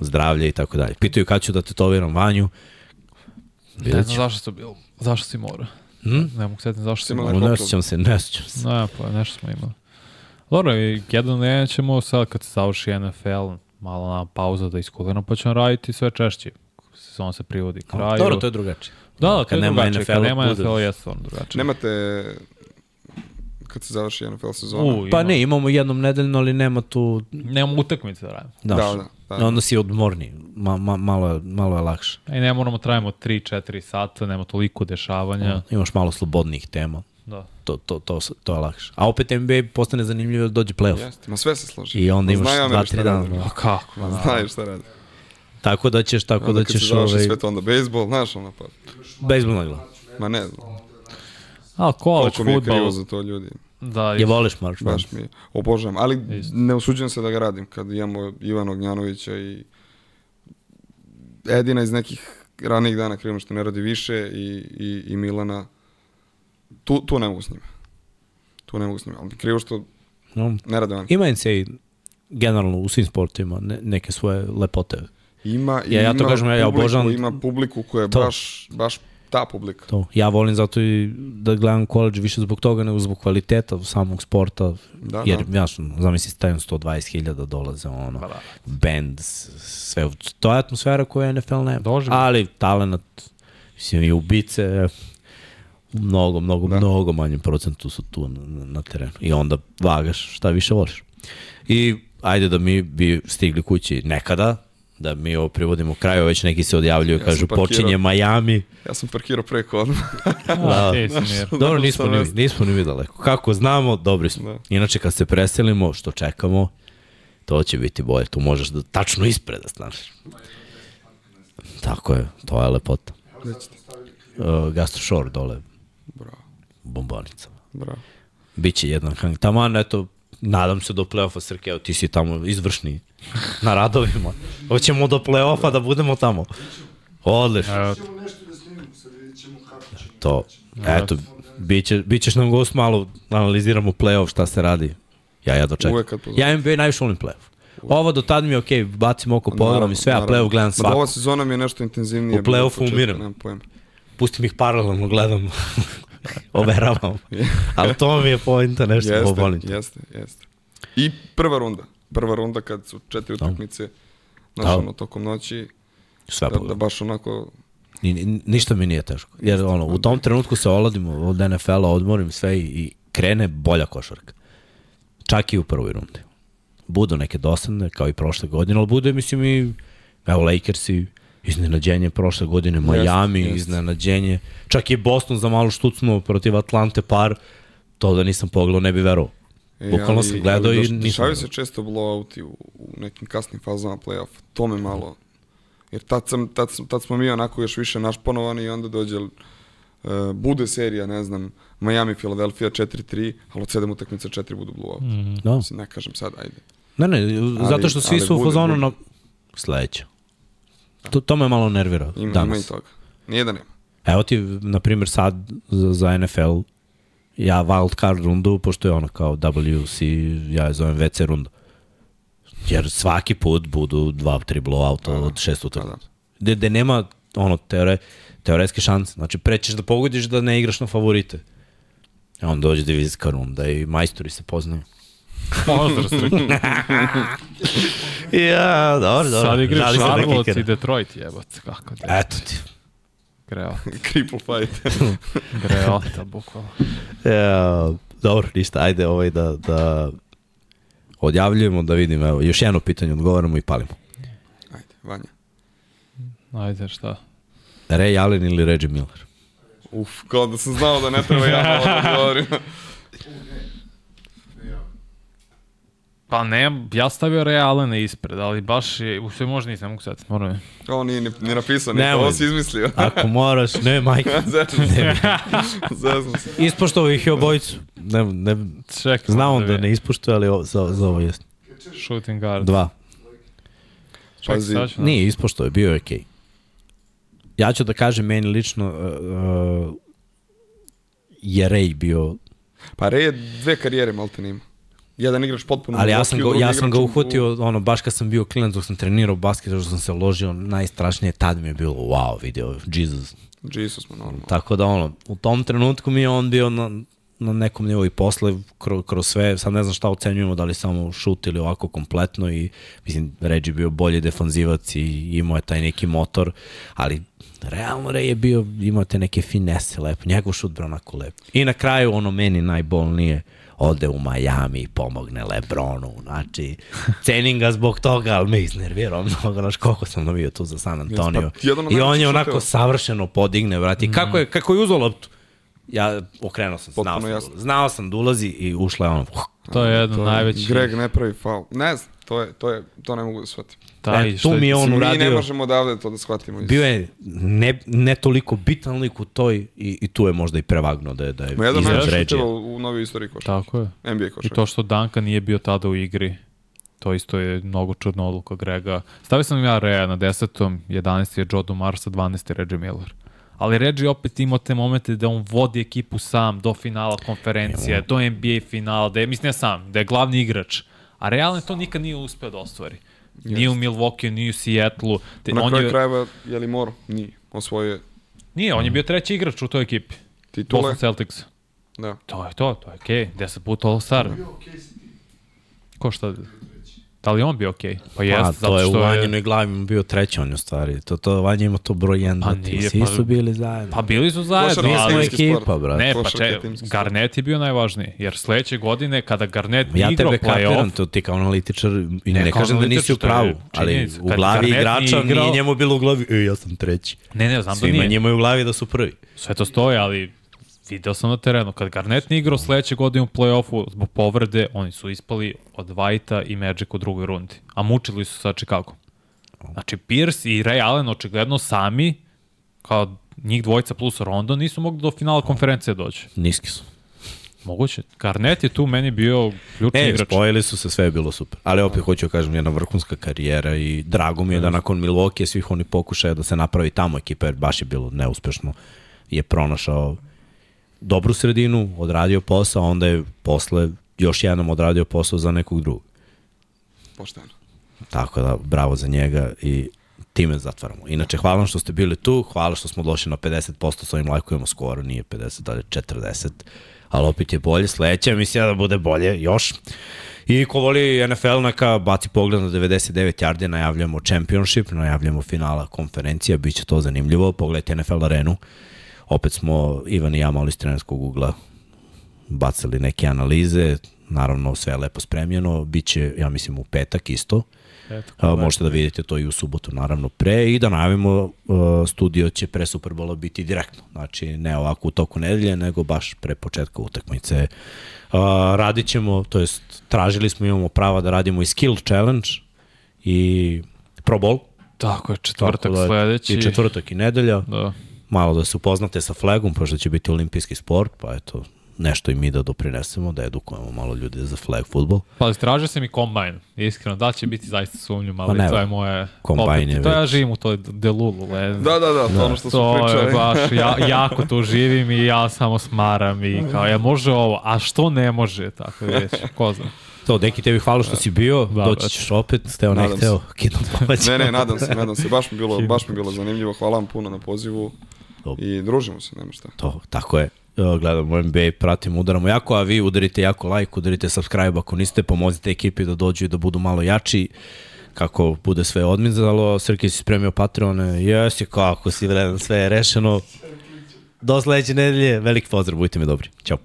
zdravlje i tako dalje. Pitaju kad ću da tetoviram vanju, Ne znam zašto to bilo, zašto si mora. Hmm? Ne mogu setiti zašto si mora. Ne osjećam se, ne osjećam se. Ne, pa nešto smo imali. Dobro, jedan dan ćemo sad kad se završi NFL, malo na pauza da iskuliramo, pa ćemo raditi sve češće. Sezon se privodi kraju. Dobro, to je drugačije. Da, da, to je drugačije. Kad nema NFL, je stvarno drugačije. Nemate kad se završi NFL sezona. U, pa ne, imamo jednom nedeljno, ali nema tu... Nemamo utakmice da radimo. Da, da, da. da. Onda si odmorni, ma, ma, malo, malo je lakše. I ne moramo trajimo 3-4 sata, nema toliko dešavanja. O, imaš malo slobodnih tema. Da. To, to, to, to je lakše. A opet NBA postane zanimljivo da dođe playoff. Jeste, ma sve se složi. I onda imaš 2-3 dana. A kako? Ma znaju šta radi. Tako da ćeš, tako onda da ćeš... Onda kad se ovaj... sve to onda bejsbol, znaš ono pa. Bejsbol na glavu. Ma ne znam. A college Koliko mi je krivo futbol. za to ljudi. Da, Je voliš Marš? Baš mi je. Obožavam. Ali Isto. ne usuđujem se da ga radim kad imamo Ivana Ognjanovića i Edina iz nekih ranijih dana krivno što ne radi više i, i, i Milana. Tu, tu ne mogu s njima. Tu ne mogu s njima. Ali krivo što No. ne rade oni. Ima NCAA generalno u svim sportovima ne, neke svoje lepote. Ima, Ja- ja to ima kažem, ja- ja publiku, obožavam Ima publiku koja je to. baš, baš ta publika. To. Ja volim zato i da gledam college više zbog toga nego zbog kvaliteta samog sporta. Da, jer da. jasno, zamisli stavim 120.000 dolaze ono, Pa da. band, sve. To je atmosfera koju NFL nema. Doživljaj. Ali talent, mislim i ubice, mnogo, mnogo, Da. mnogo manjem procentu su tu na, na terenu. I onda vagaš šta više voliš. I ajde da mi bi stigli kući nekada, da mi ovo privodimo kraju, već neki se odjavljuju, Ja kažu parkirao. počinje Miami. Ja sam parkirao preko odmah. Da, mir. Dobro, Znam nismo šta ni, mesta. nismo ni mi daleko. Kako znamo, dobri smo. Da. Inače, kad se preselimo, što čekamo, to će biti bolje. Tu možeš da tačno ispred da staneš. Tako je, to je lepota. Uh, Gastro Shore dole, Bravo, bombonica. bravo. Biće jedan hang. Taman, eto, nadam se do play-offa Srke, evo, ti si tamo izvršni na radovima. Hoćemo do play-offa da budemo tamo. Odlično. Evo, Ćemo nešto da snimimo, sad vidjet ćemo kako ćemo. To, eto, biće, bićeš nam gost malo, analiziramo play-off, šta se radi. Ja ja dočekam. Uvek kad pozovem. Ja NBA najviše volim play-off. Ovo do tad mi je okej, bacim oko pogledam i sve, a play-off gledam Ma da ova svako. sezona mi je nešto intenzivnije. U play-offu umirem. Nemam pojma. Pustim ih paralelno, gledam. Overavam. Ali to mi je pointa, nešto Jeste, volim. jeste, jeste. I prva runda. Prva runda kad su četiri utakmice, znaš, Da. ono, tokom noći, Sve da, da baš onako, Ni, ni- ništa mi nije teško. Jer ono, u tom trenutku se oladim od NFL-a, odmorim sve i, i krene bolja košarka. Čak i u prvoj rundi. Budu neke dosadne, kao i prošle godine, ali bude, mislim, i evo Lakersi, iznenađenje prošle godine, Miami, jeste. iznenađenje. Čak i Boston za malo štucnuo protiv Atlante par, to da nisam pogledao ne bi verovao. E, Bukvalno ali- sam gledao ali i nisam Dešavaju se često blowouti u, u nekim kasnim fazama play-offa. To me malo... Jer tad, sam, tad, sam, tad smo mi onako još više našponovani i onda dođe... Uh, bude serija, ne znam, Miami, Philadelphia 4-3, ali od sedam utakmica 4 budu blowout. Mm. Da. Mislim, ne kažem sad, ajde. Ne, ne, zato što svi ali su u fazonu na sledeća. To, to me malo nervira Ima, danas. ima i toga. Nije da nema. Evo ti, na primjer, sad za, za NFL, ja wild card rundu, pošto je ono kao WC, ja je zovem WC runda. Jer svaki put budu dva, tri blowouta od šest utakmica. Gde, gde nema ono, teore, teoretske šanse. Znači, prećeš da pogodiš da ne igraš na favorite. A onda dođe divizijska runda i majstori se poznaju. Pozdrav, Srki. Ja, dobro, dobro. Sad igraš da Charlotte i Detroit, jebote, kako da Eto ti. greo. Cripple fight. Greota, bukvalno. Ja, dobro, ništa, ajde ovaj da, da odjavljujemo, da vidimo, evo, još jedno pitanje odgovaramo i palimo. ajde, Vanja. Ajde, šta? Ray Allen ili Reggie Miller? Uf, kao da sam znao da ne treba ja malo da odgovorim. Pa ne, ja stavio Ray Allena ispred, ali baš je, u sve možda nisam mogu sad, moram je. Ovo nije ni, ni napisao, Nemoj. ovo si izmislio. Ako moraš, ne, majke. Zezam se. Zezam se. Ispoštovao ih je obojicu. Ne, ne, Čekaj. znamo da ne ispoštuje, ali ovo, za, za ovo jest. Shooting guard. Dva. Čekaj, Pazi, ću, Nije ispoštovao, bio je okej. Ja ću da kažem, meni lično uh, uh, je Ray bio Pa Ray je dve karijere malte nema. Jedan igrač potpuno Ali ja sam, ga, ja sam ga igrač u- uhvatio, ono, baš kad sam bio klinac, dok sam trenirao basket, dok sam se ložio, najstrašnije tad mi je bilo, wow, video, Jesus. Jesus smo normalno. Tako da, ono, u tom trenutku mi je on bio na, na nekom nivou i posle, kroz, kroz sve, sad ne znam šta ocenjujemo, da li samo šut ili ovako kompletno i, mislim, Reggie bio bolji defanzivac i imao je taj neki motor, ali realno Ray je bio, imao te neke finese lepo, njegov šut bio onako lepo. I na kraju, ono, meni najbolnije, ode u Miami i pomogne Lebronu, znači, cenim ga zbog toga, ali me iznervirao mnogo, znaš koliko sam navio tu za San Antonio. pa jedan od I on je onako šuteva. savršeno podigne, vrati. Kako je, kako je uzao loptu? Ja okrenuo sam, znao sam, jasno. znao sam da ulazi i ušla je ono. To je jedno najveći... Greg ne pravi faul. Ne znam, to, je, to, je, to ne mogu da shvatim. Taj, e, tu mi je on uradio... Mi ne možemo odavde to da shvatimo. Bio je ne, ne toliko bitan lik u toj i, i tu je možda i prevagno da je, da je Ma jedan najveći u novoj istoriji košarke. Tako je. NBA košarke. I to što Danka nije bio tada u igri, to isto je mnogo čudna odluka Grega. Stavio sam ja Rea na desetom, 11. je Joe Dumarsa, 12. je Reggie Miller. Ali Reggie opet ima te momente da on vodi ekipu sam do finala konferencije, do NBA finala, da je, mislim ne sam, da je glavni igrač. A realno to nikad nije uspeo da ostvari. Yes. Nije u Milwaukee, nije u Seattle. Te, Na kraju je... krajeva, je li moro? Nije. Osvoje... Nije, on je bio treći igrač u toj ekipi. Titule? Boston Celtics. Da. To je to, to je okej. Okay. Deset puta All-Star. Ko šta? Da li on bio okej? Okay? Pa jest, pa, zato to je što u Vanjinoj je... glavi bio treći on u stvari. To, to Vanja ima to broj 1, pa, ti, svi pa, su bili zajedno. Pa bili su zajedno, mi smo ekipa, brate. Ne, pa če, Garnet je bio najvažniji, jer sledeće godine kada Garnet ja igrao play-off... Ja tebe kapiram, to ti kao analitičar, i ne, ne kažem da nisi u pravu, ali u glavi igrača igrao... nije njemu bilo u glavi, e, ja sam treći. Ne, ne, znam Svima da nije. Svima njima je u glavi da su prvi. Sve to stoje, ali Video sam na terenu, kad Garnet nije igrao sledeće godine u play-offu zbog povrede, oni su ispali od White-a i Magic u drugoj rundi. A mučili su sa Chicago. Znači, Pierce i Ray Allen očigledno sami, kao njih dvojica plus Rondo, nisu mogli do finala konferencije doći. Niski su. Moguće. Garnet je tu meni bio ključni e, igrač. E, spojili su se, sve je bilo super. Ali opet hoću da kažem, jedna vrhunska karijera i drago mi je da nakon Milwaukee svih oni pokušaja da se napravi tamo ekipa, jer baš je bilo neuspešno, je pronašao dobru sredinu, odradio posao, onda je posle još jednom odradio posao za nekog drugog. Pošteno. Tako da, bravo za njega i time zatvaramo. Inače, hvala vam što ste bili tu, hvala što smo došli na 50%, s ovim lajkujemo skoro, nije 50, dalje 40, ali opet je bolje. Sledeća emisija da bude bolje još. I ko voli NFL neka baci pogled na 99 yardi, najavljamo championship, najavljamo finala konferencija, bit će to zanimljivo. Pogledajte NFL arenu opet smo Ivan i ja malo iz trenerskog ugla bacali neke analize, naravno sve je lepo spremljeno, biće, ja mislim, u petak isto. Eto, uh, možete da vidite to i u subotu, naravno, pre i da najavimo, uh, studio će pre Superbola biti direktno, znači ne ovako u toku nedelje, nego baš pre početka utakmice. Uh, radit ćemo, to jest tražili smo, imamo prava da radimo i Skill Challenge i Pro Bowl. Tako je, četvrtak Tako da, sledeći. I četvrtak i nedelja. Da malo da se upoznate sa flagom, pošto će biti olimpijski sport, pa eto, nešto i mi da doprinesemo, da edukujemo malo ljude za flag futbol. Pa straže se mi kombajn, iskreno, da će biti zaista sumnjum, ali pa to je moje... Kombajn je To ja živim u toj delulu. Le. Da, da, da, to da. ono što smo pričali. To je baš, ja, jako tu živim i ja samo smaram i kao, ja može ovo, a što ne može, tako već, ko zna. To, Deki, tebi hvala što si bio, da, doći ćeš opet, steo ne hteo, kino Ne, ne, nadam se, nadam se, baš mi bilo, baš mi bilo zanimljivo, hvala vam puno na pozivu. To, I družimo se, nema šta. To, tako je. Gledamo NBA, pratimo, udaramo jako, a vi udarite jako like, udarite subscribe ako niste, pomozite ekipi da dođu i da budu malo jači kako bude sve odmizalo. Srki si spremio Patreone, jesi kako si vredan, sve je rešeno. Do sledeće nedelje, veliki pozdrav, budite mi dobri. Ćao.